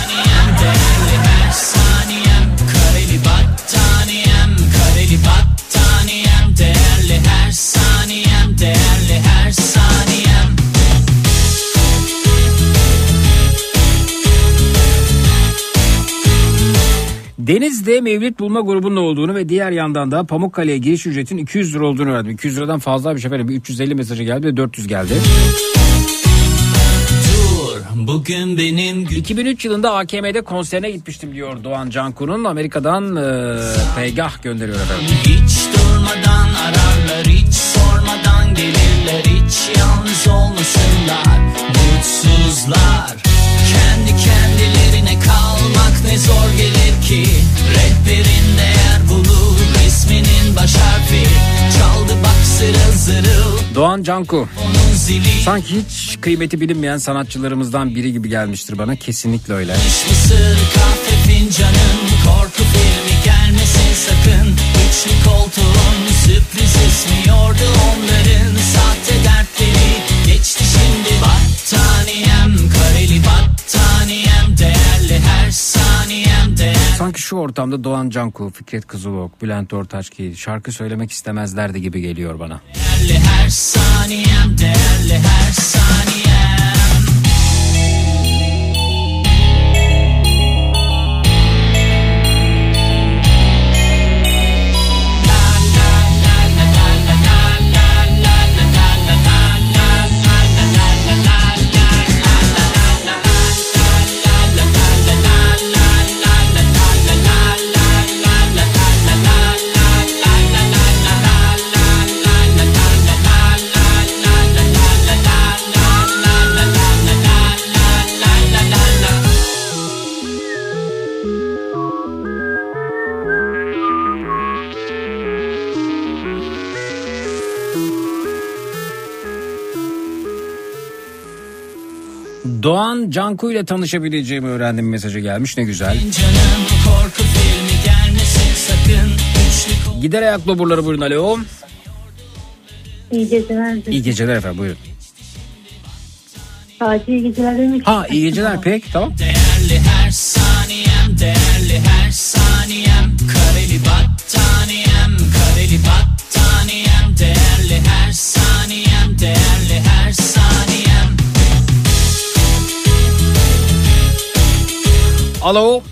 Deniz'de Mevlüt Bulma grubunun olduğunu ve diğer yandan da Pamukkale'ye giriş ücretin 200 lira olduğunu öğrendim. 200 liradan fazla bir şey efendim. Bir 350 mesajı geldi ve 400 geldi.
Bugün benim
2003 yılında AKM'de konserine gitmiştim diyor Doğan Canku'nun. Amerika'dan e, peygah gönderiyor efendim.
Hiç durmadan ararlar hiç sormadan gelirler hiç yalnız olmasınlar mutsuzlar kalmak ne zor gelir ki rehberin değer bulur resminin baş harfi çaldı bak zırıl zırıl
Doğan Canku.
zili
Sanki hiç kıymeti bilinmeyen sanatçılarımızdan biri gibi gelmiştir bana. Kesinlikle öyle.
Mısır kahve fincanın korku filmi gelmesin sakın Üçlü koltuğun sürpriz ismiyordu onların Sahte dertleri geçti şimdi Battaniyem
Sanki şu ortamda Doğan Canku, Fikret Kızılok, Bülent Ortaçgil şarkı söylemek istemezlerdi gibi geliyor bana.
Değerli her saniyem değerli her saniyem
Doğan Canku ile tanışabileceğimi öğrendim mesajı gelmiş ne güzel.
Canım korku filmi gelmesin sakın Üçlü
Gider ayak loburları buyurun alo.
İyi geceler.
İyi geceler efendim buyurun.
Sadece iyi geceler demek
Ha iyi geceler pek tamam.
Değerli her saniyem, değerli her saniyem
Alo.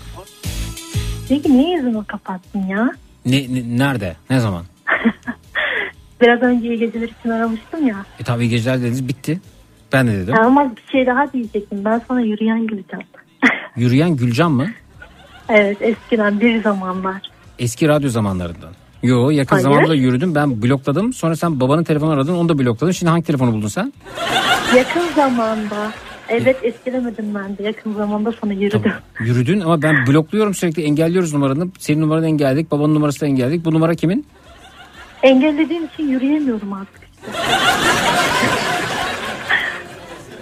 Peki niye yüzümü kapattın ya?
Ne, ne- nerede? Ne zaman?
Biraz önce iyi geceler için aramıştım ya.
E tabii iyi geceler dediniz bitti. Ben de dedim.
Ama bir şey daha diyecektim. Ben sana yürüyen güleceğim.
Yürüyen Gülcan mı?
Evet eskiden bir zamanlar.
Eski radyo zamanlarından. Yo yakın
Hayır.
zamanda da yürüdüm. Ben blokladım. Sonra sen babanın telefonu aradın. Onu da blokladın. Şimdi hangi telefonu buldun sen?
Yakın zamanda. Evet eskilemedim ben de. Yakın zamanda sana yürüdüm.
Yürüdün ama ben blokluyorum sürekli. Engelliyoruz numaranı. Senin numaranı engelledik. Babanın numarasını engelledik. Bu numara kimin?
Engellediğim için yürüyemiyorum artık işte.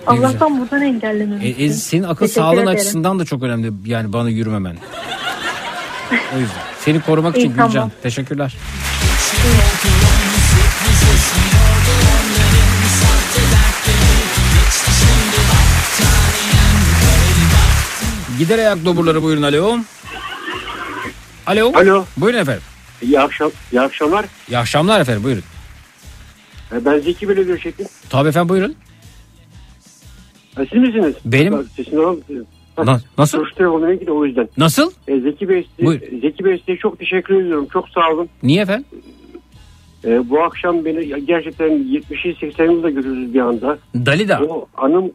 Allah'tan buradan
E,
engellememişsin.
e, senin akıl
Teşekkür
sağlığın
ederim.
açısından da çok önemli. Yani bana yürümemen. o yüzden. Seni korumak için
İyi, tamam.
Gülcan. Teşekkürler. Gider ayak doburları buyurun alo. Alo.
Alo.
Buyurun efendim.
İyi, akşam, iyi akşamlar.
İyi akşamlar efendim buyurun.
E, Ben Zeki Bey'le görüşecektim.
Tabii efendim buyurun.
Ha, Siz misiniz?
Benim.
Bak, Sesini alalım.
Na- nasıl?
Telefonuna ilgili o yüzden.
Nasıl?
E, Zeki Bey,
Buyur.
Zeki Bey size çok teşekkür ediyorum. Çok sağ olun.
Niye efendim?
E, bu akşam beni gerçekten 70'i 80 yılda görürüz bir anda.
Dalida.
O hanım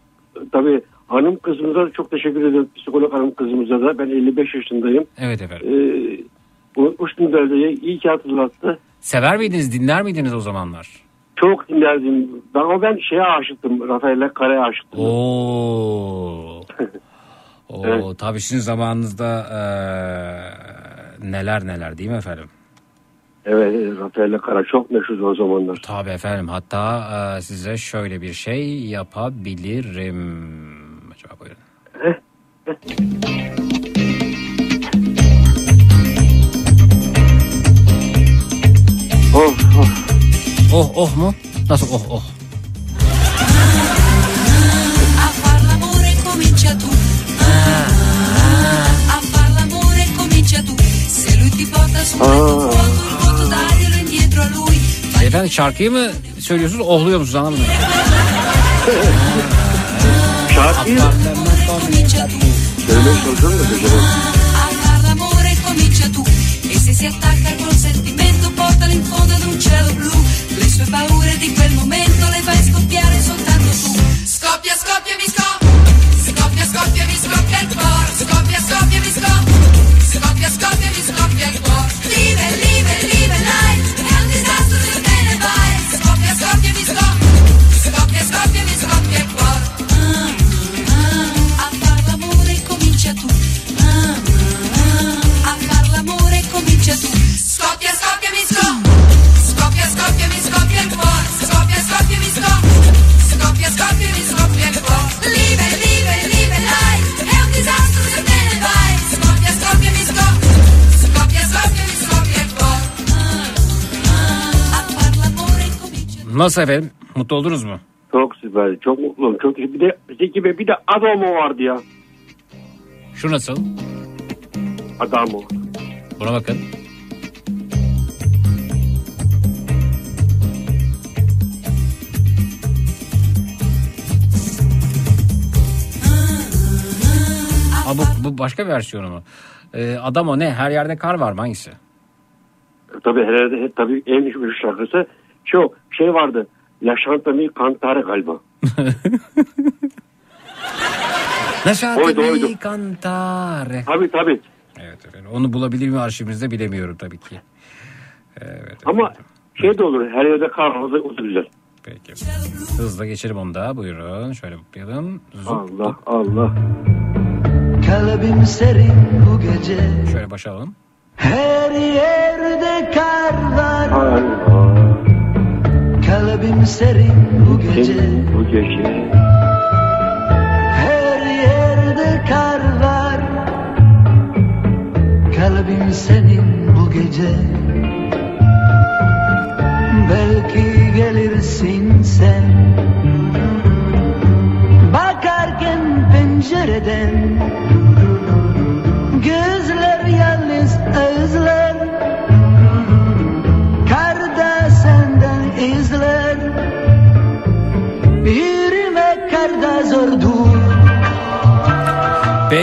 tabii hanım kızımıza çok teşekkür ediyorum. Psikolog hanım kızımıza da. Ben 55 yaşındayım.
Evet efendim.
E, unutmuştum Dalia'yı. İyi ki hatırlattı.
Sever miydiniz dinler miydiniz o zamanlar?
Çok dinlerdim. Ben, ama ben şeye aşıktım. Rafael'e Kara'ya aşıktım.
Oo. Oo tabii sizin zamanınızda eee, neler neler değil mi efendim?
Evet Rafael'e Kara çok meşhur o zamanlar.
Tabii efendim hatta eee, size şöyle bir şey yapabilirim. Eh, eh.
oh oh.
Oh oh mu? Nasıl oh oh? Ah. Efendim şarkıyı mı söylüyorsunuz ohluyor musunuz anlamadım.
şarkıyı söylemeye çalışıyorum da beceremiyorum.
A far l'amore comincia tu. E se si attacca col sentimento Portalo in fondo ad un cielo blu. Le sue paure di quel momento
Nasıl efendim? Mutlu oldunuz mu?
Çok süper. Çok mutluyum. Çok bir de Zeki Bey bir de Adamo vardı ya.
Şu nasıl?
Adamo.
Buna bakın. Aa, bu, bu başka versiyonu mu? Ee, adam o ne? Her yerde kar var mı? Hangisi?
Tabii herhalde tabii en meşhur şarkısı şu şey vardı. Lasciatemi cantare galiba.
Lasciatemi cantare.
Tabii tabii.
Evet efendim. Onu bulabilir mi arşivimizde bilemiyorum tabii ki. Evet.
Ama şey de olur her yerde kar o da güzel.
Peki. Hızla geçelim onu da. Buyurun. Şöyle bakayım.
Allah Allah.
Kalbim serin bu gece
Şöyle başa alalım.
Her yerde kar var Kalbim serin bu gece.
Bu gece.
Her yerde kar var. Kalbim senin bu gece. Belki gelirsin sen. Bakarken pencereden Gözler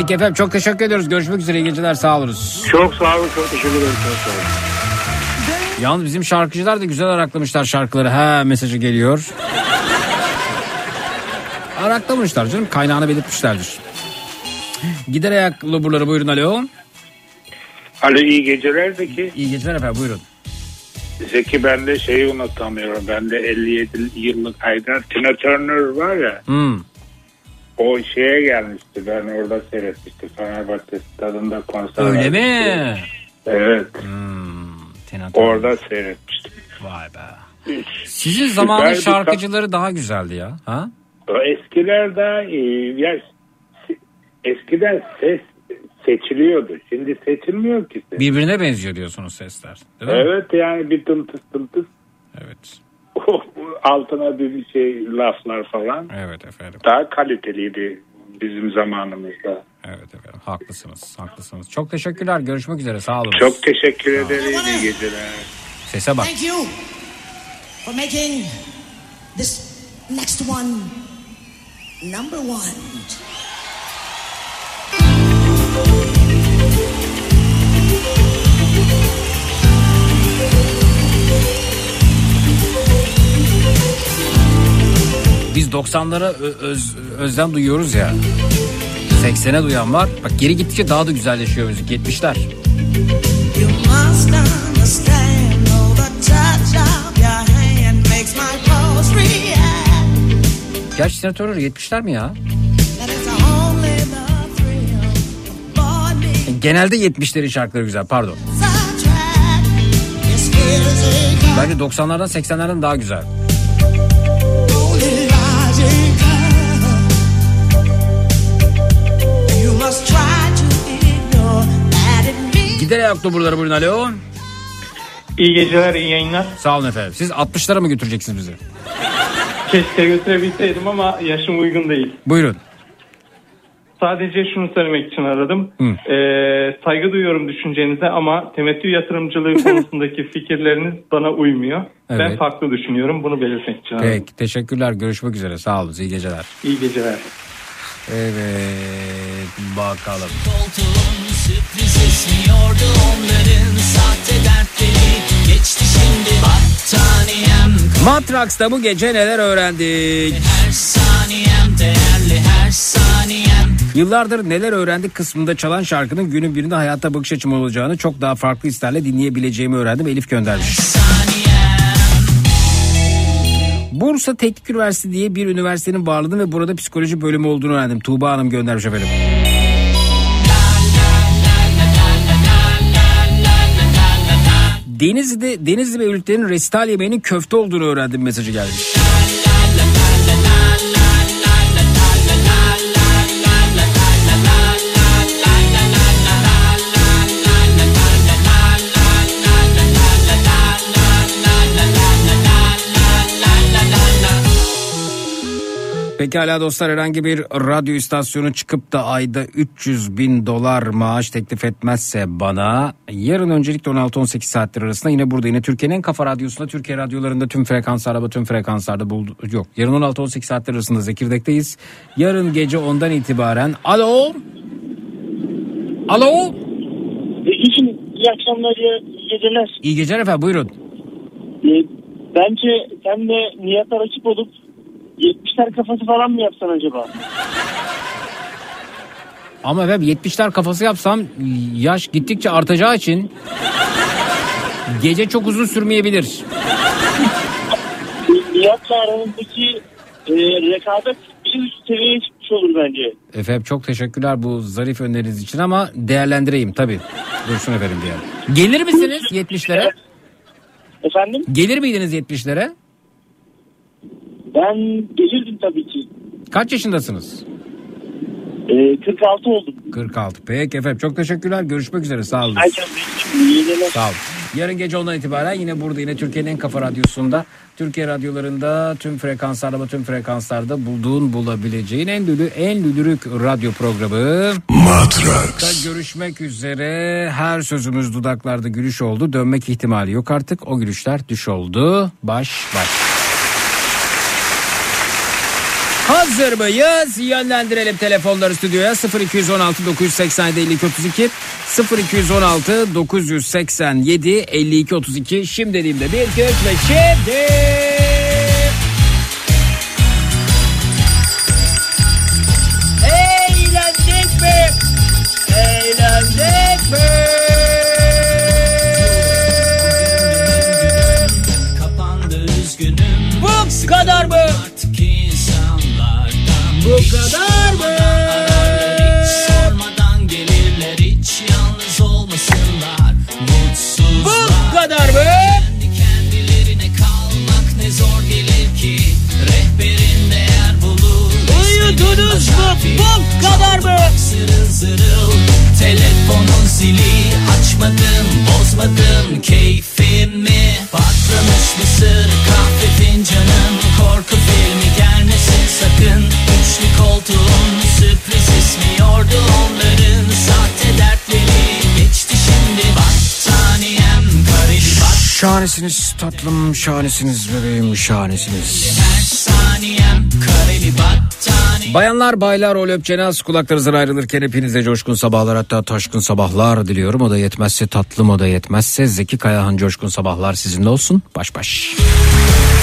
Peki efendim çok teşekkür ediyoruz. Görüşmek üzere. İyi geceler. Sağ olunuz.
Çok sağ olun çok teşekkür ederim. Çok sağ olun.
Yalnız bizim şarkıcılar da güzel araklamışlar şarkıları. Ha mesajı geliyor. Araklamışlar canım. Kaynağını belirtmişlerdir. Gider ayak loburları buyurun alo.
Alo iyi geceler Zeki.
İyi geceler efendim buyurun.
Zeki ben de şeyi unutamıyorum. Ben de 57 yıllık Haydar Tina Turner var ya.
Hmm.
O şeye gelmişti. Ben orada seyretmiştim. Fenerbahçe stadında konser
Öyle
vermişti.
mi?
Evet.
Tina
Orada seyretmiştim.
Vay be. Sizin zamanın şarkıcıları daha güzeldi ya. Ha?
Eskiler daha iyi. Ya, se- eskiden ses seçiliyordu. Şimdi seçilmiyor ki ses.
Birbirine benziyor diyorsunuz sesler. Değil mi?
Evet yani bir tımtıs tımtıs.
Evet.
Altına bir şey laflar falan.
Evet efendim.
Daha kaliteliydi bizim zamanımızda.
Evet efendim haklısınız haklısınız. Çok teşekkürler görüşmek üzere sağ olun.
Çok teşekkür ederim. İyi geceler.
Sese bak.
Thank you for making this next one number one.
Biz 90'lara ö- öz, özlem duyuyoruz ya. 80'e duyan var. Bak geri gittikçe daha da güzelleşiyor müzik. 70'ler.
You must understand, though the touch of your hand makes my pulse react.
Gerçi senatörler 70'ler mi ya? Genelde 70'lerin şarkıları güzel pardon. Bence 90'lardan 80'lerden daha güzel. Gider ayak buraları buyurun alo.
İyi geceler, iyi yayınlar.
Sağ olun efendim. Siz 60'lara mı götüreceksiniz bizi?
Keşke götürebilseydim ama yaşım uygun değil.
Buyurun.
Sadece şunu söylemek için aradım. Ee, saygı duyuyorum düşüncenize ama temettü yatırımcılığı konusundaki fikirleriniz bana uymuyor. Ben
Evet.
farklı düşünüyorum. Bunu belirtmek için aradım.
Peki teşekkürler görüşmek üzere sağ olun iyi geceler.
İyi geceler.
Evet bakalım.
Koltuğun sürpriz esmiyordu onların sahte dertleri Geçti şimdi battaniyem
Matraks'ta bu gece neler öğrendik?
Her saniyem değerli her saniyem
Yıllardır neler öğrendik kısmında çalan şarkının günün birinde hayata bakış açım olacağını çok daha farklı hislerle dinleyebileceğimi öğrendim. Elif göndermiş. Bursa Teknik Üniversitesi diye bir üniversitenin varlığını ve burada psikoloji bölümü olduğunu öğrendim. Tuğba Hanım göndermiş efendim. Denizli'de Denizli ve Ülklerin restal yemeğinin köfte olduğunu öğrendim mesajı gelmiş. Pekala dostlar herhangi bir radyo istasyonu çıkıp da ayda 300 bin dolar maaş teklif etmezse bana yarın öncelikle 16-18 saatler arasında yine burada yine Türkiye'nin en kafa radyosunda Türkiye radyolarında tüm frekanslarda tüm frekanslarda buldu yok yarın 16-18 saatler arasında Zekirdek'teyiz. Yarın gece 10'dan itibaren alo alo
İyi, iyi akşamlar, iyi geceler.
iyi geceler efendim buyurun.
Ee, bence sen de Nihat'a rakip olup 70'ler kafası falan mı yapsan acaba?
Ama efendim 70'ler kafası yapsam yaş gittikçe artacağı için gece çok uzun sürmeyebilir.
Nihat'la aranızdaki e, rekabet bir üst seviyeye çıkmış olur bence.
Efendim çok teşekkürler bu zarif öneriniz için ama değerlendireyim tabii. Dursun efendim diye. Gelir misiniz 70'lere?
Efendim?
Gelir miydiniz 70'lere?
Ben gelirdim tabii ki.
Kaç yaşındasınız?
E, 46 oldum.
46. Peki efendim çok teşekkürler. Görüşmek üzere. Sağ olun. Sağ olun. Yarın gece ondan itibaren yine burada yine Türkiye'nin en kafa radyosunda Türkiye radyolarında tüm frekanslarda ve tüm frekanslarda bulduğun bulabileceğin en lülü en lülürük radyo programı
Matrax.
görüşmek üzere. Her sözümüz dudaklarda gülüş oldu. Dönmek ihtimali yok artık. O gülüşler düş oldu. Baş baş. Hazır mıyız? Yönlendirelim telefonları stüdyoya. 0216 987 52 32 0216 987 52 32 şimdi dediğimde bir üç ve şimdi Bu kadar mı?
Hiç sormadan gelirler hiç yalnız olmasınlar. Mutsuzlar.
Bu kadar mı?
Kendi kendilerine kalmak ne zor gelir ki. Rehberin değer bulur.
Uyudunuz mu? Bu kadar mı?
Zırıl zırıl. Telefonun zili açmadım bozmadım keyfimi. Patlamış mısır kahve fincanın Korku filmi sakın Üçlü koltuğun sürpriz ismiyordu onların Sahte dertleri geçti şimdi Battaniyem kareli bat
Şahanesiniz tatlım, şahanesiniz bebeğim, şahanesiniz.
Her saniyem kareli battaniye
Bayanlar baylar o löpçenaz kulaklarınızdan ayrılırken hepinize coşkun sabahlar hatta taşkın sabahlar diliyorum. O da yetmezse tatlım o da yetmezse Zeki Kayahan coşkun sabahlar sizinle olsun. Baş baş.
Bugün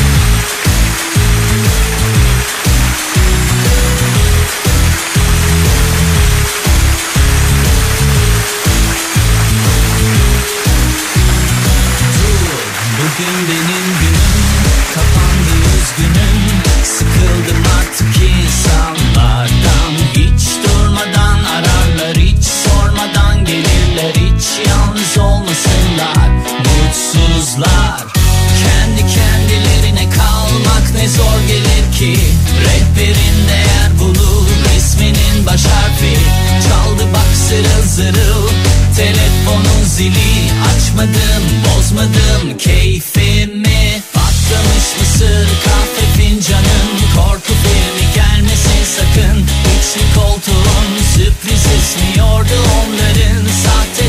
zili açmadım bozmadım. Keyfimi Patlamış mısır kahve fincanın Korku filmi gelmesin sakın. Karşı koltuğun sürpriz esmiyordu onların. Sahte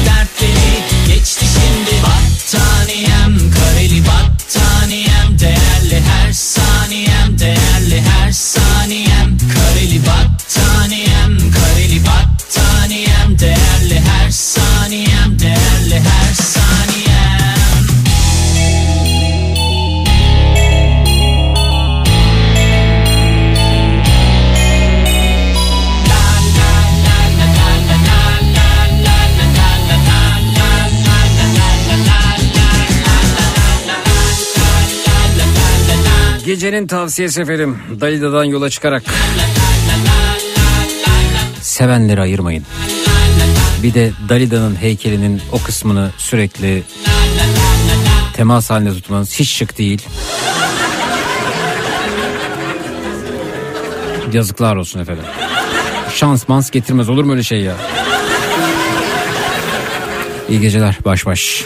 Gecenin tavsiyesi efendim. Dalida'dan yola çıkarak. Sevenleri ayırmayın. Bir de Dalida'nın heykelinin o kısmını sürekli temas halinde tutmanız hiç şık değil. Yazıklar olsun efendim. Şans mans getirmez olur mu öyle şey ya? İyi geceler baş baş.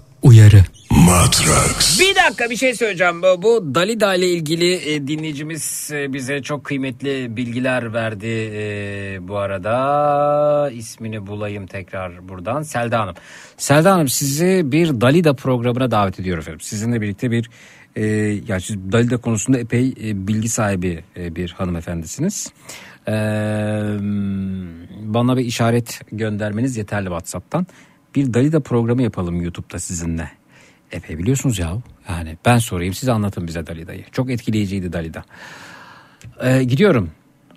uyarı.
Matrax.
Bir dakika bir şey söyleyeceğim. Bu, bu Dalida ile ilgili e, dinleyicimiz e, bize çok kıymetli bilgiler verdi e, bu arada. ismini bulayım tekrar buradan. Selda Hanım. Selda Hanım sizi bir Dalida programına davet ediyorum efendim. Sizinle birlikte bir e, yani siz Dalida konusunda epey e, bilgi sahibi e, bir hanımefendisiniz. E, bana bir işaret göndermeniz yeterli WhatsApp'tan. Bir Dalida programı yapalım YouTube'da sizinle. Epey biliyorsunuz ya. Yani ben sorayım siz anlatın bize Dalida'yı. Çok etkileyiciydi Dalida. Ee, gidiyorum.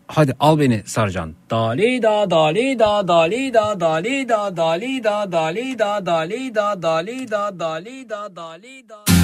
Hadi al beni Sarcan. Dalida, Dalida, Dalida, Dalida, Dalida, Dalida, Dalida, Dalida, Dalida, Dalida.